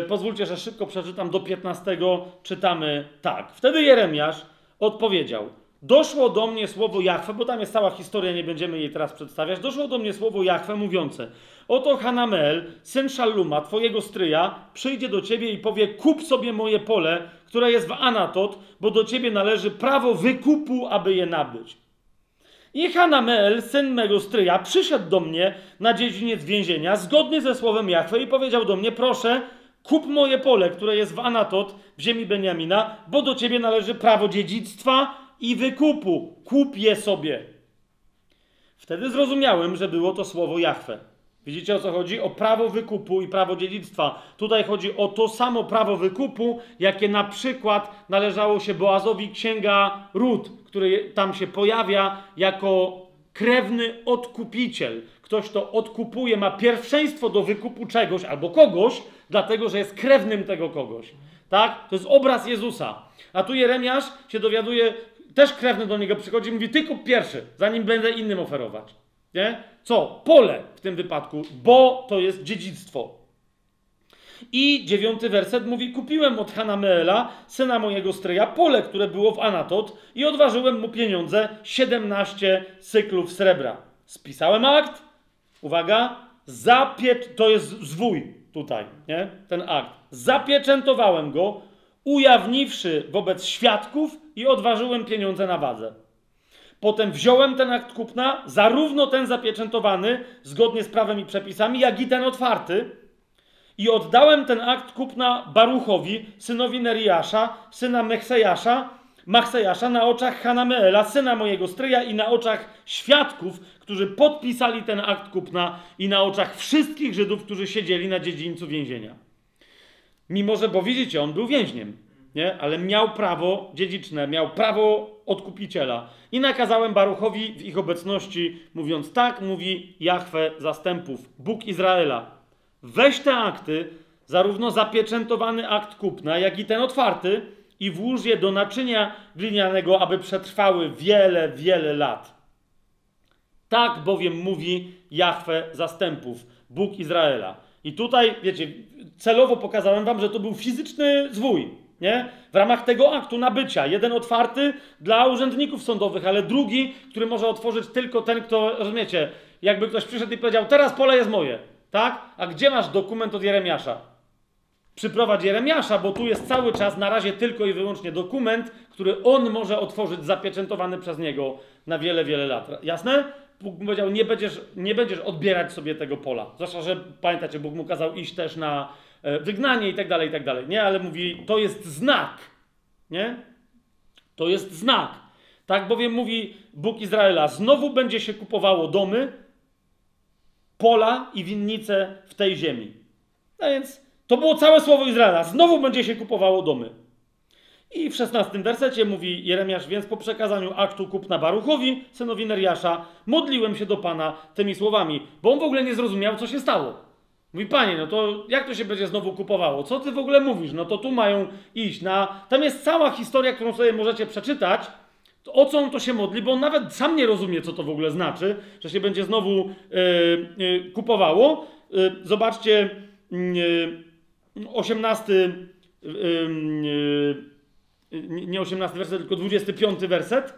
pozwólcie, że szybko przeczytam do 15, czytamy tak. Wtedy Jeremiasz odpowiedział: Doszło do mnie słowo Jachwę, bo tam jest cała historia, nie będziemy jej teraz przedstawiać. Doszło do mnie słowo Jachwę mówiące: Oto Hanamel, syn Szalluma, twojego stryja, przyjdzie do ciebie i powie: Kup sobie moje pole, które jest w Anatot, bo do ciebie należy prawo wykupu, aby je nabyć. I Hanamel, syn mego stryja, przyszedł do mnie na dziedziniec więzienia, zgodnie ze słowem Jachwę, i powiedział do mnie: Proszę, Kup moje pole, które jest w Anatot, w ziemi Beniamina, bo do ciebie należy prawo dziedzictwa i wykupu. Kup je sobie. Wtedy zrozumiałem, że było to słowo Jahwe. Widzicie o co chodzi? O prawo wykupu i prawo dziedzictwa. Tutaj chodzi o to samo prawo wykupu, jakie na przykład należało się Boazowi księga Ród, który tam się pojawia jako krewny odkupiciel. Ktoś, kto odkupuje, ma pierwszeństwo do wykupu czegoś albo kogoś, dlatego że jest krewnym tego kogoś. Tak? To jest obraz Jezusa. A tu Jeremiasz się dowiaduje, też krewny do niego przychodzi i mówi: Ty kup pierwszy, zanim będę innym oferować. Nie? Co? Pole w tym wypadku, bo to jest dziedzictwo. I dziewiąty werset mówi: Kupiłem od Hanameela, syna mojego stryja, pole, które było w Anatot, i odważyłem mu pieniądze 17 cyklów srebra. Spisałem akt, uwaga, zapiecz, to jest zwój tutaj, nie? Ten akt. Zapieczętowałem go, ujawniwszy wobec świadków i odważyłem pieniądze na wadze. Potem wziąłem ten akt kupna, zarówno ten zapieczętowany, zgodnie z prawem i przepisami, jak i ten otwarty, i oddałem ten akt kupna Baruchowi, synowi Neriasza, syna Mechsejasza, Machsejasza, na oczach Hanameela, syna mojego stryja i na oczach świadków, którzy podpisali ten akt kupna i na oczach wszystkich Żydów, którzy siedzieli na dziedzińcu więzienia. Mimo, że, bo widzicie, on był więźniem, nie? ale miał prawo dziedziczne, miał prawo odkupiciela. I nakazałem Baruchowi w ich obecności, mówiąc tak, mówi Jahwe zastępów, Bóg Izraela. Weź te akty, zarówno zapieczętowany akt kupna, jak i ten otwarty, i włóż je do naczynia glinianego, aby przetrwały wiele, wiele lat. Tak bowiem mówi Jahwe zastępów, Bóg Izraela. I tutaj, wiecie, celowo pokazałem wam, że to był fizyczny zwój, nie? W ramach tego aktu nabycia. Jeden otwarty dla urzędników sądowych, ale drugi, który może otworzyć tylko ten, kto, rozumiecie, jakby ktoś przyszedł i powiedział, teraz pole jest moje, tak? A gdzie masz dokument od Jeremiasza? Przyprowadź Jeremiasza, bo tu jest cały czas na razie tylko i wyłącznie dokument, który on może otworzyć, zapieczętowany przez niego na wiele, wiele lat. Jasne? Bóg mu powiedział, nie będziesz, nie będziesz odbierać sobie tego pola. Zwłaszcza, że pamiętacie, Bóg mu kazał iść też na e, wygnanie i tak dalej, i tak dalej. Nie, ale mówi, to jest znak. Nie? To jest znak. Tak bowiem mówi Bóg Izraela: znowu będzie się kupowało domy, pola i winnice w tej ziemi. No więc to było całe słowo Izraela. Znowu będzie się kupowało domy. I w szesnastym wersecie mówi Jeremiasz, więc po przekazaniu aktu kupna Baruchowi, synowi Neriasza, modliłem się do Pana tymi słowami, bo on w ogóle nie zrozumiał, co się stało. Mówi, Panie, no to jak to się będzie znowu kupowało? Co Ty w ogóle mówisz? No to tu mają iść na... Tam jest cała historia, którą sobie możecie przeczytać, o co on to się modli, bo on nawet sam nie rozumie, co to w ogóle znaczy, że się będzie znowu yy, yy, kupowało. Yy, zobaczcie, yy, 18... Nie 18 werset, tylko 25 werset.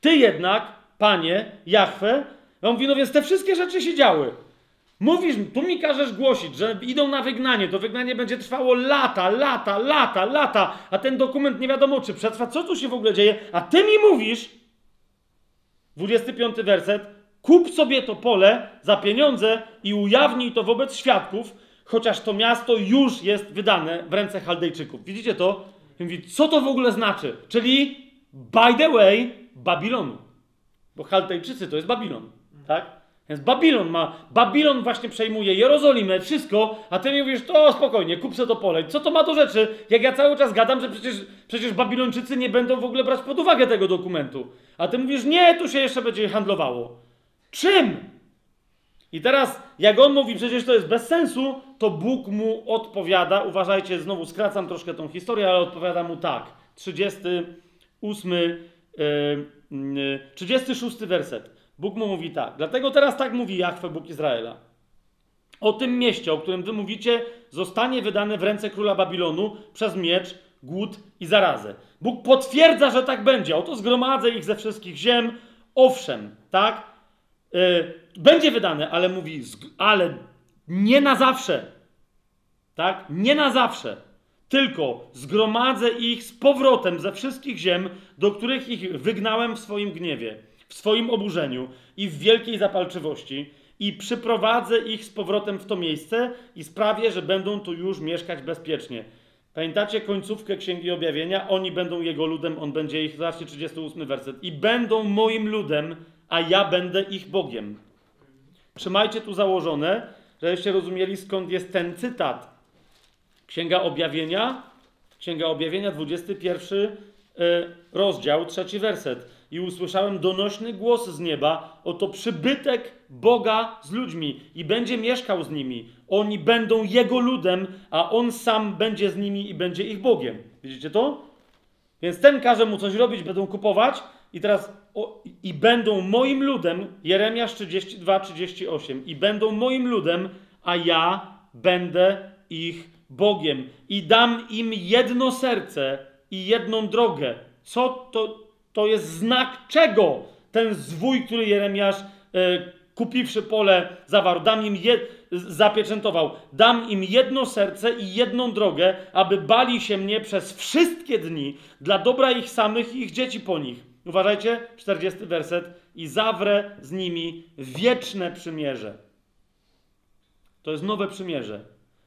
Ty jednak, panie, Jachwę, on mówi, no więc te wszystkie rzeczy się działy. Mówisz, tu mi każesz głosić, że idą na wygnanie, to wygnanie będzie trwało lata, lata, lata, lata, a ten dokument nie wiadomo czy przetrwa, co tu się w ogóle dzieje, a ty mi mówisz, 25 werset, kup sobie to pole za pieniądze i ujawnij to wobec świadków, chociaż to miasto już jest wydane w ręce Chaldejczyków. Widzicie to? I mówi, co to w ogóle znaczy? Czyli, by the way, Babilonu. Bo Chaldejczycy to jest Babilon, tak? Więc Babilon ma, Babilon właśnie przejmuje Jerozolimę, wszystko, a ty mi mówisz, to spokojnie, kup se to pole. Co to ma do rzeczy, jak ja cały czas gadam, że przecież, przecież Babilończycy nie będą w ogóle brać pod uwagę tego dokumentu. A ty mówisz, nie, tu się jeszcze będzie handlowało. Czym? I teraz, jak on mówi, przecież to jest bez sensu, to Bóg mu odpowiada. Uważajcie, znowu skracam troszkę tą historię, ale odpowiada mu tak. 38, yy, 36 werset. Bóg mu mówi tak. Dlatego teraz tak mówi Jachwę, Bóg Izraela. O tym mieście, o którym wy mówicie, zostanie wydane w ręce króla Babilonu przez miecz, głód i zarazę. Bóg potwierdza, że tak będzie. Oto zgromadzę ich ze wszystkich ziem. Owszem, tak? Yy, będzie wydane, ale mówi, ale nie na zawsze. Tak? Nie na zawsze. Tylko zgromadzę ich z powrotem ze wszystkich ziem, do których ich wygnałem w swoim gniewie, w swoim oburzeniu i w wielkiej zapalczywości, i przyprowadzę ich z powrotem w to miejsce i sprawię, że będą tu już mieszkać bezpiecznie. Pamiętacie końcówkę Księgi Objawienia? Oni będą jego ludem, on będzie ich, zobaczcie 38 werset. I będą moim ludem, a ja będę ich Bogiem. Trzymajcie tu założone, żebyście rozumieli skąd jest ten cytat. Księga Objawienia, Księga Objawienia, 21 y, rozdział, trzeci werset. I usłyszałem donośny głos z nieba, oto przybytek Boga z ludźmi i będzie mieszkał z nimi. Oni będą Jego ludem, a On sam będzie z nimi i będzie ich Bogiem. Widzicie to? Więc ten każe mu coś robić, będą kupować, i teraz o, i będą moim ludem, Jeremiasz 32, 38, i będą moim ludem, a ja będę ich Bogiem. I dam im jedno serce i jedną drogę. Co to, to jest znak czego? Ten zwój, który Jeremiasz e, kupiwszy pole zawarł, dam im je, zapieczętował, dam im jedno serce i jedną drogę, aby bali się mnie przez wszystkie dni dla dobra ich samych i ich dzieci po nich Uważajcie, 40 werset. I zawrę z nimi wieczne przymierze. To jest nowe przymierze.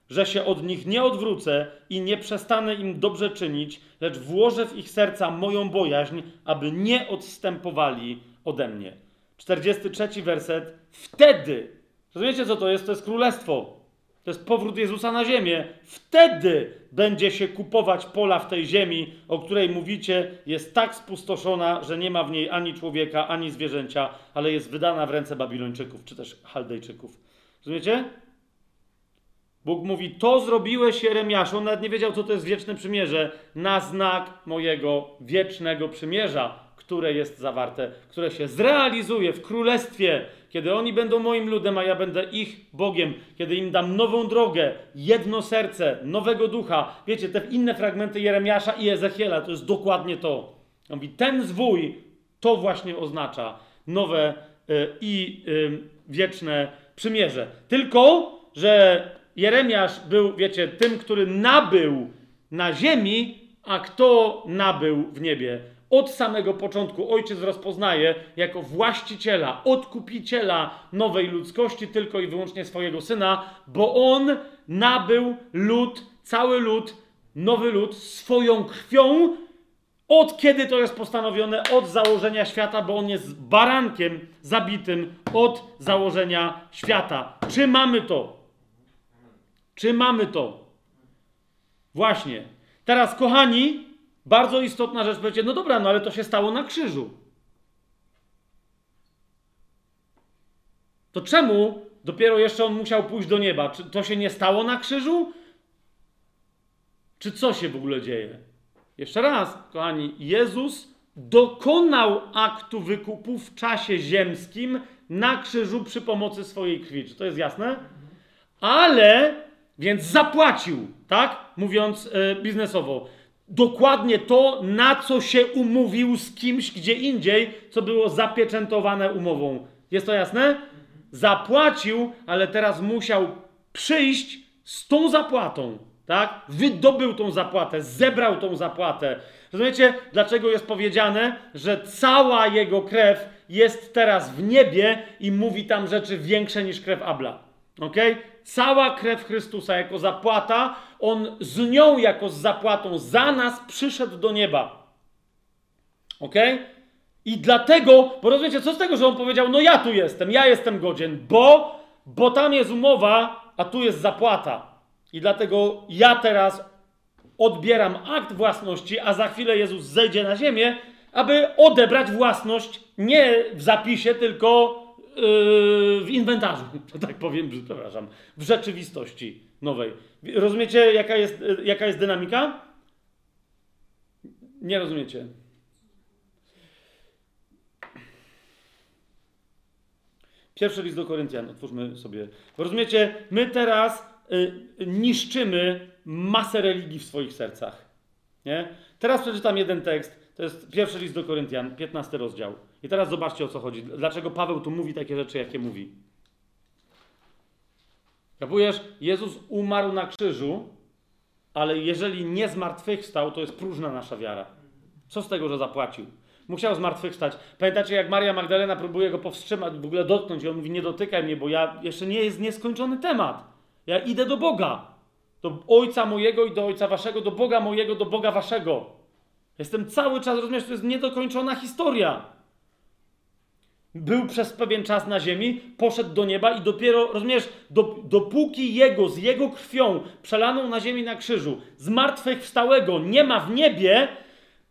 Że się od nich nie odwrócę i nie przestanę im dobrze czynić, lecz włożę w ich serca moją bojaźń, aby nie odstępowali ode mnie. 43 werset. Wtedy, rozumiecie co to jest? To jest królestwo. To jest powrót Jezusa na ziemię. Wtedy będzie się kupować pola w tej ziemi, o której mówicie, jest tak spustoszona, że nie ma w niej ani człowieka, ani zwierzęcia, ale jest wydana w ręce Babilończyków, czy też Chaldejczyków. Rozumiecie? Bóg mówi, to zrobiłeś Jeremiaszu, on nawet nie wiedział, co to jest wieczne przymierze, na znak mojego wiecznego przymierza, które jest zawarte, które się zrealizuje w królestwie, kiedy oni będą moim ludem, a ja będę ich Bogiem, kiedy im dam nową drogę, jedno serce, nowego ducha. Wiecie, te inne fragmenty Jeremiasza i Ezechiela to jest dokładnie to. On mówi, ten zwój to właśnie oznacza nowe y, i y, wieczne przymierze. Tylko, że Jeremiasz był, wiecie, tym, który nabył na ziemi, a kto nabył w niebie? Od samego początku ojciec rozpoznaje jako właściciela, odkupiciela nowej ludzkości tylko i wyłącznie swojego syna, bo on nabył lud, cały lud, nowy lud swoją krwią Od kiedy to jest postanowione? Od założenia świata, bo on jest barankiem zabitym od założenia świata. Czy mamy to? Czy mamy to? Właśnie. Teraz, kochani, bardzo istotna rzecz, powiecie, no dobra, no ale to się stało na krzyżu. To czemu dopiero jeszcze on musiał pójść do nieba? Czy to się nie stało na krzyżu? Czy co się w ogóle dzieje? Jeszcze raz, kochani, Jezus dokonał aktu wykupu w czasie ziemskim na krzyżu przy pomocy swojej krwi. Czy to jest jasne? Ale, więc zapłacił, tak? Mówiąc e, biznesowo. Dokładnie to, na co się umówił z kimś gdzie indziej, co było zapieczętowane umową. Jest to jasne? Zapłacił, ale teraz musiał przyjść z tą zapłatą tak? Wydobył tą zapłatę, zebrał tą zapłatę. Rozumiecie, dlaczego jest powiedziane, że cała jego krew jest teraz w niebie i mówi tam rzeczy większe niż krew Abla. Ok? Cała krew Chrystusa jako zapłata, on z nią jako z zapłatą za nas przyszedł do nieba. Ok? I dlatego, bo rozumiecie, co z tego, że on powiedział, no ja tu jestem, ja jestem godzien, bo, bo tam jest umowa, a tu jest zapłata. I dlatego ja teraz odbieram akt własności, a za chwilę Jezus zejdzie na ziemię, aby odebrać własność nie w zapisie, tylko yy, w inwentarzu, że tak powiem, przepraszam, w rzeczywistości nowej. Rozumiecie, jaka jest, yy, jaka jest dynamika? Nie rozumiecie. Pierwszy list do Koryntian, otwórzmy sobie. Rozumiecie, my teraz Y, niszczymy masę religii w swoich sercach. Nie? Teraz przeczytam jeden tekst. To jest pierwszy list do Koryntian, 15 rozdział. I teraz zobaczcie o co chodzi. Dlaczego Paweł tu mówi takie rzeczy, jakie mówi. Kapujesz? Jezus umarł na krzyżu, ale jeżeli nie zmartwychwstał, to jest próżna nasza wiara. Co z tego, że zapłacił? Musiał zmartwychwstać. Pamiętacie, jak Maria Magdalena próbuje go powstrzymać, w ogóle dotknąć i on mówi, nie dotykaj mnie, bo ja jeszcze nie jest nieskończony temat. Ja idę do Boga. Do Ojca mojego i do Ojca waszego, do Boga mojego, do Boga waszego. Jestem cały czas, rozumiesz, to jest niedokończona historia. Był przez pewien czas na ziemi, poszedł do nieba i dopiero, rozumiesz, do, dopóki Jego, z Jego krwią przelaną na ziemi na krzyżu, zmartwychwstałego nie ma w niebie,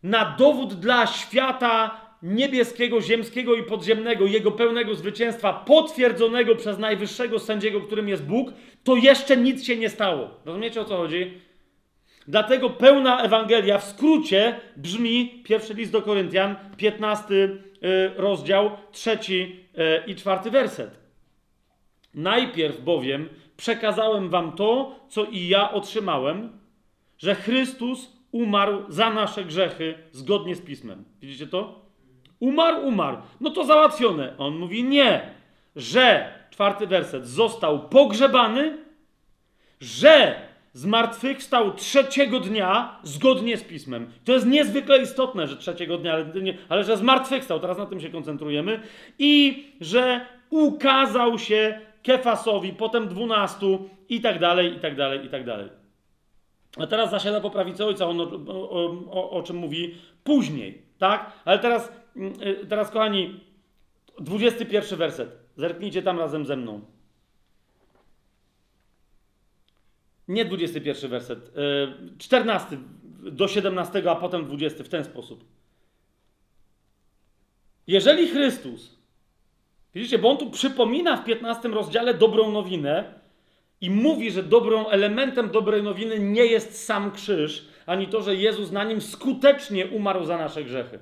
na dowód dla świata niebieskiego, ziemskiego i podziemnego, jego pełnego zwycięstwa, potwierdzonego przez najwyższego sędziego, którym jest Bóg, to jeszcze nic się nie stało. Rozumiecie o co chodzi? Dlatego pełna Ewangelia w skrócie brzmi, pierwszy list do Koryntian, 15 y, rozdział, trzeci y, i czwarty werset. Najpierw bowiem przekazałem wam to, co i ja otrzymałem, że Chrystus umarł za nasze grzechy zgodnie z Pismem. Widzicie to? Umarł, umarł. No to załatwione. On mówi nie, że, czwarty werset, został pogrzebany, że zmartwychwstał trzeciego dnia zgodnie z pismem. To jest niezwykle istotne, że trzeciego dnia, ale, ale że zmartwychwstał, teraz na tym się koncentrujemy, i że ukazał się Kefasowi, potem dwunastu i tak dalej, i tak dalej, i tak dalej. A teraz zasiada po prawicy ojca, on o, o, o, o czym mówi później, tak? Ale teraz Mm, y, teraz, kochani, 21 werset. Zerknijcie tam razem ze mną. Nie 21 werset. 14 y, do 17, a potem 20 w ten sposób. Jeżeli Chrystus, widzicie, bo on tu przypomina w 15 rozdziale dobrą nowinę i mówi, że dobrą elementem dobrej nowiny nie jest sam krzyż, ani to, że Jezus na nim skutecznie umarł za nasze grzechy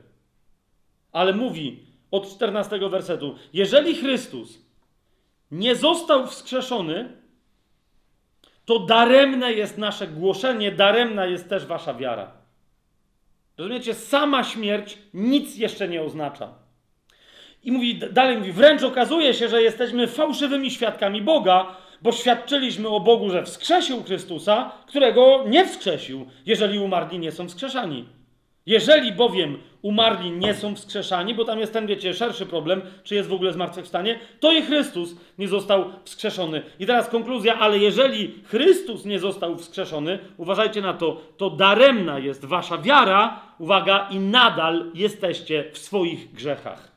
ale mówi od 14 wersetu: Jeżeli Chrystus nie został wskrzeszony, to daremne jest nasze głoszenie, daremna jest też wasza wiara. Rozumiecie? Sama śmierć nic jeszcze nie oznacza. I mówi, dalej mówi, wręcz okazuje się, że jesteśmy fałszywymi świadkami Boga, bo świadczyliśmy o Bogu, że wskrzesił Chrystusa, którego nie wskrzesił, jeżeli umarli nie są wskrzeszani. Jeżeli bowiem umarli nie są wskrzeszani, bo tam jest ten, wiecie, szerszy problem, czy jest w ogóle zmartwychwstanie, to i Chrystus nie został wskrzeszony. I teraz konkluzja, ale jeżeli Chrystus nie został wskrzeszony, uważajcie na to, to daremna jest wasza wiara, uwaga, i nadal jesteście w swoich grzechach.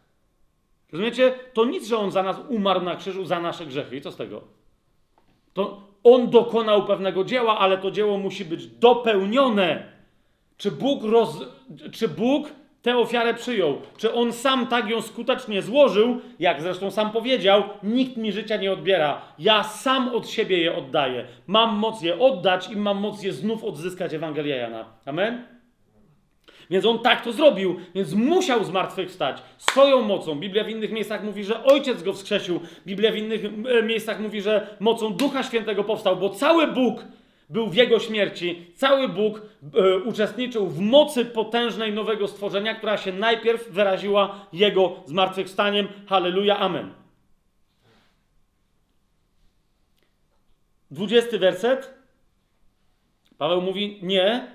Rozumiecie? To nic, że On za nas umarł na krzyżu za nasze grzechy. I co z tego? To On dokonał pewnego dzieła, ale to dzieło musi być dopełnione. Czy Bóg, roz... czy Bóg tę ofiarę przyjął? Czy On sam tak ją skutecznie złożył, jak zresztą sam powiedział, nikt mi życia nie odbiera. Ja sam od siebie je oddaję. Mam moc je oddać i mam moc je znów odzyskać Ewangelia Jana. Amen? Więc on tak to zrobił, więc musiał zmartwychwstać swoją mocą. Biblia w innych miejscach mówi, że ojciec go wskrzesił. Biblia w innych e, miejscach mówi, że mocą Ducha Świętego powstał, bo cały Bóg był w jego śmierci. Cały Bóg e, uczestniczył w mocy potężnej nowego stworzenia, która się najpierw wyraziła jego zmartwychwstaniem. Halleluja, amen. Dwudziesty werset. Paweł mówi: Nie,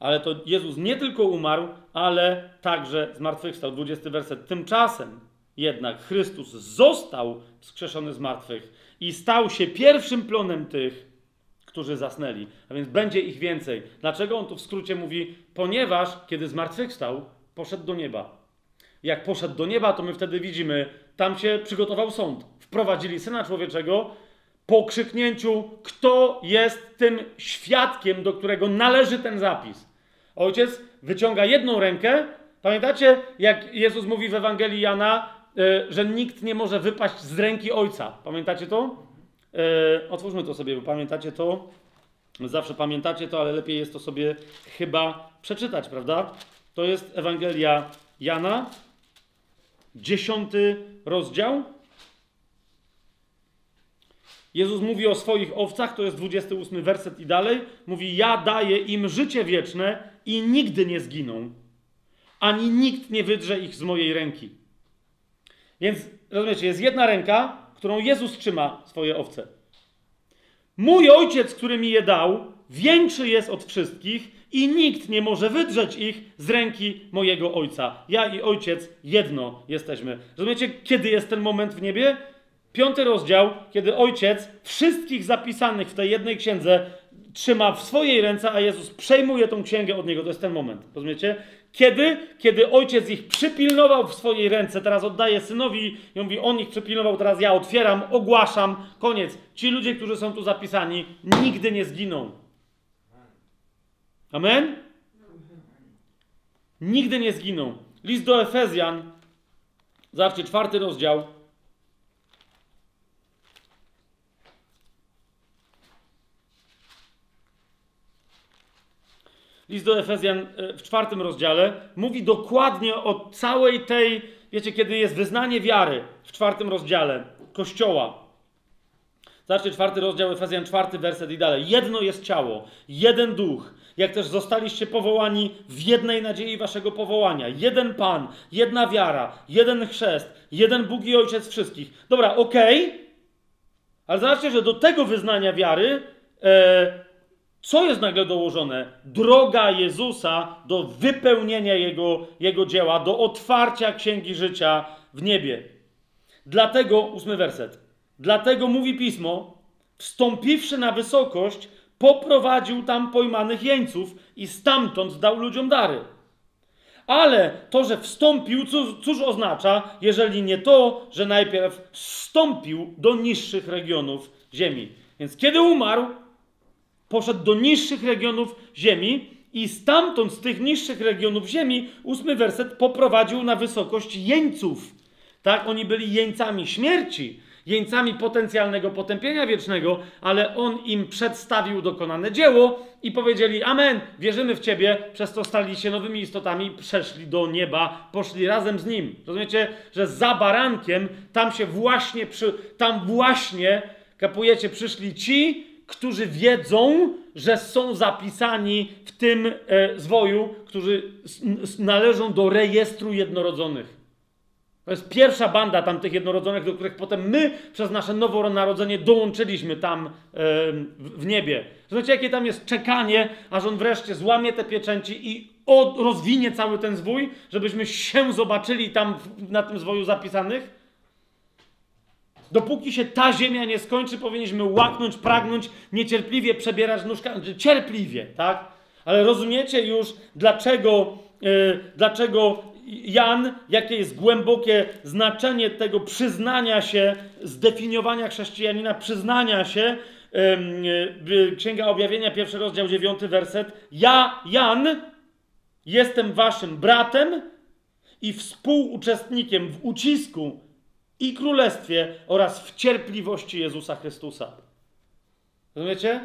ale to Jezus nie tylko umarł, ale także zmartwychwstał. 20 werset. Tymczasem jednak Chrystus został wskrzeszony z martwych i stał się pierwszym plonem tych, którzy zasnęli. A więc będzie ich więcej. Dlaczego on tu w skrócie mówi? Ponieważ kiedy zmartwychwstał, poszedł do nieba. Jak poszedł do nieba, to my wtedy widzimy, tam się przygotował sąd. Wprowadzili Syna Człowieczego po krzyknięciu, kto jest tym świadkiem, do którego należy ten zapis. Ojciec wyciąga jedną rękę. Pamiętacie, jak Jezus mówi w Ewangelii Jana, y, że nikt nie może wypaść z ręki Ojca. Pamiętacie to? Y, otwórzmy to sobie, bo pamiętacie to. Zawsze pamiętacie to, ale lepiej jest to sobie chyba przeczytać, prawda? To jest Ewangelia Jana, dziesiąty rozdział. Jezus mówi o swoich owcach, to jest 28 werset i dalej. Mówi: Ja daję im życie wieczne i nigdy nie zginą, ani nikt nie wydrze ich z mojej ręki. Więc rozumiecie, jest jedna ręka, którą Jezus trzyma swoje owce. Mój ojciec, który mi je dał, większy jest od wszystkich i nikt nie może wydrzeć ich z ręki mojego ojca. Ja i ojciec jedno jesteśmy. Rozumiecie, kiedy jest ten moment w niebie? Piąty rozdział, kiedy ojciec wszystkich zapisanych w tej jednej księdze trzyma w swojej ręce, a Jezus przejmuje tą księgę od niego. To jest ten moment. Rozumiecie? Kiedy? Kiedy ojciec ich przypilnował w swojej ręce, teraz oddaje synowi i mówi, on ich przypilnował, teraz ja otwieram, ogłaszam, koniec. Ci ludzie, którzy są tu zapisani, nigdy nie zginą. Amen? Nigdy nie zginą. List do Efezjan, zobaczcie, czwarty rozdział, list do Efezjan e, w czwartym rozdziale mówi dokładnie o całej tej, wiecie, kiedy jest wyznanie wiary w czwartym rozdziale Kościoła. Zobaczcie, czwarty rozdział Efezjan, czwarty werset i dalej. Jedno jest ciało, jeden duch, jak też zostaliście powołani w jednej nadziei waszego powołania. Jeden Pan, jedna wiara, jeden chrzest, jeden Bóg i Ojciec wszystkich. Dobra, okej, okay. ale zobaczcie, że do tego wyznania wiary e, co jest nagle dołożone? Droga Jezusa do wypełnienia Jego, Jego dzieła, do otwarcia Księgi Życia w niebie. Dlatego, ósmy werset, dlatego mówi Pismo, wstąpiwszy na wysokość, poprowadził tam pojmanych jeńców i stamtąd dał ludziom dary. Ale to, że wstąpił, cóż, cóż oznacza, jeżeli nie to, że najpierw wstąpił do niższych regionów ziemi. Więc kiedy umarł, poszedł do niższych regionów ziemi i stamtąd, z tych niższych regionów ziemi, ósmy werset poprowadził na wysokość jeńców. Tak, oni byli jeńcami śmierci, jeńcami potencjalnego potępienia wiecznego, ale on im przedstawił dokonane dzieło i powiedzieli: Amen, wierzymy w Ciebie, przez to stali się nowymi istotami, przeszli do nieba, poszli razem z nim. Rozumiecie, że za barankiem tam się właśnie, przy, tam właśnie, kapujecie, przyszli ci, którzy wiedzą, że są zapisani w tym e, zwoju, którzy należą do rejestru jednorodzonych. To jest pierwsza banda tamtych jednorodzonych, do których potem my przez nasze nowonarodzenie dołączyliśmy tam e, w niebie. Zobaczcie, jakie tam jest czekanie, aż on wreszcie złamie te pieczęci i rozwinie cały ten zwój, żebyśmy się zobaczyli tam na tym zwoju zapisanych? Dopóki się ta ziemia nie skończy, powinniśmy łaknąć, pragnąć, niecierpliwie przebierać nóżkami. Cierpliwie, tak? Ale rozumiecie już, dlaczego, yy, dlaczego Jan, jakie jest głębokie znaczenie tego przyznania się, zdefiniowania chrześcijanina, przyznania się. Księga Objawienia, pierwszy rozdział, dziewiąty werset. Ja, Jan, jestem waszym bratem i współuczestnikiem w ucisku i królestwie oraz w cierpliwości Jezusa Chrystusa. Rozumiecie?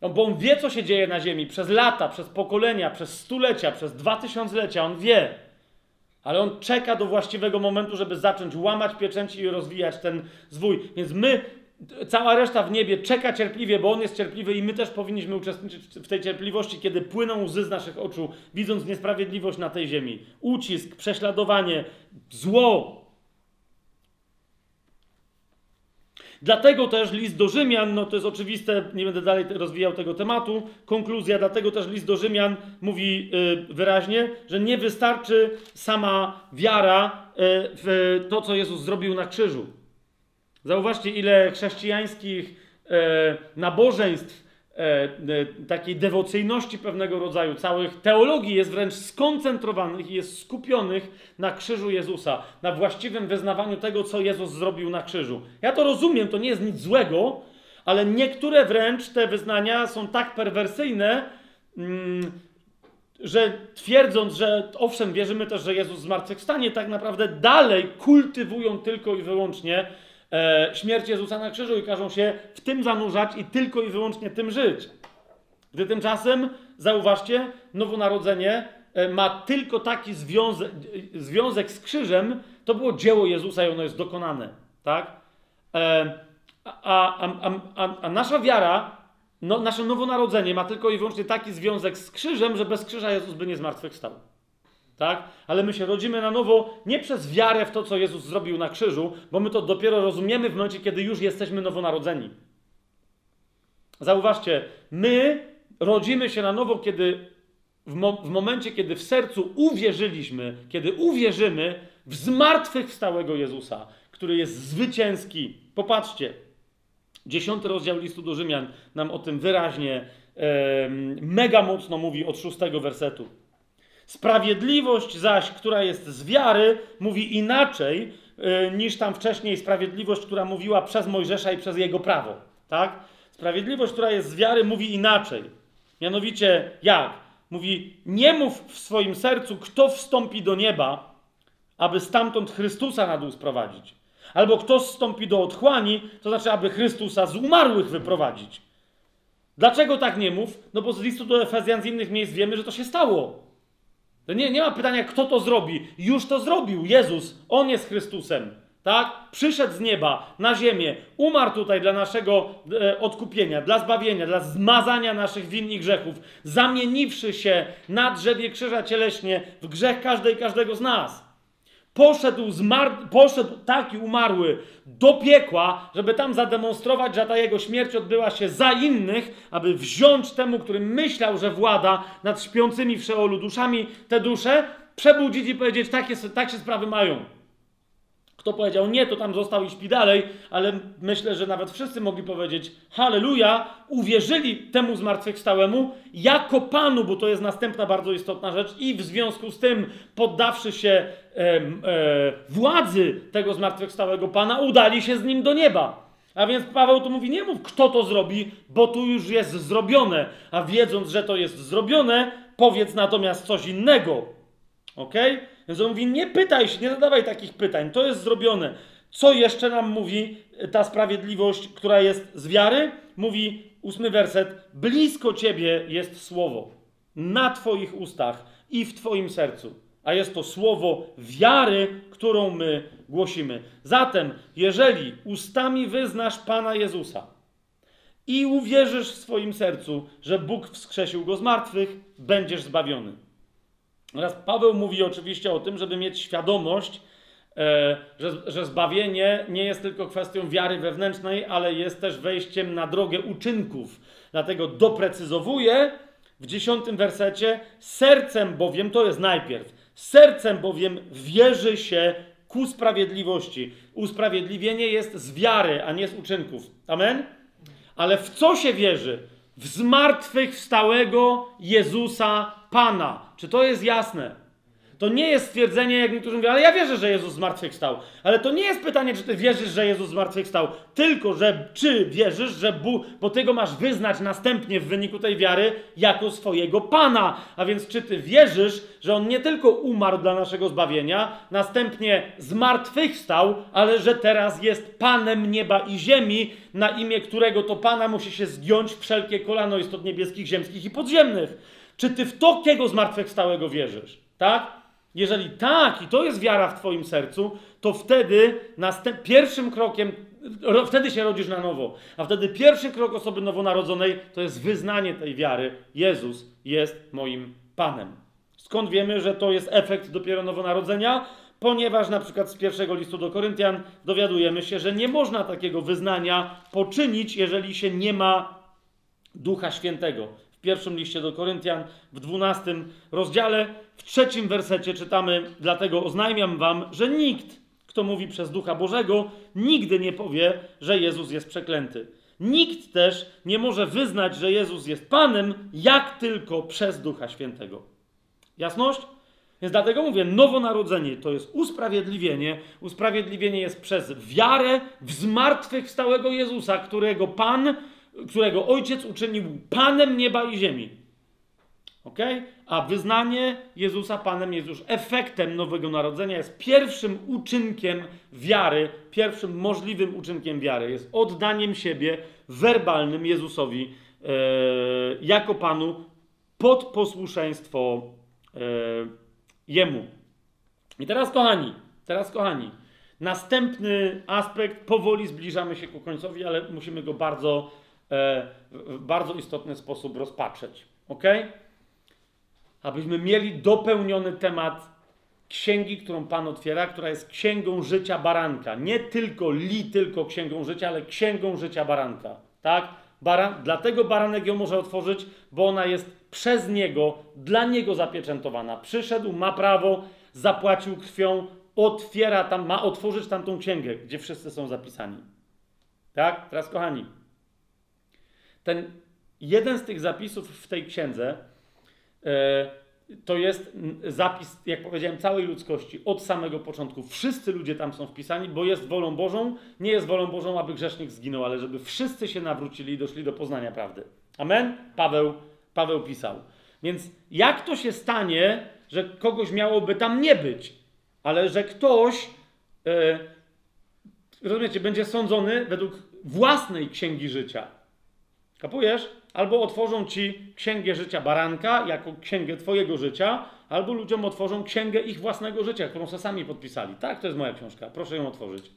No, bo on wie, co się dzieje na ziemi przez lata, przez pokolenia, przez stulecia, przez dwa tysiąclecia. On wie. Ale on czeka do właściwego momentu, żeby zacząć łamać pieczęci i rozwijać ten zwój. Więc my, cała reszta w niebie czeka cierpliwie, bo on jest cierpliwy i my też powinniśmy uczestniczyć w tej cierpliwości, kiedy płyną łzy z naszych oczu, widząc niesprawiedliwość na tej ziemi. Ucisk, prześladowanie, zło, Dlatego też list do Rzymian, no to jest oczywiste, nie będę dalej rozwijał tego tematu. Konkluzja, dlatego też list do Rzymian mówi y, wyraźnie, że nie wystarczy sama wiara y, w to, co Jezus zrobił na krzyżu. Zauważcie, ile chrześcijańskich y, nabożeństw takiej dewocyjności pewnego rodzaju, całych teologii jest wręcz skoncentrowanych i jest skupionych na krzyżu Jezusa, na właściwym wyznawaniu tego, co Jezus zrobił na krzyżu. Ja to rozumiem, to nie jest nic złego, ale niektóre wręcz te wyznania są tak perwersyjne, mm, że twierdząc, że owszem, wierzymy też, że Jezus zmartwychwstanie, tak naprawdę dalej kultywują tylko i wyłącznie e, śmierć Jezusa na krzyżu i każą się w tym zanurzać i tylko i wyłącznie tym żyć. Gdy tymczasem, zauważcie, nowonarodzenie e, ma tylko taki związek, związek z krzyżem, to było dzieło Jezusa i ono jest dokonane. Tak? E, a, a, a, a, nasza wiara, no, nasze nowonarodzenie ma tylko i wyłącznie taki związek z krzyżem, że bez krzyża Jezus by nie zmartwychwstał tak? Ale my się rodzimy na nowo nie przez wiarę w to, co Jezus zrobił na krzyżu, bo my to dopiero rozumiemy w momencie, kiedy już jesteśmy nowonarodzeni. Zauważcie, my rodzimy się na nowo, kiedy w, mo w momencie, kiedy w sercu uwierzyliśmy, kiedy uwierzymy w zmartwychwstałego Jezusa, który jest zwycięski. Popatrzcie, dziesiąty rozdział listu do Rzymian nam o tym wyraźnie, e, mega mocno mówi od szóstego wersetu. Sprawiedliwość zaś, która jest z wiary, mówi inaczej yy, niż tam wcześniej sprawiedliwość, która mówiła przez Mojżesza i przez jego prawo. Tak? Sprawiedliwość, która jest z wiary, mówi inaczej. Mianowicie jak? Mówi, nie mów w swoim sercu, kto wstąpi do nieba, aby stamtąd Chrystusa na dół sprowadzić. Albo kto wstąpi do otchłani, to znaczy, aby Chrystusa z umarłych wyprowadzić. Dlaczego tak nie mów? No bo z listu do Efezjan z innych miejsc wiemy, że to się stało. To nie, nie ma pytania, kto to zrobi. Już to zrobił Jezus. On jest Chrystusem. Tak? Przyszedł z nieba na ziemię, umarł tutaj dla naszego e, odkupienia, dla zbawienia, dla zmazania naszych win i grzechów, zamieniwszy się na drzewie krzyża cieleśnie w grzech każdej każdego z nas. Poszedł, zmar... poszedł taki umarły do piekła, żeby tam zademonstrować, że ta jego śmierć odbyła się za innych, aby wziąć temu, który myślał, że włada nad śpiącymi w Szeolu duszami, te dusze, przebudzić i powiedzieć, takie, tak się sprawy mają. Kto powiedział nie, to tam został i śpi dalej, ale myślę, że nawet wszyscy mogli powiedzieć halleluja, uwierzyli temu zmartwychwstałemu jako Panu, bo to jest następna bardzo istotna rzecz i w związku z tym poddawszy się e, e, władzy tego zmartwychwstałego Pana, udali się z nim do nieba. A więc Paweł tu mówi, nie mów kto to zrobi, bo tu już jest zrobione. A wiedząc, że to jest zrobione, powiedz natomiast coś innego. Okej? Okay? Więc on mówi, nie pytaj się, nie zadawaj takich pytań, to jest zrobione. Co jeszcze nam mówi ta sprawiedliwość, która jest z wiary? Mówi ósmy werset, blisko Ciebie jest słowo, na Twoich ustach i w Twoim sercu. A jest to słowo wiary, którą my głosimy. Zatem, jeżeli ustami wyznasz Pana Jezusa i uwierzysz w swoim sercu, że Bóg wskrzesił go z martwych, będziesz zbawiony. Teraz Paweł mówi oczywiście o tym, żeby mieć świadomość, e, że, że zbawienie nie jest tylko kwestią wiary wewnętrznej, ale jest też wejściem na drogę uczynków. Dlatego doprecyzowuje, w dziesiątym wersecie, sercem bowiem, to jest najpierw, sercem bowiem wierzy się ku sprawiedliwości. Usprawiedliwienie jest z wiary, a nie z uczynków. Amen? Ale w co się wierzy? W zmartwychwstałego Jezusa Pana. Czy to jest jasne? To nie jest stwierdzenie, jak niektórzy mówią, ale ja wierzę, że Jezus zmartwychwstał. Ale to nie jest pytanie, czy ty wierzysz, że Jezus zmartwychwstał, tylko, że czy wierzysz, że Bóg, bo ty go masz wyznać następnie w wyniku tej wiary jako swojego Pana. A więc czy ty wierzysz, że On nie tylko umarł dla naszego zbawienia, następnie zmartwychwstał, ale że teraz jest Panem nieba i ziemi, na imię którego to Pana musi się zgiąć wszelkie kolano istot niebieskich, ziemskich i podziemnych. Czy ty w takiego zmartwychwstałego wierzysz? Tak? Jeżeli tak, i to jest wiara w Twoim sercu, to wtedy następ, pierwszym krokiem, ro, wtedy się rodzisz na nowo. A wtedy pierwszy krok osoby nowonarodzonej to jest wyznanie tej wiary. Jezus jest moim Panem. Skąd wiemy, że to jest efekt dopiero nowonarodzenia? Ponieważ na przykład z pierwszego listu do Koryntian dowiadujemy się, że nie można takiego wyznania poczynić, jeżeli się nie ma Ducha Świętego pierwszym liście do Koryntian, w dwunastym rozdziale, w trzecim wersecie czytamy: Dlatego oznajmiam wam, że nikt, kto mówi przez Ducha Bożego, nigdy nie powie, że Jezus jest przeklęty. Nikt też nie może wyznać, że Jezus jest Panem, jak tylko przez Ducha Świętego. Jasność? Więc dlatego mówię, nowonarodzenie to jest usprawiedliwienie. Usprawiedliwienie jest przez wiarę w zmartwychwstałego Jezusa, którego Pan którego ojciec uczynił Panem nieba i ziemi. Ok? A wyznanie Jezusa Panem jest już efektem nowego narodzenia, jest pierwszym uczynkiem wiary, pierwszym możliwym uczynkiem wiary. Jest oddaniem siebie werbalnym Jezusowi e, jako Panu pod posłuszeństwo e, Jemu. I teraz, kochani, teraz, kochani, następny aspekt, powoli zbliżamy się ku końcowi, ale musimy go bardzo w bardzo istotny sposób rozpatrzeć. Ok? Abyśmy mieli dopełniony temat księgi, którą Pan otwiera, która jest księgą życia baranka. Nie tylko li, tylko księgą życia, ale księgą życia baranka. Tak? Baran, dlatego baranek ją może otworzyć, bo ona jest przez niego, dla niego zapieczętowana. Przyszedł, ma prawo, zapłacił krwią, otwiera tam, ma otworzyć tamtą księgę, gdzie wszyscy są zapisani. Tak? Teraz, kochani, ten jeden z tych zapisów w tej księdze e, to jest zapis, jak powiedziałem, całej ludzkości od samego początku. Wszyscy ludzie tam są wpisani, bo jest wolą Bożą. Nie jest wolą Bożą, aby grzesznik zginął, ale żeby wszyscy się nawrócili i doszli do poznania prawdy. Amen? Paweł, Paweł pisał. Więc jak to się stanie, że kogoś miałoby tam nie być, ale że ktoś, yy, rozumiecie, będzie sądzony według własnej księgi życia. Kapujesz? Albo otworzą ci księgę życia baranka jako księgę twojego życia, albo ludziom otworzą księgę ich własnego życia, którą sobie sami podpisali. Tak, to jest moja książka. Proszę ją otworzyć.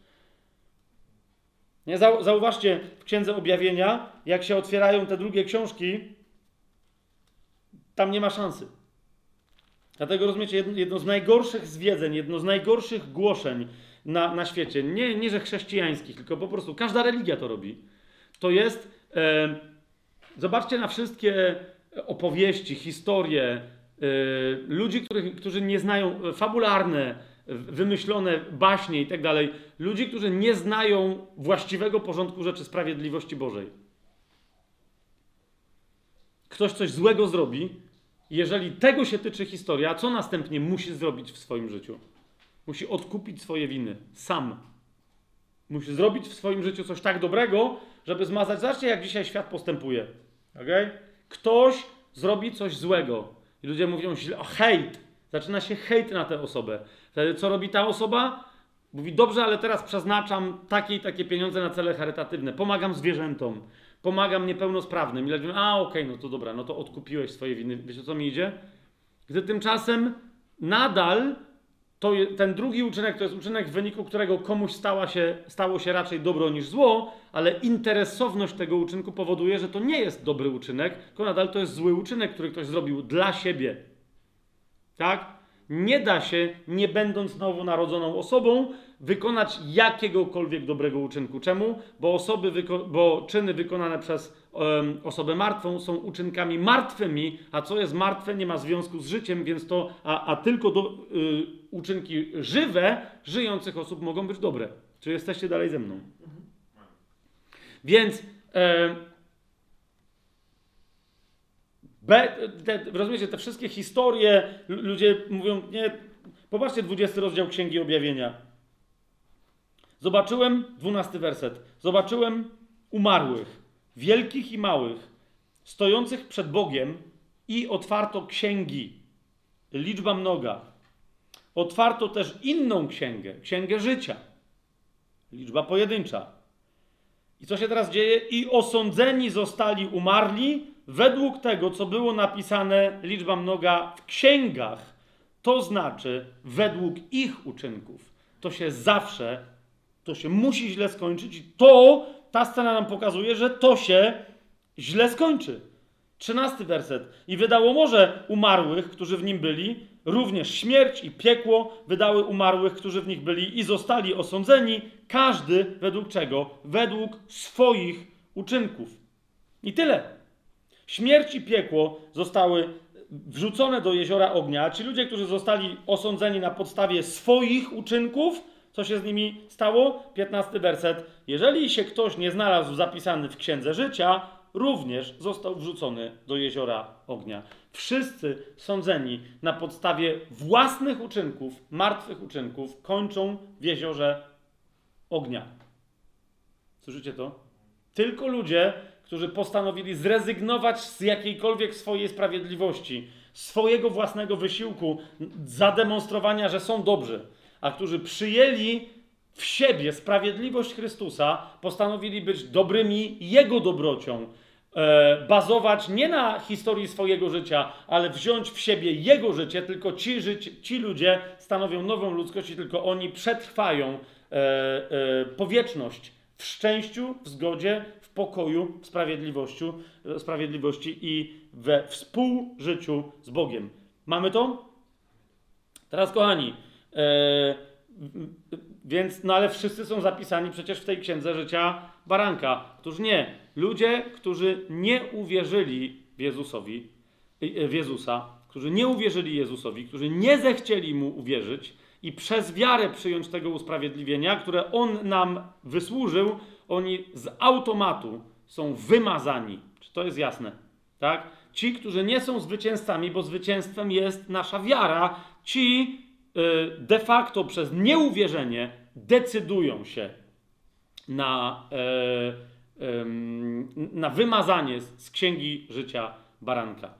Nie, zauważcie w księdze objawienia, jak się otwierają te drugie książki, tam nie ma szansy. Dlatego rozumiecie, jedno, z najgorszych zwiedzeń, jedno z najgorszych głoszeń na, na świecie, nie, nie że chrześcijańskich, tylko po prostu każda religia to robi, to jest Zobaczcie na wszystkie opowieści, historie e, ludzi, których, którzy nie znają, e, fabularne, wymyślone baśnie i tak dalej, ludzi, którzy nie znają właściwego porządku rzeczy sprawiedliwości Bożej. Ktoś coś złego zrobi, jeżeli tego się tyczy historia, co następnie musi zrobić w swoim życiu? Musi odkupić swoje winy sam. Musi zrobić w swoim życiu coś tak dobrego, żeby zmazać. Zobaczcie, jak dzisiaj świat postępuje. Okay? Ktoś zrobi coś złego i ludzie mówią źle, o hejt. Zaczyna się hejt na tę osobę. Wtedy co robi ta osoba? Mówi, dobrze, ale teraz przeznaczam takie i takie pieniądze na cele charytatywne. Pomagam zwierzętom, pomagam niepełnosprawnym. I ludzie a okej, okay, no to dobra, no to odkupiłeś swoje winy. Wiecie, o co mi idzie? Gdy tymczasem nadal to ten drugi uczynek to jest uczynek, w wyniku którego komuś stała się, stało się raczej dobro niż zło, ale interesowność tego uczynku powoduje, że to nie jest dobry uczynek, tylko nadal to jest zły uczynek, który ktoś zrobił dla siebie. Tak? Nie da się, nie będąc nowonarodzoną osobą, wykonać jakiegokolwiek dobrego uczynku. Czemu? Bo, osoby bo czyny wykonane przez em, osobę martwą są uczynkami martwymi, a co jest martwe nie ma związku z życiem, więc to, a, a tylko do, y, uczynki żywe, żyjących osób mogą być dobre. Czy jesteście dalej ze mną? Więc e, be, te, rozumiecie, te wszystkie historie, lu- ludzie mówią, nie, popatrzcie 20 rozdział Księgi Objawienia. Zobaczyłem, 12 werset, zobaczyłem umarłych, wielkich i małych, stojących przed Bogiem i otwarto księgi, liczba mnoga. Otwarto też inną księgę, księgę życia, liczba pojedyncza. I co się teraz dzieje? I osądzeni zostali umarli według tego, co było napisane, liczba mnoga, w księgach. To znaczy według ich uczynków. To się zawsze, to się musi źle skończyć i to, ta scena nam pokazuje, że to się źle skończy. Trzynasty werset. I wydało morze umarłych, którzy w nim byli, również śmierć i piekło wydały umarłych, którzy w nich byli i zostali osądzeni, każdy według czego? Według swoich uczynków. I tyle. Śmierć i piekło zostały wrzucone do jeziora ognia, ci ludzie, którzy zostali osądzeni na podstawie swoich uczynków, co się z nimi stało? 15 werset. Jeżeli się ktoś nie znalazł zapisany w księdze życia, również został wrzucony do jeziora ognia. Wszyscy sądzeni na podstawie własnych uczynków, martwych uczynków, kończą w jeziorze ognia. Słyszycie to? Tylko ludzie, którzy postanowili zrezygnować z jakiejkolwiek swojej sprawiedliwości, swojego własnego wysiłku, zademonstrowania, że są dobrzy, a którzy przyjęli w siebie sprawiedliwość Chrystusa, postanowili być dobrymi Jego dobrocią, e, bazować nie na historii swojego życia, ale wziąć w siebie Jego życie, tylko ci, życie, ci ludzie stanowią nową ludzkość i tylko oni przetrwają e, e, powieczność w szczęściu, w zgodzie, w pokoju, w sprawiedliwości, sprawiedliwości i we współżyciu z Bogiem. Mamy to? Teraz, kochani, więc, no ale wszyscy są zapisani przecież w tej księdze życia baranka. Otóż nie. Ludzie, którzy nie uwierzyli w Jezusowi, e, w Jezusa, którzy nie uwierzyli Jezusowi, którzy nie zechcieli mu uwierzyć i przez wiarę przyjąć tego usprawiedliwienia, które on nam wysłużył, oni z automatu są wymazani. Czy to jest jasne? Tak? Ci, którzy nie są zwycięzcami, bo zwycięstwem jest nasza wiara, ci de facto przez nieuwierzenie decydują się na, e, na wymazanie z księgi życia baranka.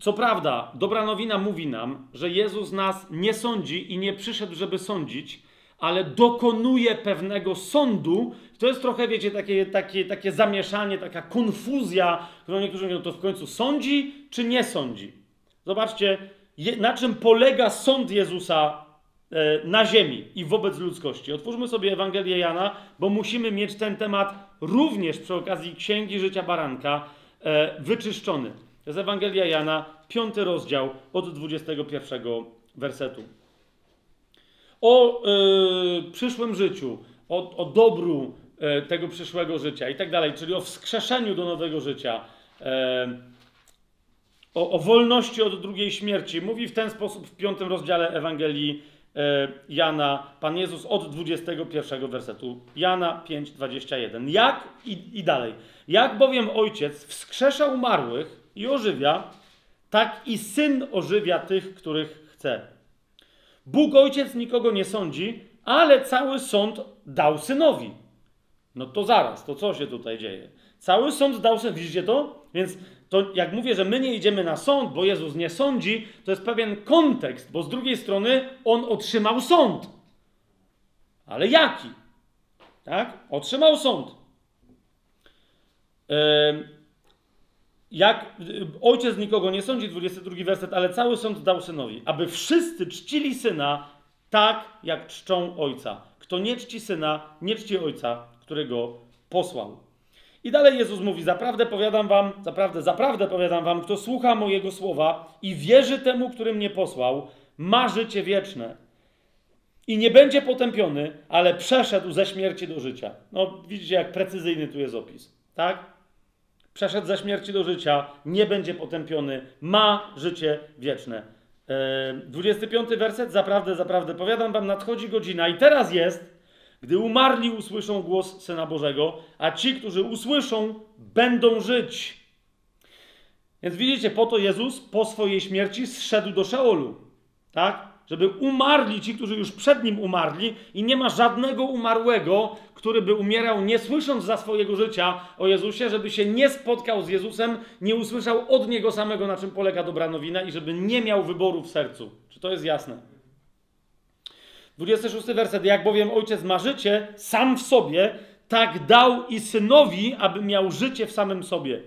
Co prawda, dobra nowina mówi nam, że Jezus nas nie sądzi i nie przyszedł, żeby sądzić, ale dokonuje pewnego sądu. To jest trochę, wiecie, takie, takie, takie zamieszanie, taka konfuzja, którą niektórzy mówią, to w końcu sądzi czy nie sądzi. Zobaczcie, na czym polega sąd Jezusa e, na ziemi i wobec ludzkości. Otwórzmy sobie Ewangelię Jana, bo musimy mieć ten temat również przy okazji Księgi Życia Baranka e, wyczyszczony. To jest Ewangelia Jana, piąty rozdział od 21 wersetu. O y, przyszłym życiu, o, o dobru e, tego przyszłego życia i tak dalej, czyli o wskrzeszeniu do nowego życia, e, o, o wolności od drugiej śmierci. Mówi w ten sposób w piątym rozdziale Ewangelii e, Jana Pan Jezus od 21 wersetu. Jana 5, 21. Jak i, i dalej. Jak bowiem Ojciec wskrzesza umarłych i ożywia, tak i Syn ożywia tych, których chce. Bóg Ojciec nikogo nie sądzi, ale cały sąd dał Synowi. No to zaraz, to co się tutaj dzieje? Cały sąd dał Synowi, widzicie to? Więc to jak mówię, że my nie idziemy na sąd, bo Jezus nie sądzi, to jest pewien kontekst, bo z drugiej strony On otrzymał sąd. Ale jaki? Tak? Otrzymał sąd. Jak y, ojciec nikogo nie sądzi, 22 werset, ale cały sąd dał synowi, aby wszyscy czcili syna tak, jak czczą ojca. Kto nie czci syna, nie czci ojca, którego posłał. I dalej Jezus mówi: Zaprawdę powiadam wam, zaprawdę, zaprawdę powiadam wam, kto słucha mojego słowa i wierzy temu, który mnie posłał, ma życie wieczne. i nie będzie potępiony, ale przeszedł ze śmierci do życia. No, widzicie, jak precyzyjny tu jest opis, tak? Przeszedł ze śmierci do życia, nie będzie potępiony, ma życie wieczne. Eee, 25 werset, zaprawdę, zaprawdę, powiadam wam, nadchodzi godzina i teraz jest, gdy umarli usłyszą głos Syna Bożego, a ci, którzy usłyszą, będą żyć. Więc widzicie, po to Jezus po swojej śmierci zszedł do Szeolu. Tak? Żeby umarli ci, którzy już przed nim umarli, i nie ma żadnego umarłego, który by umierał nie słysząc za swojego życia o Jezusie, żeby się nie spotkał z Jezusem, nie usłyszał od niego samego, na czym polega dobra nowina, i żeby nie miał wyboru w sercu. Czy to jest jasne? 26 werset. Jak bowiem ojciec ma życie sam w sobie, tak dał i synowi, aby miał życie w samym sobie.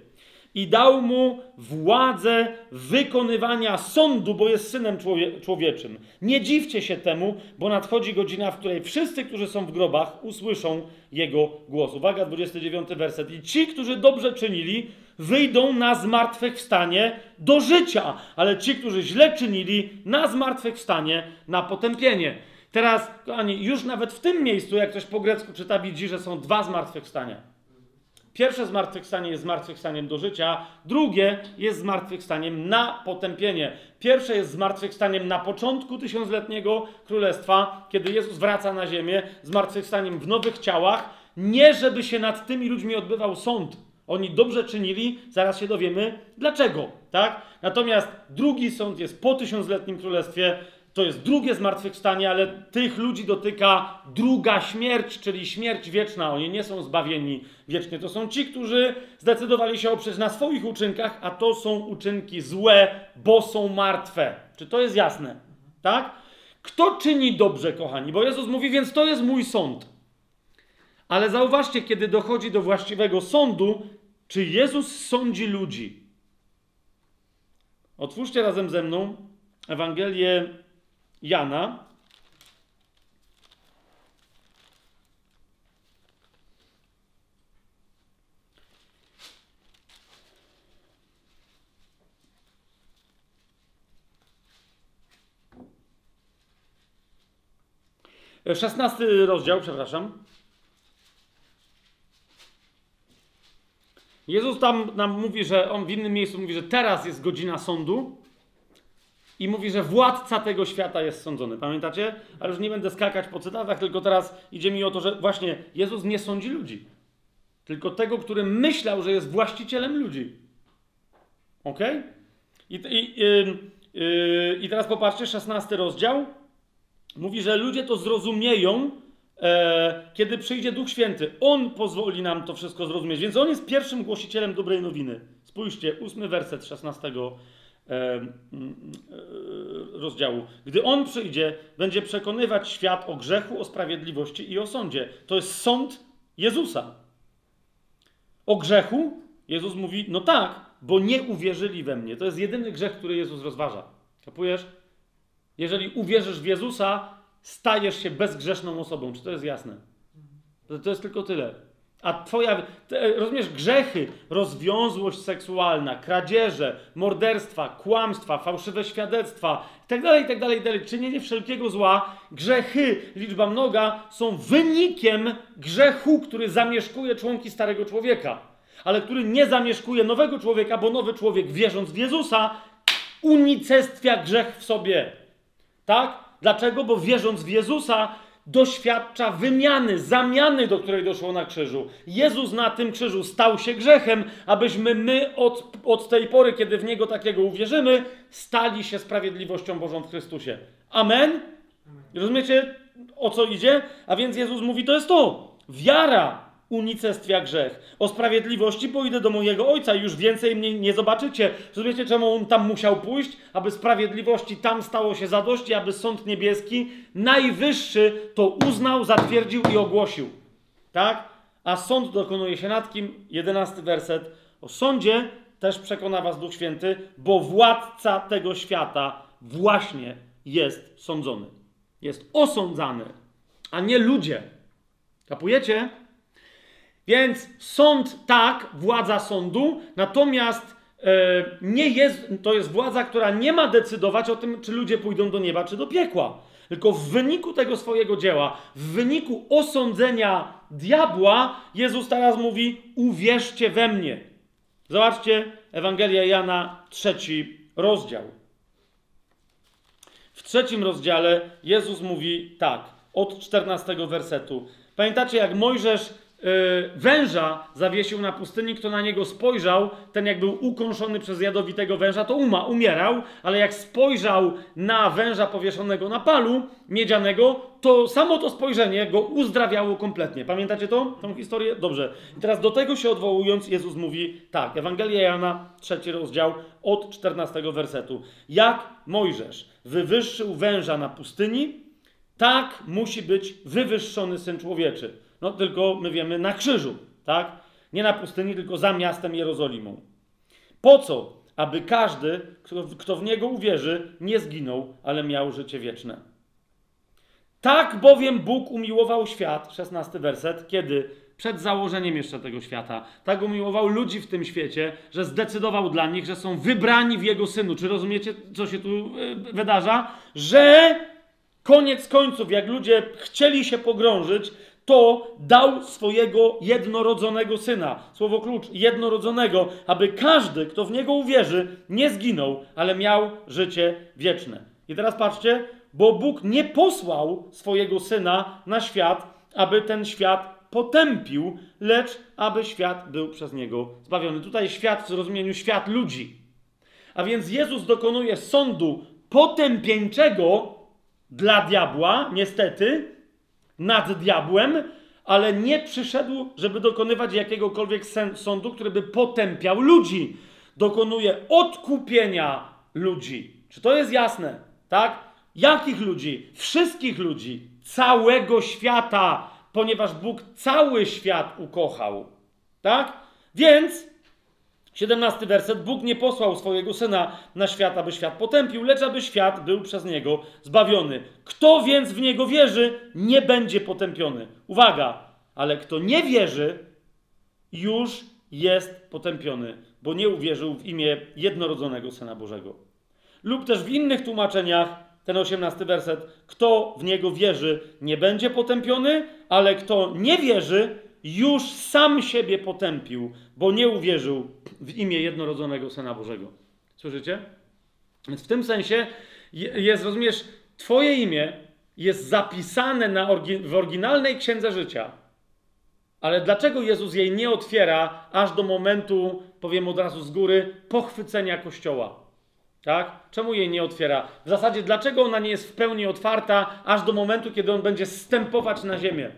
I dał mu władzę wykonywania sądu, bo jest synem człowie człowieczym. Nie dziwcie się temu, bo nadchodzi godzina, w której wszyscy, którzy są w grobach, usłyszą jego głos. Uwaga, 29 werset. I ci, którzy dobrze czynili, wyjdą na zmartwychwstanie do życia, ale ci, którzy źle czynili, na zmartwychwstanie, na potępienie. Teraz, kochani, już nawet w tym miejscu, jak ktoś po grecku czyta, widzi, że są dwa zmartwychwstania. Pierwsze zmartwychwstanie jest zmartwychwstaniem do życia, drugie jest zmartwychwstaniem na potępienie. Pierwsze jest zmartwychwstaniem na początku tysiącletniego królestwa, kiedy Jezus wraca na ziemię, zmartwychwstaniem w nowych ciałach, nie żeby się nad tymi ludźmi odbywał sąd. Oni dobrze czynili, zaraz się dowiemy dlaczego, tak? Natomiast drugi sąd jest po tysiącletnim królestwie, to jest drugie zmartwychwstanie, ale tych ludzi dotyka druga śmierć, czyli śmierć wieczna. Oni nie są zbawieni wiecznie. To są ci, którzy zdecydowali się oprzeć na swoich uczynkach, a to są uczynki złe, bo są martwe. Czy to jest jasne? Tak? Kto czyni dobrze, kochani? Bo Jezus mówi, więc to jest mój sąd. Ale zauważcie, kiedy dochodzi do właściwego sądu, czy Jezus sądzi ludzi. Otwórzcie razem ze mną Ewangelię Jana. Szesnasty rozdział, przepraszam. Jezus tam nam mówi, że on w innym miejscu mówi, że teraz jest godzina sądu i mówi, że władca tego świata jest sądzony. Pamiętacie? Ale już nie będę skakać po cytatach, tylko teraz idzie mi o to, że właśnie Jezus nie sądzi ludzi. Tylko tego, który myślał, że jest właścicielem ludzi. Ok? I, i, yy, i teraz popatrzcie, 16 rozdział. Mówi, że ludzie to zrozumieją, e, kiedy przyjdzie Duch Święty. On pozwoli nam to wszystko zrozumieć. Więc on jest pierwszym głosicielem dobrej nowiny. Spójrzcie, ósmy werset 16 rozdziału. Gdy on przyjdzie, będzie przekonywać świat o grzechu, o sprawiedliwości i o sądzie. To jest sąd Jezusa. O grzechu Jezus mówi: No tak, bo nie uwierzyli we mnie. To jest jedyny grzech, który Jezus rozważa. Kapujesz? Jeżeli uwierzysz w Jezusa, stajesz się bezgrzeszną osobą. Czy to jest jasne? To jest tylko tyle. A twoja, rozumiesz, grzechy, rozwiązłość seksualna, kradzieże, morderstwa, kłamstwa, fałszywe świadectwa itd., itd., itd., czynienie wszelkiego zła, grzechy, liczba mnoga, są wynikiem grzechu, który zamieszkuje członki starego człowieka, ale który nie zamieszkuje nowego człowieka, bo nowy człowiek, wierząc w Jezusa, unicestwia grzech w sobie. Tak? Dlaczego? Bo wierząc w Jezusa, doświadcza wymiany, zamiany, do której doszło na krzyżu. Jezus na tym krzyżu stał się grzechem, abyśmy my od, od tej pory, kiedy w Niego takiego uwierzymy, stali się sprawiedliwością Bożą w Chrystusie. Amen? Rozumiecie, o co idzie? A więc Jezus mówi, to jest to. Wiara unicestwia grzech. O sprawiedliwości pójdę do mojego ojca już więcej mnie nie zobaczycie. Rozumiecie, czemu on tam musiał pójść? Aby sprawiedliwości tam stało się zadość i aby sąd niebieski, najwyższy, to uznał, zatwierdził i ogłosił. Tak? A sąd dokonuje się nad kim? Jedenasty werset. O sądzie też przekona was Duch Święty, bo władca tego świata właśnie jest sądzony. Jest osądzany, a nie ludzie. Kapujecie? Więc sąd tak, władza sądu, natomiast e, nie jest, to jest władza, która nie ma decydować o tym, czy ludzie pójdą do nieba, czy do piekła. Tylko w wyniku tego swojego dzieła, w wyniku osądzenia diabła, Jezus teraz mówi: Uwierzcie we mnie. Zobaczcie, Ewangelia Jana, trzeci rozdział. W trzecim rozdziale Jezus mówi tak, od 14 wersetu. Pamiętacie, jak Mojżesz węża zawiesił na pustyni, kto na niego spojrzał, ten jak był ukąszony przez jadowitego węża, to uma, umierał, ale jak spojrzał na węża powieszonego na palu miedzianego, to samo to spojrzenie go uzdrawiało kompletnie. Pamiętacie to? Tą historię? Dobrze. I teraz do tego się odwołując, Jezus mówi tak, Ewangelia Jana, trzeci rozdział, od 14 wersetu. Jak Mojżesz wywyższył węża na pustyni, tak musi być wywyższony Syn Człowieczy. No tylko my wiemy na krzyżu, tak? Nie na pustyni, tylko za miastem Jerozolimą. Po co? Aby każdy, kto, w Niego uwierzy, nie zginął, ale miał życie wieczne. Tak bowiem Bóg umiłował świat, 16 werset, kiedy przed założeniem jeszcze tego świata, tak umiłował ludzi w tym świecie, że zdecydował dla nich, że są wybrani w Jego Synu. Czy rozumiecie, co się tu yy, wydarza? Że koniec końców, jak ludzie chcieli się pogrążyć, to dał swojego jednorodzonego syna. Słowo klucz, jednorodzonego, aby każdy, kto w niego uwierzy, nie zginął, ale miał życie wieczne. I teraz patrzcie, bo Bóg nie posłał swojego syna na świat, aby ten świat potępił, lecz aby świat był przez niego zbawiony. Tutaj świat w zrozumieniu świat ludzi. A więc Jezus dokonuje sądu potępieńczego dla diabła, niestety, nad diabłem, ale nie przyszedł, żeby dokonywać jakiegokolwiek sądu, który by potępiał ludzi. Dokonuje odkupienia ludzi. Czy to jest jasne? Tak? Jakich ludzi? Wszystkich ludzi, całego świata, ponieważ Bóg cały świat ukochał. Tak? Więc 17 werset. Bóg nie posłał swojego syna na świat, aby świat potępił, lecz aby świat był przez niego zbawiony. Kto więc w niego wierzy, nie będzie potępiony. Uwaga, ale kto nie wierzy, już jest potępiony, bo nie uwierzył w imię jednorodzonego syna Bożego. Lub też w innych tłumaczeniach, ten 18 werset, kto w niego wierzy, nie będzie potępiony, ale kto nie wierzy, już sam siebie potępił, bo nie uwierzył w imię jednorodzonego Syna Bożego. Słyszycie? Więc w tym sensie jest, rozumiesz, Twoje imię jest zapisane na orgi w oryginalnej księdze życia. Ale dlaczego Jezus jej nie otwiera aż do momentu, powiem od razu z góry, pochwycenia Kościoła? Tak? Czemu jej nie otwiera? W zasadzie, dlaczego ona nie jest w pełni otwarta aż do momentu, kiedy on będzie stępować na ziemię?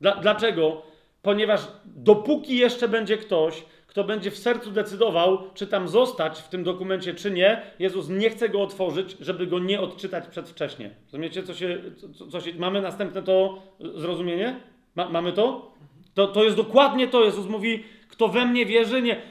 Dla, dlaczego? Ponieważ dopóki jeszcze będzie ktoś, kto będzie w sercu decydował, czy tam zostać w tym dokumencie, czy nie, Jezus nie chce go otworzyć, żeby go nie odczytać przedwcześnie. Rozumiecie, co się, co, co się mamy następne to zrozumienie? Ma, mamy to? to? To jest dokładnie to. Jezus mówi, kto we mnie wierzy, nie.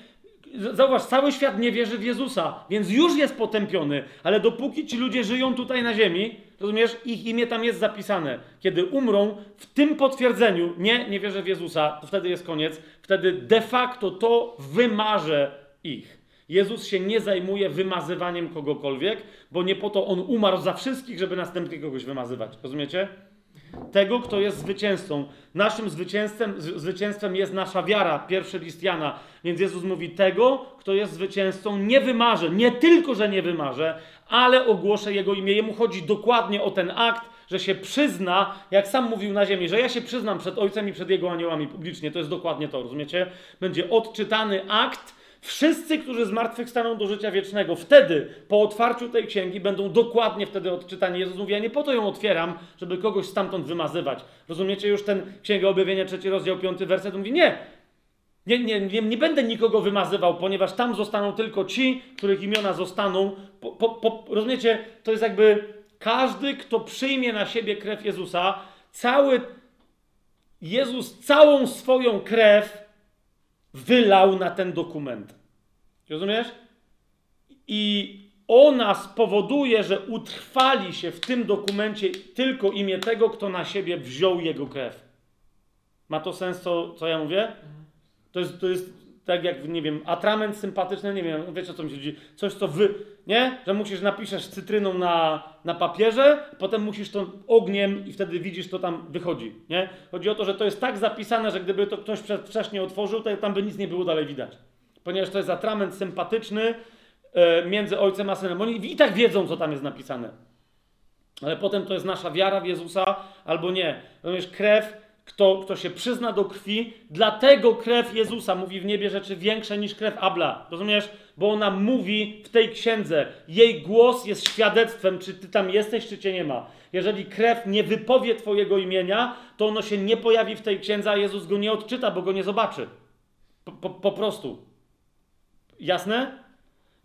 Zauważ, cały świat nie wierzy w Jezusa, więc już jest potępiony, ale dopóki ci ludzie żyją tutaj na ziemi, rozumiesz, ich imię tam jest zapisane. Kiedy umrą w tym potwierdzeniu, nie, nie wierzę w Jezusa, to wtedy jest koniec, wtedy de facto to wymarze ich. Jezus się nie zajmuje wymazywaniem kogokolwiek, bo nie po to on umarł za wszystkich, żeby następnie kogoś wymazywać. Rozumiecie? Tego, kto jest zwycięzcą. Naszym zwycięstwem, zwycięstwem jest nasza wiara, pierwszy list Jana. Więc Jezus mówi, tego, kto jest zwycięzcą, nie wymarzę. Nie tylko, że nie wymarzę, ale ogłoszę Jego imię. Jemu chodzi dokładnie o ten akt, że się przyzna, jak sam mówił na ziemi, że ja się przyznam przed Ojcem i przed Jego aniołami publicznie. To jest dokładnie to, rozumiecie? Będzie odczytany akt, Wszyscy, którzy zmartwychwstaną do życia wiecznego, wtedy, po otwarciu tej księgi, będą dokładnie wtedy odczytani. Jezus mówi, ja nie po to ją otwieram, żeby kogoś stamtąd wymazywać. Rozumiecie już ten Księga Objawienia, trzeci rozdział, piąty werset? Mówi, nie, nie, nie, nie, nie będę nikogo wymazywał, ponieważ tam zostaną tylko ci, których imiona zostaną. Po, po, po, rozumiecie? To jest jakby każdy, kto przyjmie na siebie krew Jezusa, cały Jezus całą swoją krew wylał na ten dokument. Rozumiesz? I ona spowoduje, że utrwali się w tym dokumencie tylko imię tego, kto na siebie wziął jego krew. Ma to sens, co, co ja mówię? To jest, to jest tak jak, nie wiem, atrament sympatyczny, nie wiem, wiecie o co mi chodzi, coś co wy, nie? Że musisz, napiszesz cytryną na, na papierze, potem musisz to ogniem i wtedy widzisz, to tam wychodzi, nie? Chodzi o to, że to jest tak zapisane, że gdyby to ktoś wcześniej otworzył, to tam by nic nie było dalej widać. Ponieważ to jest atrament sympatyczny e, między ojcem a synem. Oni i tak wiedzą, co tam jest napisane. Ale potem to jest nasza wiara w Jezusa albo nie. Rozumiesz, krew, kto, kto się przyzna do krwi, dlatego krew Jezusa mówi w niebie rzeczy większe niż krew Abla. Rozumiesz? Bo ona mówi w tej księdze. Jej głos jest świadectwem, czy ty tam jesteś, czy cię nie ma. Jeżeli krew nie wypowie twojego imienia, to ono się nie pojawi w tej księdze, a Jezus go nie odczyta, bo go nie zobaczy. Po, po, po prostu. Jasne?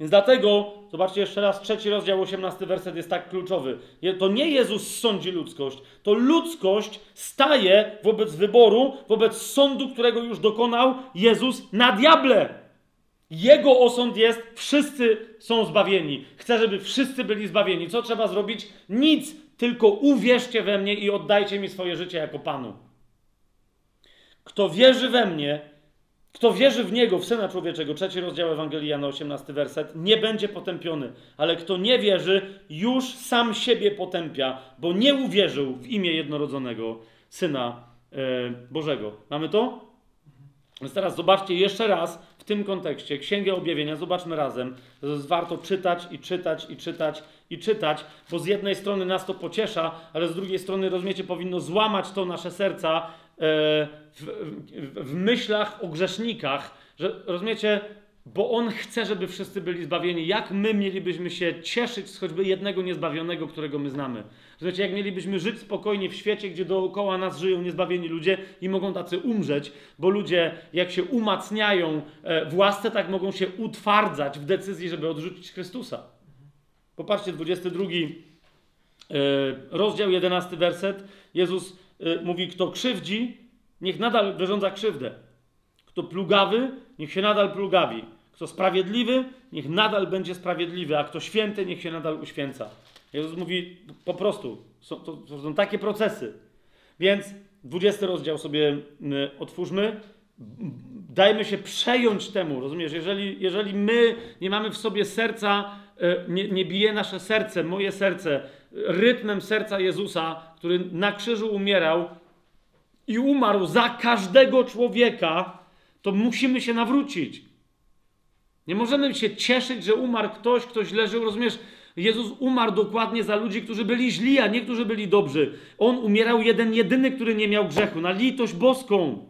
Więc dlatego, zobaczcie jeszcze raz, trzeci rozdział, osiemnasty werset jest tak kluczowy. To nie Jezus sądzi ludzkość, to ludzkość staje wobec wyboru, wobec sądu, którego już dokonał Jezus na diable. Jego osąd jest, wszyscy są zbawieni. Chcę, żeby wszyscy byli zbawieni. Co trzeba zrobić? Nic, tylko uwierzcie we mnie i oddajcie mi swoje życie jako Panu. Kto wierzy we mnie, kto wierzy w Niego, w Syna Człowieczego, trzeci rozdział Ewangelii Jana, 18 werset, nie będzie potępiony. Ale kto nie wierzy, już sam siebie potępia, bo nie uwierzył w imię jednorodzonego Syna e, Bożego. Mamy to? Więc teraz zobaczcie jeszcze raz w tym kontekście Księgę Objawienia, zobaczmy razem. Warto czytać i czytać i czytać i czytać, bo z jednej strony nas to pociesza, ale z drugiej strony, rozumiecie, powinno złamać to nasze serca, w, w, w myślach o grzesznikach, że rozumiecie, bo On chce, żeby wszyscy byli zbawieni. Jak my mielibyśmy się cieszyć z choćby jednego niezbawionego, którego my znamy? Rozumiecie, jak mielibyśmy żyć spokojnie w świecie, gdzie dookoła nas żyją niezbawieni ludzie i mogą tacy umrzeć, bo ludzie, jak się umacniają e, w łasce, tak mogą się utwardzać w decyzji, żeby odrzucić Chrystusa. Popatrzcie, 22 e, rozdział, 11 werset. Jezus Y, mówi, kto krzywdzi, niech nadal wyrządza krzywdę. Kto plugawy, niech się nadal plugawi. Kto sprawiedliwy, niech nadal będzie sprawiedliwy, a kto święty, niech się nadal uświęca. Jezus mówi po prostu, są, to, to są takie procesy. Więc 20 rozdział sobie y, otwórzmy. Dajmy się przejąć temu, rozumiesz? Jeżeli, jeżeli my nie mamy w sobie serca, y, nie, nie bije nasze serce, moje serce, rytmem serca Jezusa, który na krzyżu umierał i umarł za każdego człowieka, to musimy się nawrócić. Nie możemy się cieszyć, że umarł ktoś, ktoś leży. Rozumiesz, Jezus umarł dokładnie za ludzi, którzy byli źli, a nie którzy byli dobrzy. On umierał jeden, jedyny, który nie miał grzechu, na litość boską.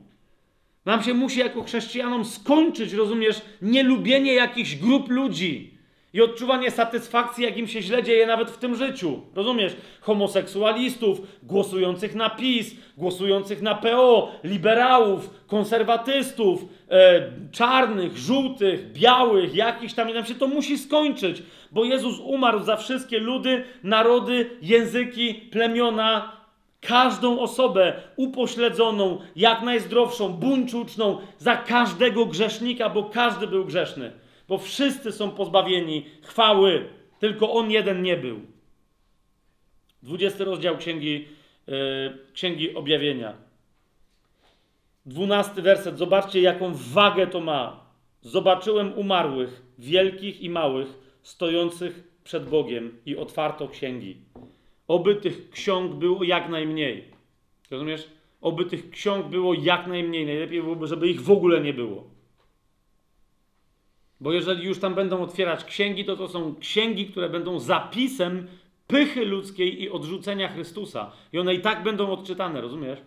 Nam się musi jako chrześcijanom skończyć, rozumiesz, nielubienie jakichś grup ludzi i odczuwanie satysfakcji, jak im się źle dzieje nawet w tym życiu. Rozumiesz? Homoseksualistów, głosujących na PiS, głosujących na PO, liberałów, konserwatystów, e, czarnych, żółtych, białych, jakichś tam. Nam się to musi skończyć, bo Jezus umarł za wszystkie ludy, narody, języki, plemiona, każdą osobę upośledzoną, jak najzdrowszą, buńczuczną, za każdego grzesznika, bo każdy był grzeszny bo wszyscy są pozbawieni chwały, tylko on jeden nie był. 20 rozdział Księgi, yy, Księgi Objawienia. 12 werset. Zobaczcie, jaką wagę to ma. Zobaczyłem umarłych, wielkich i małych, stojących przed Bogiem i otwarto księgi. Oby tych ksiąg było jak najmniej. Rozumiesz? Oby tych ksiąg było jak najmniej. Najlepiej byłoby, żeby ich w ogóle nie było. Bo jeżeli już tam będą otwierać księgi, to to są księgi, które będą zapisem pychy ludzkiej i odrzucenia Chrystusa. I one i tak będą odczytane, rozumiesz?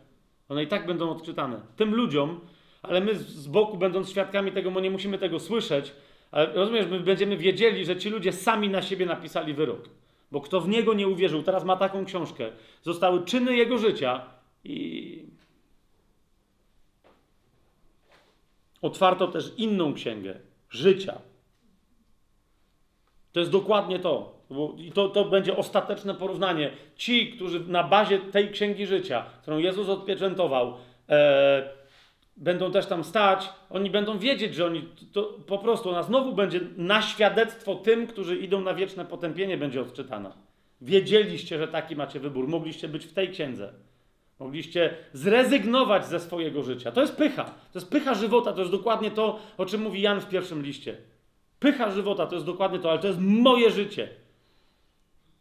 One i tak będą odczytane. Tym ludziom, ale my z boku, będąc świadkami tego, nie musimy tego słyszeć, ale rozumiesz, my będziemy wiedzieli, że ci ludzie sami na siebie napisali wyrok. Bo kto w niego nie uwierzył, teraz ma taką książkę. Zostały czyny jego życia i. Otwarto też inną księgę, życia. To jest dokładnie to. I to, to będzie ostateczne porównanie. Ci, którzy na bazie tej księgi życia, którą Jezus odpieczętował, e, będą też tam stać, oni będą wiedzieć, że oni to, po prostu ona znowu będzie na świadectwo tym, którzy idą na wieczne potępienie, będzie odczytana. Wiedzieliście, że taki macie wybór, mogliście być w tej księdze. Mogliście zrezygnować ze swojego życia. To jest pycha. To jest pycha żywota. To jest dokładnie to, o czym mówi Jan w pierwszym liście. Pycha żywota to jest dokładnie to, ale to jest moje życie.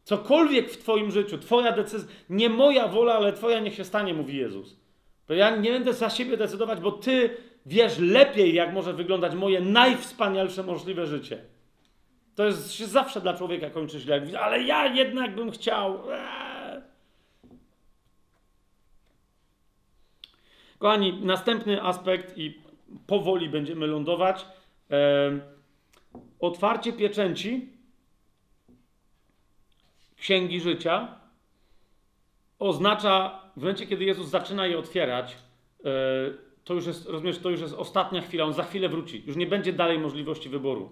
Cokolwiek w Twoim życiu, Twoja decyzja, nie moja wola, ale Twoja niech się stanie, mówi Jezus. To ja nie będę za siebie decydować, bo Ty wiesz lepiej, jak może wyglądać moje najwspanialsze możliwe życie. To jest się zawsze dla człowieka kończy źle. Ale ja jednak bym chciał. Eee. Kochani, następny aspekt i powoli będziemy lądować. Eee, otwarcie pieczęci Księgi Życia oznacza, w momencie, kiedy Jezus zaczyna je otwierać, e, to już jest, rozumiesz, to już jest ostatnia chwila, on za chwilę wróci. Już nie będzie dalej możliwości wyboru.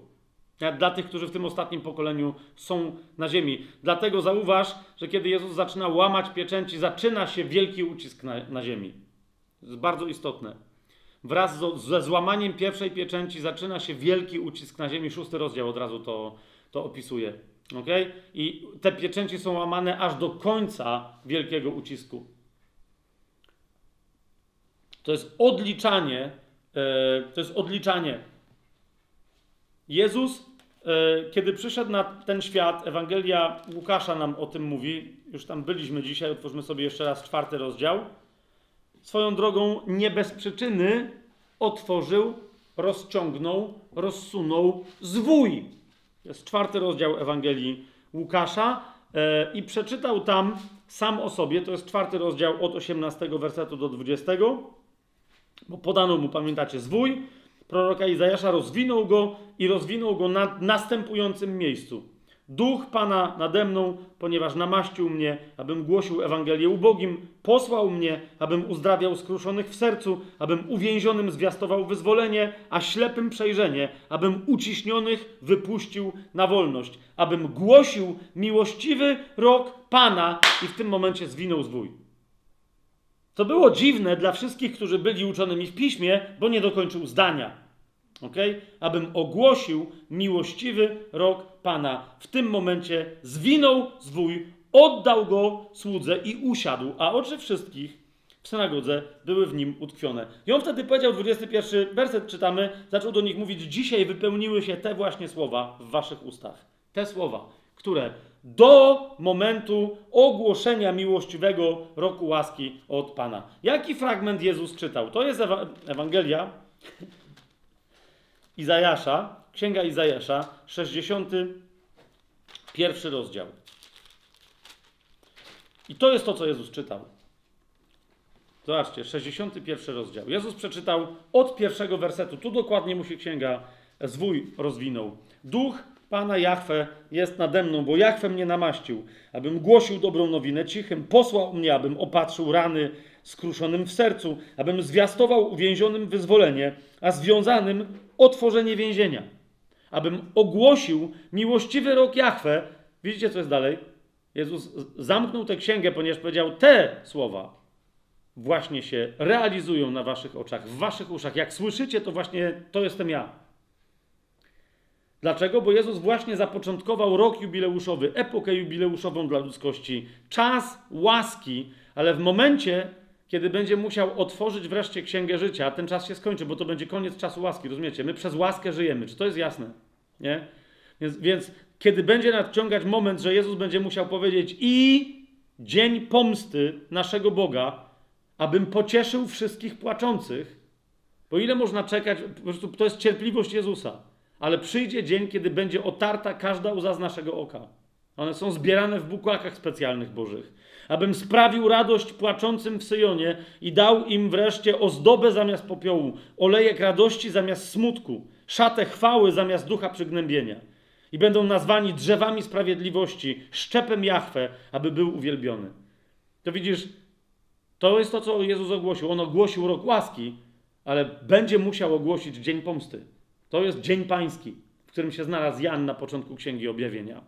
Dla tych, którzy w tym ostatnim pokoleniu są na ziemi. Dlatego zauważ, że kiedy Jezus zaczyna łamać pieczęci, zaczyna się wielki ucisk na, na ziemi. To jest bardzo istotne. Wraz ze złamaniem pierwszej pieczęci zaczyna się wielki ucisk na ziemi. Szósty rozdział od razu to, to opisuje. Okay? I te pieczęci są łamane aż do końca wielkiego ucisku. To jest odliczanie. E, to jest odliczanie. Jezus, e, kiedy przyszedł na ten świat, Ewangelia Łukasza nam o tym mówi. Już tam byliśmy dzisiaj, otwórzmy sobie jeszcze raz czwarty rozdział. Swoją drogą, nie bez przyczyny otworzył, rozciągnął, rozsunął zwój. Jest czwarty rozdział Ewangelii Łukasza e, i przeczytał tam sam o sobie, to jest czwarty rozdział od 18 wersetu do 20, bo podano mu, pamiętacie, zwój. Proroka Izajasza, rozwinął go i rozwinął go na następującym miejscu. Duch Pana nade mną, ponieważ namaścił mnie, abym głosił Ewangelię ubogim, posłał mnie, abym uzdrawiał skruszonych w sercu, abym uwięzionym zwiastował wyzwolenie, a ślepym przejrzenie, abym uciśnionych wypuścił na wolność, abym głosił miłościwy rok Pana i w tym momencie zwinął zwój. To było dziwne dla wszystkich, którzy byli uczonymi w piśmie, bo nie dokończył zdania. Okay? Abym ogłosił miłościwy rok Pana. W tym momencie zwinął zwój, oddał go słudze i usiadł, a oczy wszystkich w synagodze były w nim utkwione. I on wtedy powiedział, 21 werset czytamy, zaczął do nich mówić, dzisiaj wypełniły się te właśnie słowa w waszych ustach. Te słowa, które do momentu ogłoszenia miłościwego roku łaski od Pana. Jaki fragment Jezus czytał? To jest Ewangelia Izajasza, Księga Izajasza, 61 rozdział. I to jest to, co Jezus czytał. Zobaczcie, 61 rozdział. Jezus przeczytał od pierwszego wersetu. Tu dokładnie mu się księga zwój rozwinął. Duch Pana Jachwę jest nade mną, bo Jachwę mnie namaścił, abym głosił dobrą nowinę cichym, posłał mnie, abym opatrzył rany skruszonym w sercu, abym zwiastował uwięzionym wyzwolenie, a związanym otworzenie więzienia, abym ogłosił miłościwy rok Jachwę. Widzicie, co jest dalej? Jezus zamknął tę księgę, ponieważ powiedział: Te słowa właśnie się realizują na waszych oczach, w waszych uszach. Jak słyszycie, to właśnie to jestem ja. Dlaczego? Bo Jezus właśnie zapoczątkował rok jubileuszowy, epokę jubileuszową dla ludzkości, czas łaski, ale w momencie, kiedy będzie musiał otworzyć wreszcie księgę życia, ten czas się skończy, bo to będzie koniec czasu łaski, rozumiecie? My przez łaskę żyjemy. Czy to jest jasne? Nie? Więc, więc kiedy będzie nadciągać moment, że Jezus będzie musiał powiedzieć i dzień pomsty naszego Boga, abym pocieszył wszystkich płaczących, bo ile można czekać, po prostu to jest cierpliwość Jezusa. Ale przyjdzie dzień, kiedy będzie otarta każda łza z naszego oka. One są zbierane w bukłakach specjalnych bożych abym sprawił radość płaczącym w Syjonie i dał im wreszcie ozdobę zamiast popiołu, olejek radości zamiast smutku, szatę chwały zamiast ducha przygnębienia. I będą nazwani drzewami sprawiedliwości, szczepem Jahwe, aby był uwielbiony. To widzisz, to jest to, co Jezus ogłosił. On ogłosił rok łaski, ale będzie musiał ogłosić dzień pomsty. To jest dzień pański, w którym się znalazł Jan na początku Księgi Objawienia.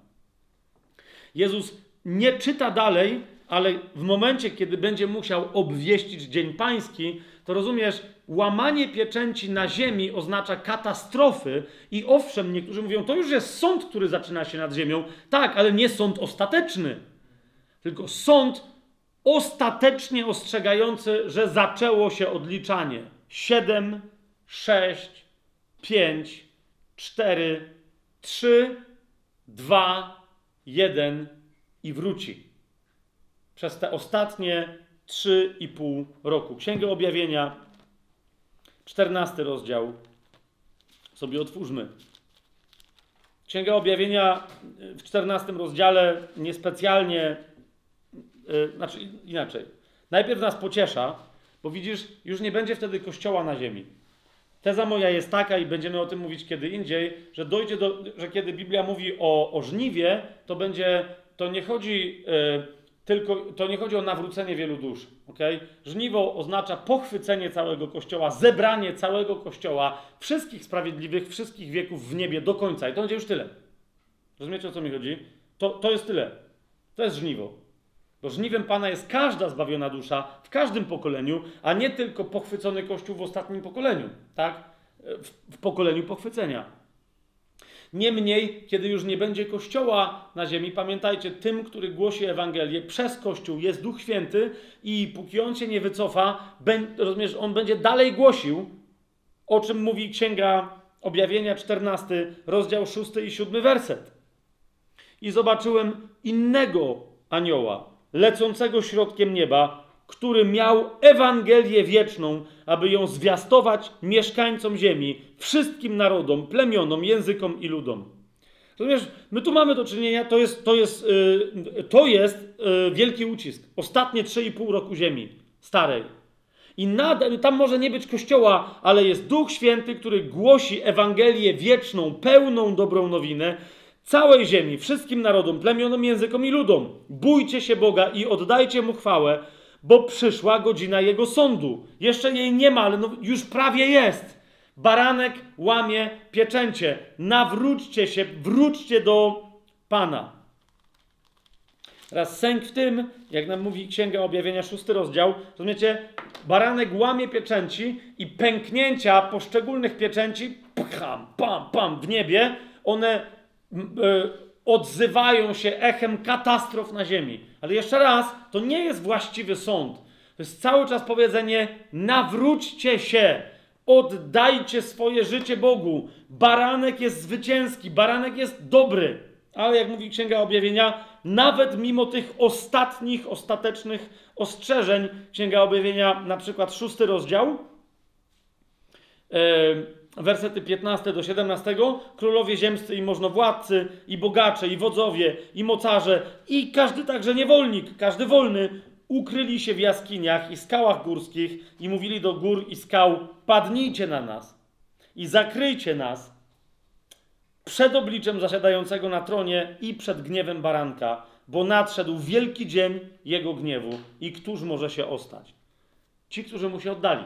Jezus nie czyta dalej ale w momencie, kiedy będzie musiał obwieścić Dzień Pański, to rozumiesz, łamanie pieczęci na ziemi oznacza katastrofy i owszem, niektórzy mówią, to już jest sąd, który zaczyna się nad ziemią. Tak, ale nie sąd ostateczny, tylko sąd ostatecznie ostrzegający, że zaczęło się odliczanie. 7, 6, 5, 4, 3, 2, 1 i wróci. Przez te ostatnie 3,5 roku. Księgę Objawienia, 14 rozdział. Sobie otwórzmy. Księga Objawienia w 14 rozdziale niespecjalnie, yy, znaczy inaczej. Najpierw nas pociesza, bo widzisz, już nie będzie wtedy kościoła na ziemi. Teza moja jest taka, i będziemy o tym mówić kiedy indziej, że dojdzie do, że kiedy Biblia mówi o, o żniwie, to będzie, to nie chodzi yy, tylko, to nie chodzi o nawrócenie wielu dusz, okay? Żniwo oznacza pochwycenie całego Kościoła, zebranie całego Kościoła, wszystkich sprawiedliwych, wszystkich wieków w niebie do końca. I to będzie już tyle. Rozumiecie, o co mi chodzi? To, to jest tyle. To jest żniwo. Bo żniwem Pana jest każda zbawiona dusza w każdym pokoleniu, a nie tylko pochwycony Kościół w ostatnim pokoleniu, tak? W, w pokoleniu pochwycenia. Niemniej, kiedy już nie będzie Kościoła na ziemi, pamiętajcie, tym, który głosi Ewangelię przez Kościół jest Duch Święty i póki on się nie wycofa, rozumiesz, on będzie dalej głosił, o czym mówi Księga Objawienia 14, rozdział 6 i 7 werset. I zobaczyłem innego anioła, lecącego środkiem nieba, który miał Ewangelię wieczną, aby ją zwiastować mieszkańcom ziemi, wszystkim narodom, plemionom, językom i ludom. Rozumiesz, my tu mamy do czynienia, to jest, to jest, yy, to jest yy, wielki ucisk. Ostatnie 3,5 roku ziemi starej. I nadal, tam może nie być kościoła, ale jest Duch Święty, który głosi Ewangelię wieczną, pełną dobrą nowinę całej ziemi, wszystkim narodom, plemionom, językom i ludom. Bójcie się Boga i oddajcie Mu chwałę, bo przyszła godzina jego sądu. Jeszcze jej nie ma, ale no już prawie jest. Baranek łamie pieczęcie. Nawróćcie się, wróćcie do Pana. Raz sęk w tym, jak nam mówi Księga Objawienia, szósty rozdział, rozumiecie, baranek łamie pieczęci i pęknięcia poszczególnych pieczęci, pam, pam, pam, w niebie, one y, odzywają się echem katastrof na ziemi. Ale jeszcze raz, to nie jest właściwy sąd. To jest cały czas powiedzenie: nawróćcie się, oddajcie swoje życie Bogu. Baranek jest zwycięski, baranek jest dobry. Ale jak mówi Księga Objawienia, nawet mimo tych ostatnich, ostatecznych ostrzeżeń, Księga Objawienia, na przykład szósty rozdział, yy, wersety 15 do 17, królowie ziemscy i możnowładcy, i bogacze, i wodzowie, i mocarze, i każdy także niewolnik, każdy wolny, ukryli się w jaskiniach i skałach górskich i mówili do gór i skał, padnijcie na nas i zakryjcie nas przed obliczem zasiadającego na tronie i przed gniewem baranka, bo nadszedł wielki dzień jego gniewu i któż może się ostać? Ci, którzy mu się oddali.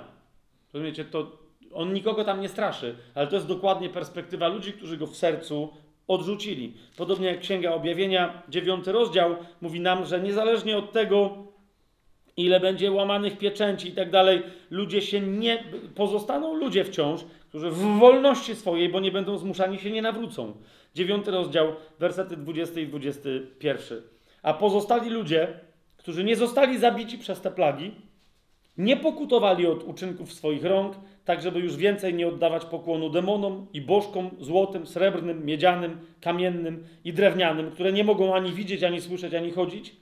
Rozumiecie, to on nikogo tam nie straszy, ale to jest dokładnie perspektywa ludzi, którzy go w sercu odrzucili. Podobnie jak Księga Objawienia, dziewiąty rozdział, mówi nam, że niezależnie od tego, ile będzie łamanych pieczęci i tak dalej, ludzie się nie, pozostaną ludzie wciąż, którzy w wolności swojej, bo nie będą zmuszani, się nie nawrócą. Dziewiąty rozdział, wersety 20 i 21. A pozostali ludzie, którzy nie zostali zabici przez te plagi, nie pokutowali od uczynków swoich rąk, tak żeby już więcej nie oddawać pokłonu demonom i bożkom złotym, srebrnym, miedzianym, kamiennym i drewnianym, które nie mogą ani widzieć, ani słyszeć, ani chodzić,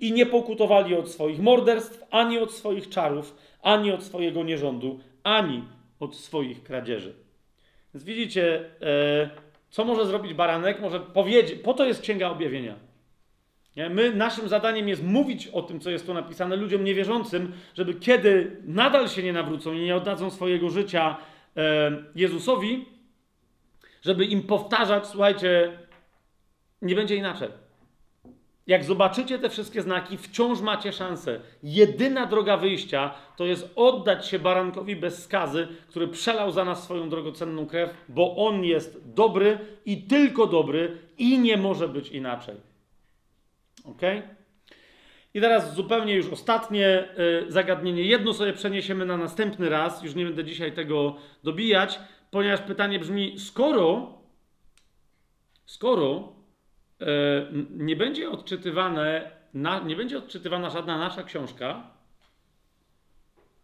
i nie pokutowali od swoich morderstw, ani od swoich czarów, ani od swojego nierządu, ani od swoich kradzieży. Więc widzicie, e, co może zrobić baranek? Może powiedzieć, po to jest Księga Objawienia. Nie? My, naszym zadaniem jest mówić o tym, co jest tu napisane ludziom niewierzącym, żeby kiedy nadal się nie nawrócą i nie oddadzą swojego życia e, Jezusowi, żeby im powtarzać, słuchajcie, nie będzie inaczej. Jak zobaczycie te wszystkie znaki, wciąż macie szansę. Jedyna droga wyjścia to jest oddać się barankowi bez skazy, który przelał za nas swoją drogocenną krew, bo on jest dobry i tylko dobry i nie może być inaczej. Ok? I teraz zupełnie już ostatnie y, zagadnienie. Jedno sobie przeniesiemy na następny raz, już nie będę dzisiaj tego dobijać, ponieważ pytanie brzmi: skoro, skoro y, nie będzie odczytywane nie będzie odczytywana żadna nasza książka,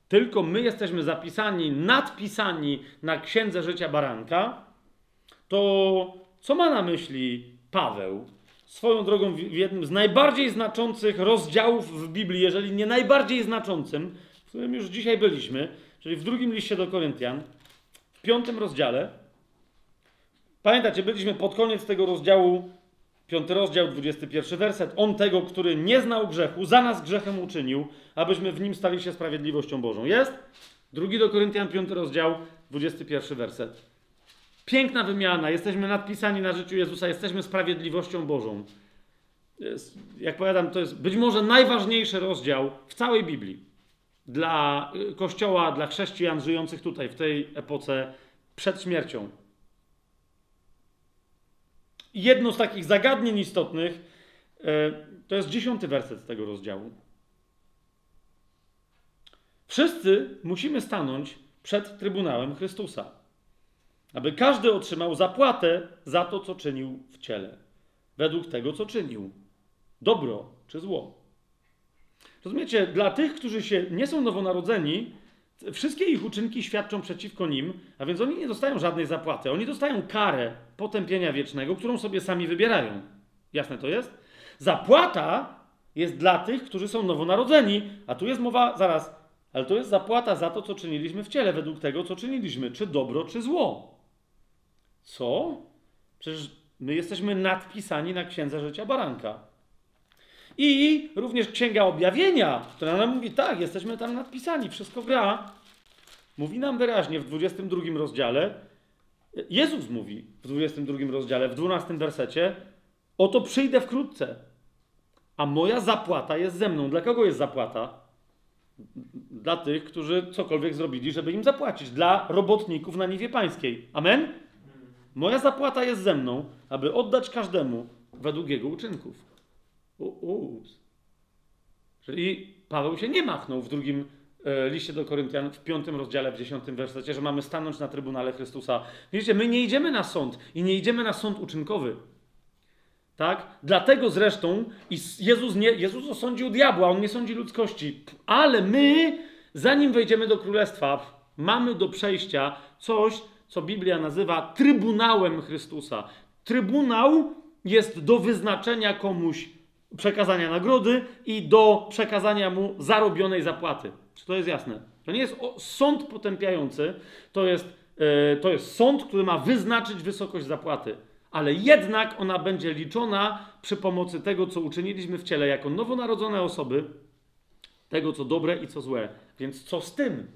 tylko my jesteśmy zapisani, nadpisani na księdze życia baranka, to co ma na myśli Paweł? Swoją drogą, w jednym z najbardziej znaczących rozdziałów w Biblii, jeżeli nie najbardziej znaczącym, w którym już dzisiaj byliśmy, czyli w drugim liście do Koryntian, w piątym rozdziale. Pamiętacie, byliśmy pod koniec tego rozdziału, piąty rozdział, 21 werset. On tego, który nie znał grzechu, za nas grzechem uczynił, abyśmy w nim stali się sprawiedliwością Bożą. Jest? Drugi do Koryntian, piąty rozdział, 21 werset. Piękna wymiana. Jesteśmy nadpisani na życiu Jezusa, jesteśmy sprawiedliwością Bożą. Jest, jak powiadam, to jest być może najważniejszy rozdział w całej Biblii dla y, Kościoła, dla chrześcijan żyjących tutaj, w tej epoce przed śmiercią. Jedno z takich zagadnień istotnych y, to jest dziesiąty werset tego rozdziału. Wszyscy musimy stanąć przed Trybunałem Chrystusa aby każdy otrzymał zapłatę za to, co czynił w ciele, według tego, co czynił dobro czy zło. Rozumiecie, dla tych, którzy się nie są nowonarodzeni, wszystkie ich uczynki świadczą przeciwko nim, a więc oni nie dostają żadnej zapłaty. Oni dostają karę potępienia wiecznego, którą sobie sami wybierają. Jasne to jest? Zapłata jest dla tych, którzy są nowonarodzeni, a tu jest mowa, zaraz, ale to jest zapłata za to, co czyniliśmy w ciele, według tego, co czyniliśmy, czy dobro, czy zło. Co? Przecież my jesteśmy nadpisani na Księdze Życia Baranka. I również Księga Objawienia, która nam mówi, tak, jesteśmy tam nadpisani, wszystko gra. Mówi nam wyraźnie w 22 rozdziale, Jezus mówi w 22 rozdziale, w 12 wersecie, oto przyjdę wkrótce, a moja zapłata jest ze mną. Dla kogo jest zapłata? Dla tych, którzy cokolwiek zrobili, żeby im zapłacić. Dla robotników na niwie pańskiej. Amen? Moja zapłata jest ze mną, aby oddać każdemu według jego uczynków. Uus. Czyli Paweł się nie machnął w drugim e, liście do Koryntian, w piątym rozdziale, w dziesiątym wersecie, że mamy stanąć na Trybunale Chrystusa. Widzicie, my nie idziemy na sąd i nie idziemy na sąd uczynkowy. Tak? Dlatego zresztą Jezus, nie, Jezus osądził diabła, on nie sądzi ludzkości. Ale my, zanim wejdziemy do królestwa, mamy do przejścia coś, co Biblia nazywa Trybunałem Chrystusa. Trybunał jest do wyznaczenia komuś przekazania nagrody i do przekazania mu zarobionej zapłaty. Czy to jest jasne? To nie jest sąd potępiający, to jest, yy, to jest sąd, który ma wyznaczyć wysokość zapłaty. Ale jednak ona będzie liczona przy pomocy tego, co uczyniliśmy w ciele jako nowonarodzone osoby, tego, co dobre i co złe. Więc co z tym?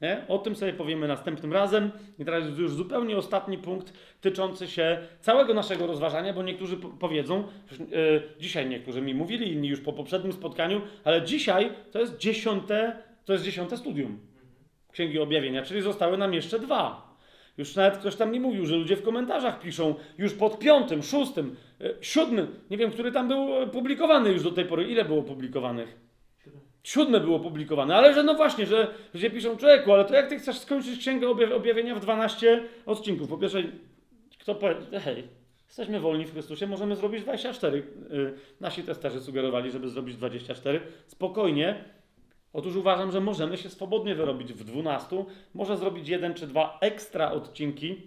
Nie? O tym sobie powiemy następnym razem. I teraz już zupełnie ostatni punkt tyczący się całego naszego rozważania, bo niektórzy powiedzą, yy, dzisiaj niektórzy mi mówili, inni już po poprzednim spotkaniu, ale dzisiaj to jest dziesiąte, to jest dziesiąte studium Księgi Objawienia, czyli zostały nam jeszcze dwa. Już nawet ktoś tam mi mówił, że ludzie w komentarzach piszą już pod piątym, szóstym, yy, siódmym, nie wiem, który tam był publikowany już do tej pory. Ile było publikowanych? Siódme było publikowane, ale że no właśnie, że ludzie piszą, człowieku, ale to jak ty chcesz skończyć księgę objawienia w 12 odcinków? Po pierwsze, kto powie, hej, jesteśmy wolni w Chrystusie, możemy zrobić 24. Yy, nasi testerzy sugerowali, żeby zrobić 24. Spokojnie. Otóż uważam, że możemy się swobodnie wyrobić w 12. Może zrobić jeden czy dwa ekstra odcinki,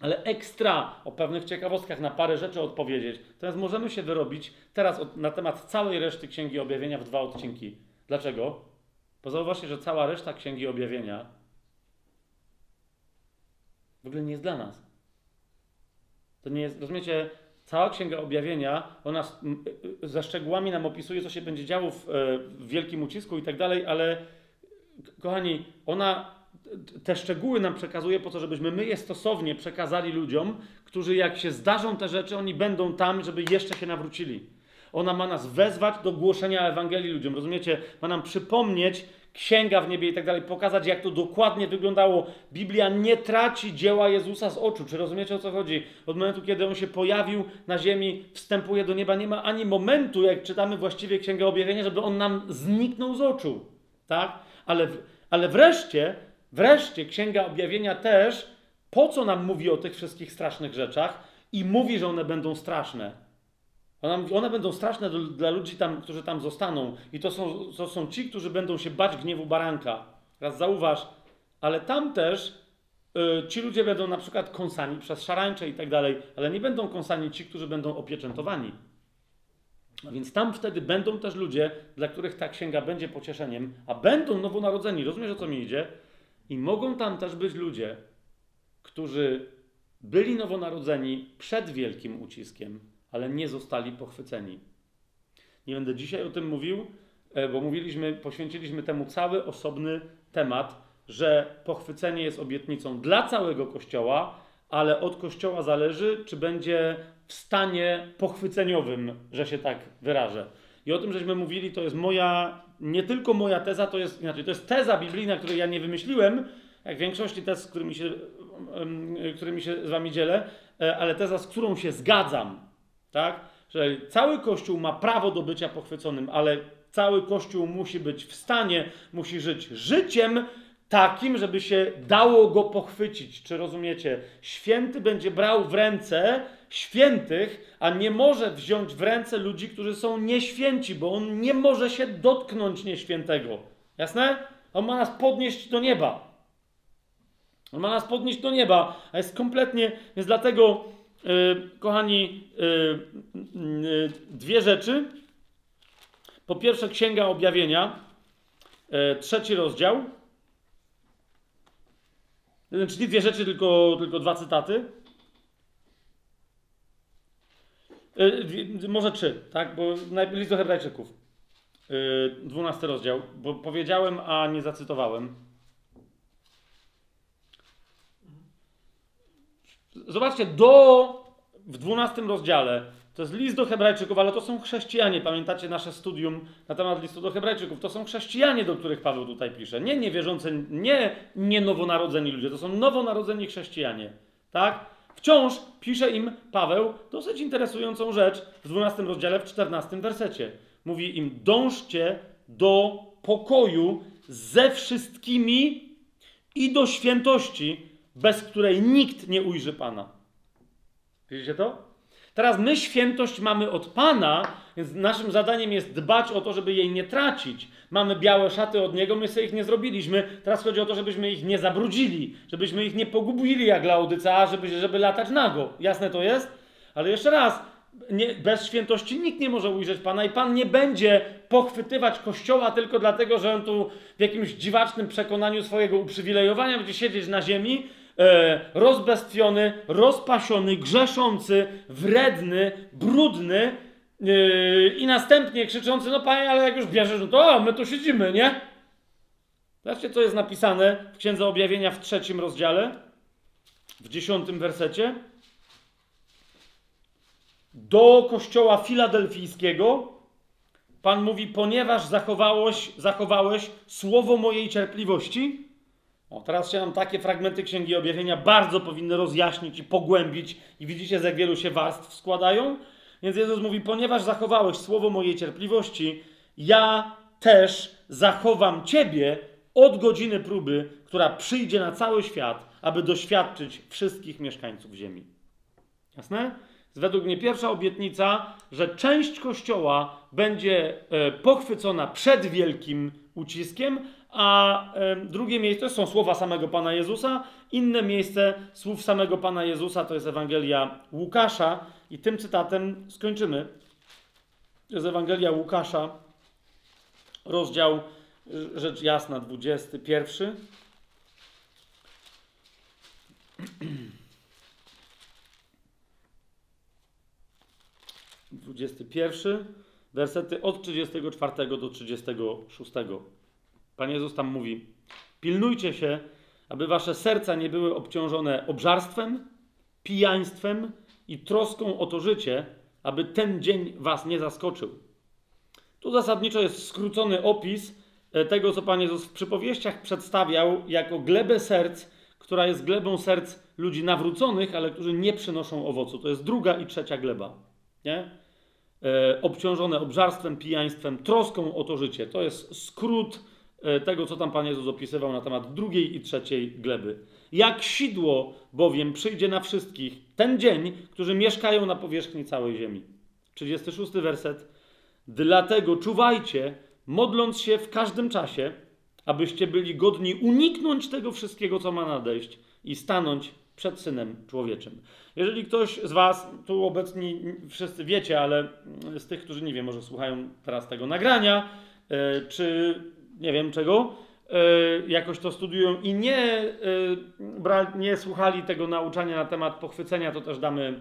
ale ekstra o pewnych ciekawostkach na parę rzeczy odpowiedzieć. Natomiast możemy się wyrobić teraz na temat całej reszty Księgi Objawienia w dwa odcinki. Dlaczego? Bo zauważcie, że cała reszta Księgi Objawienia w ogóle nie jest dla nas. To nie jest, rozumiecie, cała Księga Objawienia, ona y, y, ze szczegółami nam opisuje, co się będzie działo w, e, w wielkim ucisku i tak dalej, ale kochani, ona te szczegóły nam przekazuje po to, żebyśmy my je stosownie przekazali ludziom, którzy jak się zdarzą te rzeczy, oni będą tam, żeby jeszcze się nawrócili. Ona ma nas wezwać do głoszenia Ewangelii ludziom. Rozumiecie? Ma nam przypomnieć księga w niebie i tak dalej, pokazać, jak to dokładnie wyglądało. Biblia nie traci dzieła Jezusa z oczu. Czy rozumiecie o co chodzi? Od momentu, kiedy on się pojawił na ziemi, wstępuje do nieba, nie ma ani momentu, jak czytamy właściwie Księgę Objawienia, żeby on nam zniknął z oczu. Tak? Ale, ale wreszcie, wreszcie Księga Objawienia też, po co nam mówi o tych wszystkich strasznych rzeczach i mówi, że one będą straszne Ona, one będą straszne do, dla ludzi, tam, którzy tam zostaną. I to są, to są ci, którzy będą się bać gniewu baranka. Raz zauważ, ale tam też y, ci ludzie będą na przykład kąsani przez szarańcze i tak dalej, ale nie będą kąsani ci, którzy będą opieczętowani. A więc tam wtedy będą też ludzie, dla których ta księga będzie pocieszeniem, a będą nowonarodzeni. Rozumiesz o co mi idzie? I mogą tam też być ludzie, którzy byli nowonarodzeni przed wielkim uciskiem, ale nie zostali pochwyceni. Nie będę dzisiaj o tym mówił, e, bo mówiliśmy, poświęciliśmy temu cały osobny temat, że pochwycenie jest obietnicą dla całego Kościoła, ale od Kościoła zależy, czy będzie w stanie pochwyceniowym, że się tak wyrażę. I o tym, żeśmy mówili, to jest moja, nie tylko moja teza, to jest, inaczej, to jest teza biblijna, której ja nie wymyśliłem, jak większości tez, z którymi się, którymi się z wami dzielę, e, ale teza, z którą się zgadzam, tak? Że cały Kościół ma prawo do bycia pochwyconym, ale cały Kościół musi być w stanie, musi żyć życiem takim, żeby się dało go pochwycić. Czy rozumiecie? Święty będzie brał w ręce świętych, a nie może wziąć w ręce ludzi, którzy są nieświęci, bo on nie może się dotknąć nieświętego. Jasne? On ma nas podnieść do nieba. On ma nas podnieść do nieba, a jest kompletnie, więc dlatego, kochani, yy, yy, dwie rzeczy. Po pierwsze, Księga Objawienia, trzeci rozdział. Nie dwie rzeczy, tylko, tylko dwa cytaty. Może trzy, tak? Bo list do Hebrajczyków. Dwunasty rozdział, bo powiedziałem, a nie zacytowałem. Zobaczcie, do w dwunastym rozdziale to jest list do Hebrajczyków, ale to są chrześcijanie. Pamiętacie nasze studium na temat listu do Hebrajczyków? To są chrześcijanie, do których Paweł tutaj pisze. Nie niewierzący, nie, nie nowonarodzeni ludzie, to są nowonarodzeni chrześcijanie. Tak? Wciąż pisze im Paweł dosyć interesującą rzecz w 12 rozdziale, w 14 wersecie. Mówi im: dążcie do pokoju ze wszystkimi i do świętości, bez której nikt nie ujrzy Pana. Widzicie to? Teraz my świętość mamy od Pana, więc naszym zadaniem jest dbać o to, żeby jej nie tracić. Mamy białe szaty od Niego, my sobie ich nie zrobiliśmy. Teraz chodzi o to, żebyśmy ich nie zabrudzili, żebyśmy ich nie pogubili jak Laodycea, żeby, żeby latać nago. Jasne to jest? Ale jeszcze raz, nie, bez świętości nikt nie może ujrzeć Pana i Pan nie będzie pochwytywać Kościoła tylko dlatego, że on tu w jakimś dziwacznym przekonaniu swojego uprzywilejowania będzie siedzieć na ziemi rozbestwiony, rozpasiony, grzeszący, wredny, brudny e, i następnie krzyczący, no panie, ale jak już bierzesz, no to o, my tu siedzimy, nie? Zobaczcie, co jest napisane w Księdze Objawienia w trzecim rozdziale, w dziesiątym wersecie. Do kościoła filadelfijskiego Pan mówi, ponieważ zachowałeś, zachowałeś słowo mojej cierpliwości, o, teraz się nam takie fragmenty Księgi Objawienia bardzo powinny rozjaśnić i pogłębić i widzicie, z jak wielu się warstw składają. Więc Jezus mówi, ponieważ zachowałeś słowo mojej cierpliwości, ja też zachowam Ciebie od godziny próby, która przyjdzie na cały świat, aby doświadczyć wszystkich mieszkańców ziemi. Jasne? Według mnie pierwsza obietnica, że część Kościoła będzie e, pochwycona przed wielkim uciskiem, a drugie miejsce są słowa samego Pana Jezusa. Inne miejsce słów samego Pana Jezusa to jest Ewangelia Łukasza. I tym cytatem skończymy. To jest Ewangelia Łukasza, rozdział, rzecz jasna, 21. Dwudziesty pierwszy, wersety od 34 do 36. Pan Jezus tam mówi: Pilnujcie się, aby wasze serca nie były obciążone obżarstwem, pijaństwem i troską o to życie, aby ten dzień was nie zaskoczył. Tu zasadniczo jest skrócony opis e, tego, co Pan Jezus w przypowieściach przedstawiał jako glebę serc, która jest glebą serc ludzi nawróconych, ale którzy nie przynoszą owocu. To jest druga i trzecia gleba. Nie? E, obciążone obżarstwem, pijaństwem, troską o to życie. To jest skrót tego, co tam Pan Jezus opisywał na temat drugiej i trzeciej gleby. Jak sidło bowiem przyjdzie na wszystkich ten dzień, którzy mieszkają na powierzchni całej ziemi. 36 werset. Dlatego czuwajcie, modląc się w każdym czasie, abyście byli godni uniknąć tego wszystkiego, co ma nadejść i stanąć przed Synem Człowieczym. Jeżeli ktoś z Was, tu obecni wszyscy wiecie, ale z tych, którzy nie wiem, może słuchają teraz tego nagrania, e, czy nie wiem czego, e, jakoś to studiują i nie, e, nie słuchali tego nauczania na temat pochwycenia, to też damy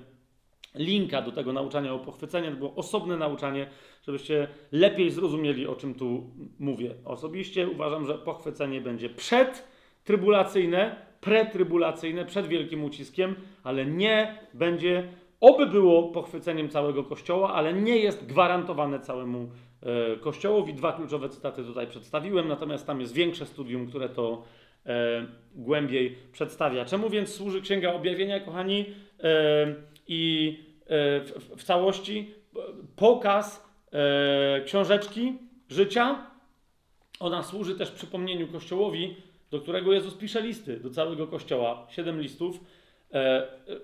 linka do tego nauczania o pochwyceniu. To było osobne nauczanie, żebyście lepiej zrozumieli, o czym tu mówię. Osobiście uważam, że pochwycenie będzie przedtrybulacyjne, pretrybulacyjne, przed wielkim uciskiem, ale nie będzie, oby było pochwyceniem całego Kościoła, ale nie jest gwarantowane całemu e, Kościołowi. Dwa kluczowe cytaty tutaj przedstawiłem, natomiast tam jest większe studium, które to e, głębiej przedstawia. Czemu więc służy Księga Objawienia, kochani? E, I w, całości pokaz książeczki życia. Ona służy też przypomnieniu Kościołowi, do którego Jezus pisze listy, do całego Kościoła, siedem listów,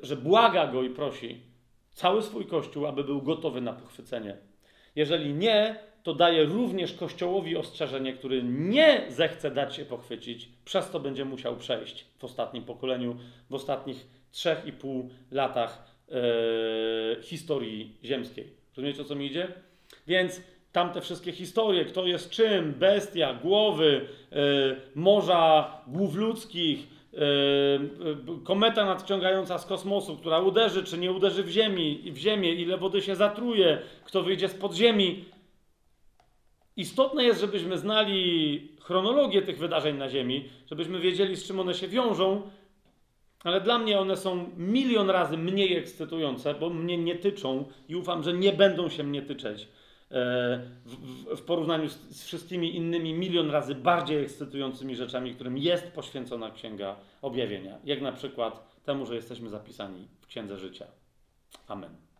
że błaga go i prosi cały swój Kościół, aby był gotowy na pochwycenie. Jeżeli nie, to daje również Kościołowi ostrzeżenie, który nie zechce dać się pochwycić, przez to będzie musiał przejść w ostatnim pokoleniu, w ostatnich trzech i pół latach e, historii ziemskiej. Rozumiecie, o co mi idzie? Więc tamte wszystkie historie, kto jest czym, bestia, głowy, e, morza głów ludzkich, kometa nadciągająca z kosmosu, która uderzy czy nie uderzy w, ziemi, w ziemię, ile wody się zatruje, kto wyjdzie z podziemi. Istotne jest, żebyśmy znali chronologię tych wydarzeń na Ziemi, żebyśmy wiedzieli, z czym one się wiążą, ale dla mnie one są milion razy mniej ekscytujące, bo mnie nie tyczą i ufam, że nie będą się mnie tyczeć w, w porównaniu z, z wszystkimi innymi milion razy bardziej ekscytującymi rzeczami, którym jest poświęcona Księga Objawienia. Jak na przykład temu, że jesteśmy zapisani w Księdze Życia. Amen.